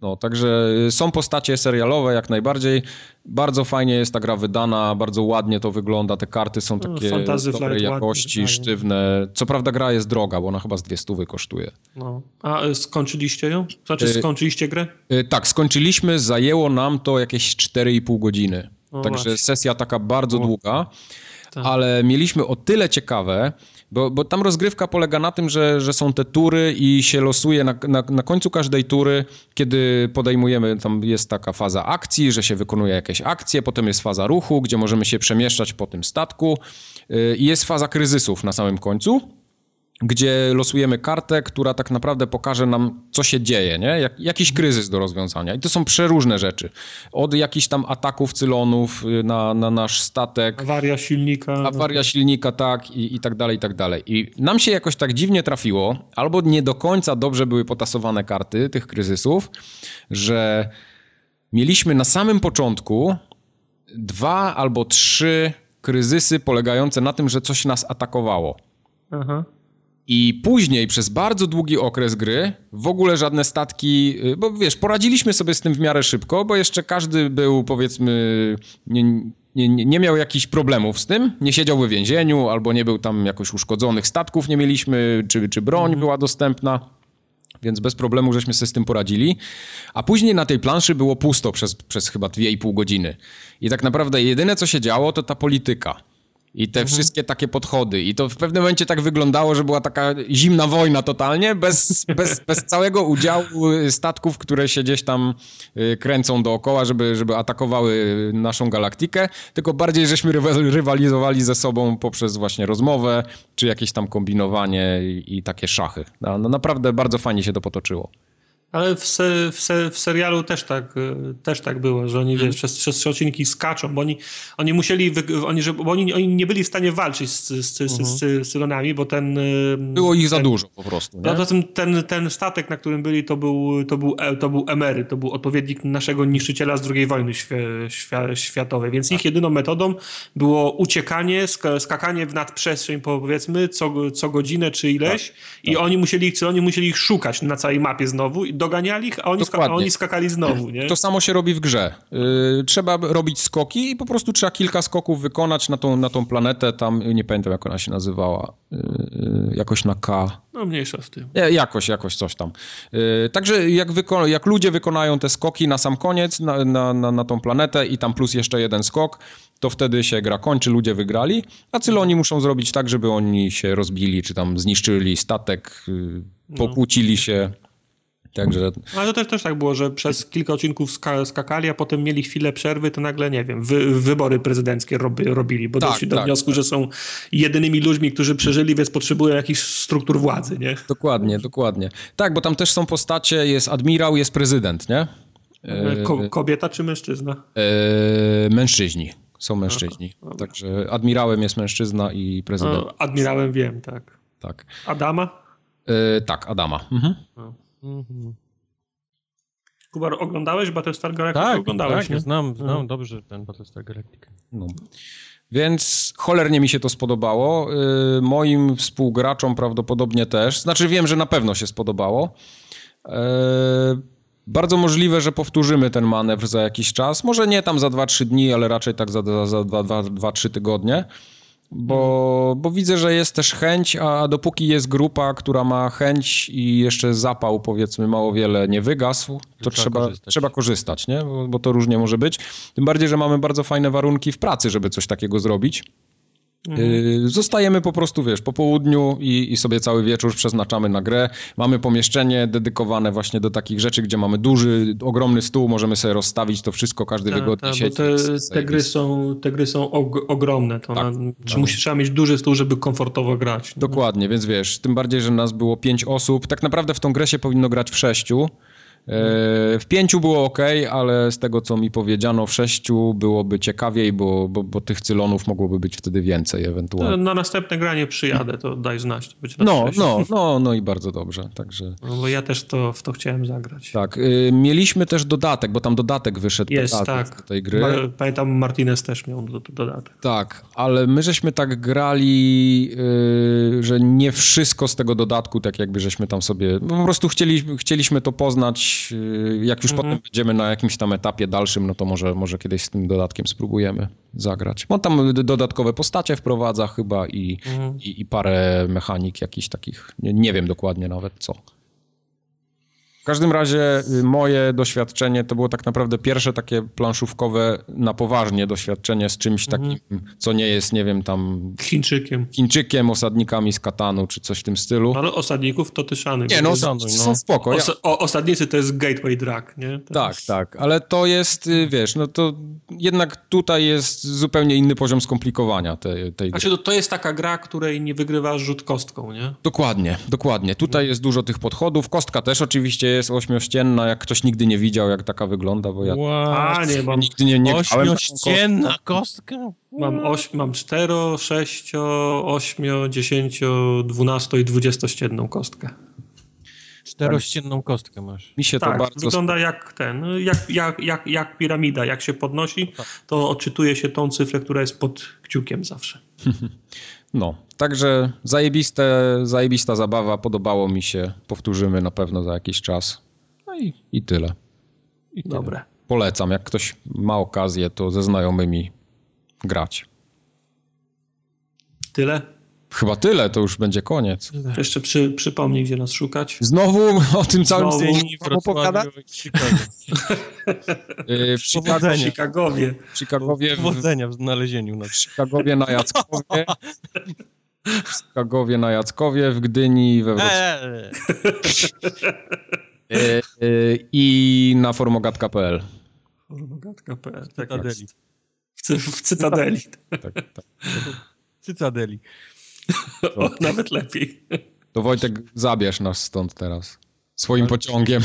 No, także są postacie serialowe jak najbardziej. Bardzo fajnie jest ta gra wydana, bardzo ładnie to wygląda. Te karty są no, takie no, dobrej jakości, ładnie, sztywne. Co prawda gra jest droga, bo ona chyba z dwie stówy kosztuje. No. A y, skończyliście ją? Znaczy y, skończyliście grę? Y, tak, skończyliśmy. Zajęło nam to jakieś 4,5 godziny. No Także właśnie. sesja taka bardzo o. długa. Tak. Ale mieliśmy o tyle ciekawe, bo, bo tam rozgrywka polega na tym, że, że są te tury i się losuje na, na, na końcu każdej tury, kiedy podejmujemy, tam jest taka faza akcji, że się wykonuje jakieś akcje, potem jest faza ruchu, gdzie możemy się przemieszczać po tym statku. I jest faza kryzysów na samym końcu gdzie losujemy kartę, która tak naprawdę pokaże nam, co się dzieje, nie? Jak, jakiś kryzys do rozwiązania. I to są przeróżne rzeczy. Od jakichś tam ataków cylonów y, na, na nasz statek. Awaria silnika. Awaria silnika, tak, i, i tak dalej, i tak dalej. I nam się jakoś tak dziwnie trafiło, albo nie do końca dobrze były potasowane karty tych kryzysów, że mieliśmy na samym początku dwa albo trzy kryzysy polegające na tym, że coś nas atakowało. Aha. I później przez bardzo długi okres gry w ogóle żadne statki, y, bo wiesz, poradziliśmy sobie z tym w miarę szybko, bo jeszcze każdy był powiedzmy, nie, nie, nie miał jakichś problemów z tym, nie siedział w więzieniu albo nie był tam jakoś uszkodzonych statków, nie mieliśmy, czy, czy broń mhm. była dostępna. Więc bez problemu żeśmy sobie z tym poradzili. A później na tej planszy było pusto przez, przez chyba 2,5 godziny. I tak naprawdę jedyne co się działo to ta polityka. I te mhm. wszystkie takie podchody. I to w pewnym momencie tak wyglądało, że była taka zimna wojna totalnie, bez, bez, bez całego udziału statków, które się gdzieś tam y, kręcą dookoła, żeby, żeby atakowały naszą galaktykę, tylko bardziej żeśmy rywalizowali ze sobą poprzez właśnie rozmowę, czy jakieś tam kombinowanie i, i takie szachy. No, no naprawdę bardzo fajnie się to potoczyło. Ale w, se, w, se, w, serialu też tak, y, też tak było, że oni hmm. wiesz, przez, przez trzy odcinki skaczą, bo oni, oni musieli, oni, że, bo oni, oni nie byli w stanie walczyć z, z, z, z, mhm. z Cylonami, bo ten... Było ich ten, za dużo po prostu. Nie? Poza tym ten, ten statek, na którym byli, to był, to, był, e, to był Emery, to był odpowiednik naszego niszczyciela z II wojny świ światowej, więc ich tak. jedyną metodą było uciekanie, skakanie w nadprzestrzeń powiedzmy co, co godzinę czy ileś tak. i tak. oni musieli, oni musieli ich szukać na całej mapie znowu doganiali ich, a oni, ska, a oni skakali znowu, nie? To samo się robi w grze. Yy, trzeba robić skoki i po prostu trzeba kilka skoków wykonać na tą, na tą planetę, tam nie pamiętam jak ona się nazywała, yy, jakoś na K. No mniejsza z tym. Jakoś, jakoś coś tam. Yy, także jak, jak ludzie wykonają te skoki na sam koniec, na, na, na, na tą planetę i tam plus jeszcze jeden skok, to wtedy się gra kończy, ludzie wygrali, a Cyloni muszą zrobić tak, żeby oni się rozbili, czy tam zniszczyli statek, yy, pokłócili się. Także... Ale to też, też tak było, że przez kilka odcinków skakali, a potem mieli chwilę przerwy, to nagle, nie wiem, wy, wybory prezydenckie robi, robili, bo tak, doszli do tak, wniosku, tak. że są jedynymi ludźmi, którzy przeżyli, więc potrzebują jakichś struktur władzy, nie? Dokładnie, dokładnie. Tak, bo tam też są postacie, jest admirał, jest prezydent, nie? Ko kobieta czy mężczyzna? E, mężczyźni. Są mężczyźni. Aha, Także admirałem jest mężczyzna i prezydent. No, admirałem wiem, tak. Tak. Adama? E, tak, Adama. Mhm. Mhm. Kubar, oglądałeś Battlestar Galactica? Tak, oglądałeś, tak, nie? znam, znam mhm. dobrze ten Battlestar Galactica. No. Więc cholernie mi się to spodobało. Yy, moim współgraczom prawdopodobnie też. Znaczy wiem, że na pewno się spodobało. Yy, bardzo możliwe, że powtórzymy ten manewr za jakiś czas. Może nie tam za 2-3 dni, ale raczej tak za 2-3 tygodnie bo, bo widzę, że jest też chęć, a dopóki jest grupa, która ma chęć i jeszcze zapał, powiedzmy, mało wiele nie wygasł, to trzeba, trzeba korzystać, trzeba korzystać nie? Bo, bo to różnie może być. Tym bardziej, że mamy bardzo fajne warunki w pracy, żeby coś takiego zrobić. Mhm. Y, zostajemy po prostu, wiesz, po południu i, i, sobie cały wieczór przeznaczamy na grę. Mamy pomieszczenie dedykowane właśnie do takich rzeczy, gdzie mamy duży, ogromny stół, możemy sobie rozstawić to wszystko, każdy ta, wygodnie ta, siedzi. Te, te, gry są, te gry są og ogromne. To tak, na, tak. Musi, trzeba mieć duży stół, żeby komfortowo grać. Dokładnie, więc wiesz, tym bardziej, że nas było pięć osób. Tak naprawdę w tą grę się powinno grać w sześciu. W pięciu było ok, ale z tego co mi powiedziano, w sześciu byłoby ciekawiej, bo, bo, bo tych cylonów mogłoby być wtedy więcej ewentualnie. Na następne granie przyjadę, to daj znać. To no, no, no, no i bardzo dobrze. Także... No, bo ja też to, w to chciałem zagrać. Tak. Y, mieliśmy też dodatek, bo tam dodatek wyszedł Jest, tak. do tej gry. Pamiętam, Martinez też miał do, dodatek. Tak, ale my żeśmy tak grali, y, że nie wszystko z tego dodatku, tak jakby żeśmy tam sobie. Po prostu chcieli, chcieliśmy to poznać Y, jak już mhm. potem będziemy na jakimś tam etapie dalszym, no to może, może kiedyś z tym dodatkiem spróbujemy zagrać. On tam dodatkowe postacie wprowadza chyba i, mhm. i, i, parę mechanik jakichś takich, nie, nie wiem dokładnie nawet co każdym razie y, moje doświadczenie to było tak naprawdę pierwsze takie planszówkowe na poważnie doświadczenie z czymś mhm. takim, co nie jest, nie wiem, tam... Chińczykiem. Chińczykiem, osadnikami z Katanu, czy coś w tym stylu. Ale osadników to tyszany. Nie, no, są, no. są spoko. Os o, osadnicy to jest gateway drag, nie? To tak, jest... tak, ale to jest, y, wiesz, no to jednak tutaj jest zupełnie inny poziom skomplikowania tej, tej znaczy, to, to jest taka gra, której nie wygrywasz rzut kostką, nie? Dokładnie, dokładnie. Tutaj jest dużo tych podchodów. Kostka też oczywiście jest ośmiościenna, jak ktoś nigdy nie widział, jak taka wygląda, bo ja A, nie, mam nigdy nie, nie Ośmiościenna kostka? Mam, oś, mam 4, 6, 8, 10, 12 i 20-ścienną kostkę. Czterościenną kostkę masz. Mi się tak, to bardzo... wygląda jak ten, jak, jak, jak, jak piramida. Jak się podnosi, tak. to odczytuje się tą cyfrę, która jest pod kciukiem zawsze. (laughs) No, także zajebiste, zajebista zabawa, podobało mi się. Powtórzymy na pewno za jakiś czas. No i, i tyle. I Dobre. Polecam, jak ktoś ma okazję, to ze znajomymi grać. Tyle? Chyba tyle, to już będzie koniec. Jeszcze przy, przypomnij, gdzie nas szukać. Znowu o tym całym zdjęciu? (laughs) W Chicagowie. W Chicagowie. W Chicagowie. Powodzenia w znalezieniu nas. W Chicagowie na Jackowie. W Chicagowie na Jackowie, w Gdyni, we Wrocławiu. Eee. E, (laughs) e, I na formogatka.pl. Formogatka.pl, tak W, Cytadeli. Tak, tak. Cytadeli. O, nawet lepiej. To Wojtek, zabierz nas stąd teraz. Swoim Ale pociągiem.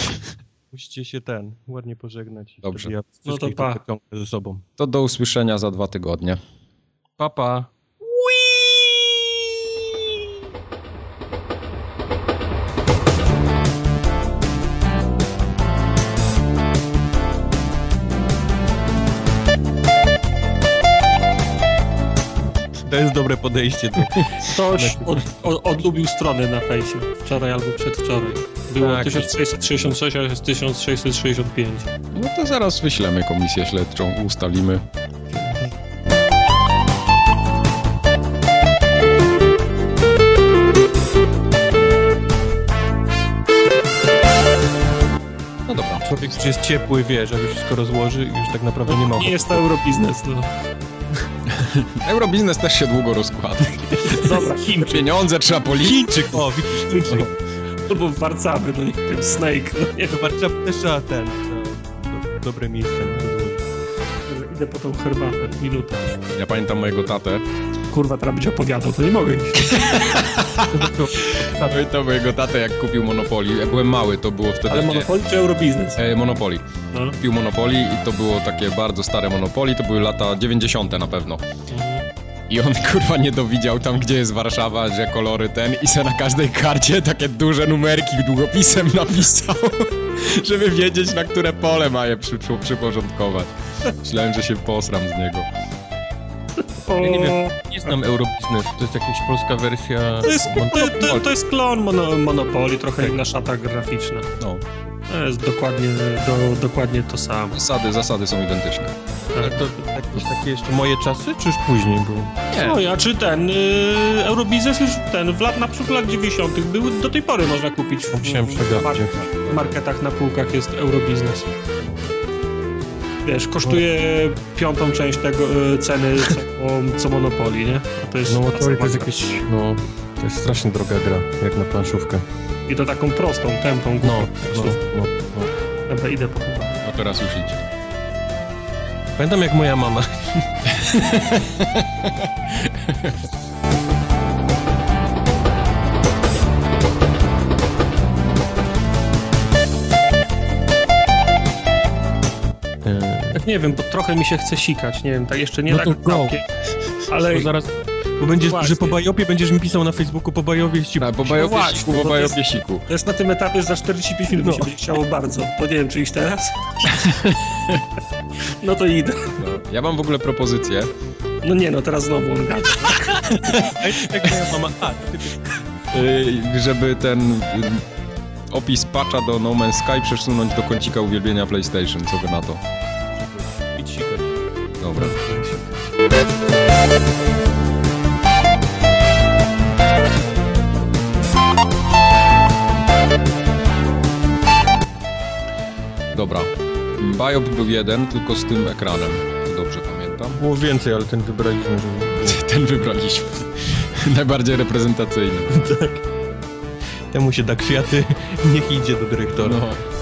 Musicie się ten, ładnie pożegnać. Dobrze. Ja no to pa. ze sobą. To do usłyszenia za dwa tygodnie. Papa. Pa. Jest dobre podejście. Do... Ktoś (laughs) od, od, odlubił stronę na fejsie wczoraj albo przedwczoraj. Było tak. 1666, a jest 1665. No to zaraz wyślemy komisję śledczą, ustalimy. No dobra. Człowiek, jest ciepły, wie, że już wszystko rozłoży i już tak naprawdę nie ma... Nie jest to eurobiznes, no. (laughs) Eurobiznes też się długo rozkłada. Dobra, Chińczyk. Pieniądze trzeba policzyć. Chińczyk, o, widzisz, Chińczyk. Albo w Warszawy, no nie wiem, Snake, no nie. To Warszawy też trzeba ten, trzeba dobre miejsce. Idę po tą herbatę, minutę. Ja pamiętam mojego tatę. Kurwa, teraz będzie opowiadał, to nie mogę iść. (laughs) (laughs) Pamiętam mojego tatę, jak kupił Monopoly. Ja byłem mały, to było wtedy... Ale Monopoly czy Eurobiznes? E, Monopoly. No. Kupił Monopoly i to było takie bardzo stare Monopoly, to były lata 90. na pewno. I on (laughs) kurwa nie dowidział tam, gdzie jest Warszawa, że kolory ten i se na każdej karcie takie duże numerki długopisem napisał, (laughs) żeby wiedzieć, na które pole ma je przy, przyporządkować. Myślałem, że się posram z niego. Ja nie wiem, nie znam Eurobiznes, to jest jakaś polska wersja... To jest, to, to, to jest klon mono, Monopoly, trochę tak. inna szata graficzna. No. To jest dokładnie, do, dokładnie to samo. Zasady, zasady są identyczne. Ale to jakieś takie jeszcze moje czasy, czy już później było? Nie. No ja czy ten, y, Eurobiznes już ten, w lat, na przykład lat 90. były, do tej pory można kupić w, Musiałem przegapić. w marketach na półkach jest Eurobiznes. Wiesz, kosztuje piątą część tego y, ceny co, co Monopoly, nie? A to jest no to jest jakieś, no, to jest strasznie droga gra, jak na planszówkę. I to taką prostą, tempą. No, no, no, no. Dobra, idę po chyba. A teraz już idź. Pamiętam jak moja mama. (laughs) Tak nie wiem, bo trochę mi się chce sikać, nie wiem, tak jeszcze nie no tak całkiem, ale... zaraz bo będziesz, Właśnie. że po Bajopie będziesz mi pisał na Facebooku po Bajowie ściku. Tak, po Bajopie no ściku, po Bajopie siku. To jest na tym etapie, że za 45 minut no. mi się będzie chciało bardzo. To nie wiem, czy iść teraz? (laughs) no to idę. No. Ja mam w ogóle propozycję. No nie, no teraz znowu on gada. Jak moja mama... Żeby ten y, opis patcha do No Man's Sky przesunąć do kącika uwielbienia PlayStation. Co by na to? Dobra. Dobra. Biop był jeden, tylko z tym ekranem. Dobrze pamiętam. Było więcej, ale ten wybraliśmy. Żeby... (laughs) ten wybraliśmy. (laughs) Najbardziej reprezentacyjny. (laughs) tak. Temu się da kwiaty, niech idzie do dyrektora. No.